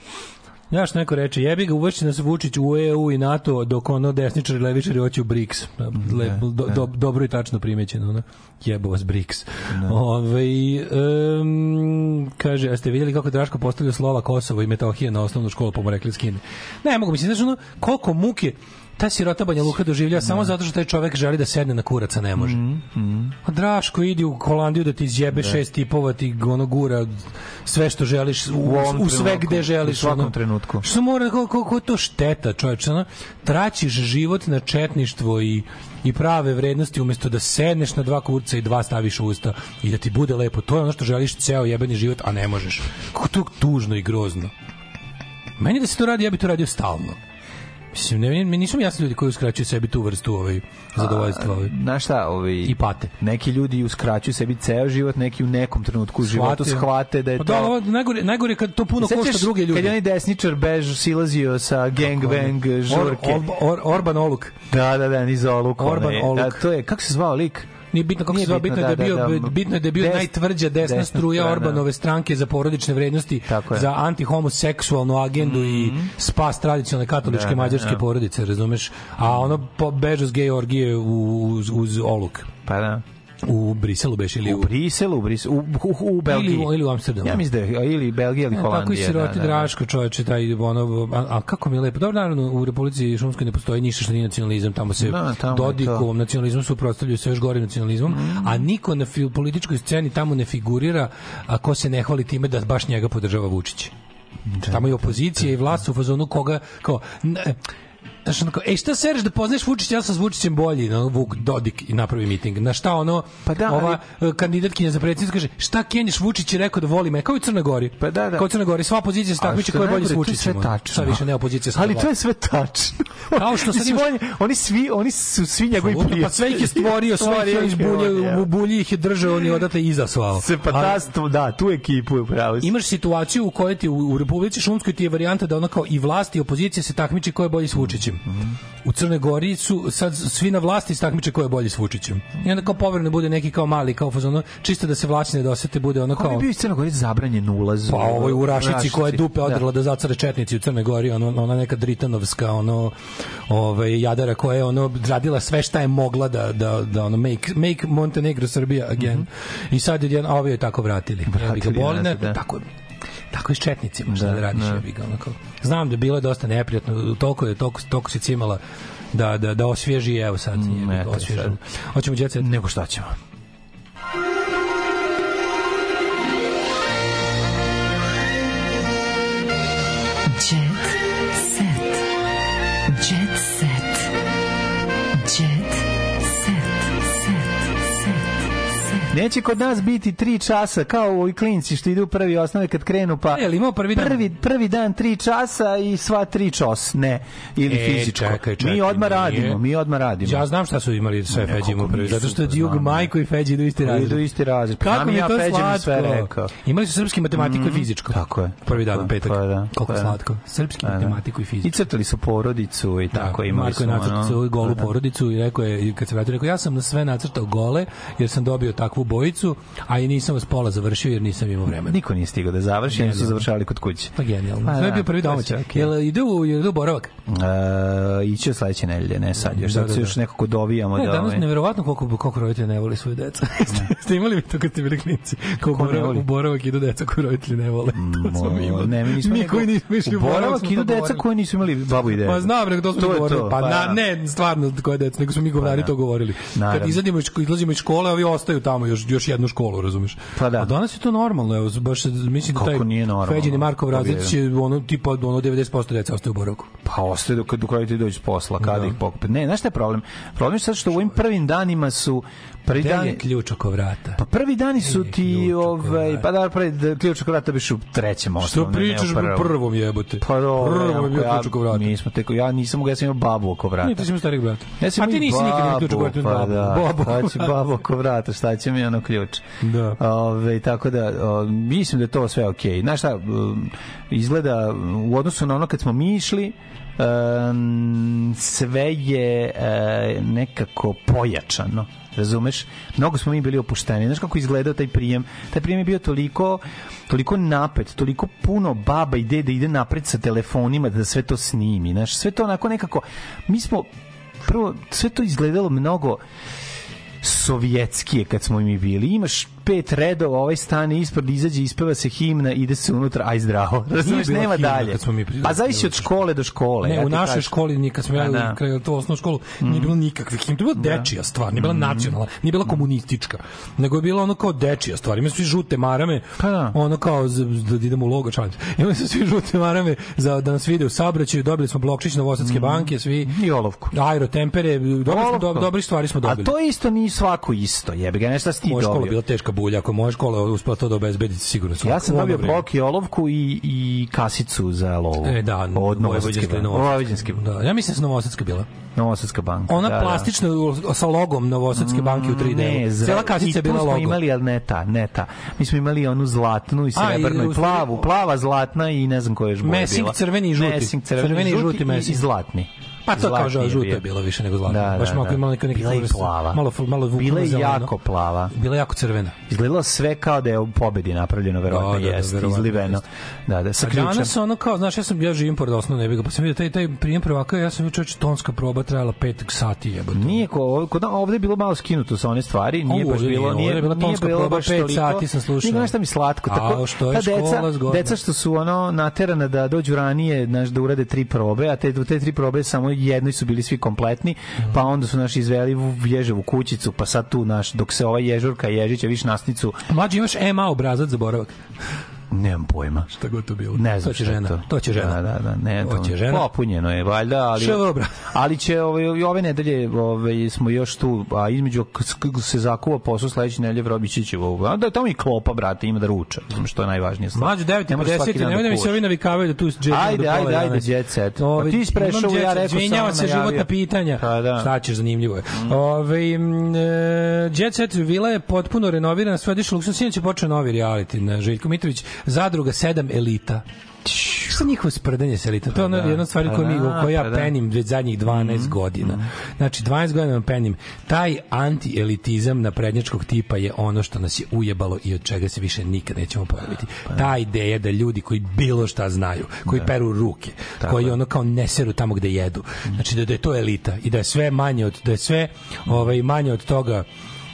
[SPEAKER 2] Ja što neko reče, jebi ga uvršće nas Vučić u EU i NATO, dok ono desničari, levičari hoće u BRICS. Le, do, do, dobro i tačno primećeno, ono. Jebo vas BRICS. Ove, um, kaže, a ste vidjeli kako Draško postavlja slova Kosovo i Metohije na osnovnu školu, pa mu rekli skine. Ne, mogu mislim, znaš, ono, koliko muke, ta sirota Banja Luka doživlja samo zato što taj čovek želi da sedne na kurac, a ne može. A Draško, idi u Holandiju da ti izjebe šest tipova, ti ono gura sve što želiš, u,
[SPEAKER 1] ovom
[SPEAKER 2] u sve
[SPEAKER 1] trenutku,
[SPEAKER 2] gde želiš.
[SPEAKER 1] u svakom
[SPEAKER 2] ono.
[SPEAKER 1] trenutku.
[SPEAKER 2] Što mora, kako, kako, kako je to šteta, čoveče, ono, traćiš život na četništvo i i prave vrednosti umesto da sedneš na dva kurca i dva staviš u usta i da ti bude lepo. To je ono što želiš ceo jebeni život, a ne možeš. Kako to tužno i grozno. Meni da se to radi, ja bi to radio stalno. Mislim, ne, ne, nisu mi jasni ljudi koji uskraćuju sebi tu vrstu ovaj, zadovoljstva. Ovaj.
[SPEAKER 1] Znaš šta, ovaj,
[SPEAKER 2] I pate.
[SPEAKER 1] neki ljudi uskraćuju sebi ceo život, neki u nekom trenutku u životu shvate da je
[SPEAKER 2] Pa
[SPEAKER 1] to...
[SPEAKER 2] da, ovo, najgore, najgore je kad to puno
[SPEAKER 1] Sećaš
[SPEAKER 2] košta druge ljude.
[SPEAKER 1] Kad je onaj desničar bež silazio sa gangbang žurke.
[SPEAKER 2] Or, or, Orban Oluk.
[SPEAKER 1] Da, da, da, niz oluk.
[SPEAKER 2] Orban
[SPEAKER 1] onaj.
[SPEAKER 2] Oluk.
[SPEAKER 1] Da, to je, kako se zvao lik?
[SPEAKER 2] Nije bitno kako
[SPEAKER 1] Nije
[SPEAKER 2] se zove,
[SPEAKER 1] bitno,
[SPEAKER 2] bitno, je da, je
[SPEAKER 1] da,
[SPEAKER 2] bio,
[SPEAKER 1] da, da.
[SPEAKER 2] bitno je da je bio
[SPEAKER 1] Des-
[SPEAKER 2] najtvrđa desna,
[SPEAKER 1] desna
[SPEAKER 2] struja
[SPEAKER 1] strana.
[SPEAKER 2] Orbanove stranke za porodične vrednosti, za antihomoseksualnu agendu i spas tradicionalne katoličke
[SPEAKER 1] Da, da,
[SPEAKER 2] mađarske
[SPEAKER 1] da.
[SPEAKER 2] porodice, razumeš? A ono po, beža s gej orgije uz, uz oluk.
[SPEAKER 1] Pa da.
[SPEAKER 2] U Briselu beš ili
[SPEAKER 1] U Briselu, u, Briselu, u, u, u Belgiji.
[SPEAKER 2] Ili, u- ili u Amsterdamu.
[SPEAKER 1] Ja mislim da ili Belgija ili
[SPEAKER 2] E,
[SPEAKER 1] Holandija.
[SPEAKER 2] Tako i siroti
[SPEAKER 1] da, da, da.
[SPEAKER 2] Draško, čoveče, taj ono, a, a kako mi je lepo. Dobro, naravno, u Republici Šumskoj ne postoji ništa što nije nacionalizam, tamo se
[SPEAKER 1] Da, tamo.
[SPEAKER 2] Dodikovom nacionalizmom suprotstavljaju sa još gorim nacionalizmom, a niko na političkoj sceni tamo ne figurira a ko se ne hvali time da baš njega podržava Vučić. tamo je opozicija i vlast u fazonu koga, kao, Znaš, onako, ej, šta sereš da poznaš Vučića, ja sam s Vučićem bolji, no, Vuk Dodik i napravi miting. Na šta ono,
[SPEAKER 1] Pa da,
[SPEAKER 2] ova e, kandidatkinja za predsjednicu kaže, šta Kenješ Vučić je rekao da voli me, kao i u Crnoj Gori.
[SPEAKER 1] Pa da, da.
[SPEAKER 2] Kao u Crnoj Gori, sva opozicija se takmiči ko je bolji s
[SPEAKER 1] to je sve
[SPEAKER 2] Vučićem.
[SPEAKER 1] tačno.
[SPEAKER 2] Sad više ne opozicija sa
[SPEAKER 1] Ali to je sve tačno.
[SPEAKER 2] Kao što sad imaš-
[SPEAKER 1] oni, oni svi, oni su svi njegovi
[SPEAKER 2] Apsolutno,
[SPEAKER 1] prijatelji.
[SPEAKER 2] Pa sve ih je stvorio, sve ih je iz bulje, u bulji ih je držao, on je odatle izasvao.
[SPEAKER 1] Se pa
[SPEAKER 2] Ali-
[SPEAKER 1] ta, da, tu ekipu je pravo.
[SPEAKER 2] Imaš situaciju u kojoj ti u, u Republici Šumskoj ti je varijanta da ono kao i vlast i opozicija se takmiči ko je bolji s Vučićem. U Crnoj Gori su sad svi na vlasti se takmiče ko je bolji s Vučićem. I onda kao povremeno bude neki kao mali kao fazono čisto da se vlasti ne dosete bude ono
[SPEAKER 1] Kao
[SPEAKER 2] kao
[SPEAKER 1] bi bio iz Crne Gore zabranjen ulaz.
[SPEAKER 2] Pa ovo je u Rašici koja je dupe
[SPEAKER 1] Da.
[SPEAKER 2] odrla da zacare četnici u Crnoj Gori, ono, ona neka Dritanovska, ono, ovaj, jadara koja je ono, radila sve šta je mogla da, da, da ono, make, make Montenegro Srbija again. I sad je jedan, a ovi je tako vratili.
[SPEAKER 1] Vratili
[SPEAKER 2] boli, ne,
[SPEAKER 1] nazad, da.
[SPEAKER 2] tako, tako i s četnicima, šta da,
[SPEAKER 1] Da,
[SPEAKER 2] radiš,
[SPEAKER 1] da.
[SPEAKER 2] ga, onako. Znam da je bilo dosta neprijatno, toliko je, toliko, toliko se cimala da, da, da osvježi, evo sad,
[SPEAKER 1] eto
[SPEAKER 2] osvježimo.
[SPEAKER 1] sad.
[SPEAKER 2] Hoćemo djece?
[SPEAKER 1] Nego šta ćemo. Neće kod nas biti tri časa kao ovi klinci što idu u prvi osnove kad krenu pa
[SPEAKER 2] E, jel imao prvi dan?
[SPEAKER 1] prvi, prvi dan tri časa i sva tri čos ne ili
[SPEAKER 2] E,
[SPEAKER 1] fizičko
[SPEAKER 2] čekaj, čekaj,
[SPEAKER 1] mi odmah radimo mi odmah radimo
[SPEAKER 2] Ja znam šta su imali sve
[SPEAKER 1] Ne,
[SPEAKER 2] Feđi
[SPEAKER 1] kako
[SPEAKER 2] imao prvi, zato što Djug Majko i Feđi idu isti razred.
[SPEAKER 1] Idu isti razred.
[SPEAKER 2] Kako mi je
[SPEAKER 1] ja,
[SPEAKER 2] to slatko.
[SPEAKER 1] sve rekao.
[SPEAKER 2] Imali su srpski matematiku i fizičko.
[SPEAKER 1] Tako je.
[SPEAKER 2] Prvi dan u petak.
[SPEAKER 1] da,
[SPEAKER 2] Koliko
[SPEAKER 1] da.
[SPEAKER 2] slatko. Srpski
[SPEAKER 1] Pa da.
[SPEAKER 2] matematiku i
[SPEAKER 1] I
[SPEAKER 2] fizičko.
[SPEAKER 1] crtali su porodicu i tako
[SPEAKER 2] Da,
[SPEAKER 1] imali
[SPEAKER 2] Marko
[SPEAKER 1] su
[SPEAKER 2] je nacrtao golu
[SPEAKER 1] Da, da.
[SPEAKER 2] porodicu i rekao je, i kad se vratio, rekao, ja sam na sve nacrtao gole, jer sam dobio takvu bojicu, a i nisam vas pola završio, jer nisam imao vremena.
[SPEAKER 1] Niko nije stigao da završi, oni su završavali kod kuće.
[SPEAKER 2] Pa genijalno.
[SPEAKER 1] Pa
[SPEAKER 2] to je
[SPEAKER 1] da,
[SPEAKER 2] bio prvi domaći.
[SPEAKER 1] okej.
[SPEAKER 2] Jel ide u, jel ide u boravak?
[SPEAKER 1] E, iće od sledeće nedelje, ne sad, još
[SPEAKER 2] Da, da,
[SPEAKER 1] se
[SPEAKER 2] da.
[SPEAKER 1] još nekako dovijamo
[SPEAKER 2] Ne,
[SPEAKER 1] da...
[SPEAKER 2] danas
[SPEAKER 1] ovaj,
[SPEAKER 2] neverovatno koliko, koliko roditelja ne voli svoje deca. ste imali vi to kad ste bili klinici?
[SPEAKER 1] Ko ne
[SPEAKER 2] boravak,
[SPEAKER 1] voli?
[SPEAKER 2] u boravak idu deca koji roditelji ne vole. To smo mi imali.
[SPEAKER 1] Ne, mi nismo
[SPEAKER 2] mi koji nismo išli
[SPEAKER 1] u
[SPEAKER 2] boravak,
[SPEAKER 1] idu deca koji nisu imali babu i dedu.
[SPEAKER 2] Pa znam, nego to smo govorili. Pa,
[SPEAKER 1] pa
[SPEAKER 2] na,
[SPEAKER 1] da.
[SPEAKER 2] ne, stvarno koje deca, nego smo mi govnari
[SPEAKER 1] da.
[SPEAKER 2] to govorili. Kad izlazimo iz škole, ovi ostaju tamo još, još jednu školu, razumeš?
[SPEAKER 1] Pa da.
[SPEAKER 2] A danas je to normalno, evo, baš mislim da taj
[SPEAKER 1] nije normalno?
[SPEAKER 2] Feđin i Markov
[SPEAKER 1] Pa
[SPEAKER 2] razred će ono, tipa, ono 90% deca ostaju u boravku.
[SPEAKER 1] Pa ostaje dok, dok roditelji dođu s posla, kada
[SPEAKER 2] Da.
[SPEAKER 1] ih pokupe. Ne, znaš šta je problem? Problem je sad što u ovim prvim danima su... Prvi
[SPEAKER 2] Gde
[SPEAKER 1] dan,
[SPEAKER 2] je ključ oko vrata?
[SPEAKER 1] Pa prvi dani su ti, ovaj, pa da, prvi, ključ oko vrata biš u trećem
[SPEAKER 2] Što
[SPEAKER 1] osnovnom, ne, ne u
[SPEAKER 2] pričaš u
[SPEAKER 1] prvom.
[SPEAKER 2] prvom jebote?
[SPEAKER 1] Pa dobro,
[SPEAKER 2] Prvom je
[SPEAKER 1] ja,
[SPEAKER 2] ključ oko vrata.
[SPEAKER 1] Mi smo teko, ja nisam mogao, ja sam imao babu oko vrata.
[SPEAKER 2] Nije, ti si imao starih brata.
[SPEAKER 1] Ja sam
[SPEAKER 2] A ti nisi nikad imao ključ oko vrata,
[SPEAKER 1] Pa
[SPEAKER 2] babu.
[SPEAKER 1] da,
[SPEAKER 2] Babu.
[SPEAKER 1] će babu oko vrata, šta će mi ono ključ.
[SPEAKER 2] Da.
[SPEAKER 1] Ove, tako da, o, mislim da je to sve okej. Znaš šta, izgleda u odnosu na ono kad smo mi išli, um, sve je e, nekako pojačano razumeš? Mnogo smo mi bili opušteni. Znaš kako izgledao taj prijem? Taj prijem je bio toliko toliko napet, toliko puno baba i dede ide napred sa telefonima da sve to snimi. Znaš, sve to onako nekako... Mi smo prvo, sve to izgledalo mnogo sovjetskije kad smo mi bili. Imaš pet redova, ovaj stane ispred, izađe, ispeva se himna, ide se unutra, aj zdravo. Razumeš,
[SPEAKER 2] bila
[SPEAKER 1] nema
[SPEAKER 2] himna
[SPEAKER 1] dalje.
[SPEAKER 2] smo mi
[SPEAKER 1] Pa zavisi od škole do škole.
[SPEAKER 2] Ne,
[SPEAKER 1] ja
[SPEAKER 2] u našoj
[SPEAKER 1] kažem.
[SPEAKER 2] školi nikad smo ja
[SPEAKER 1] A, da.
[SPEAKER 2] krenuli to osnovnu školu, nije bilo nikakvih himna. To je bila dečija stvar, nije bila nacionalna, nije bila komunistička, nego je bilo ono kao dečija stvar. Smo svi žute marame, ono kao da idemo u logo član. Imali smo svi žute marame za da nas vide u saobraćaju, dobili smo blokčić Novosadske banke, svi
[SPEAKER 1] i olovku.
[SPEAKER 2] Aerotempere, dobili smo do, dobri stvari smo dobili.
[SPEAKER 1] A to isto nije svako isto, jebi ga, nešto si ti
[SPEAKER 2] Moja škola
[SPEAKER 1] dobio.
[SPEAKER 2] bila teška bulja, ako moja škola uspela to da obezbedi, sigurno sam.
[SPEAKER 1] Ja sam dobio blok i olovku i, i kasicu za lovu.
[SPEAKER 2] E, da,
[SPEAKER 1] od Novosadske
[SPEAKER 2] i.
[SPEAKER 1] Vojvođanske.
[SPEAKER 2] Da, ja mislim da se Novosadska bila.
[SPEAKER 1] Novosadska banka.
[SPEAKER 2] Ona
[SPEAKER 1] da, da.
[SPEAKER 2] plastična u- sa logom Novosadske banke u 3D.
[SPEAKER 1] Ne, zra-
[SPEAKER 2] Cela kasica
[SPEAKER 1] i
[SPEAKER 2] je
[SPEAKER 1] tu
[SPEAKER 2] bila
[SPEAKER 1] smo
[SPEAKER 2] logo.
[SPEAKER 1] imali, ali ne ta, ne ta. Mi smo imali onu zlatnu i
[SPEAKER 2] i
[SPEAKER 1] srebrnu i,
[SPEAKER 2] u-
[SPEAKER 1] plavu, plava, zlatna i ne znam koja je još boja
[SPEAKER 2] Mesing
[SPEAKER 1] bila.
[SPEAKER 2] crveni i žuti.
[SPEAKER 1] Mesing crveni,
[SPEAKER 2] Crveni i
[SPEAKER 1] žuti,
[SPEAKER 2] žuti
[SPEAKER 1] i, i zlatni.
[SPEAKER 2] Pa to kaže,
[SPEAKER 1] je
[SPEAKER 2] žuto je bilo više nego zlatno.
[SPEAKER 1] Da,
[SPEAKER 2] Baš
[SPEAKER 1] da,
[SPEAKER 2] malo
[SPEAKER 1] da.
[SPEAKER 2] imala neka neka
[SPEAKER 1] Bila i plava.
[SPEAKER 2] Malo malo
[SPEAKER 1] Bila je jako plava.
[SPEAKER 2] Bila je jako crvena.
[SPEAKER 1] Izgledalo sve kao da je u pobedi napravljeno, verovatno
[SPEAKER 2] Da, da, da,
[SPEAKER 1] jeste,
[SPEAKER 2] verovatno
[SPEAKER 1] izliveno. Da, da, sa
[SPEAKER 2] A
[SPEAKER 1] ključem.
[SPEAKER 2] danas ono kao, znaš, ja sam ja živim pored osnovne nebiga, pa sam vidio taj taj prijem prvaka, ja sam čovjek tonska proba trajala 5 sati, jebote.
[SPEAKER 1] Nije ko, kod ovde je bilo malo skinuto sa one stvari, nije
[SPEAKER 2] A,
[SPEAKER 1] baš bilo,
[SPEAKER 2] nije,
[SPEAKER 1] nije,
[SPEAKER 2] bila
[SPEAKER 1] nije
[SPEAKER 2] tonska proba,
[SPEAKER 1] baš
[SPEAKER 2] pet sati sam slušao.
[SPEAKER 1] Nego nešto mi slatko,
[SPEAKER 2] A,
[SPEAKER 1] tako. ta deca,
[SPEAKER 2] škola zgodna.
[SPEAKER 1] deca što su ono naterana da dođu ranije, znaš, da urade tri probe, a te te tri probe samo jednoj su bili svi kompletni, pa onda su naši izveli u ježevu kućicu, pa sad tu naš dok se ova ježurka Ježića viš nasnicu,
[SPEAKER 2] Mlađi imaš EMA obrazac za boravak.
[SPEAKER 1] Nemam pojma.
[SPEAKER 2] Šta god to bilo.
[SPEAKER 1] Ne znam
[SPEAKER 2] to će žena.
[SPEAKER 1] to.
[SPEAKER 2] To će žena.
[SPEAKER 1] Da, da, da, ne,
[SPEAKER 2] To će žena.
[SPEAKER 1] Popunjeno je, valjda, ali
[SPEAKER 2] Še obra.
[SPEAKER 1] ali će ovaj i ove nedelje ovaj smo još tu, a između se zakuva posao sledeće nedelje Vrobičićevo. A da tamo i klopa brate ima da ruča, znam što je najvažnije stvar.
[SPEAKER 2] Mlađe 9
[SPEAKER 1] Ne možeš svaki
[SPEAKER 2] 50,
[SPEAKER 1] dan
[SPEAKER 2] nemoj da mi se ovi navikavaju da tu jet
[SPEAKER 1] Ajde, ajde, ajde, jet set.
[SPEAKER 2] Ove,
[SPEAKER 1] Pa ti si prešao,
[SPEAKER 2] imam jet
[SPEAKER 1] ja rekao, samo
[SPEAKER 2] se, životna pitanja.
[SPEAKER 1] Pa da.
[SPEAKER 2] Šta ćeš, zanimljivo je. Ove, jet set vila je potpuno renovirana, sve odišlo luksuz. Sinoć je počeo novi reality na Željko Mitrović, zadruga 7 elita. Šta njihovo sprdanje s elitom? To je ono
[SPEAKER 1] da,
[SPEAKER 2] jedna stvar
[SPEAKER 1] pa
[SPEAKER 2] koju, mi,
[SPEAKER 1] da,
[SPEAKER 2] koju ja
[SPEAKER 1] pa da.
[SPEAKER 2] penim već zadnjih 12 godina. Znači, 12 godina vam penim. Taj anti-elitizam naprednjačkog tipa je ono što nas je ujebalo i od čega se više nikad nećemo pojaviti. Ta ideja da ljudi koji bilo šta znaju, koji peru ruke, koji ono kao ne seru tamo gde jedu. Znači da, da je to elita i da je sve manje od da je sve ovaj manje od toga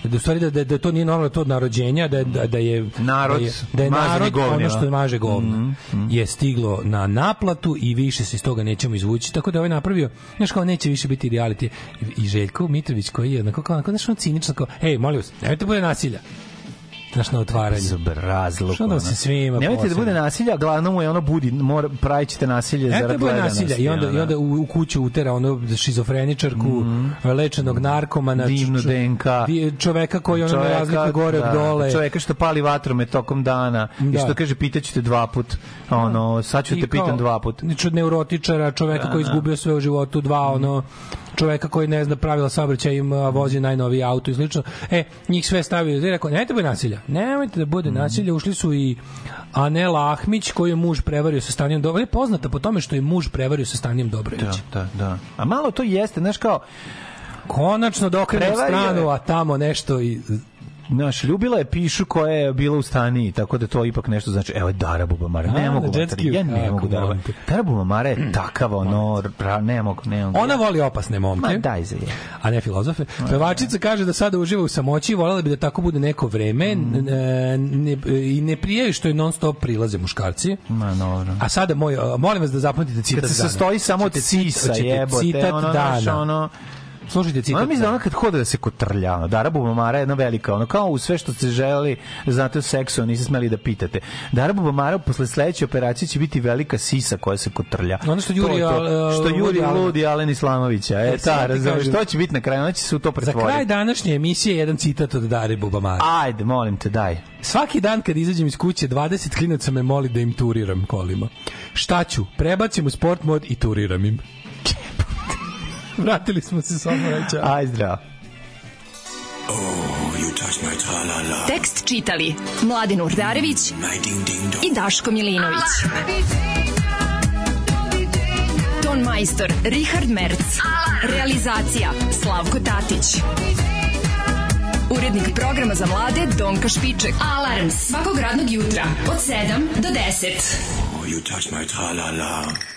[SPEAKER 2] da u stvari da, da, da to nije normalno to od narođenja da, da, da je
[SPEAKER 1] Narod
[SPEAKER 2] da je, da je narod
[SPEAKER 1] govnima.
[SPEAKER 2] ono što maže govna
[SPEAKER 1] Mhm,
[SPEAKER 2] je stiglo na naplatu i više se iz toga nećemo izvući. Tako da ovaj napravio znaš kao neće više biti reality i Željko Mitrović koji je onako kao onako znaš ono cinično kao ej molim vas nemojte bude nasilja znaš na otvaranju
[SPEAKER 1] Zbrazluk.
[SPEAKER 2] Što da se svima
[SPEAKER 1] Nemojte da bude nasilja, glavno mu je ono budi, mora, pravit ćete nasilje
[SPEAKER 2] Ne
[SPEAKER 1] zarad
[SPEAKER 2] treba
[SPEAKER 1] gledanosti.
[SPEAKER 2] nasilja i onda, i onda u, u kuću utera ono šizofreničarku, lečenog narkomana,
[SPEAKER 1] Divnu DNK.
[SPEAKER 2] čoveka koji ono ne razlikuje gore od
[SPEAKER 1] da,
[SPEAKER 2] dole.
[SPEAKER 1] Čoveka što pali vatrome tokom dana i
[SPEAKER 2] Da.
[SPEAKER 1] što kaže pitaću te dva put. Ono, sad ću
[SPEAKER 2] I
[SPEAKER 1] te pitam dva put.
[SPEAKER 2] Znači od neurotičara, čoveka
[SPEAKER 1] Da,
[SPEAKER 2] koji
[SPEAKER 1] da.
[SPEAKER 2] izgubio sve u životu, dva ono čoveka koji ne zna pravila saobraćaja vozi najnoviji auto i slično. E, njih sve stavio, i rekao, nemojte bude nasilja. Nemojte da bude nasilja. Ušli su i Anela Ahmić koji je muž prevario sa Stanijem Dobro. Je poznata po tome što je muž prevario sa Stanijem Dobrović.
[SPEAKER 1] Da, da, da. A malo to jeste, znaš kao,
[SPEAKER 2] Konačno da
[SPEAKER 1] Prevario je.
[SPEAKER 2] stranu, a tamo nešto i
[SPEAKER 1] Znaš, ljubila je pišu koja je bila u staniji, tako da to ipak nešto znači. Evo je Dara Bubamara, ne mogu vatri,
[SPEAKER 2] skiju,
[SPEAKER 1] ja ne mogu da. Dara Bubamara je takav, ono, ra, ne mogu, ne mogu.
[SPEAKER 2] Ona voli opasne momke.
[SPEAKER 1] Ma daj za je.
[SPEAKER 2] a ne filozofe. Pevačica kaže da sada uživa u samoći voljela bi da tako bude neko vreme
[SPEAKER 1] Mm.
[SPEAKER 2] ne, i ne prije što je non stop prilaze muškarci.
[SPEAKER 1] Ma, dobro.
[SPEAKER 2] A sada moj, molim vas da zapamtite citat
[SPEAKER 1] Kad se sastoji samo od cisa, jebote,
[SPEAKER 2] citat
[SPEAKER 1] ono,
[SPEAKER 2] dana.
[SPEAKER 1] ono,
[SPEAKER 2] Slušajte citat
[SPEAKER 1] da
[SPEAKER 2] dana.
[SPEAKER 1] ona kad hoda da se kotrlja, ono, Dara Bubamara je jedna velika, ono, kao u sve što ste želeli, da znate o seksu, niste smeli da pitate. Dara Bubamara posle sledeće operacije će biti velika sisa koja se kotrlja.
[SPEAKER 2] Ono što
[SPEAKER 1] To
[SPEAKER 2] juri,
[SPEAKER 1] to.
[SPEAKER 2] al-
[SPEAKER 1] što juri. Ludi Alen Islamovića. E, ta,
[SPEAKER 2] ti
[SPEAKER 1] razumeš,
[SPEAKER 2] kažem.
[SPEAKER 1] to će biti na kraju, ona će se u to
[SPEAKER 2] Za
[SPEAKER 1] pretvoriti.
[SPEAKER 2] kraj današnje emisije jedan citat od Dare Bubamara.
[SPEAKER 1] Ajde, molim te, daj.
[SPEAKER 2] Svaki dan kad izađem iz kuće 20 klinaca me moli da im turiram kolima. Šta ću? Prebacim u sport mod i turiram im. Vratili smo se samo reća.
[SPEAKER 1] Aj, zdravo.
[SPEAKER 5] Tekst čitali Mladin Urdarević i Daško Milinović. Ton majstor Richard Merc. Realizacija Slavko Tatić. Urednik programa za mlade Donka Špiček. Alarms svakog radnog jutra od 7 do 10.
[SPEAKER 6] You touch my tra-la-la.